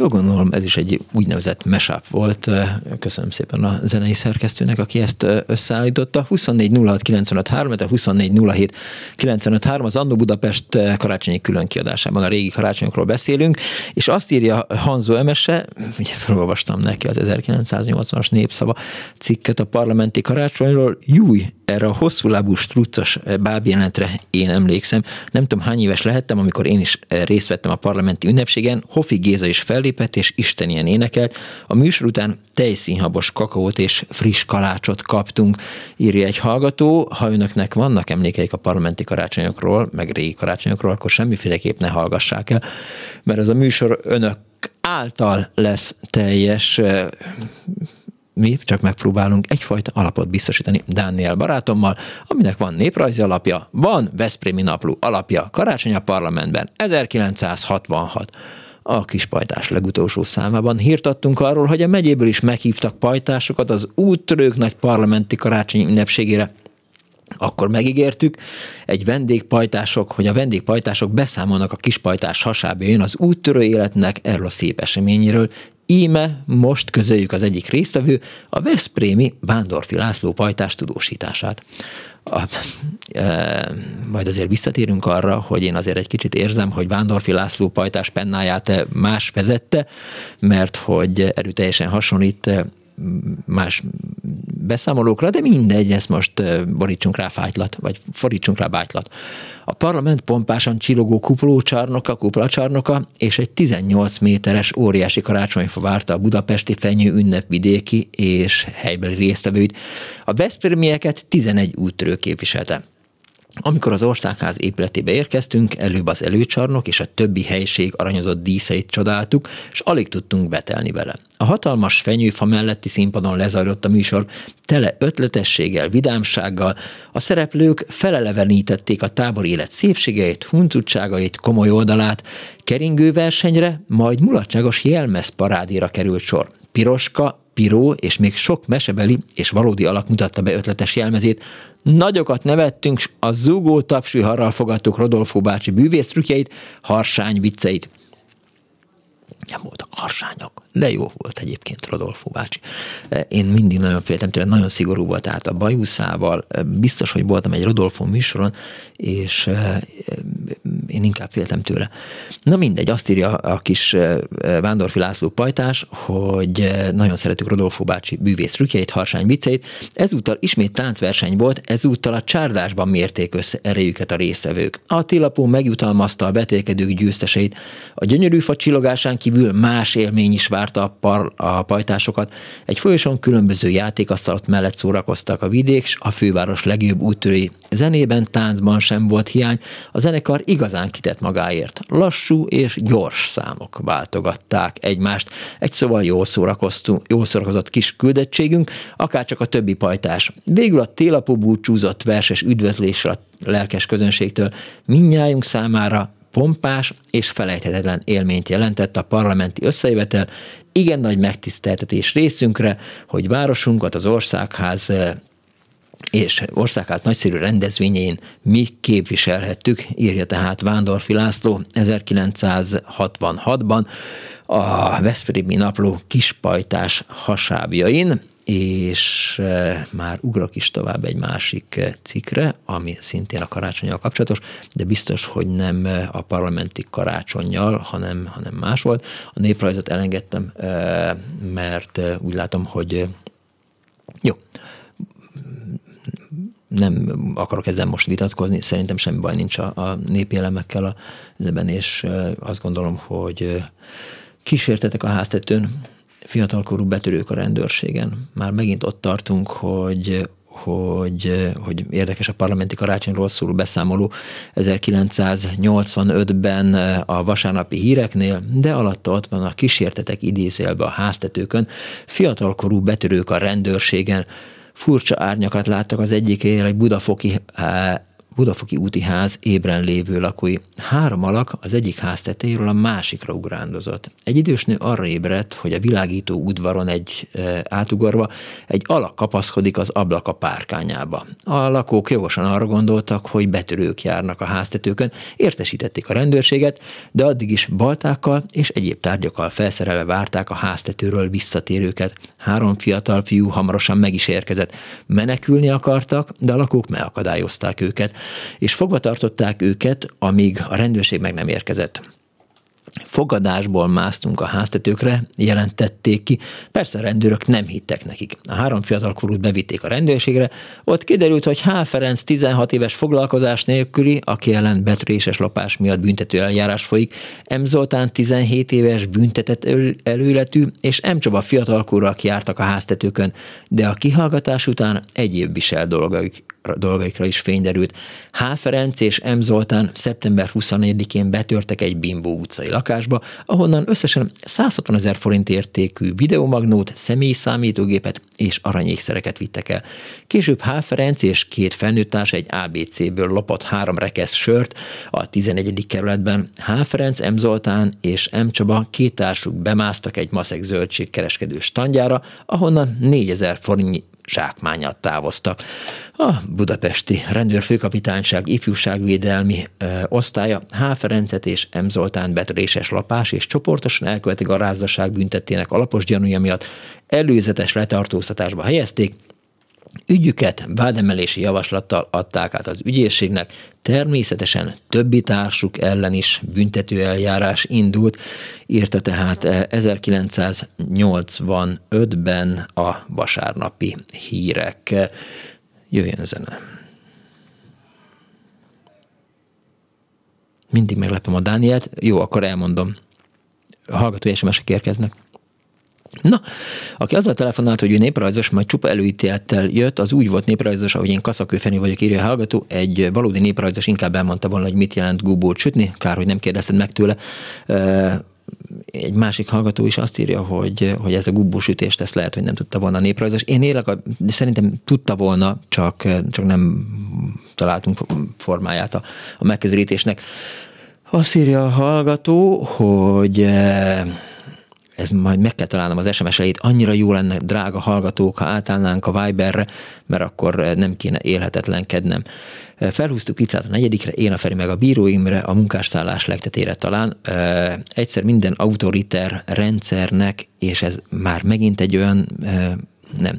jól gondolom, ez is egy úgynevezett mashup volt. Köszönöm szépen a zenei szerkesztőnek, aki ezt összeállította. 24 06 95 3, 24 07 95 3, az Annó Budapest karácsonyi külön kiadásában a régi karácsonyokról beszélünk, és azt írja Hanzo Emese, ugye felolvastam neki az 1980-as népszava cikket a parlamenti karácsonyról, júj, erre a hosszú lábú struccos bábjelenetre én emlékszem. Nem tudom, hány éves lehettem, amikor én is részt vettem a parlamenti ünnepségen. Hofi Géza is fellépett, és Isten ilyen énekelt. A műsor után tejszínhabos kakaót és friss kalácsot kaptunk, írja egy hallgató. Ha önöknek vannak emlékeik a parlamenti karácsonyokról, meg régi karácsonyokról, akkor semmiféleképp ne hallgassák el, mert ez a műsor önök által lesz teljes mi csak megpróbálunk egyfajta alapot biztosítani Dániel barátommal, aminek van néprajzi alapja, van Veszprémi napló alapja, karácsony a parlamentben, 1966 a kis pajtás legutolsó számában hírt adtunk arról, hogy a megyéből is meghívtak pajtásokat az úttörők nagy parlamenti karácsonyi ünnepségére. Akkor megígértük egy vendégpajtások, hogy a vendégpajtások beszámolnak a kispajtás hasába jön az úttörő életnek erről a szép eseményéről. Íme most közöljük az egyik résztvevő, a Veszprémi Vándorfi László pajtás tudósítását. A, e, majd azért visszatérünk arra, hogy én azért egy kicsit érzem, hogy Vándorfi László pajtás pennáját más vezette, mert hogy erőteljesen hasonlít más beszámolókra, de mindegy, ezt most borítsunk rá fájtlat, vagy fordítsunk rá bájtlat. A parlament pompásan csillogó kupolócsarnoka, kuplacsarnoka és egy 18 méteres óriási karácsonyfa várta a budapesti fenyő ünnepvidéki és helybeli résztvevőit. A Veszprémieket 11 úttörő képviselte. Amikor az országház épületébe érkeztünk, előbb az előcsarnok és a többi helység aranyozott díszeit csodáltuk, és alig tudtunk betelni vele. A hatalmas fenyőfa melletti színpadon lezajlott a műsor, tele ötletességgel, vidámsággal, a szereplők felelevenítették a tábor élet szépségeit, huncutságait, komoly oldalát, keringő versenyre, majd mulatságos jelmez parádéra került sor. Piroska, Piró és még sok mesebeli és valódi alak mutatta be ötletes jelmezét. Nagyokat nevettünk, a zúgó tapsviharral fogadtuk Rodolfo bácsi bűvésztrükjeit, harsány vicceit. Nem voltak harsányok, de jó volt egyébként Rodolfo bácsi. Én mindig nagyon féltem tőle, nagyon szigorú volt tehát a bajuszával. Biztos, hogy voltam egy Rodolfo műsoron, és eh, én inkább féltem tőle. Na mindegy, azt írja a kis Vándorfi László pajtás, hogy nagyon szeretük Rodolfo bácsi bűvész trükkjeit, harsány vicceit. Ezúttal ismét táncverseny volt, ezúttal a csárdásban mérték össze erejüket a részvevők. A tilapó megjutalmazta a vetélkedők győzteseit. A gyönyörű fa kívül más élmény is várta a, par, a pajtásokat. Egy folyoson különböző játékasztalat mellett szórakoztak a vidék, s a főváros legjobb úttörői. Zenében, táncban sem volt hiány, a zenekar igazán kitett magáért. Lassú és gyors számok váltogatták egymást. Egy szóval jól szórakoztunk, jól szórakozott kis küldettségünk, akár csak a többi pajtás. Végül a télapó búcsúzott verses üdvözlésre a lelkes közönségtől minnyájunk számára pompás és felejthetetlen élményt jelentett a parlamenti összejövetel, igen nagy megtiszteltetés részünkre, hogy városunkat az országház és országház nagyszerű rendezvényén mi képviselhettük, írja tehát Vándorfi László 1966-ban a Veszprémi Napló kispajtás hasábjain, és e, már ugrok is tovább egy másik cikkre, ami szintén a karácsonyjal kapcsolatos, de biztos, hogy nem a parlamenti karácsonyjal, hanem, hanem más volt. A néprajzot elengedtem, mert úgy látom, hogy jó, nem akarok ezzel most vitatkozni, szerintem semmi baj nincs a, a népi elemekkel ebben, és azt gondolom, hogy kísértetek a háztetőn, fiatalkorú betörők a rendőrségen. Már megint ott tartunk, hogy hogy, hogy érdekes a parlamenti karácsonyról szóló beszámoló 1985-ben a vasárnapi híreknél, de alatta ott van a kísértetek idézélve a háztetőkön, fiatalkorú betörők a rendőrségen, Furcsa árnyakat láttak az egyik éjjel egy budafoki Budafoki úti ház ébren lévő lakói. Három alak az egyik ház tetejéről a másikra ugrándozott. Egy idős nő arra ébredt, hogy a világító udvaron egy e, átugorva egy alak kapaszkodik az ablaka párkányába. A lakók jogosan arra gondoltak, hogy betörők járnak a háztetőkön, értesítették a rendőrséget, de addig is baltákkal és egyéb tárgyakkal felszerelve várták a háztetőről visszatérőket. Három fiatal fiú hamarosan meg is érkezett. Menekülni akartak, de a lakók megakadályozták őket és fogva tartották őket, amíg a rendőrség meg nem érkezett. Fogadásból másztunk a háztetőkre, jelentették ki. Persze a rendőrök nem hittek nekik. A három fiatalkorút bevitték a rendőrségre, ott kiderült, hogy H. Ferenc 16 éves foglalkozás nélküli, aki ellen betréses lopás miatt büntető eljárás folyik, M. Zoltán 17 éves büntetett előletű, és M. Csaba fiatalkorúak jártak a háztetőkön, de a kihallgatás után egyéb visel dolgaik dolgaikra is fényderült. H. Ferenc és M. Zoltán szeptember 24-én betörtek egy Bimbó utcai lakásba, ahonnan összesen 160 ezer forint értékű videomagnót, személyi számítógépet és aranyékszereket vittek el. Később H. Ferenc és két felnőttárs egy ABC-ből lopott három rekesz sört a 11. kerületben. H. Ferenc, M. Zoltán és M. Csaba két társuk bemásztak egy maszek zöldség kereskedő standjára, ahonnan 4000 forintnyi zsákmányat távoztak. A budapesti rendőrfőkapitányság ifjúságvédelmi ö, osztálya H. Ferencet és M. Zoltán betöréses lapás és csoportosan elkövetik a rázasság büntettének alapos gyanúja miatt előzetes letartóztatásba helyezték, Ügyüket vádemelési javaslattal adták át az ügyészségnek, természetesen többi társuk ellen is büntetőeljárás indult, írta tehát 1985-ben a vasárnapi hírek. Jöjjön zene. Mindig meglepem a Dánielt. Jó, akkor elmondom. A hallgatói SMS-ek érkeznek. Na, aki azzal telefonált, hogy ő néprajzos, majd csupa előítélettel jött, az úgy volt néprajzos, ahogy én Kaszakőfeni vagyok, írja a hallgató, egy valódi néprajzos inkább elmondta volna, hogy mit jelent gubót sütni, kár, hogy nem kérdezted meg tőle. Egy másik hallgató is azt írja, hogy, hogy ez a gubósütést, ezt lehet, hogy nem tudta volna a néprajzos. Én élek, de szerintem tudta volna, csak, csak nem találtunk formáját a, a megközelítésnek. Azt írja a hallgató, hogy ez majd meg kell találnom az SMS elét, annyira jó lenne, drága hallgatók, ha átállnánk a Viberre, mert akkor nem kéne élhetetlenkednem. Felhúztuk Icát a negyedikre, én a Feri meg a bíróimre, a munkásszállás legtetére talán. Egyszer minden autoriter rendszernek, és ez már megint egy olyan, nem,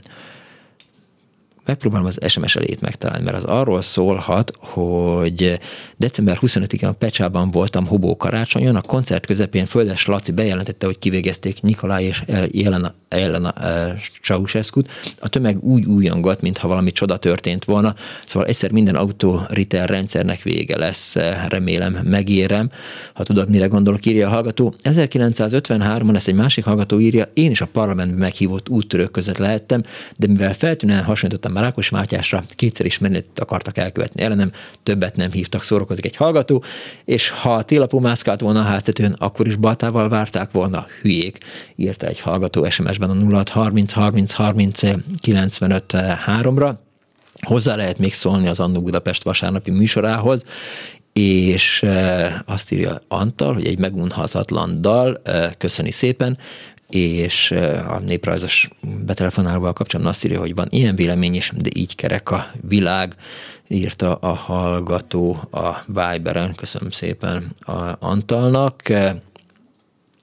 megpróbálom az SMS elét megtalálni, mert az arról szólhat, hogy december 25-én a Pecsában voltam Hobó karácsonyon, a koncert közepén Földes Laci bejelentette, hogy kivégezték Nikolaj és Jelena, Jelena ceausescu A tömeg úgy újongat, mintha valami csoda történt volna, szóval egyszer minden autoriter rendszernek vége lesz, remélem megérem. Ha tudod, mire gondolok, írja a hallgató. 1953-ban ezt egy másik hallgató írja, én is a parlamentben meghívott úttörők között lehettem, de mivel feltűnően hasonlítottam már Ákos Mátyásra, kétszer is menét akartak elkövetni ellenem, többet nem hívtak, szórakozik egy hallgató, és ha a télapó mászkált volna a háztetőn, akkor is baltával várták volna, hülyék, írta egy hallgató SMS-ben a 06 30 30 30 95 3-ra. Hozzá lehet még szólni az Annó Budapest vasárnapi műsorához, és azt írja Antal, hogy egy megunhatatlan dal, köszöni szépen, és a néprajzos betelefonálóval kapcsolatban azt írja, hogy van ilyen vélemény is, de így kerek a világ, írta a hallgató a Viberen. Köszönöm szépen a Antalnak.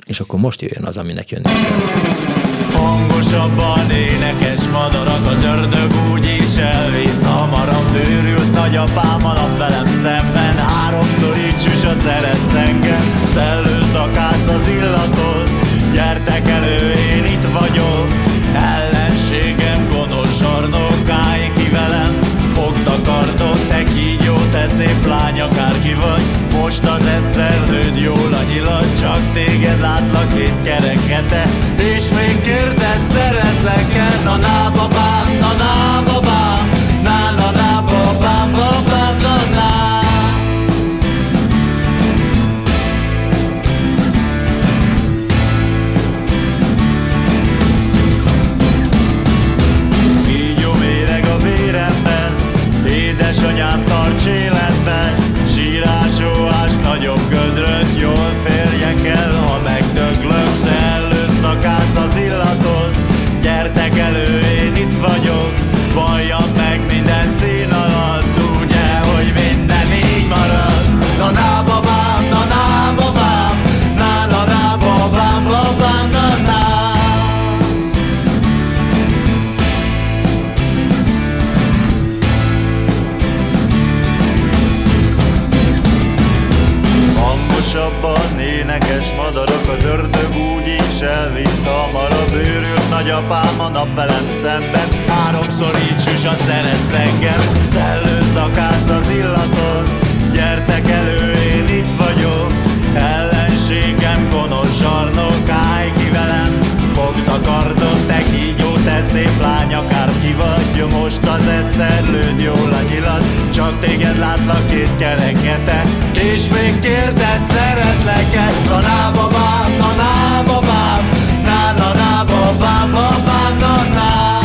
És akkor most jöjjön az, aminek jönni kell. Hangosabban énekes madarak, az ördög úgy is elvész Hamarabb őrült nagyapám a nap velem szemben. Háromszor így süs a szeretsz engem Szellőzd a az illatot Gyertek elő, én itt vagyok. Ellenségem gonosz zsarnok Állj ki velem, fogd a kardot Te kígyó, te szép lány, akárki vagy Most az egyszer lőd jól a nyilat Csak téged látlak két kerekete És még kérdez, szeretlek-e? Na na babám, nagyapám a nap velem szemben Háromszor így süs a szeretsz engem Szellőzd a káz az illatot Gyertek elő, én itt vagyok Ellenségem gonosz zsarnok Állj ki velem, fogd a kardot Te kígyó, te szép lány, akár ki vagy Most az egyszer lőd jól a nyilat Csak téged látlak két kerekete És még kérdez, szeretlek-e Na na babám, na na na.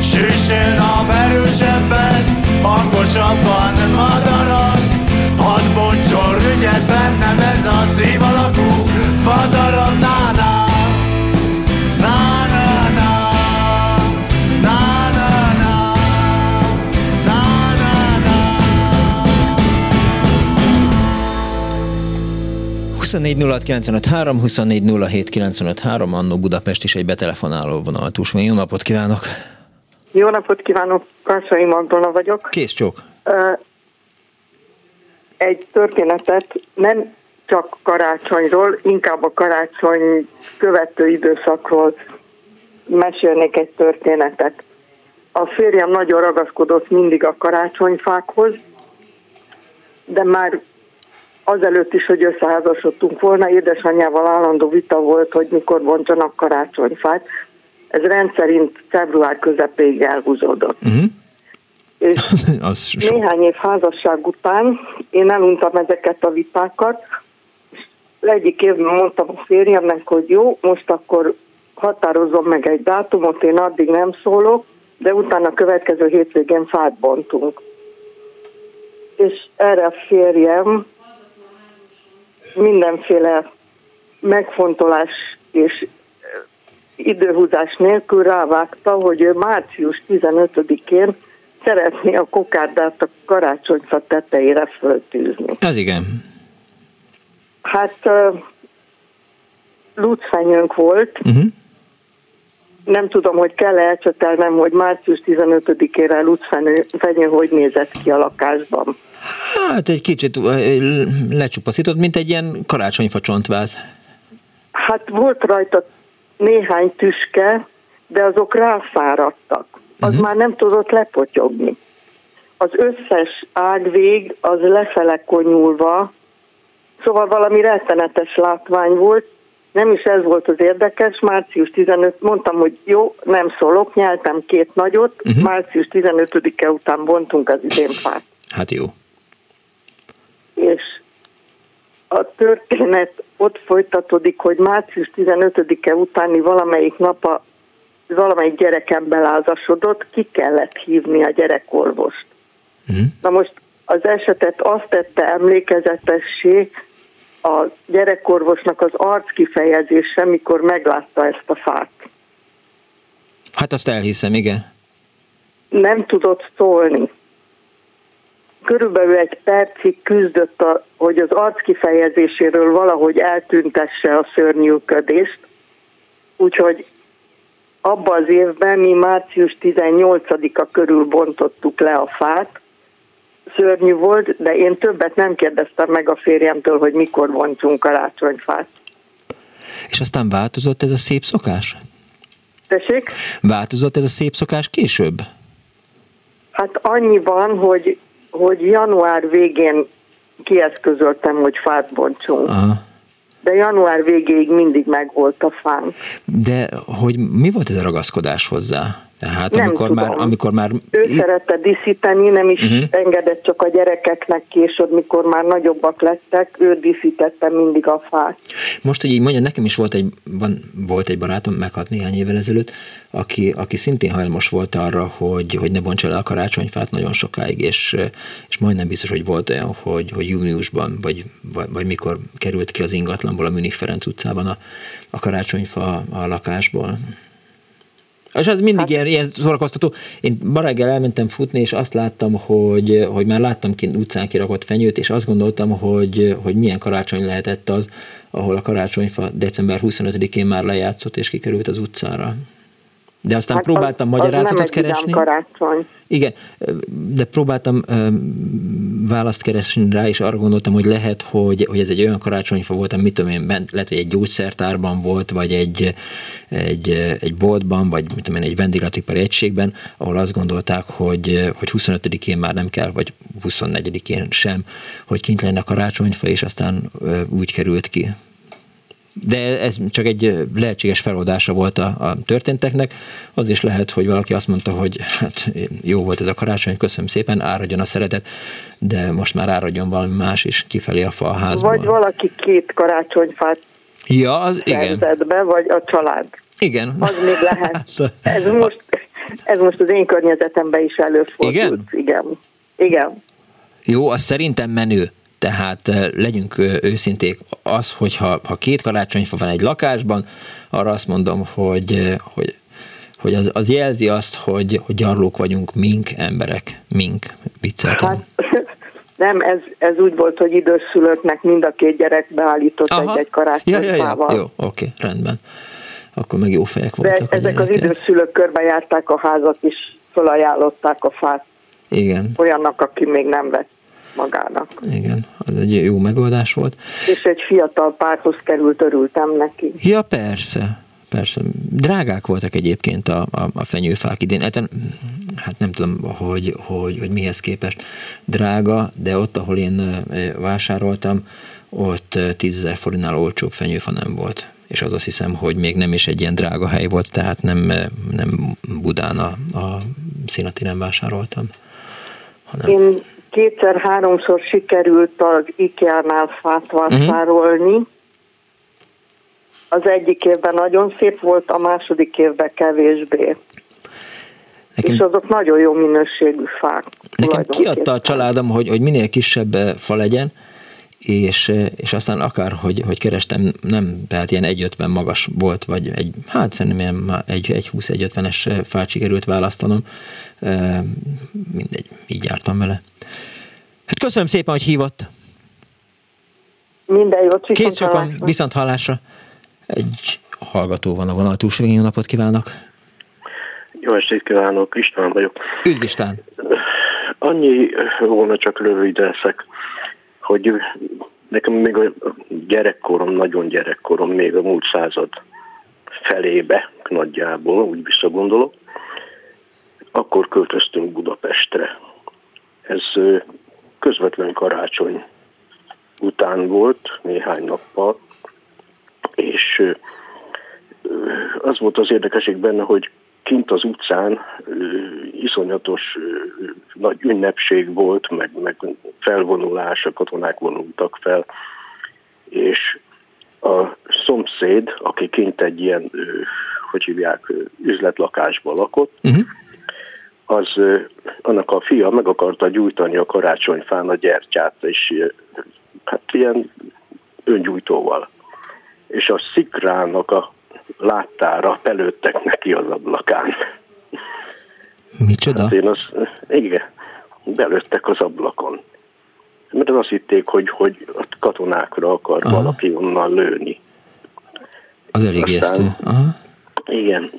Süssön a erősebben, hangosabban madarak. Hadd bontson rügyet bennem ez a szív alakú fadaram 24 06 953, 24 07 953, Annó Budapest is egy betelefonáló vonal túlsó. Jó napot kívánok! Jó napot kívánok, Kassai Magdala vagyok. Kész csók. Egy történetet nem csak karácsonyról, inkább a karácsony követő időszakról mesélnék egy történetet. a férjem nagyon ragaszkodott mindig a karácsonyfákhoz, de már azelőtt is, hogy összeházasodtunk volna, édesanyjával állandó vita volt, hogy mikor bontsanak karácsonyfát. Ez rendszerint február közepéig elhúzódott. Uh-huh. És Az so... néhány év házasság után én eluntam ezeket a vitákat, és egyik évben mondtam a férjemnek, hogy jó, most akkor határozzon meg egy dátumot, én addig nem szólok, de utána a következő hétvégén fát bontunk. És erre a férjem mindenféle megfontolás és időhúzás nélkül rávágta, hogy ő március 15-én szeretné a kokárdát a karácsonyfa tetejére föltűzni. Ez igen. Hát uh, lucfenyőnk volt, Uh-huh. nem tudom, hogy kell elcsötelnem, hogy március 15-ére lucfenyő hogy nézett ki a lakásban. Hát egy kicsit lecsupaszított, mint egy ilyen karácsonyfa csontváz. Hát volt rajta néhány tüske, de azok ráfáradtak. Az uh-huh. már nem tudott lepotyogni. Az összes ágvég az lefele konyulva, szóval valami rettenetes látvány volt. Nem is ez volt az érdekes, március 15, mondtam, hogy jó, nem szólok, nyeltem két nagyot, uh-huh. március 15-e után bontunk az idén fát. Hát jó. És a történet ott folytatódik, hogy március 15-e utáni valamelyik nap a valamelyik gyerekem belázasodott, ki kellett hívni a gyerekorvost. Uh-huh. Na most az esetet azt tette emlékezetessé a gyerekorvosnak az arc kifejezése, mikor meglátta ezt a fát. Hát azt elhiszem, igen. nem tudott szólni. Körülbelül egy percig küzdött, a, hogy az arc kifejezéséről valahogy eltüntesse a szörnyűködést. Úgyhogy abban az évben mi március 18-a körül bontottuk le a fát. Szörnyű volt, de én többet nem kérdeztem meg a férjemtől, hogy mikor bontsunk karácsonyfát. És aztán változott ez a szép szokás? Tessék? Változott ez a szép szokás később? Hát annyiban, hogy, hogy január végén kieszközöltem, hogy fát bontsunk. Aha. De január végéig mindig megvolt a fán. De hogy mi volt ez a ragaszkodás hozzá? Tehát Nem amikor tudom. már, amikor már Ő szerette díszíteni, nem is uh-huh. engedett csak a gyerekeknek később, mikor már nagyobbak lettek, ő díszítette mindig a fát. Most, hogy így mondja, nekem is volt egy, van, volt egy barátom, meghalt néhány évvel ezelőtt, aki, aki szintén hajlamos volt arra, hogy, hogy ne bontsa le a karácsonyfát nagyon sokáig, és, és majdnem biztos, hogy volt olyan, hogy, hogy júniusban, vagy, vagy, vagy mikor került ki az ingatlanból a Münich Ferenc utcában a, a karácsonyfa a lakásból. És az mindig ilyen, ilyen szórakoztató. Én ma reggel elmentem futni, és azt láttam, hogy, hogy már láttam kint utcán kirakott fenyőt, és azt gondoltam, hogy, hogy milyen karácsony lehetett az, ahol a karácsonyfa december 25-én már lejátszott, és kikerült az utcára. De aztán hát próbáltam az, magyarázatot az nem keresni. karácsony. Igen, de próbáltam választ keresni rá, és arra gondoltam, hogy lehet, hogy, hogy ez egy olyan karácsonyfa volt, ami mit tudom én, bent, lehet, hogy egy gyógyszertárban volt, vagy egy, egy, egy boltban, vagy mit tudom én, egy vendéglatipari egységben, ahol azt gondolták, hogy, hogy 25-én már nem kell, vagy 24-én sem, hogy kint lenne a karácsonyfa, és aztán úgy került ki. De ez csak egy lehetséges feloldása volt a, a történteknek. Az is lehet, hogy valaki azt mondta, hogy hát jó volt ez a karácsony, köszönöm szépen, áradjon a szeretet, de most már áradjon valami más is kifelé a fa a házból. Vagy valaki két karácsonyfát Ja, az igen. be, vagy a család. Igen. Az még lehet. Ez most, ez most az én környezetemben is előfordult. Igen? Igen. Igen. Jó, az szerintem menő. Tehát eh, legyünk őszinték, az, hogyha ha két karácsonyfa van egy lakásban, arra azt mondom, hogy, hogy, hogy az, az jelzi azt, hogy, hogy gyarlók vagyunk mink emberek, mink, vicceltem. Hát, nem, ez, ez úgy volt, hogy időszülőknek mind a két gyerek beállított egy-egy ja, ja, ja, karácsonyfával. jó, oké, rendben. Akkor meg jó fejek De voltak. a ezek az időszülők körbejárták a házat, és felajánlották a fát Igen, olyannak, aki még nem vett magának. igen, az egy jó megoldás volt. És egy fiatal párhoz került, örültem neki. Ja, persze, persze. Drágák voltak egyébként a, a, a fenyőfák idén. Hát, hát nem tudom, hogy, hogy, hogy mihez képest drága, de ott, ahol én vásároltam, ott 10 ezer forintnál olcsóbb fenyőfa nem volt. És az azt hiszem, hogy még nem is egy ilyen drága hely volt, tehát nem, nem Budán a, a szénatéren vásároltam. Én kétszer-háromszor sikerült az IKEA-nál fát vásárolni. Az egyik évben nagyon szép volt, a második évben kevésbé. Nekem- És azok nagyon jó minőségű fák. Nekem kiadta a családom, hogy, hogy minél kisebb eh, fa legyen, és, és aztán akár, hogy, hogy kerestem, nem, tehát ilyen 1,50 magas volt, vagy egy, hát szerintem egy, egy 20 egy 50-es eh, fát sikerült választanom. Mindegy, így jártam vele. Hát köszönöm szépen, hogy hívott. Minden jót, Kész viszont sokan, hallásra. viszont hallásra. Egy hallgató van a vonal túlsó végén, jó napot kívánok. Jó estét kívánok, István vagyok. Üdv István! Annyi volna csak rövid leszek, hogy nekem még a gyerekkorom, nagyon gyerekkorom, még a múlt század felébe nagyjából, úgy visszagondolok, akkor költöztünk Budapestre. Ez közvetlen karácsony után volt, néhány nappal, és az volt az érdekesség benne, hogy kint az utcán iszonyatos nagy ünnepség volt, meg, meg felvonulás, a katonák vonultak fel, és a szomszéd, aki kint egy ilyen, hogy hívják, üzletlakásban lakott, uh-huh. az annak a fia meg akarta gyújtani a karácsonyfán a gyertyát, és hát ilyen öngyújtóval. És a szikrának a láttára belőttek neki az ablakán. Micsoda? Hát én az, igen, belőttek az ablakon. Mert azt hitték, hogy, hogy a katonákra akar Aha. valaki onnan lőni. Az elég ijesztő. Igen,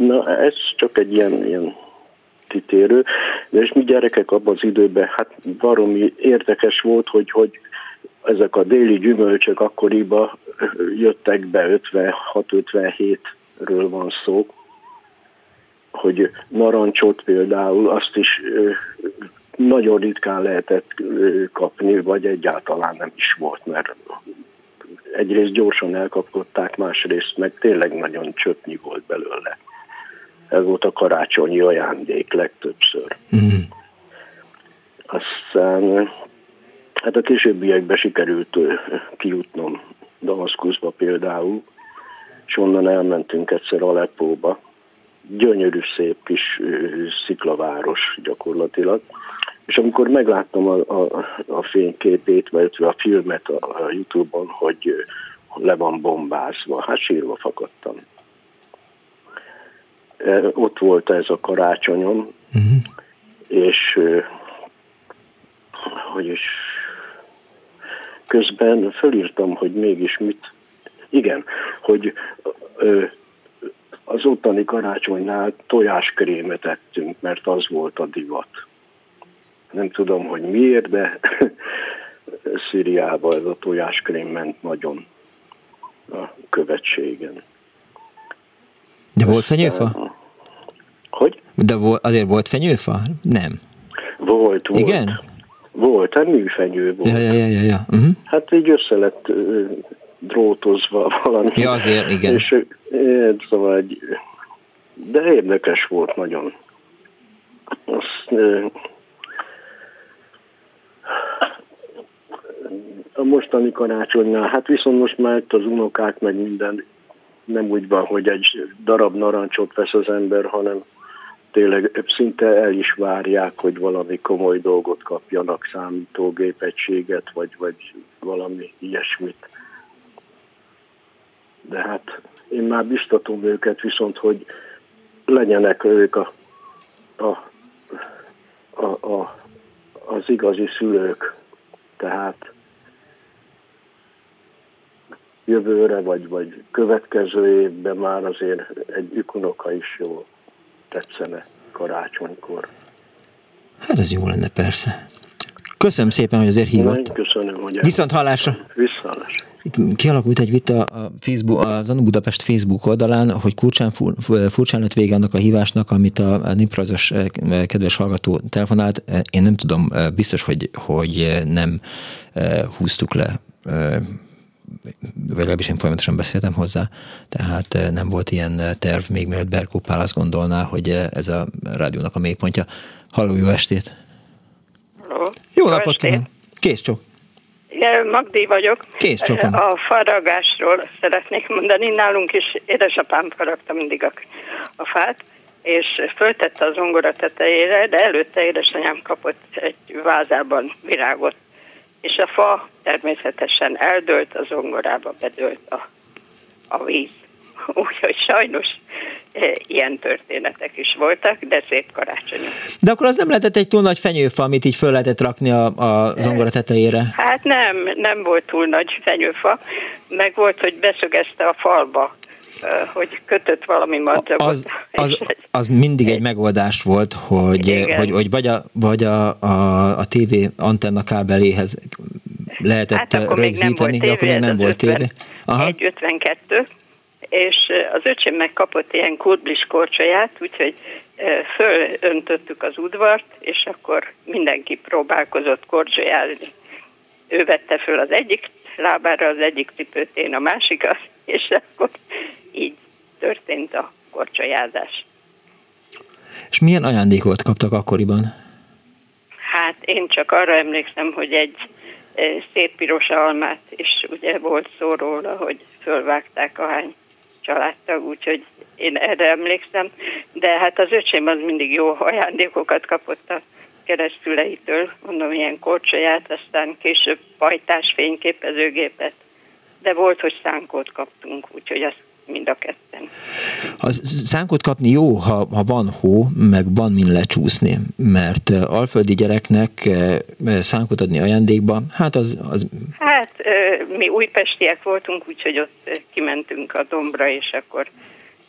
na ez csak egy ilyen, ilyen kitérő, de és mi gyerekek abban az időben, hát baromi érdekes volt, hogy, hogy ezek a déli gyümölcsök akkoriban jöttek be, 56-57-ről van szó, hogy narancsot például, azt is nagyon ritkán lehetett kapni, vagy egyáltalán nem is volt, mert egyrészt gyorsan elkapkodták, másrészt meg tényleg nagyon csöpnyi volt belőle. Ez volt a karácsonyi ajándék legtöbbször. Aztán hát a későbbiekben sikerült kijutnom Damaszkuszba például, és onnan elmentünk egyszer Aleppóba. Gyönyörű, szép kis sziklaváros gyakorlatilag. És amikor megláttam a, a, a fényképét, vagy a filmet a, a Youtube-on, hogy le van bombázva, hát sírva fakadtam. Ott volt ez a karácsonyom, és ö, hogy is közben fölírtam, hogy mégis mit, igen, hogy ö, az ottani karácsonynál tojáskrémet ettünk, mert az volt a divat. Nem tudom, hogy miért, de Szíriában ez a tojáskrém ment nagyon a követségen. De volt fenyőfa? Hogy? De volt, azért volt fenyőfa? Nem. Volt, volt. Igen? Volt, hát műfenyő volt. Ja, ja, ja, ja. ja. Uh-huh. Hát így össze lett drótozva valami. Ja, azért, igen. És, szóval egy, de érdekes volt nagyon. Azt, a mostani karácsonynál, hát viszont most már itt az unokák meg minden nem úgy van, hogy egy darab narancsot vesz az ember, hanem tényleg szinte el is várják, hogy valami komoly dolgot kapjanak, számítógép egységet, vagy, vagy valami ilyesmit. De hát én már biztatom őket viszont, hogy legyenek ők a, a, a, a, az igazi szülők. Tehát jövőre, vagy, vagy következő évben már azért egy ükunoka is jól tetszene karácsonykor. Hát ez jó lenne persze. Köszönöm szépen, hogy azért hívott. Köszönöm, hogy Viszont hallásra. Visszalás. Itt kialakult egy vita a Facebook, az Anu Budapest Facebook oldalán, hogy kurcsán, furcsán lett vége annak a hívásnak, amit a Niprajzos kedves hallgató telefonált. Én nem tudom, biztos, hogy, hogy nem húztuk le vagy legalábbis én folyamatosan beszéltem hozzá, tehát nem volt ilyen terv, még mielőtt Berkó Pál azt gondolná, hogy ez a rádiónak a mélypontja. Halló, jó estét! Halló. Jó napot kívánok! Kész csók! Igen, Magdi vagyok. Kész csókom. A faragásról szeretnék mondani. Nálunk is édesapám faragta mindig a, a fát, és föltette az zongora tetejére, de előtte édesanyám kapott egy vázában virágot. És a fa természetesen eldőlt, a zongorába bedőlt a, a víz. Úgyhogy sajnos e, ilyen történetek is voltak, de szép karácsonyok. De akkor az nem lehetett egy túl nagy fenyőfa, amit így föl lehetett rakni a, a zongora tetejére? Hát nem, nem volt túl nagy fenyőfa, meg volt, hogy beszögezte a falba hogy kötött valami madzagot. Az, az, az mindig egy megoldás volt, hogy, hogy, hogy vagy, a, vagy a, a, a TV antenna kábeléhez lehetett hát akkor rögzíteni, még nem volt tévé, akkor még nem volt tévé. Aha. 1.52, és az öcsém megkapott ilyen kurblis korcsolyát, úgyhogy fölöntöttük az udvart, és akkor mindenki próbálkozott korcsolyázni. Ő vette föl az egyik lábára az egyik cipőt, én a másikat, és akkor így történt a korcsolyázás. És milyen ajándékot kaptak akkoriban? Hát én csak arra emlékszem, hogy egy szép piros almát, és ugye volt szó róla, hogy fölvágták a hány családtag, úgyhogy én erre emlékszem, de hát az öcsém az mindig jó ajándékokat kapott a keresztüleitől, mondom, ilyen korcsolyát, aztán később pajtás fényképezőgépet, de volt, hogy szánkót kaptunk, úgyhogy azt mind a ketten. A szánkot kapni jó, ha, ha van hó, meg van min lecsúszni, mert alföldi gyereknek szánkot adni ajándékba, hát az... az... Hát mi újpestiek voltunk, úgyhogy ott kimentünk a dombra, és akkor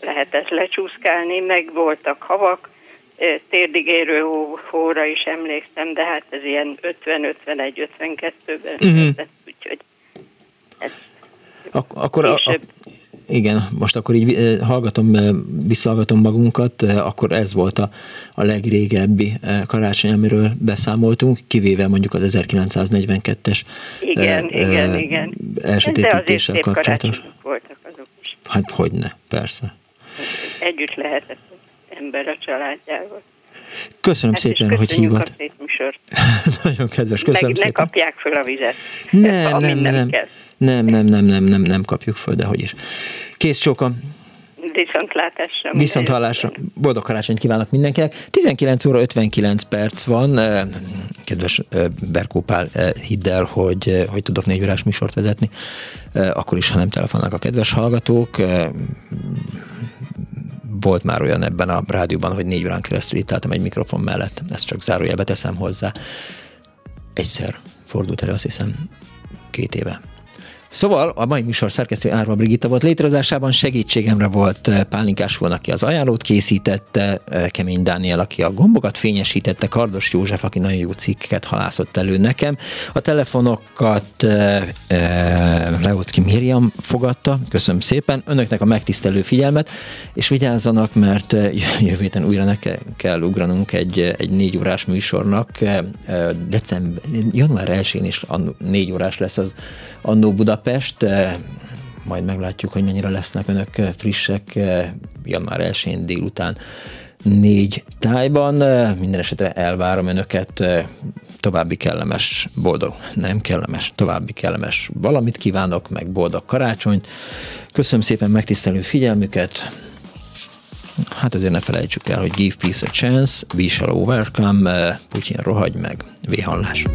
lehetett lecsúszkálni, meg voltak havak, térdig érő hó, hóra is emlékszem, de hát ez ilyen 50-51-52-ben uh-huh. úgyhogy ez Ak- akkor a, a, igen, most akkor így hallgatom, visszahallgatom magunkat, akkor ez volt a, a legrégebbi karácsony, amiről beszámoltunk, kivéve mondjuk az 1942-es igen, e, igen, igen. elsötétítéssel kapcsolatos. voltak azok is. Hát hogyne, persze. Együtt lehetett ember a családjával. Köszönöm hát szépen, hogy hívott. Nagyon kedves, köszönöm Meg, szépen. Ne kapják föl a vizet. Nem, nem, nem. Kell. Nem, nem, nem, nem, nem, nem kapjuk föl, de hogy is. Kész csóka. Viszontlátásra. Viszont hallásra. Boldog karácsonyt kívánok mindenkinek. 19 óra 59 perc van. Kedves Berkó Pál, hidd el, hogy, hogy tudok négy órás műsort vezetni. Akkor is, ha nem telefonálnak a kedves hallgatók. Volt már olyan ebben a rádióban, hogy négy órán keresztül itt álltam egy mikrofon mellett. Ezt csak zárójelbe teszem hozzá. Egyszer fordult elő, azt hiszem, két éve. Szóval a mai műsor szerkesztő Árva Brigitta volt. Létrehozásában, segítségemre volt Pálinkás Fón, aki az ajánlót készítette, Kemény Dániel, aki a gombokat fényesítette, Kardos József, aki nagyon jó cikkeket halászott elő nekem. A telefonokat e, e, Leocki Miriam fogadta, köszönöm szépen, önöknek a megtisztelő figyelmet, és vigyázzanak, mert jövő héten újra ne kell ugranunk egy, egy négy órás műsornak, december, január 1-én is négy órás lesz az Annó Budapest, Budapest, majd meglátjuk, hogy mennyire lesznek önök frissek január 1 délután négy tájban. Minden esetre elvárom önöket, további kellemes, boldog, nem kellemes, további kellemes valamit kívánok, meg boldog karácsonyt. Köszönöm szépen megtisztelő figyelmüket. Hát azért ne felejtsük el, hogy give peace a chance, we shall overcome, Putyin rohagy meg, véhallás.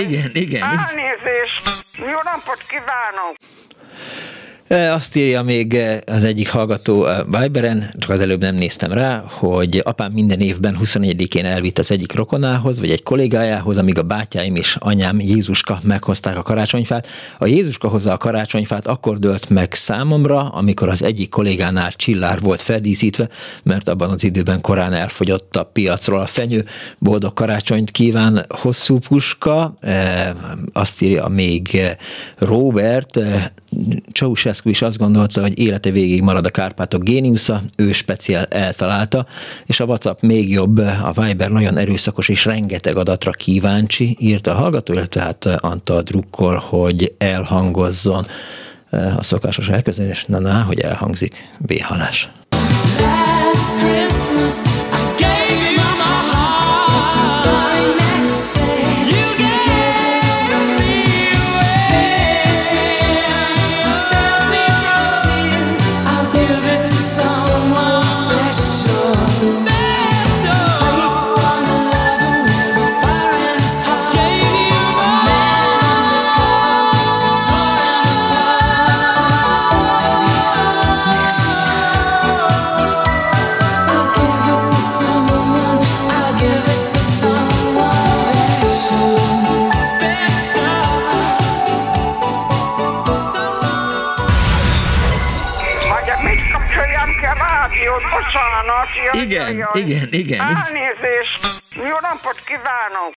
Igen, igen. Elnézést. Jó napot kívánok. Azt írja még az egyik hallgató Viberen, csak az előbb nem néztem rá, hogy apám minden évben 24-én elvitt az egyik rokonához, vagy egy kollégájához, amíg a bátyáim és anyám Jézuska meghozták a karácsonyfát. A Jézuska hozza a karácsonyfát akkor dőlt meg számomra, amikor az egyik kollégánál csillár volt feldíszítve, mert abban az időben korán elfogyott a piacról a fenyő. Boldog karácsonyt kíván hosszú puska, azt írja még Robert, e, Ceausescu is azt gondolta, hogy élete végig marad a Kárpátok géniusza, ő speciál eltalálta, és a WhatsApp még jobb, a Viber nagyon erőszakos és rengeteg adatra kíváncsi, írta a hallgató, illetve hát Antal drukkol, hogy elhangozzon a szokásos elkezdés, na na, hogy elhangzik, béhalás. Last Christmas, Igen, igen, igen. Elnézést. Jó napot kívánok.